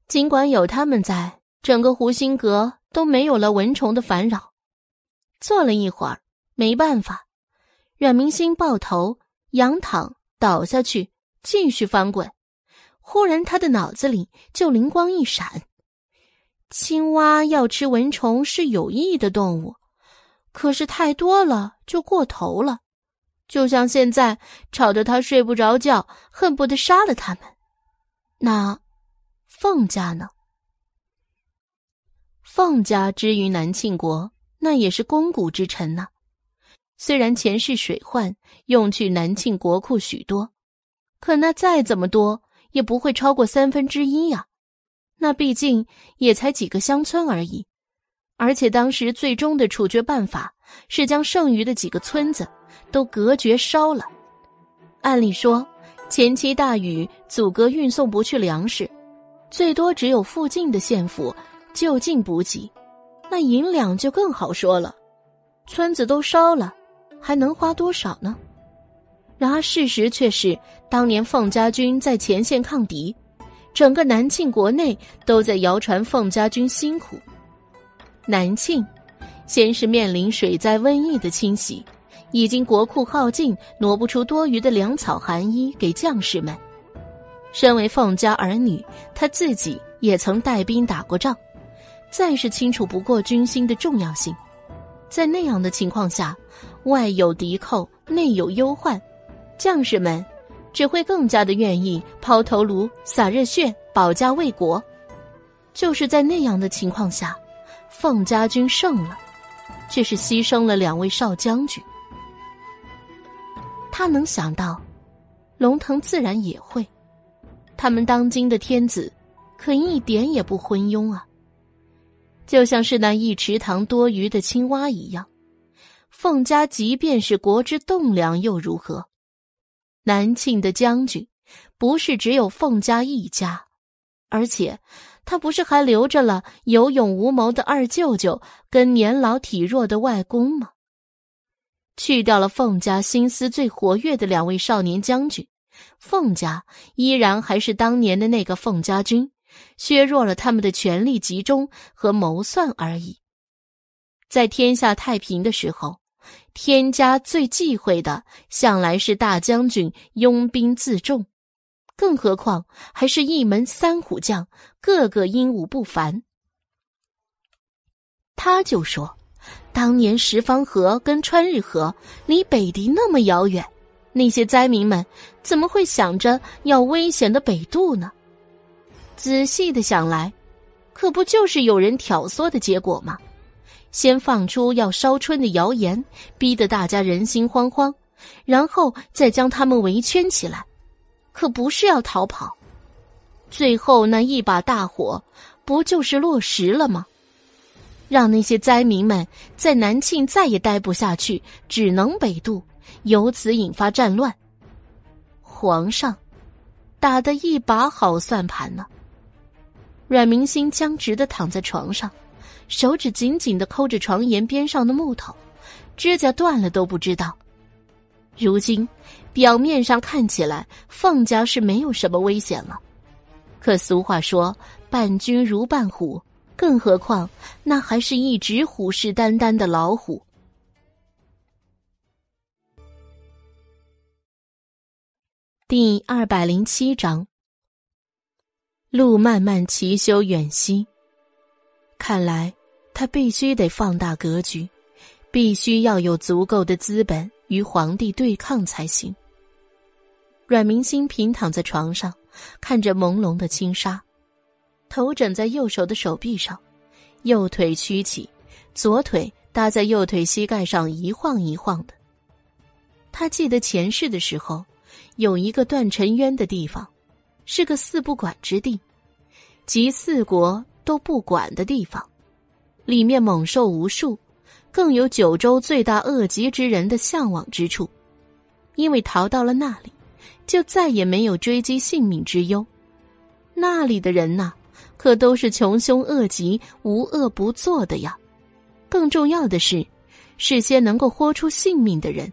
尽管有他们在，整个湖心阁都没有了蚊虫的烦扰。坐了一会儿，没办法，阮明星抱头仰躺倒下去，继续翻滚。忽然，他的脑子里就灵光一闪：青蛙要吃蚊虫是有益的动物，可是太多了就过头了，就像现在吵得他睡不着觉，恨不得杀了他们。那凤家呢？凤家之于南庆国，那也是肱骨之臣呐。虽然前世水患用去南庆国库许多，可那再怎么多。也不会超过三分之一呀，那毕竟也才几个乡村而已，而且当时最终的处决办法是将剩余的几个村子都隔绝烧了。按理说，前期大雨阻隔运送不去粮食，最多只有附近的县府就近补给，那银两就更好说了。村子都烧了，还能花多少呢？然而事实却是，当年凤家军在前线抗敌，整个南庆国内都在谣传凤家军辛苦。南庆先是面临水灾瘟疫的侵袭，已经国库耗尽，挪不出多余的粮草寒衣给将士们。身为凤家儿女，他自己也曾带兵打过仗，再是清楚不过军心的重要性。在那样的情况下，外有敌寇，内有忧患。将士们只会更加的愿意抛头颅、洒热血、保家卫国。就是在那样的情况下，凤家军胜了，却是牺牲了两位少将军。他能想到，龙腾自然也会。他们当今的天子，可一点也不昏庸啊。就像是那一池塘多余的青蛙一样，凤家即便是国之栋梁，又如何？南庆的将军，不是只有凤家一家，而且他不是还留着了有勇无谋的二舅舅跟年老体弱的外公吗？去掉了凤家心思最活跃的两位少年将军，凤家依然还是当年的那个凤家军，削弱了他们的权力集中和谋算而已。在天下太平的时候。天家最忌讳的，向来是大将军拥兵自重，更何况还是一门三虎将，个个英武不凡。他就说，当年十方河跟川日河离北狄那么遥远，那些灾民们怎么会想着要危险的北渡呢？仔细的想来，可不就是有人挑唆的结果吗？先放出要烧春的谣言，逼得大家人心惶惶，然后再将他们围圈起来，可不是要逃跑。最后那一把大火，不就是落实了吗？让那些灾民们在南庆再也待不下去，只能北渡，由此引发战乱。皇上打的一把好算盘呢。阮明心僵直的躺在床上。手指紧紧的抠着床沿边上的木头，指甲断了都不知道。如今，表面上看起来凤家是没有什么危险了，可俗话说“伴君如伴虎”，更何况那还是一直虎视眈眈的老虎。第二百零七章，路漫漫其修远兮，看来。他必须得放大格局，必须要有足够的资本与皇帝对抗才行。阮明星平躺在床上，看着朦胧的轻纱，头枕在右手的手臂上，右腿屈起，左腿搭在右腿膝盖上一晃一晃的。他记得前世的时候，有一个断尘渊的地方，是个四不管之地，即四国都不管的地方。里面猛兽无数，更有九州罪大恶极之人的向往之处。因为逃到了那里，就再也没有追击性命之忧。那里的人呐，可都是穷凶恶极、无恶不作的呀。更重要的是，是些能够豁出性命的人。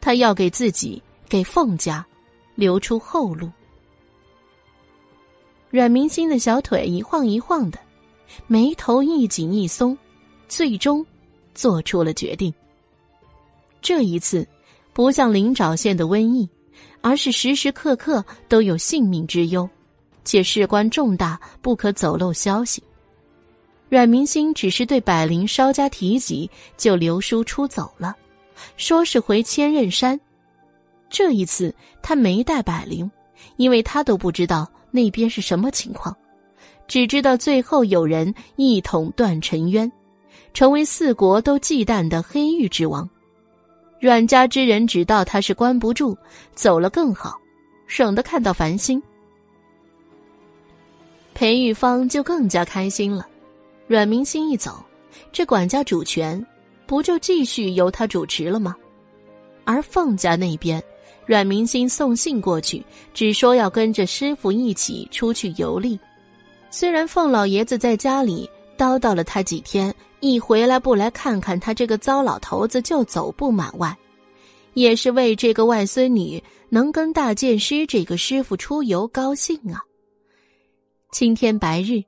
他要给自己、给凤家留出后路。阮明星的小腿一晃一晃的，眉头一紧一松，最终做出了决定。这一次，不像灵沼县的瘟疫，而是时时刻刻都有性命之忧，且事关重大，不可走漏消息。阮明星只是对百灵稍加提及，就留书出走了，说是回千仞山。这一次他没带百灵，因为他都不知道。那边是什么情况？只知道最后有人一统断尘渊，成为四国都忌惮的黑玉之王。阮家之人只道他是关不住，走了更好，省得看到烦心。裴玉芳就更加开心了。阮明心一走，这管家主权不就继续由他主持了吗？而凤家那边。阮明星送信过去，只说要跟着师傅一起出去游历。虽然凤老爷子在家里叨叨了他几天，一回来不来看看他这个糟老头子就走不满外，也是为这个外孙女能跟大剑师这个师傅出游高兴啊。青天白日，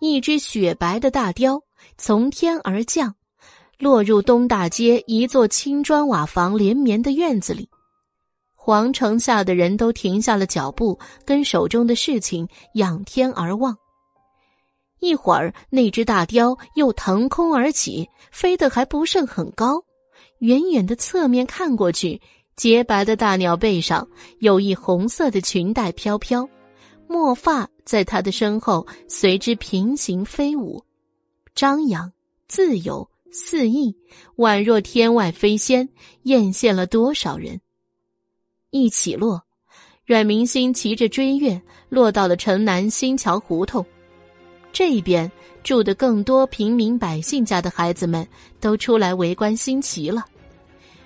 一只雪白的大雕从天而降，落入东大街一座青砖瓦房连绵的院子里。皇城下的人都停下了脚步，跟手中的事情仰天而望。一会儿，那只大雕又腾空而起，飞得还不甚很高。远远的侧面看过去，洁白的大鸟背上有一红色的裙带飘飘，墨发在他的身后随之平行飞舞，张扬自由肆意，宛若天外飞仙，艳羡了多少人。一起落，阮明星骑着追月落到了城南新桥胡同。这一边住的更多平民百姓家的孩子们都出来围观新奇了。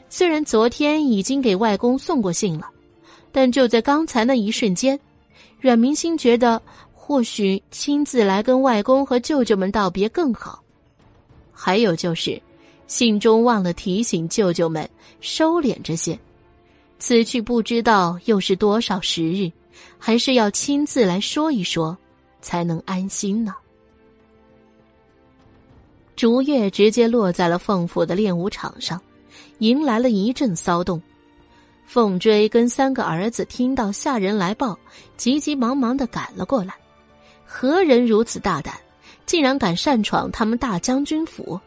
虽然昨天已经给外公送过信了，但就在刚才那一瞬间，阮明星觉得或许亲自来跟外公和舅舅们道别更好。还有就是，信中忘了提醒舅舅们收敛着些。此去不知道又是多少时日，还是要亲自来说一说，才能安心呢。竹月直接落在了凤府的练武场上，迎来了一阵骚动。凤追跟三个儿子听到下人来报，急急忙忙的赶了过来。何人如此大胆，竟然敢擅闯他们大将军府？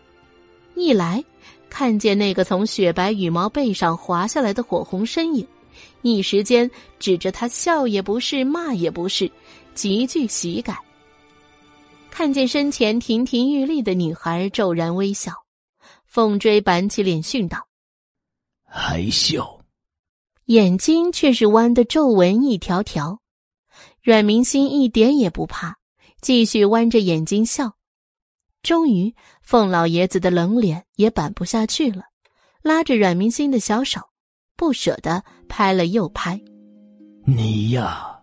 一来。看见那个从雪白羽毛背上滑下来的火红身影，一时间指着他笑也不是，骂也不是，极具喜感。看见身前亭亭玉立的女孩，骤然微笑。凤追板起脸训道：“还笑？”眼睛却是弯的皱纹一条条。阮明心一点也不怕，继续弯着眼睛笑。终于，凤老爷子的冷脸也板不下去了，拉着阮明星的小手，不舍得拍了又拍。你呀，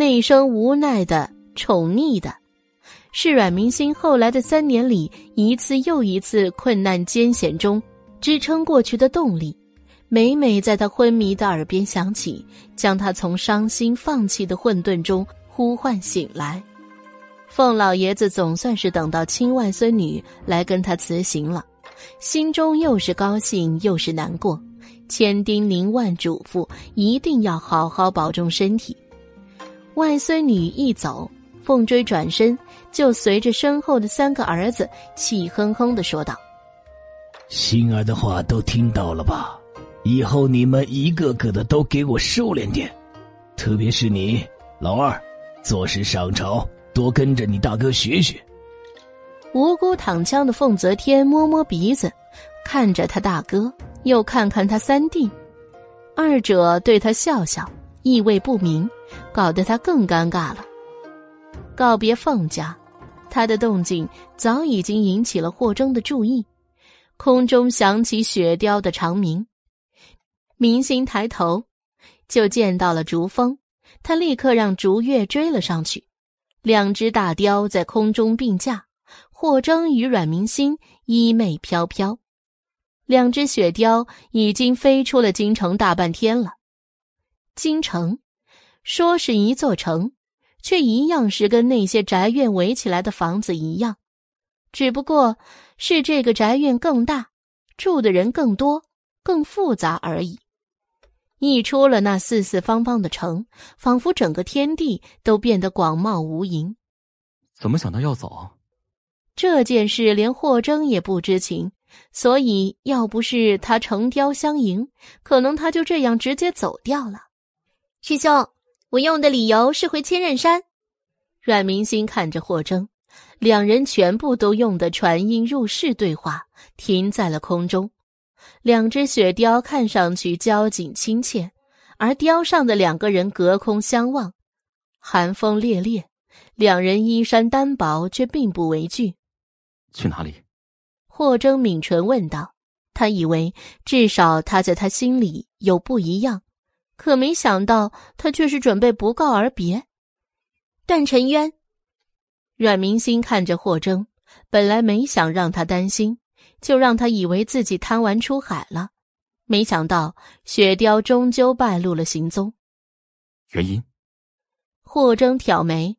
那一声无奈的、宠溺的，是阮明星后来的三年里一次又一次困难艰险中支撑过去的动力，每每在他昏迷的耳边响起，将他从伤心放弃的混沌中呼唤醒来。凤老爷子总算是等到亲外孙女来跟他辞行了，心中又是高兴又是难过，千叮咛万嘱咐，一定要好好保重身体。外孙女一走，凤追转身就随着身后的三个儿子气哼哼的说道：“心儿的话都听到了吧？以后你们一个个的都给我收敛点，特别是你老二，做事上朝。”多跟着你大哥学学。无辜躺枪的凤泽天摸摸鼻子，看着他大哥，又看看他三弟，二者对他笑笑，意味不明，搞得他更尴尬了。告别凤家，他的动静早已经引起了霍征的注意。空中响起雪雕的长鸣，明星抬头，就见到了竹峰，他立刻让竹月追了上去。两只大雕在空中并驾，霍征与阮明心衣袂飘飘，两只雪雕已经飞出了京城大半天了。京城说是一座城，却一样是跟那些宅院围起来的房子一样，只不过是这个宅院更大，住的人更多、更复杂而已。一出了那四四方方的城，仿佛整个天地都变得广袤无垠。怎么想到要走？这件事连霍征也不知情，所以要不是他乘雕相迎，可能他就这样直接走掉了。师兄，我用的理由是回千仞山。阮明心看着霍征，两人全部都用的传音入室对话，停在了空中。两只雪雕看上去交颈亲切，而雕上的两个人隔空相望，寒风烈烈，两人衣衫单薄，却并不为惧。去哪里？霍征抿唇问道。他以为至少他在他心里有不一样，可没想到他却是准备不告而别。段尘渊，阮明心看着霍征，本来没想让他担心。就让他以为自己贪玩出海了，没想到雪雕终究败露了行踪。原因？霍征挑眉，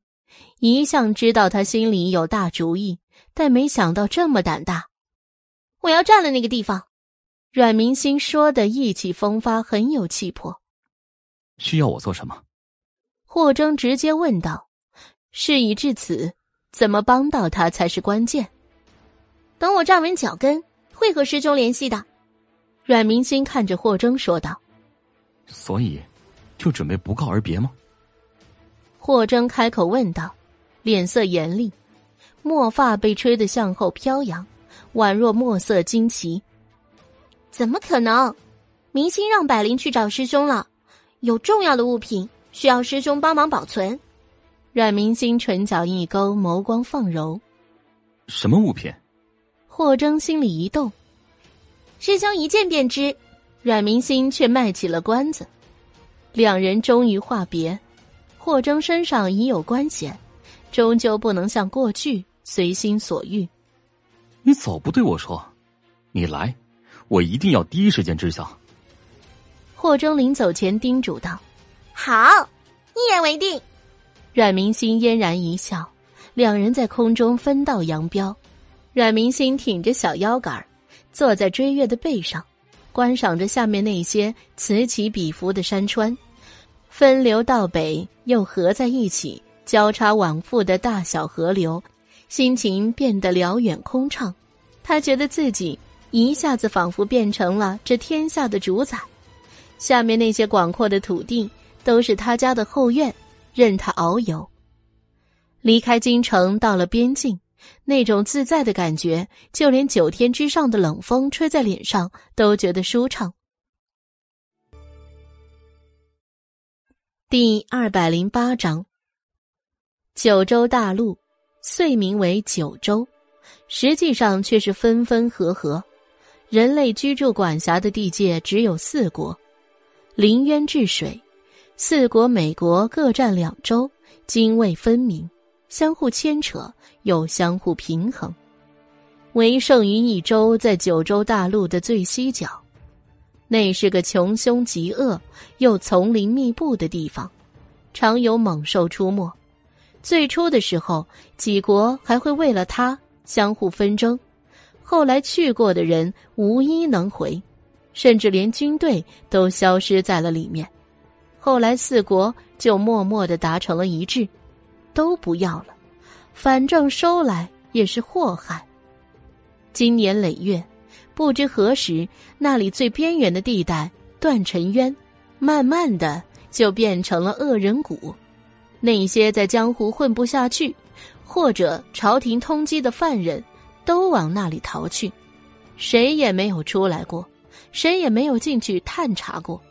一向知道他心里有大主意，但没想到这么胆大。我要占了那个地方。阮明星说的意气风发，很有气魄。需要我做什么？霍征直接问道。事已至此，怎么帮到他才是关键。等我站稳脚跟，会和师兄联系的。阮明星看着霍征说道：“所以，就准备不告而别吗？”霍征开口问道，脸色严厉，墨发被吹得向后飘扬，宛若墨色旌旗。怎么可能？明星让百灵去找师兄了，有重要的物品需要师兄帮忙保存。阮明星唇角一勾，眸光放柔：“什么物品？”霍征心里一动，师兄一见便知。阮明星却卖起了关子。两人终于话别。霍征身上已有关险，终究不能像过去随心所欲。你早不对我说，你来，我一定要第一时间知晓。霍征临走前叮嘱道：“好，一言为定。”阮明星嫣然一笑，两人在空中分道扬镳。阮明星挺着小腰杆坐在追月的背上，观赏着下面那些此起彼伏的山川，分流到北又合在一起，交叉往复的大小河流，心情变得辽远空畅。他觉得自己一下子仿佛变成了这天下的主宰，下面那些广阔的土地都是他家的后院，任他遨游。离开京城，到了边境。那种自在的感觉，就连九天之上的冷风吹在脸上都觉得舒畅。第二百零八章，九州大陆遂名为九州，实际上却是分分合合。人类居住管辖的地界只有四国，临渊治水，四国美国各占两州，泾渭分明。相互牵扯，又相互平衡，唯剩于一州，在九州大陆的最西角，那是个穷凶极恶又丛林密布的地方，常有猛兽出没。最初的时候，几国还会为了它相互纷争，后来去过的人无一能回，甚至连军队都消失在了里面。后来四国就默默的达成了一致。都不要了，反正收来也是祸害。今年累月，不知何时，那里最边缘的地带断尘渊，慢慢的就变成了恶人谷。那些在江湖混不下去，或者朝廷通缉的犯人，都往那里逃去，谁也没有出来过，谁也没有进去探查过，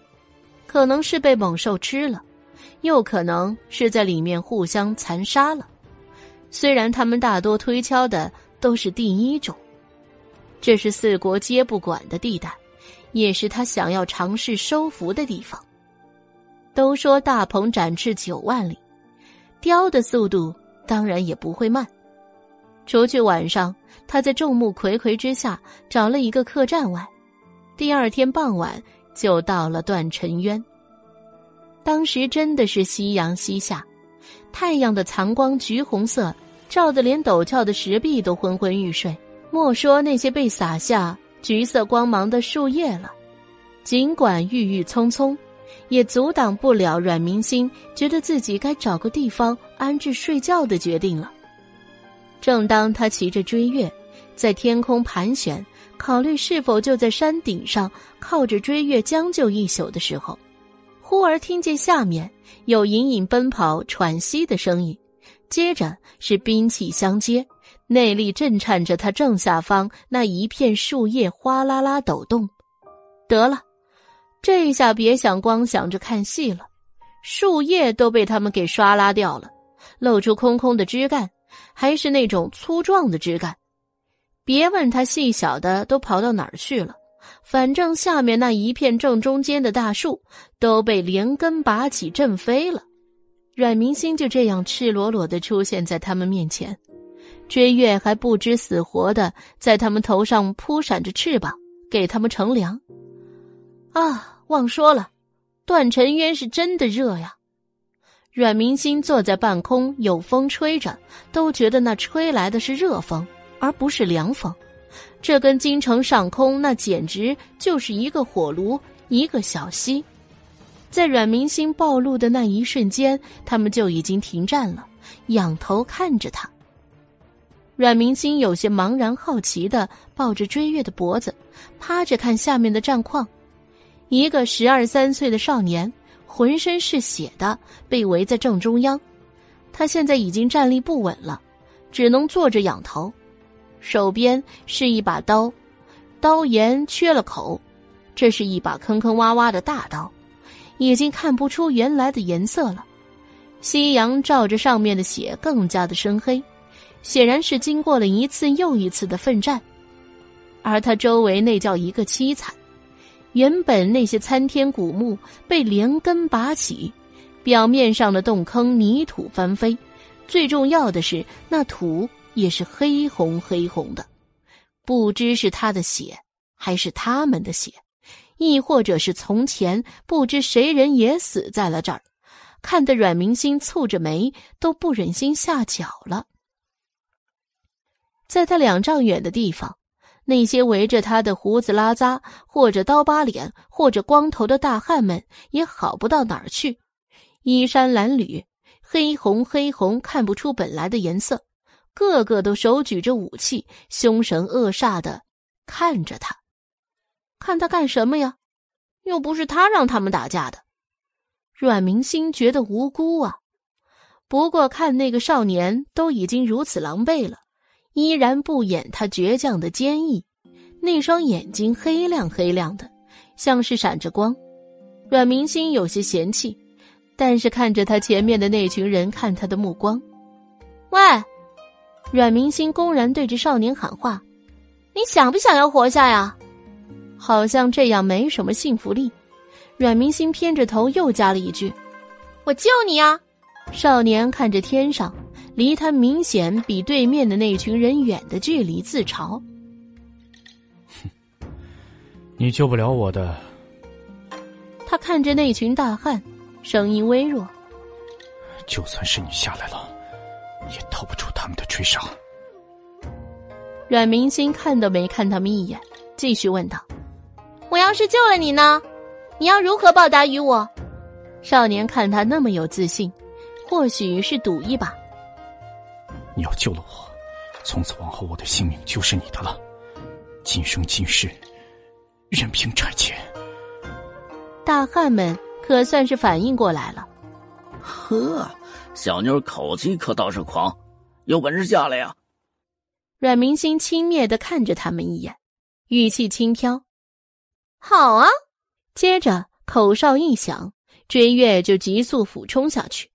可能是被猛兽吃了。又可能是在里面互相残杀了，虽然他们大多推敲的都是第一种。这是四国皆不管的地带，也是他想要尝试收服的地方。都说大鹏展翅九万里，雕的速度当然也不会慢。除去晚上，他在众目睽睽之下找了一个客栈外，第二天傍晚就到了断尘渊。当时真的是夕阳西下，太阳的残光橘红色，照得连陡峭的石壁都昏昏欲睡。莫说那些被洒下橘色光芒的树叶了，尽管郁郁葱葱，也阻挡不了阮明星觉得自己该找个地方安置睡觉的决定了。正当他骑着追月，在天空盘旋，考虑是否就在山顶上靠着追月将就一宿的时候。忽而听见下面有隐隐奔跑、喘息的声音，接着是兵器相接，内力震颤着他正下方那一片树叶哗啦啦抖动。得了，这下别想光想着看戏了，树叶都被他们给刷拉掉了，露出空空的枝干，还是那种粗壮的枝干。别问他细小的都跑到哪儿去了。反正下面那一片正中间的大树都被连根拔起震飞了，阮明星就这样赤裸裸的出现在他们面前，追月还不知死活的在他们头上扑闪着翅膀，给他们乘凉。啊，忘说了，段尘渊是真的热呀！阮明星坐在半空，有风吹着，都觉得那吹来的是热风，而不是凉风。这跟京城上空那简直就是一个火炉，一个小溪。在阮明星暴露的那一瞬间，他们就已经停战了，仰头看着他。阮明星有些茫然好奇的抱着追月的脖子，趴着看下面的战况。一个十二三岁的少年，浑身是血的，被围在正中央。他现在已经站立不稳了，只能坐着仰头。手边是一把刀，刀沿缺了口，这是一把坑坑洼洼的大刀，已经看不出原来的颜色了。夕阳照着上面的血，更加的深黑，显然是经过了一次又一次的奋战。而他周围那叫一个凄惨，原本那些参天古木被连根拔起，表面上的洞坑泥土翻飞，最重要的是那土。也是黑红黑红的，不知是他的血，还是他们的血，亦或者是从前不知谁人也死在了这儿，看得阮明星蹙着眉，都不忍心下脚了。在他两丈远的地方，那些围着他的胡子拉碴，或者刀疤脸，或者光头的大汉们，也好不到哪儿去，衣衫褴褛，黑红黑红，看不出本来的颜色。个个都手举着武器，凶神恶煞的看着他，看他干什么呀？又不是他让他们打架的。阮明星觉得无辜啊。不过看那个少年都已经如此狼狈了，依然不掩他倔强的坚毅，那双眼睛黑亮黑亮的，像是闪着光。阮明星有些嫌弃，但是看着他前面的那群人看他的目光，喂。阮明星公然对着少年喊话：“你想不想要活下呀？”好像这样没什么信服力。阮明星偏着头又加了一句：“我救你呀！”少年看着天上，离他明显比对面的那群人远的距离，自嘲：“哼，*laughs* 你救不了我的。”他看着那群大汉，声音微弱：“就算是你下来了。”也逃不出他们的追杀。阮明星看都没看他们一眼，继续问道：“我要是救了你呢？你要如何报答于我？”少年看他那么有自信，或许是赌一把。你要救了我，从此往后我的性命就是你的了，今生今世，任凭差遣。大汉们可算是反应过来了，呵。小妞口气可倒是狂，有本事下来呀！阮明星轻蔑的看着他们一眼，语气轻飘：“好啊！”接着口哨一响，追月就急速俯冲下去。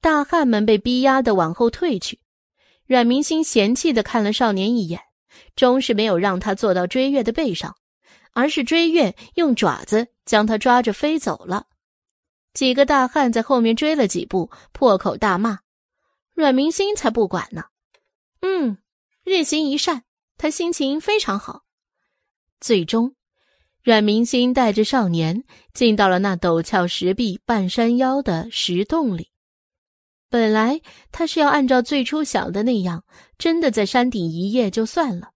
大汉们被逼压的往后退去。阮明星嫌弃的看了少年一眼，终是没有让他坐到追月的背上，而是追月用爪子将他抓着飞走了。几个大汉在后面追了几步，破口大骂。阮明星才不管呢。嗯，日行一善，他心情非常好。最终，阮明星带着少年进到了那陡峭石壁半山腰的石洞里。本来他是要按照最初想的那样，真的在山顶一夜就算了。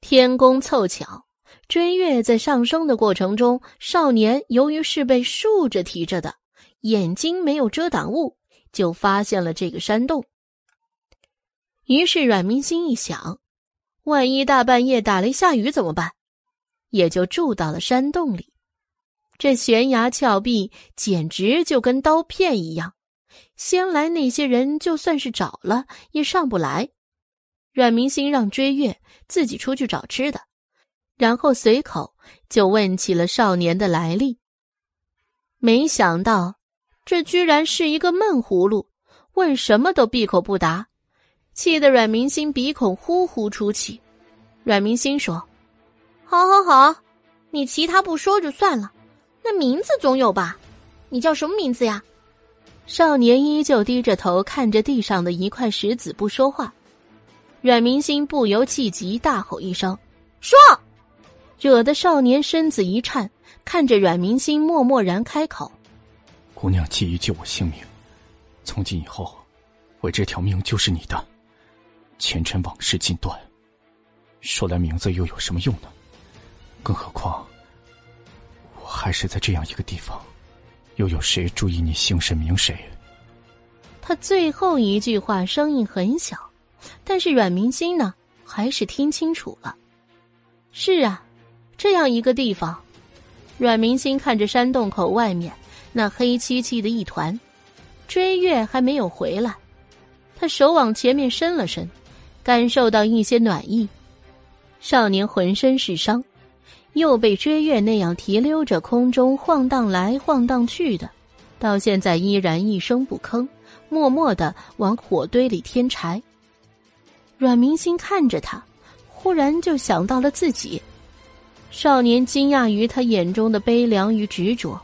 天公凑巧，追月在上升的过程中，少年由于是被竖着提着的，眼睛没有遮挡物，就发现了这个山洞。于是阮明星一想，万一大半夜打雷下雨怎么办？也就住到了山洞里。这悬崖峭壁简直就跟刀片一样，先来那些人就算是找了也上不来。阮明星让追月自己出去找吃的，然后随口就问起了少年的来历。没想到，这居然是一个闷葫芦，问什么都闭口不答，气得阮明星鼻孔呼呼出气。阮明星说。好，好，好，你其他不说就算了，那名字总有吧？你叫什么名字呀？少年依旧低着头看着地上的一块石子，不说话。阮明星不由气急，大吼一声：“说！”惹得少年身子一颤，看着阮明心，默默然开口：“姑娘急于救我性命，从今以后，我这条命就是你的。前尘往事尽断，说来名字又有什么用呢？”更何况，我还是在这样一个地方，又有谁注意你姓甚名谁？他最后一句话声音很小，但是阮明心呢，还是听清楚了。是啊，这样一个地方，阮明星看着山洞口外面那黑漆漆的一团，追月还没有回来，他手往前面伸了伸，感受到一些暖意。少年浑身是伤。又被追月那样提溜着空中晃荡来晃荡去的，到现在依然一声不吭，默默的往火堆里添柴。阮明星看着他，忽然就想到了自己。少年惊讶于他眼中的悲凉与执着，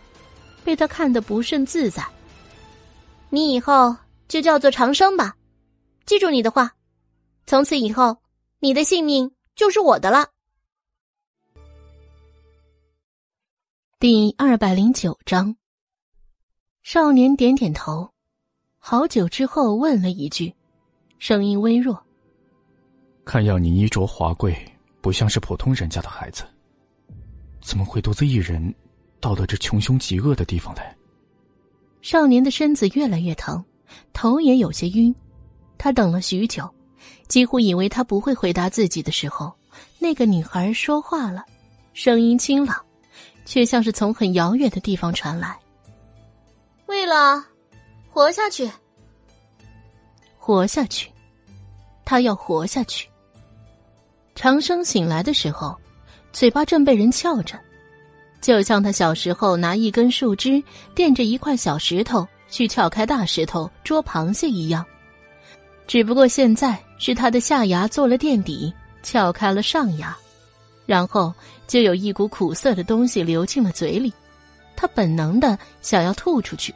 被他看得不甚自在。你以后就叫做长生吧，记住你的话，从此以后，你的性命就是我的了。第二百零九章，少年点点头，好久之后问了一句，声音微弱：“看样你衣着华贵，不像是普通人家的孩子，怎么会独自一人到了这穷凶极恶的地方来？”少年的身子越来越疼，头也有些晕。他等了许久，几乎以为他不会回答自己的时候，那个女孩说话了，声音清朗。却像是从很遥远的地方传来。为了活下去，活下去，他要活下去。长生醒来的时候，嘴巴正被人撬着，就像他小时候拿一根树枝垫着一块小石头去撬开大石头捉螃蟹一样，只不过现在是他的下牙做了垫底，撬开了上牙，然后。就有一股苦涩的东西流进了嘴里，他本能的想要吐出去，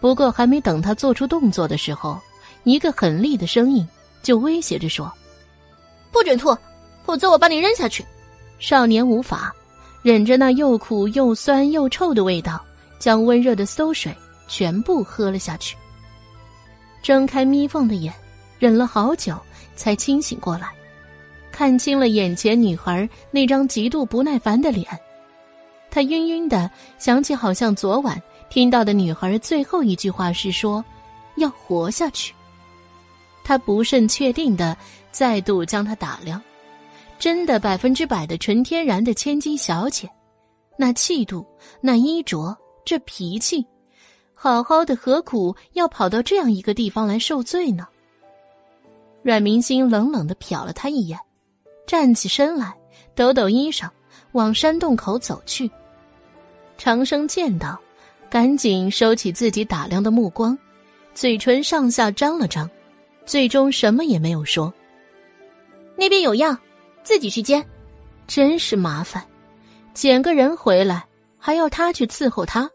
不过还没等他做出动作的时候，一个狠厉的声音就威胁着说：“不准吐，否则我把你扔下去。”少年无法忍着那又苦又酸又臭的味道，将温热的馊水全部喝了下去。睁开眯缝的眼，忍了好久才清醒过来。看清了眼前女孩那张极度不耐烦的脸，他晕晕的想起，好像昨晚听到的女孩最后一句话是说：“要活下去。”他不甚确定的再度将她打量，真的百分之百的纯天然的千金小姐，那气度，那衣着，这脾气，好好的何苦要跑到这样一个地方来受罪呢？阮明星冷冷的瞟了他一眼。站起身来，抖抖衣裳，往山洞口走去。长生见到，赶紧收起自己打量的目光，嘴唇上下张了张，最终什么也没有说。那边有药，自己去捡。真是麻烦，捡个人回来还要他去伺候他。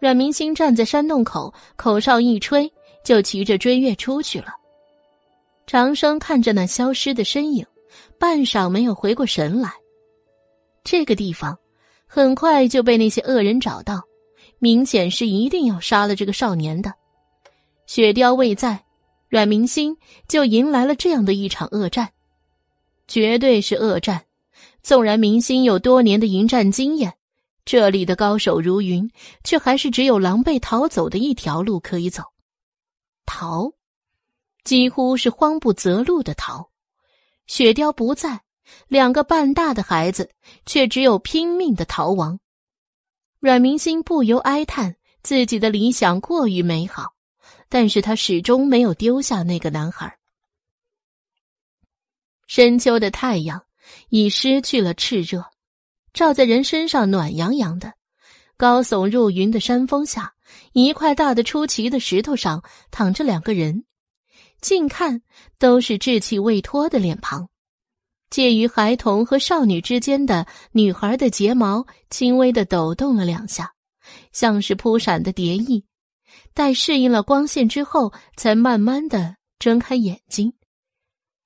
阮明星站在山洞口，口哨一吹，就骑着追月出去了。长生看着那消失的身影，半晌没有回过神来。这个地方很快就被那些恶人找到，明显是一定要杀了这个少年的。雪雕未在，阮明星就迎来了这样的一场恶战，绝对是恶战。纵然明星有多年的迎战经验，这里的高手如云，却还是只有狼狈逃走的一条路可以走。逃，几乎是慌不择路的逃。雪雕不在。两个半大的孩子，却只有拼命的逃亡。阮明星不由哀叹，自己的理想过于美好，但是他始终没有丢下那个男孩。深秋的太阳已失去了炽热，照在人身上暖洋洋的。高耸入云的山峰下，一块大的出奇的石头上躺着两个人，近看都是稚气未脱的脸庞。介于孩童和少女之间的女孩的睫毛轻微的抖动了两下，像是扑闪的蝶翼。待适应了光线之后，才慢慢的睁开眼睛。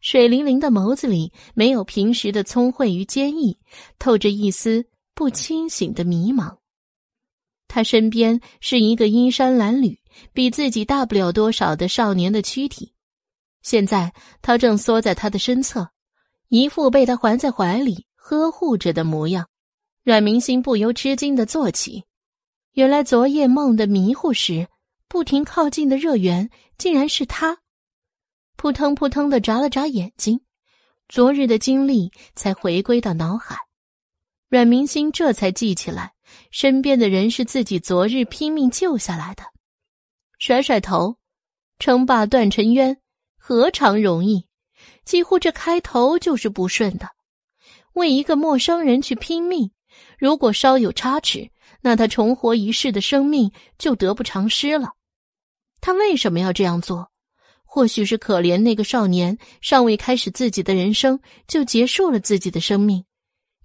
水灵灵的眸子里没有平时的聪慧与坚毅，透着一丝不清醒的迷茫。他身边是一个衣衫褴褛、比自己大不了多少的少年的躯体，现在他正缩在他的身侧。一副被他环在怀里呵护着的模样，阮明心不由吃惊的坐起。原来昨夜梦的迷糊时，不停靠近的热源竟然是他。扑腾扑腾的眨了眨眼睛，昨日的经历才回归到脑海。阮明心这才记起来，身边的人是自己昨日拼命救下来的。甩甩头，称霸段尘渊何尝容易？几乎这开头就是不顺的，为一个陌生人去拼命，如果稍有差池，那他重活一世的生命就得不偿失了。他为什么要这样做？或许是可怜那个少年尚未开始自己的人生就结束了自己的生命，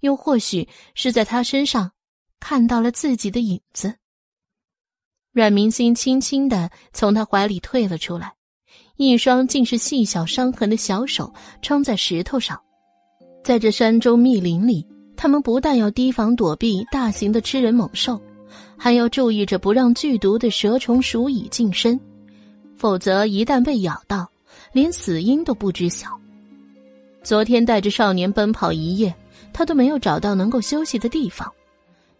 又或许是在他身上看到了自己的影子。阮明心轻轻的从他怀里退了出来。一双尽是细小伤痕的小手撑在石头上，在这山中密林里，他们不但要提防躲避大型的吃人猛兽，还要注意着不让剧毒的蛇虫鼠蚁近身，否则一旦被咬到，连死因都不知晓。昨天带着少年奔跑一夜，他都没有找到能够休息的地方，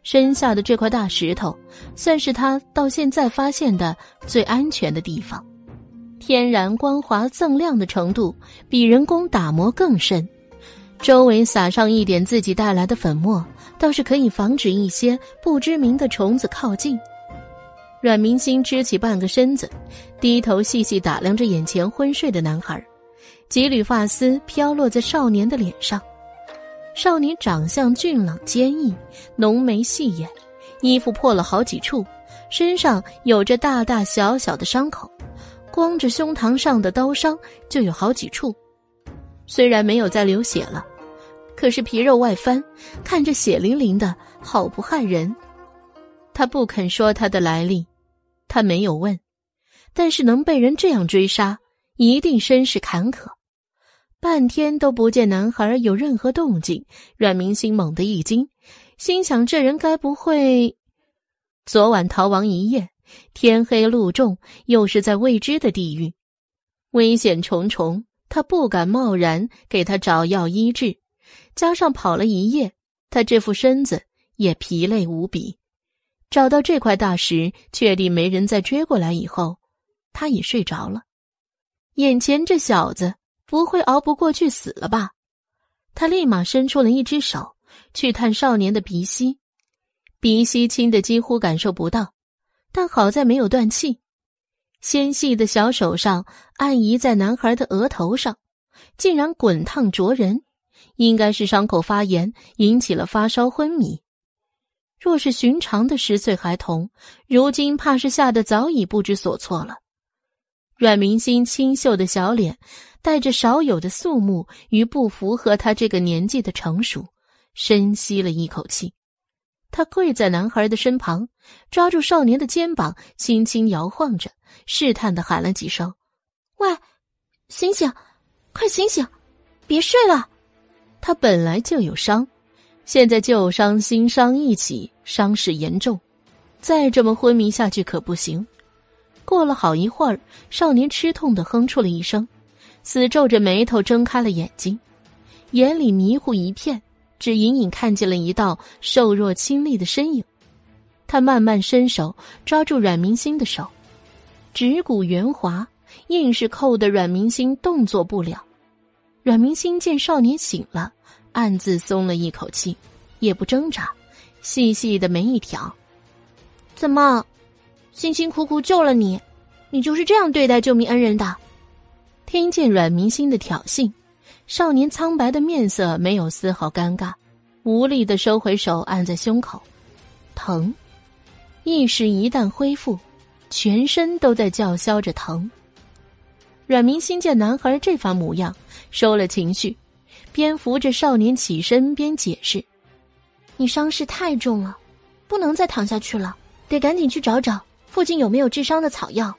身下的这块大石头，算是他到现在发现的最安全的地方。天然光滑锃亮的程度比人工打磨更深，周围撒上一点自己带来的粉末，倒是可以防止一些不知名的虫子靠近。阮明星支起半个身子，低头细细打量着眼前昏睡的男孩，几缕发丝飘落在少年的脸上。少年长相俊朗坚毅，浓眉细眼，衣服破了好几处，身上有着大大小小的伤口。光着胸膛上的刀伤就有好几处，虽然没有再流血了，可是皮肉外翻，看着血淋淋的，好不害人。他不肯说他的来历，他没有问，但是能被人这样追杀，一定身世坎坷。半天都不见男孩有任何动静，阮明星猛地一惊，心想：这人该不会昨晚逃亡一夜？天黑路重，又是在未知的地域，危险重重。他不敢贸然给他找药医治，加上跑了一夜，他这副身子也疲累无比。找到这块大石，确定没人再追过来以后，他也睡着了。眼前这小子不会熬不过去死了吧？他立马伸出了一只手去探少年的鼻息，鼻息轻的几乎感受不到。但好在没有断气，纤细的小手上按移在男孩的额头上，竟然滚烫灼人，应该是伤口发炎引起了发烧昏迷。若是寻常的十岁孩童，如今怕是吓得早已不知所措了。阮明心清秀的小脸，带着少有的肃穆与不符合他这个年纪的成熟，深吸了一口气。他跪在男孩的身旁，抓住少年的肩膀，轻轻摇晃着，试探的喊了几声：“喂，醒醒，快醒醒，别睡了。他本来就有伤，现在旧伤新伤一起，伤势严重，再这么昏迷下去可不行。过了好一会儿，少年吃痛的哼出了一声，死皱着眉头睁开了眼睛，眼里迷糊一片，只隐隐看见了一道瘦弱清丽的身影。他慢慢伸手抓住阮明星的手，指骨圆滑，硬是扣得阮明星动作不了。阮明星见少年醒了，暗自松了一口气，也不挣扎，细细的眉一挑：“怎么？”辛辛苦苦救了你，你就是这样对待救命恩人的？听见阮明星的挑衅，少年苍白的面色没有丝毫尴尬，无力的收回手，按在胸口，疼。意识一旦恢复，全身都在叫嚣着疼。阮明星见男孩这番模样，收了情绪，边扶着少年起身边解释：“你伤势太重了，不能再躺下去了，得赶紧去找找。”附近有没有治伤的草药？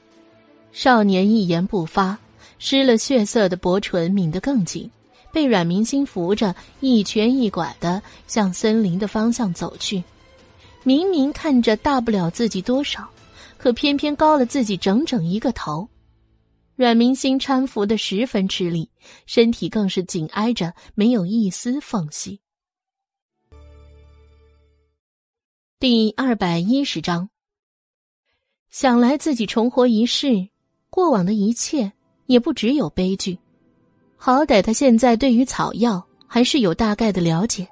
少年一言不发，失了血色的薄唇抿得更紧，被阮明星扶着一瘸一拐的向森林的方向走去。明明看着大不了自己多少，可偏偏高了自己整整一个头。阮明星搀扶的十分吃力，身体更是紧挨着，没有一丝缝隙。第二百一十章。想来自己重活一世，过往的一切也不只有悲剧。好歹他现在对于草药还是有大概的了解。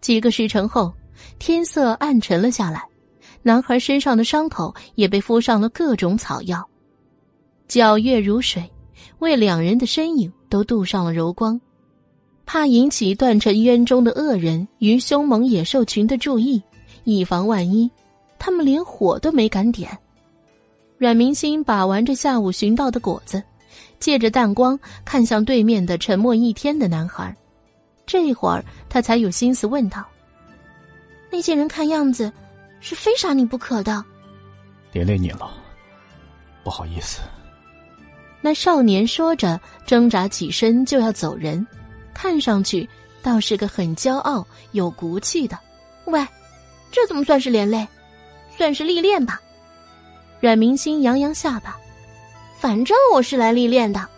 几个时辰后，天色暗沉了下来，男孩身上的伤口也被敷上了各种草药，皎月如水，为两人的身影都镀上了柔光。怕引起断尘渊中的恶人与凶猛野兽群的注意，以防万一，他们连火都没敢点。阮明星把玩着下午寻到的果子，借着淡光看向对面的沉默一天的男孩。这会儿他才有心思问道：“那些人看样子是非杀你不可的。”连累你了，不好意思。那少年说着，挣扎起身就要走人，看上去倒是个很骄傲、有骨气的。喂，这怎么算是连累？算是历练吧。阮明星扬扬下巴，反正我是来历练的。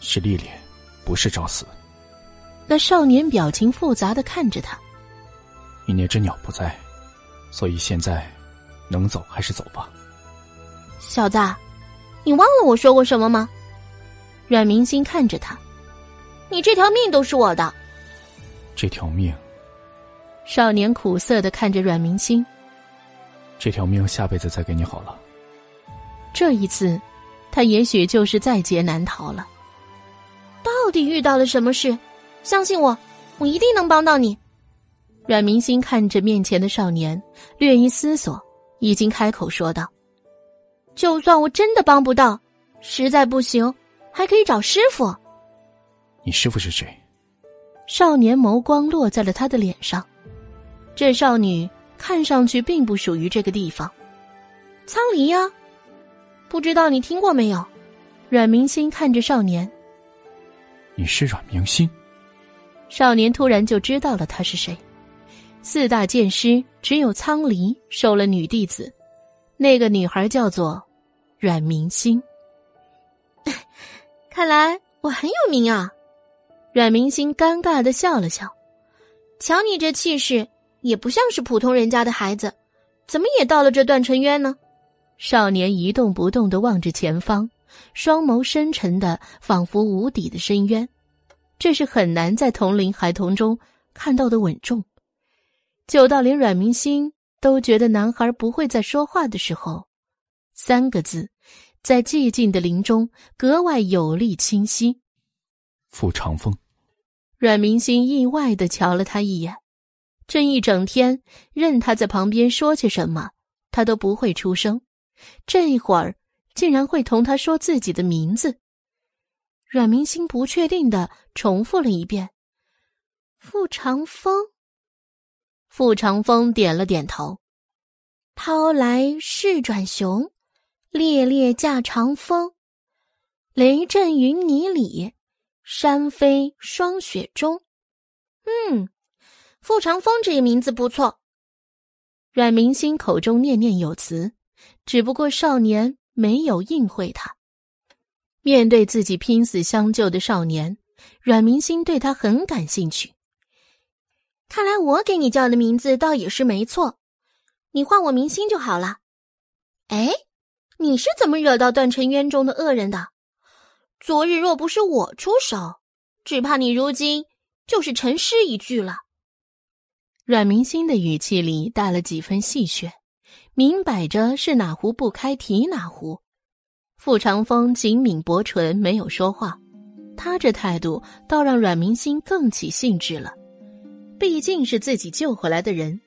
是历练，不是找死。那少年表情复杂的看着他。你那只鸟不在，所以现在能走还是走吧。小子，你忘了我说过什么吗？阮明星看着他，你这条命都是我的。这条命。少年苦涩的看着阮明星。这条命下辈子再给你好了。这一次，他也许就是在劫难逃了。到底遇到了什么事？相信我，我一定能帮到你。阮明星看着面前的少年，略一思索，已经开口说道：“就算我真的帮不到，实在不行，还可以找师傅。”你师傅是谁？少年眸光落在了他的脸上。这少女。看上去并不属于这个地方，苍离呀，不知道你听过没有？阮明星看着少年，你是阮明星？少年突然就知道了他是谁。四大剑师只有苍离收了女弟子，那个女孩叫做阮明星。*laughs* 看来我很有名啊！阮明星尴尬的笑了笑，瞧你这气势。也不像是普通人家的孩子，怎么也到了这段尘渊呢？少年一动不动的望着前方，双眸深沉的，仿佛无底的深渊。这是很难在同龄孩童中看到的稳重。久到连阮明星都觉得男孩不会再说话的时候，三个字，在寂静的林中格外有力清晰。傅长风。阮明星意外的瞧了他一眼。这一整天，任他在旁边说些什么，他都不会出声。这一会儿，竟然会同他说自己的名字。阮明星不确定的重复了一遍：“傅长风。”傅长风点了点头：“涛来势转雄，烈烈驾长风，雷震云泥里，山飞霜雪中。嗯，傅长风这个名字不错。阮明心口中念念有词，只不过少年没有应会他。面对自己拼死相救的少年，阮明心对他很感兴趣。看来我给你叫的名字倒也是没错，你唤我明星就好了。哎，你是怎么惹到断尘渊中的恶人的？昨日若不是我出手，只怕你如今就是沉尸一具了。阮明心的语气里带了几分戏谑，明摆着是哪壶不开提哪壶。傅长风紧抿薄唇，没有说话。他这态度倒让阮明心更起兴致了。毕竟是自己救回来的人，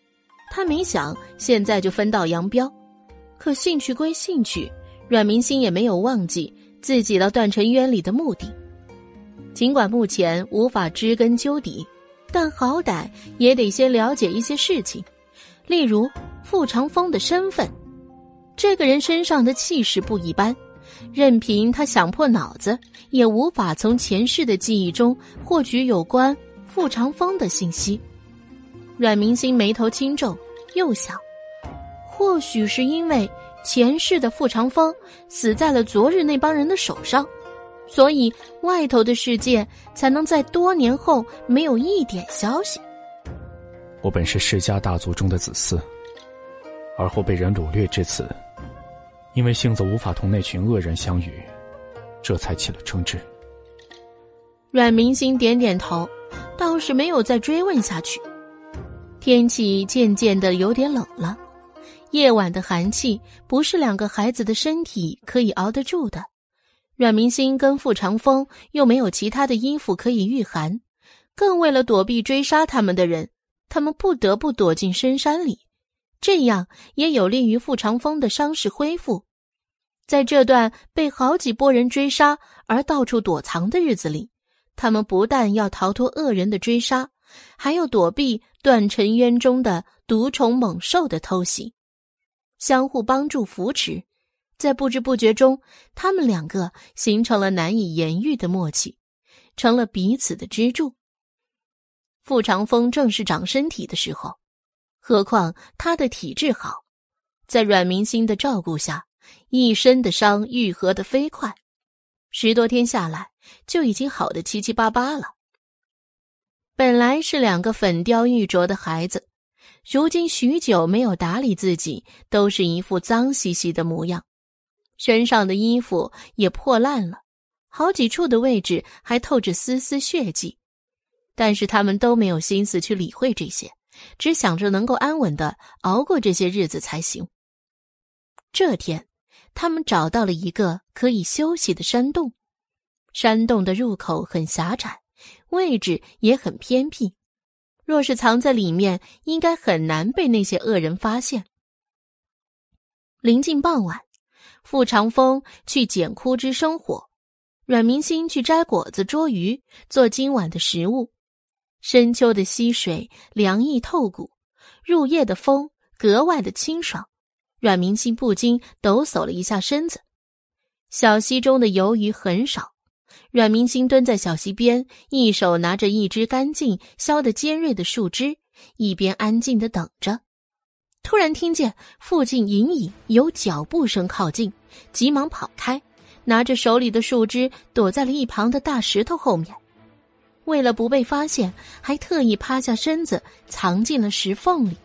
他没想现在就分道扬镳。可兴趣归兴趣，阮明星也没有忘记自己到断尘渊里的目的。尽管目前无法知根究底，但好歹也得先了解一些事情，例如傅长风的身份。这个人身上的气势不一般。任凭他想破脑子，也无法从前世的记忆中获取有关傅长风的信息。阮明星眉头轻皱，又想，或许是因为前世的傅长风死在了昨日那帮人的手上，所以外头的世界才能在多年后没有一点消息。我本是世家大族中的子嗣，而后被人掳掠至此。因为性子无法同那群恶人相遇，这才起了争执。阮明星点点头，倒是没有再追问下去。天气渐渐的有点冷了，夜晚的寒气不是两个孩子的身体可以熬得住的。阮明星跟傅长风又没有其他的衣服可以御寒，更为了躲避追杀他们的人，他们不得不躲进深山里。这样也有利于傅长风的伤势恢复。在这段被好几波人追杀而到处躲藏的日子里，他们不但要逃脱恶人的追杀，还要躲避断尘渊中的毒虫猛兽的偷袭，相互帮助扶持，在不知不觉中，他们两个形成了难以言喻的默契，成了彼此的支柱。傅长风正是长身体的时候。何况他的体质好，在阮明星的照顾下，一身的伤愈合的飞快，十多天下来就已经好的七七八八了。本来是两个粉雕玉琢的孩子，如今许久没有打理自己，都是一副脏兮兮的模样，身上的衣服也破烂了，好几处的位置还透着丝丝血迹，但是他们都没有心思去理会这些。只想着能够安稳的熬过这些日子才行。这天，他们找到了一个可以休息的山洞。山洞的入口很狭窄，位置也很偏僻。若是藏在里面，应该很难被那些恶人发现。临近傍晚，傅长风去捡枯枝生火，阮明星去摘果子捉鱼，做今晚的食物。深秋的溪水凉意透骨，入夜的风格外的清爽。阮明星不禁抖擞了一下身子。小溪中的游鱼很少，阮明星蹲在小溪边，一手拿着一支干净削得尖锐的树枝，一边安静的等着。突然听见附近隐隐有脚步声靠近，急忙跑开，拿着手里的树枝躲在了一旁的大石头后面。为了不被发现，还特意趴下身子，藏进了石缝里。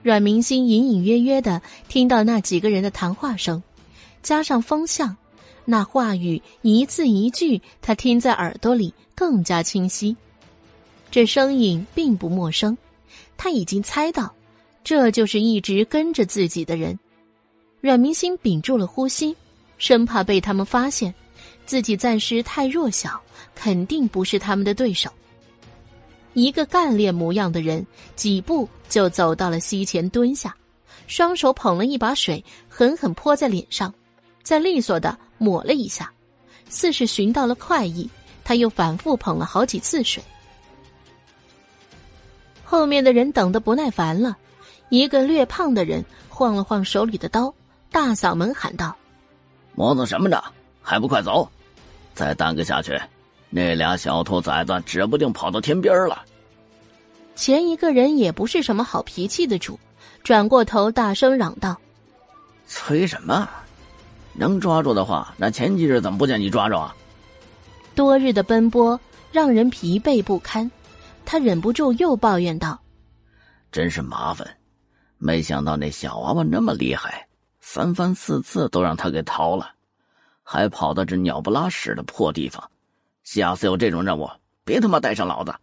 阮明星隐隐约约的听到那几个人的谈话声，加上风向，那话语一字一句，他听在耳朵里更加清晰。这声音并不陌生，他已经猜到，这就是一直跟着自己的人。阮明星屏住了呼吸，生怕被他们发现。自己暂时太弱小，肯定不是他们的对手。一个干练模样的人，几步就走到了溪前，蹲下，双手捧了一把水，狠狠泼在脸上，再利索的抹了一下，似是寻到了快意。他又反复捧了好几次水。后面的人等得不耐烦了，一个略胖的人晃了晃手里的刀，大嗓门喊道：“磨蹭什么呢？”还不快走！再耽搁下去，那俩小兔崽子指不定跑到天边了。前一个人也不是什么好脾气的主，转过头大声嚷道：“催什么？能抓住的话，那前几日怎么不见你抓着啊？”多日的奔波让人疲惫不堪，他忍不住又抱怨道：“真是麻烦，没想到那小娃娃那么厉害，三番四次都让他给逃了，还跑到这鸟不拉屎的破地方。下次有这种任务，别他妈带上老子！”